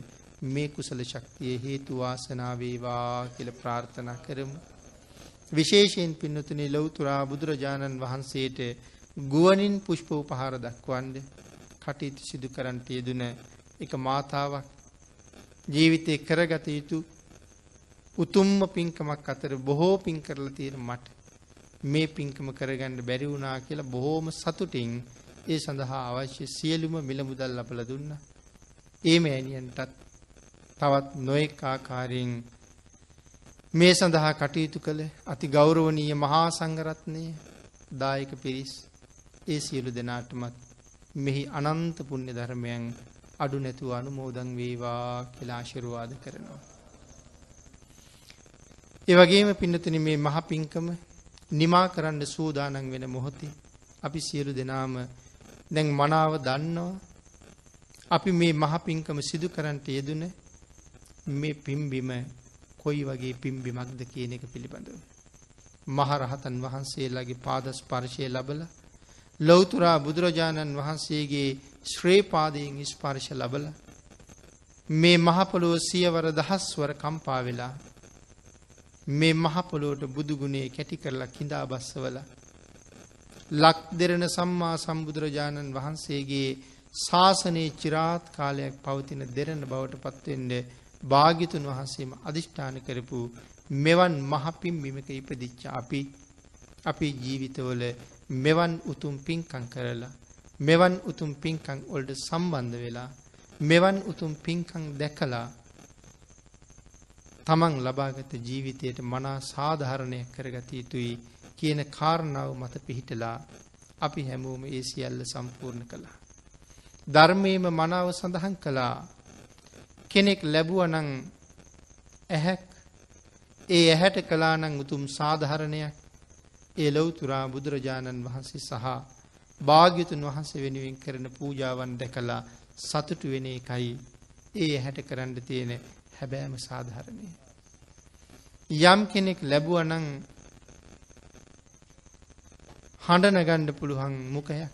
මේ කුසල ශක්තිය හේතු වාසනා වේවා කියලා ප්‍රාර්ථනා කරමු. විශේෂයෙන් පින්නතුනි ලෞතුරා බුදුරජාණන් වහන්සේට ගුවනින් පුෂ්ප උපහාර දක්වන්ඩ කටයුතු සිදු කරන්ට යෙදුන එක මාතාවක් ජීවිතය කරගත යුතු උතුම්ම පින්කමක් අතර බොහෝ පින් කරලා තියෙන මට මේ පින්කම කරගන්න බැරි වුණා කියලා බොහෝම සතුටින් ඒ සඳහා අවශ්‍ය සියලුම මිල මුදල් ලබලා දුන්නා. ඒ මෑණියන්ටත් තවත් නොඑක ආකාරයෙන් මේ සඳහා කටයුතු කළ අති ගෞරවනීය මහා සංඝරත්නය දායක පිරිස් ඒ සියලු දෙනාටමත් මෙහි අනන්ත පුණ්‍ය ධර්මයන් අඩු නැතුව අනුමෝදන් වේවා කියලා ආශිර්වාද කරනවා. ඒ වගේම පින්නතුනි මේ මහ පිංකම නිමා කරන්න සූදානම් වෙන මොහොතේ අපි සියලු දෙනාම දැන් මනාව දන්නවා අපි මේ මහ පිංකම සිදු කරන්නට යෙදුන මේ පිම්බිම කොයි වගේ පිම්බිමක්ද කියන එක පිළිබඳව. මහරහතන් වහන්සේලාගේ පාද ස්පර්ශය ලබලා ලෞතුරා බුදුරජාණන් වහන්සේගේ ශ්‍රේපාදයෙන් ස්පර්ශ ලබල මේ මහපොළොව සියවර දහස්වර කම්පා වෙලා මේ මහපොළොවට බුදුගුණේ කැටි කරලා කිඳා බස්සවල ලක් දෙරණ සම්මා සම්බුදුරජාණන් වහන්සේගේ ශාසනයේ චිරාත් කාලයක් පවතින දෙරණ බවට පත්වෙන්ඩ භාගිතුන් වහන්සේම අධිෂ්ඨාන කරපු මෙවන් මහපින් බිමක ඉපදිච්ච අපි අපි ජීවිතවල මෙවන් උතුම් පින්කං කරලා මෙවන් උතුම් පින්කං ඔල්ට සම්බන්ධ වෙලා මෙවන් උතුම් පින්කං දැකලා තමන් ලබාගත ජීවිතයට මනා සාධාරණය කරගත යුතුයි කියන කාරණාව මත පිහිටලා අපි හැමෝම ඒ සියල්ල සම්පූර්ණ කළා. ධර්මයේම මනාව සඳහන් කළා කෙනෙක් ලැබුවනං ඇහැක් ඒ ඇහැට කලානං උතුම් සාධහරණයක් ඒ ලොවතුරා බුදුරජාණන් වහන්සේ සහ භාග්‍යතුන් වහන්සේ වෙනුවෙන් කරන පූජාවන් දැකලා සතුටු වෙන එකයි ඒ හැට කරන්න තියෙන හැබෑම සාධහරණය. යම් කෙනෙක් ලැබුවනං හඬනගණ්ඩ පුළුවන් මුකයක්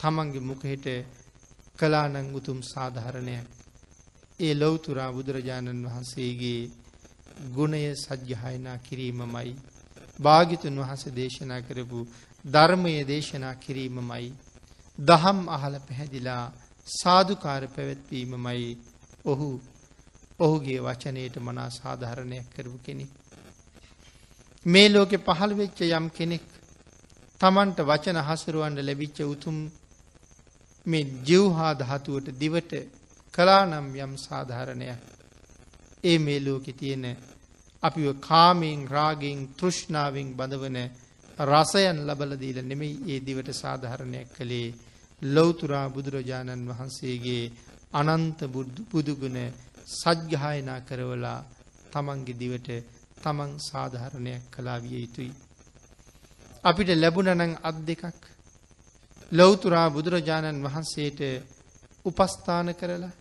තමන්ගේ මුකහෙට කලානං උතුම් සාධහරණයක් ඒ ලොවතුරා බුදුරජාණන් වහන්සේගේ ගුණය සජ්්‍යහයනා කිරීමමයි. භාගිතුන් වහස දේශනා කරපු ධර්මය දේශනා කිරීමමයි. දහම් අහල පැහැදිලා සාධකාර පැවැත්වීමමයි ඔහු ඔහුගේ වචනයට මනා සාධාරණයක් කරපු කෙනෙක්. මේ ලෝකෙ පහළ වෙච්ච යම් කෙනෙක් තමන්ට වචන හසරුවන්ට ලැබිච්ච උතුම් මේ ජිව්හා ධාතුවට දිවට කලානම් යම් සාධාරණයක් ඒ මේ ලෝකෙ තියෙන අපිව කාමයෙන් රාගෙන් තෘෂ්ණාවෙන් බඳවන රසයන් ලබලදීල නෙමෙයි ඒ දිවට සාධහරණයක් කළේ ලොවතුරා බුදුරජාණන් වහන්සේගේ අනන්ත බුදුගුණ සජ්්‍යහායනා කරවලා තමන්ගේ දිවට තමන් සාධහරණයක් කලා විය යුතුයි. අපිට ලැබුණනං අත් දෙකක් ලොවතුරා බුදුරජාණන් වහන්සේට උපස්ථාන කරලා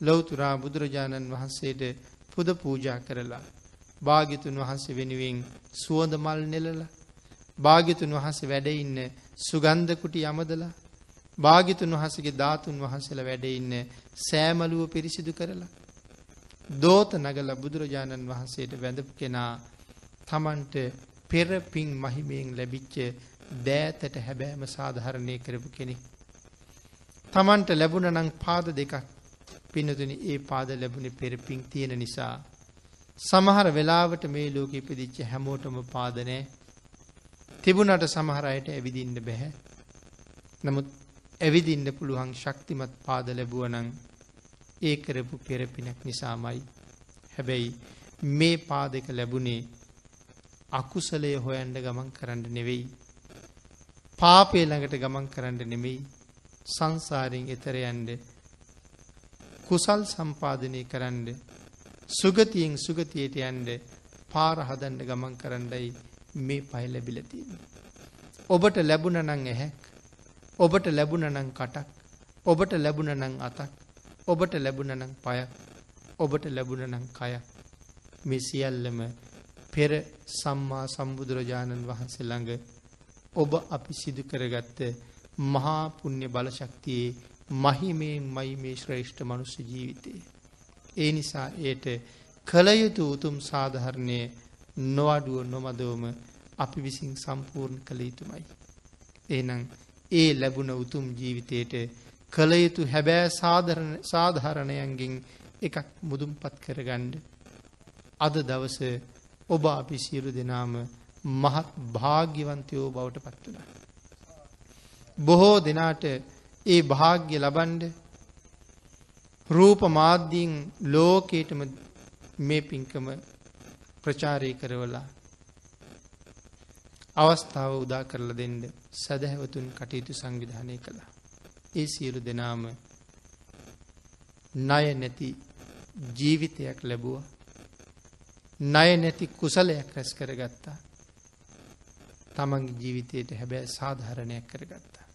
ලොවතුරා බුදුරජාණන් වහන්සේට පුද පූජා කරලා භාගිතුන් වහන්සේ වෙනුවෙන් සුවඳ මල් නෙලල භාගිතුන් වහන්සේ වැඩඉන්න සුගන්ධකුටි යමදලා භාගිතුන් වහසගේ ධාතුන් වහන්සේල වැඩඉන්න සෑමලුව පිරිසිදු කරලා දෝත නගල බුදුරජාණන් වහන්සේට වැඳපු කෙනා තමන්ට පෙරපින් මහිමයෙන් ලැබිච්ච දෑතට හැබෑම සාධහරණය කරපු කෙනෙක්. තමන්ට ලැබුණ නං පාද දෙකක් පිනතුනි ඒ පාද ලැබුණේ පෙරපින් තියෙන නිසා සමහර වෙලාවට මේ ලෝක ඉපදිච්ච හැමෝටම පාදනෑ තිබුණට සමහරයට ඇවිදින්න බැහැ. නමුත් ඇවිදින්න පුළුවන් ශක්තිමත් පාද ලැබුවනං ඒ කරපු පෙරපිනක් නිසාමයි. හැබැයි මේ පාදක ලැබුණේ අකුසලය හොයන්ඩ ගමන් කරන්න නෙවෙයි. පාපය ළඟට ගමන් කරන්න නෙමෙයි සංසාරයෙන් එතරයන්ඩ කුසල් සම්පාධනය කරන්න සුගතියෙන් සුගතියට යන්ඩ පාර හදන්ඩ ගමන් කරන්නයි මේ පයි ලැබිලතිීම. ඔබට ලැබුණ නං ඇහැක් ඔබට ලැබුණ නං කටක් ඔබට ලැබුණ නං අතක් ඔබට ලැබුණ නං පයක් ඔබට ලැබුණ නං කයක් මේ සියල්ලම පෙර සම්මා සම්බුදුරජාණන් වහන්සේ ළඟ ඔබ අපි සිදු කරගත්ත මහා පුුණ්‍ය බලශක්තියේ මහිමයෙන් මයි මේ ශ්‍රේෂ්ඨ මනුස්ස ජීවිතයේ. ඒ නිසා ඒට කළයුතු උතුම් සාධහරණය නොවඩුව නොමදවම අපි විසින් සම්පූර්ණ කළ යුතුමයි. ඒනං ඒ ලැබුණ උතුම් ජීවිතයට කළයුතු හැබෑ සාධාරණයන්ගෙන් එකක් මුදුම් පත් කරගණ්ඩ අද දවස ඔබ අපි සියලු දෙනාම මහත් භාග්‍යවන්තයෝ බවට පත් වුණා. බොහෝ දෙනාට ඒ භාග්‍ය ලබන්ඩ රූප මාධ්‍යීන් ලෝකේටම මේ පින්කම ප්‍රචාරය කරවලා අවස්ථාව උදා කරලා දෙන්න සැදැහැවතුන් කටයුතු සංවිධානය කළා. ඒ සියලු දෙනාම ණය නැති ජීවිතයක් ලැබුවා. ණය නැති කුසලයක් රැස් කරගත්තා. තමන්ගේ ජීවිතයට හැබැයි සාධාරණයක් කරගත්තා.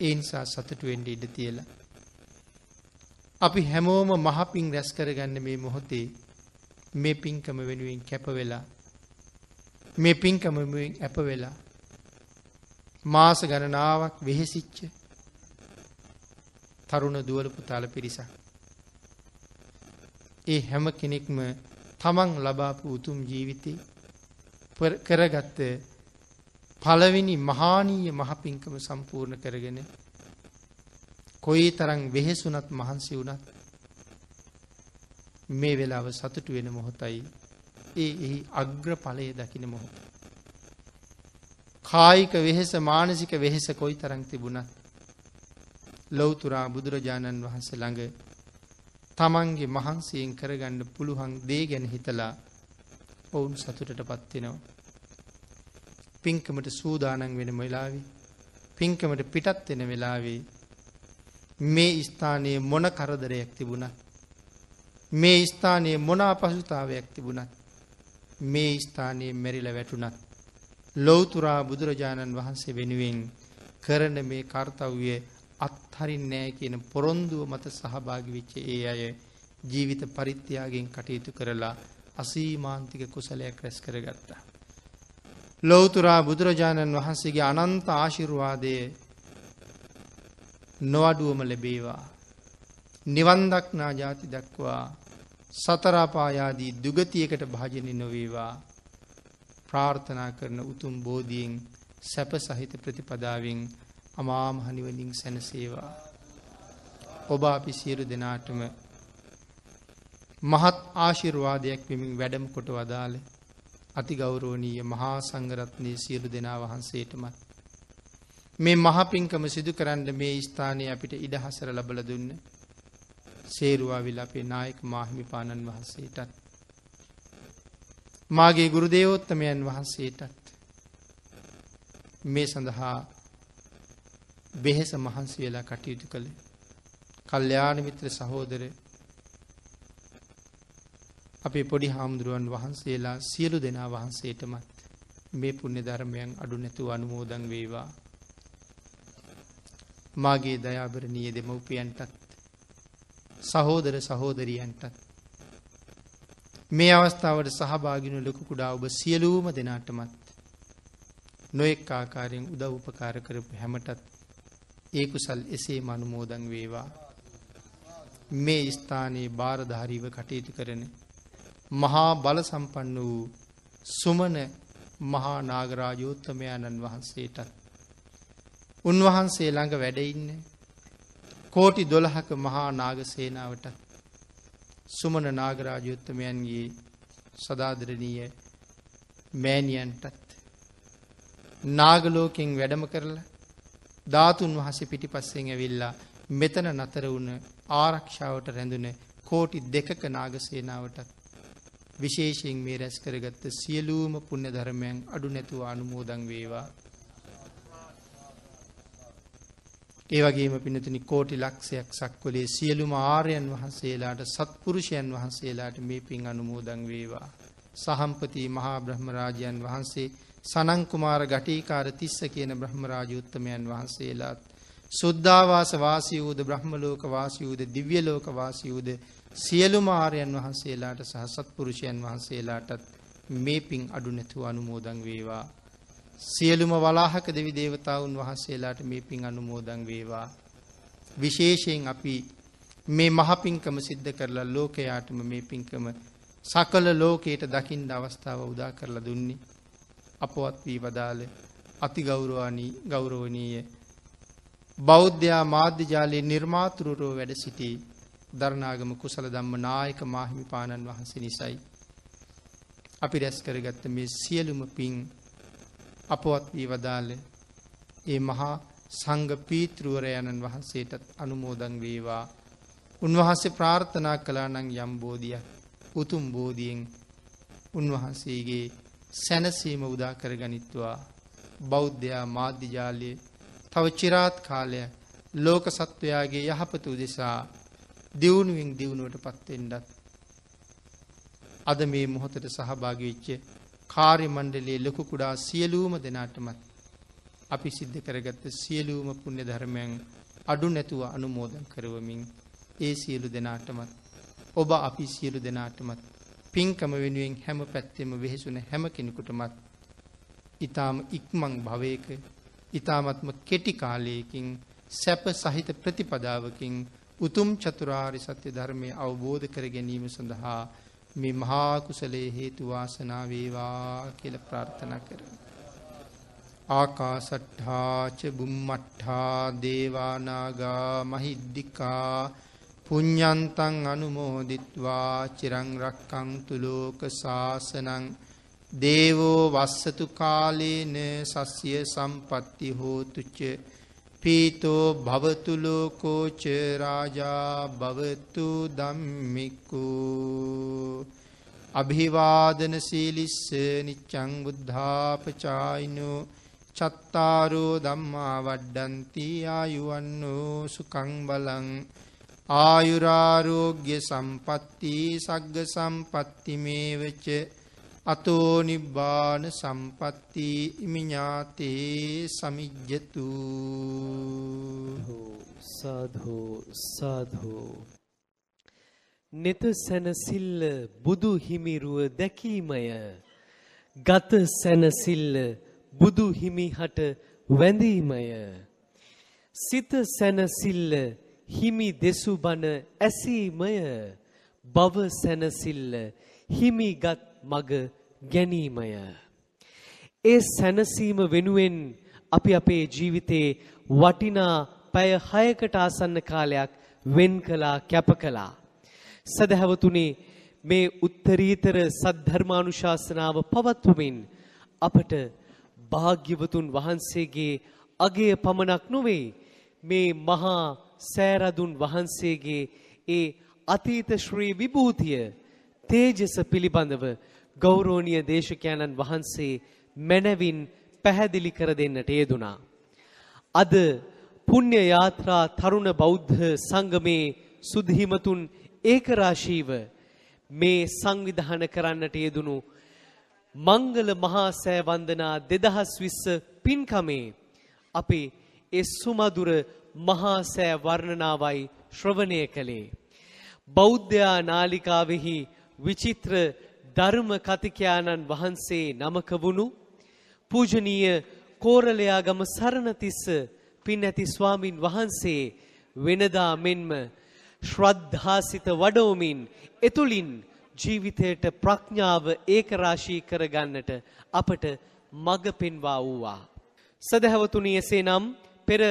ඒ නිසා සතුටු වෙන්න ඉඩ තියලා අපි හැමෝම මහපින් රැස් කරගන්න මේ මොහොතේ මේ පින්කම වෙනුවෙන් කැප වෙලා මේ පින්කම වෙනුවෙන් අප වෙලා මාස ගණනාවක් වෙහෙසිච්ච තරුණ දුවල පුතාල පිරිසක් ඒ හැම කෙනෙක්ම තමන් ලබාපු උතුම් ජීවිතේ කරගත්ත පළවෙනි මහානීය මහපින්කම සම්පූර්ණ කරගෙන කොයි තරම් වෙහෙසුනත් මහන්සි වුණත් මේ වෙලාව සතුටු වෙන මොහොතයි ඒ එහි අග්‍ර ඵලය දකින මොහොත. කායික වෙහෙස මානසික වෙහෙස කොයි තරම් තිබුණත් ලෞතුරා බුදුරජාණන් වහන්සේ ළඟ තමන්ගේ මහන්සියෙන් කරගන්න පුළුවන් දේ ගැන හිතලා ඔවුන් සතුටට පත්වෙනවා. පින්කමට සූදානන් වෙන වෙලාවේ පින්කමට පිටත් වෙන වෙලාවේ මේ ස්ථානයේ මොන කරදරයක් තිබුණත් මේ ස්ථානයේ මොන අපහසුතාවයක් තිබුණත් මේ ස්ථානයේ මෙරිල වැටුණත් ලෞතුරා බුදුරජාණන් වහන්සේ වෙනුවෙන් කරන මේ කර්තව්ය අත්හරින් නෑ කියන පොරොන්දුව මත සහභාගි වෙච්ච ඒ අය ජීවිත පරිත්‍යාගෙන් කටයුතු කරලා අසීමාන්තික කුසලයක් රැස් කරගත්තා. ලෞතුරා බුදුරජාණන් වහන්සේගේ අනන්ත ආශිර්වාදය නොවඩුවම ලැබේවා. නිවන්දක්නා ජාති දක්වා සතරාපායාදී දුගතියකට භාජනය නොවේවා ප්‍රාර්ථනා කරන උතුම් බෝධියෙන් සැප සහිත ප්‍රතිපදාවෙන් අමාමහනිවලින් සැනසේවා. ඔබ අපි සියලු දෙනාටම මහත් ආශිර්වාදයක් වෙමින් වැඩම කොට වදාළ අති ගෞරෝණීය මහා සංගරත්නය සියලු දෙනා වහන්සේටමත්. මේ මහපින්කම සිදු කරන්න මේ ස්ථානය අපිට ඉඩහසර ලබල දුන්න සේරුවාවිල් අපේ නායක මාහිමිපාණන් වහන්සේටත්. මාගේ ගුරුදේවෝත්තමයන් වහන්සේටත් මේ සඳහා බෙහෙස මහන්සි වෙලා කටයුතු කළ කල්්‍යාන මිත්‍ර සහෝදර අපේ පොඩි හාමුදුරුවන් වහන්සේලා සියලු දෙනා වහන්සේටමත් මේ පුුණ්‍ය ධර්මයන් අඩු නැතු අනුමෝදන් වේවා. මාගේ දයාබරණීය දෙමව්පියන්ටත් සහෝදර සහෝදරියන්ටත් මේ අවස්ථාවට සහභාගිනු ලොකු කුඩා ඔබ සියලූම දෙනාටමත් නොෙක් ආකාරයෙන් උදව් උපකාර කරපු හැමටත් ඒ කුසල් එසේ මනුමෝදන් වේවා. මේ ස්ථානයේ භාරධාරීව කටයුතු කරන මහා බල සම්පන්න වූ සුමන මහා නාගරාජෝත්තමයාණන් වහන්සේටත් උන්වහන්සේ ළඟ වැඩඉන්න කෝටි දොළහක මහා නාග සේනාවට සුමන නාගරාජයුත්තමයන්ගේ සදාදරණීය මෑණියන්ටත් නාගලෝකෙන් වැඩම කරලා ධාතුන් වහසේ පිටිපස්සෙන් ඇවිල්ලා මෙතන නතර වුණ ආරක්ෂාවට රැඳුන කෝටි දෙකක නාගසේනාවටත් විශේෂයෙන් මේ රැස් කරගත්ත සියලූම පුුණ්‍ය ධර්මයන් අඩු නැතුව අනුමෝදං වේවා ඒ වගේම පිනතුනි කෝටි ලක්ෂයක් සක්වලේ සියලුම ආර්යයන් වහන්සේලාට සත්පුරුෂයන් වහන්සේලාට මේ පින් අනුමෝදන් වේවා. සහම්පති මහා බ්‍රහ්මරාජයන් වහන්සේ සනංකුමාර ගටීකාර තිස්ස කියන බ්‍රහ්මරාජයුත්තමයන් වහන්සේලාත් සුද්ධවාස වාසියූද බ්‍රහ්මලෝක වාසියූද දිව්‍යලෝක වාසියූද සියලුම ආර්යයන් වහන්සේලාට සහ සත්පුරුෂයන් වහන්සේලාටත් මේ පින් අඩු නැතුව අනුමෝදන් වේවා. සියලුම වලාහක දෙවි දේවතාවුන් වහන්සේලාට මේ පින් අනුමෝදන් වේවා. විශේෂයෙන් අපි මේ මහපින්කම සිද්ධ කරලා ලෝකයාටම මේ පින්කම සකල ලෝකයට දකිින්ට අවස්ථාව උදා කරලා දුන්නේ. අපවත් වී වදාළ අති ගෞරවානී ගෞරෝණීය බෞද්ධයා මාධ්‍යජාලයේ නිර්මාතුරුරෝ වැඩ සිටි දරනාගම කුසල දම්ම නායක මාහිමිපාණන් වහන්සේ නිසයි. අපි රැස් කරගත්ත මේ සියලුම පින් අපවත් වී වදාළ ඒ මහා සංඝ පීතෘවරයන්න් වහන්සේටත් අනුමෝදන් වේවා. උන්වහන්සේ ප්‍රාර්ථනා කළා නම් යම් බෝධියක් උතුම් බෝධියෙන් උන්වහන්සේගේ සැනසීම උදා කරගනිත්වා. බෞද්ධයා මාධ්‍යජාලයේ තව චිරාත් කාලයක් ලෝක සත්වයාගේ යහපත උදෙසා දියුණුවෙන් දියුණුවට පත්වෙන්ඩත් අද මේ මොහොතට සහභාගි වෙච්ච කාර්ය මණ්ඩලයේ ලොකු කුඩා සියලුම දෙනාටමත් අපි සිද්ධ කරගත්ත සියලුම පුණ්‍ය ධර්මයන් අඩු නැතුව අනුමෝදන් කරවමින් ඒ සියලු දෙනාටමත් ඔබ අපි සියලු දෙනාටමත් පින්කම වෙනුවෙන් හැම පැත්තෙම වෙහෙසුන හැම කෙනෙකුටමත් ඊටාම ඉක්මන් භවයක ඊටාමත්ම කෙටි කාලයකින් සැප සහිත ප්‍රතිපදාවකින් උතුම් චතුරාර්ය සත්‍ය ධර්මය අවබෝධ කර ගැනීම සඳහා මේ මහා කුසලයේ හේතු වාසනා වේවා කියලා ප්‍රාර්ථනා කරමු. ආකාසට්ඨා ච බුම්මට්ඨා දේවා නාග මහිද්దికා පුඤ්ඤන්තං අනුමෝදිත්වා චිරං රක්ඛන්තු ලෝක සාසනං දේවෝ වස්සතු කාලේන සස්්‍ය සම්පත්ති හෝතු ච පීතෝ භවතු ලෝකෝ ච රාජා භවතු ධම්මිකෝ අභිවාදන සීලිස්ස නිච්ඡං බුද්ධාපචායිනෝ චත්තාරෝ ධම්මා වඩ්ඩಂತಿ ආයුවන්නෝ සුඛං බලං ආයුරාරෝග්‍ය සම්පatti සග්ග සම්පatti මේවච. අතෝ නිබ්බාන සම්පatti ඉමිඤාතේ සමිජ්ජතු. සාධු සාධු නෙත සැනසිල්ල බුදු හිමිරුව දැකීමය. ගත සැනසිල්ල බුදු හිමිහට වැඳීමය. සිත සැනසිල්ල හිමි දෙසු බණ ඇසීමය. බව සැනසිල්ල හිමිගත් මග ගැනීමය. ඒ සැනසීම වෙනුවෙන් අපි අපේ ජීවිතේ වටිනා පැය 6කට ආසන්න කාලයක් වෙන් කළා කැප කළා. සදහැවතුනි මේ උත්තරීතර සද්ධර්මානුශාසනාව පවත්වමින් අපට භාග්‍යවතුන් වහන්සේගේ අගය පමණක් නොවේ. මේ මහා සෑරදුන් වහන්සේගේ ඒ අතීත ශ්‍රී විභූතිය තේජස පිළිබඳව ගෞරවනීය දේශකයන්න් වහන්සේ මැනවින් පැහැදිලි කර දෙන්නට යෙදුනා. අද පුණ්‍ය යාත්‍රා තරුණ බෞද්ධ සංගමේ සුද්ධිමතුන් ඒකරාශීව මේ සංවිධාන කරන්නට යෙදුණු මංගල මහා සෑ වන්දනා 2020 පින්කමේ අපි ඒ සුමధుර මහා සෑ වර්ණනාවයි ශ්‍රවණය කළේ බෞද්ධයා නාලිකාවෙහි විචිත්‍ර ධර්ම කතිකයාණන් වහන්සේ නමක වුණු පූජනීය කෝරළයාගම සරණතිස්ස පින් ඇති ස්වාමින් වහන්සේ වෙනදා මෙන්ම ශ්‍රද්ධාසිත වඩවමින් එතුලින් ජීවිතයට ප්‍රඥාව ඒකරාශී කරගන්නට අපට මඟ පෙන්වා වූවා. සදහැවතුනි එසේනම් පෙර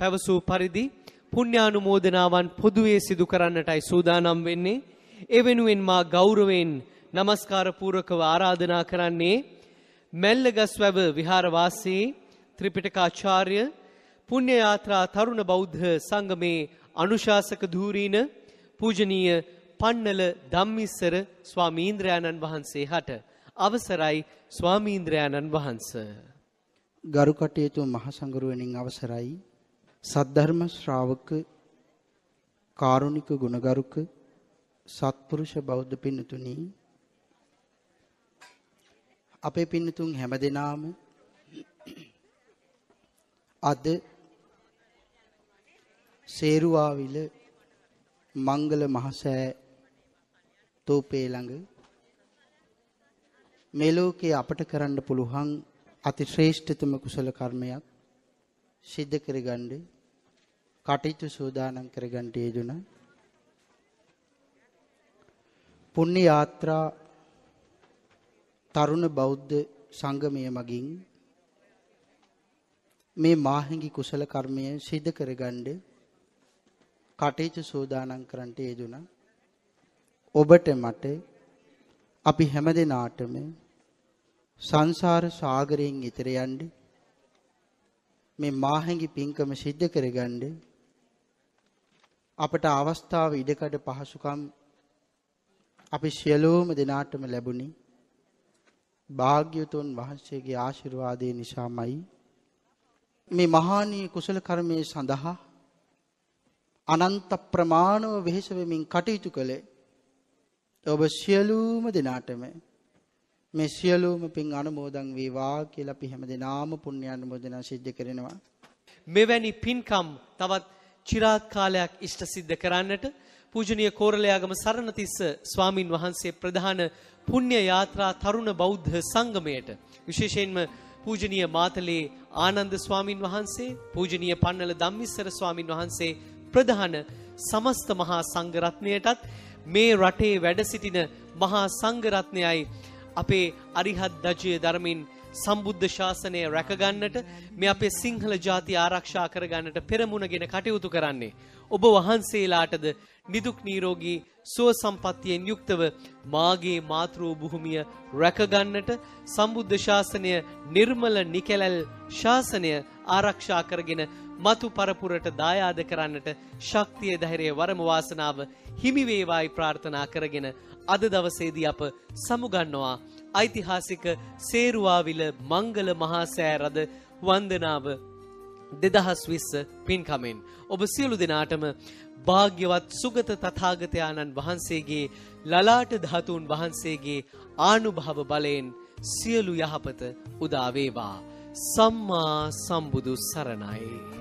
පැවසූ පරිදි පුණ්‍යානුමෝදනාවන් පොදුවේ සිදු කරන්නටයි සූදානම් වෙන්නේ. ඒ වෙනුවෙන් මා ගෞරවයෙන් নমස්කාර පූර්වකව ආරාධනා කරන්නේ මැල්ලගස්වැව විහාරවාසී ත්‍රිපිටකාචාර්ය පුණ්‍ය යාත්‍රා තරුණ බෞද්ධ සංගමේ අනුශාසක ධූරීන පූජනීය පන්නල ධම්මිස්සර ස්වාමීන්ද්‍රයාණන් වහන්සේ හට අවසරයි ස්වාමීන්ද්‍රයාණන් වහන්ස. ගරු කටයුතු මහසඟරුවනින් අවසරයි සද්ධර්ම ශ්‍රාවක කාරුණික ගුණගරුක සත්පුරුෂ බෞද්ධ පින්නතුනි අපේ පින්නතුන් හැමදෙනාම අද සේරුවාවිල මංගල මහසෑ තෝපේ ළඟ මේ ලෝකේ අපට කරන්න පුළුවන් අති ශ්‍රේෂ්ඨතම කුසල කර්මයක් සිද්ධ කරගන්න කටයුතු සූදානම් කරගන්න යෙදුණා පුණ්‍ය යාත්‍රා තරුණ බෞද්ධ සංගමය මගින් මේ මාහිඟි කුසල කර්මය සිද්ධ කරගන්න කටයුතු සූදානම් කරන්නට යෙදුණා. ඔබට මට අපි හැමදෙනාටම සංසාර සාගරයෙන් ඈතර යන්න මේ මාහැඟි පින්කම සිද්ධ කරගන්න අපට අවස්ථාව ඉඩකඩ පහසුකම් අපි සියලෝම දෙනාටම ලැබුණි. භාග්‍යතුන් වහන්සේගේ ආශිර්වාදය නිසාමයි. මේ මහානී කුසල කර්මයේ සඳහා අනන්ත ප්‍රමාණව වෙහෙස වෙමින් කටයුතු කළේ ඔබ සියලුම දෙනාටම. මේ සියලුම පින් අනුමෝදන් වේවා කියලා අපි හැමදෙනාම පුණ්‍ය අනුමෝදනා සිද්ධ කරනවා. මෙවැනි පින්කම් තවත් චිරාත් කාලයක් ඉෂ්ට සිද්ධ කරන්නට පූජනීය කෝරළයාගම සරණතිස්ස ස්වාමින් වහන්සේ ප්‍රධාන පුණ්‍ය යාත්‍රා තරුණ බෞද්ධ සංගමයට. විශේෂයෙන්ම පූජනීය මාතලේ ආනන්ද ස්වාමින් වහන්සේ පූජනීය පන්නල ධම්මිස්සර ස්වාමින් වහන්සේ ප්‍රධාන සමස්ත මහා සංඝරත්නයටත් මේ රටේ වැඩ සිටින මහා සංඝරත්නයයි අපේ අරිහත් දජය ධර්මින් සම්බුද්ධ ශාසනය රැකගන්නට මේ අපේ සිංහල ජාති ආරක්ෂා කරගන්නට පෙරමුණගෙන කටයුතු කරන්නේ. ඔබ වහන්සේලාටද නිදුක් නීරෝගී සුව සම්පත්තියෙන් යුක්තව මාගේ මාතෘ භූමිය රැකගන්නට සම්බුද්ධ ශාසනය නිර්මල නිකැලල් ශාසනය ආරක්ෂා කරගෙන මතු පරපුරට දායාද කරන්නට ශක්තිය ධෛර්යය වරම වාසනාව හිමි වේවායි ප්‍රාර්ථනා කරගෙන අද දවසේදී අප සමුගන්නවා ඓතිහාසික සේරුවාවිල මංගල මහා සෑරද වන්දනාව දෙදහස් විස්ස පින්කමෙන්. ඔබ සියලු දෙනාටම භාග්‍යවත් සුගත තථාගතයාණන් වහන්සේගේ ලලාට ධාතුන් වහන්සේගේ ආනුභව බලයෙන් සියලු යහපත උදා වේවා. සම්මා සම්බුදු සරණයි.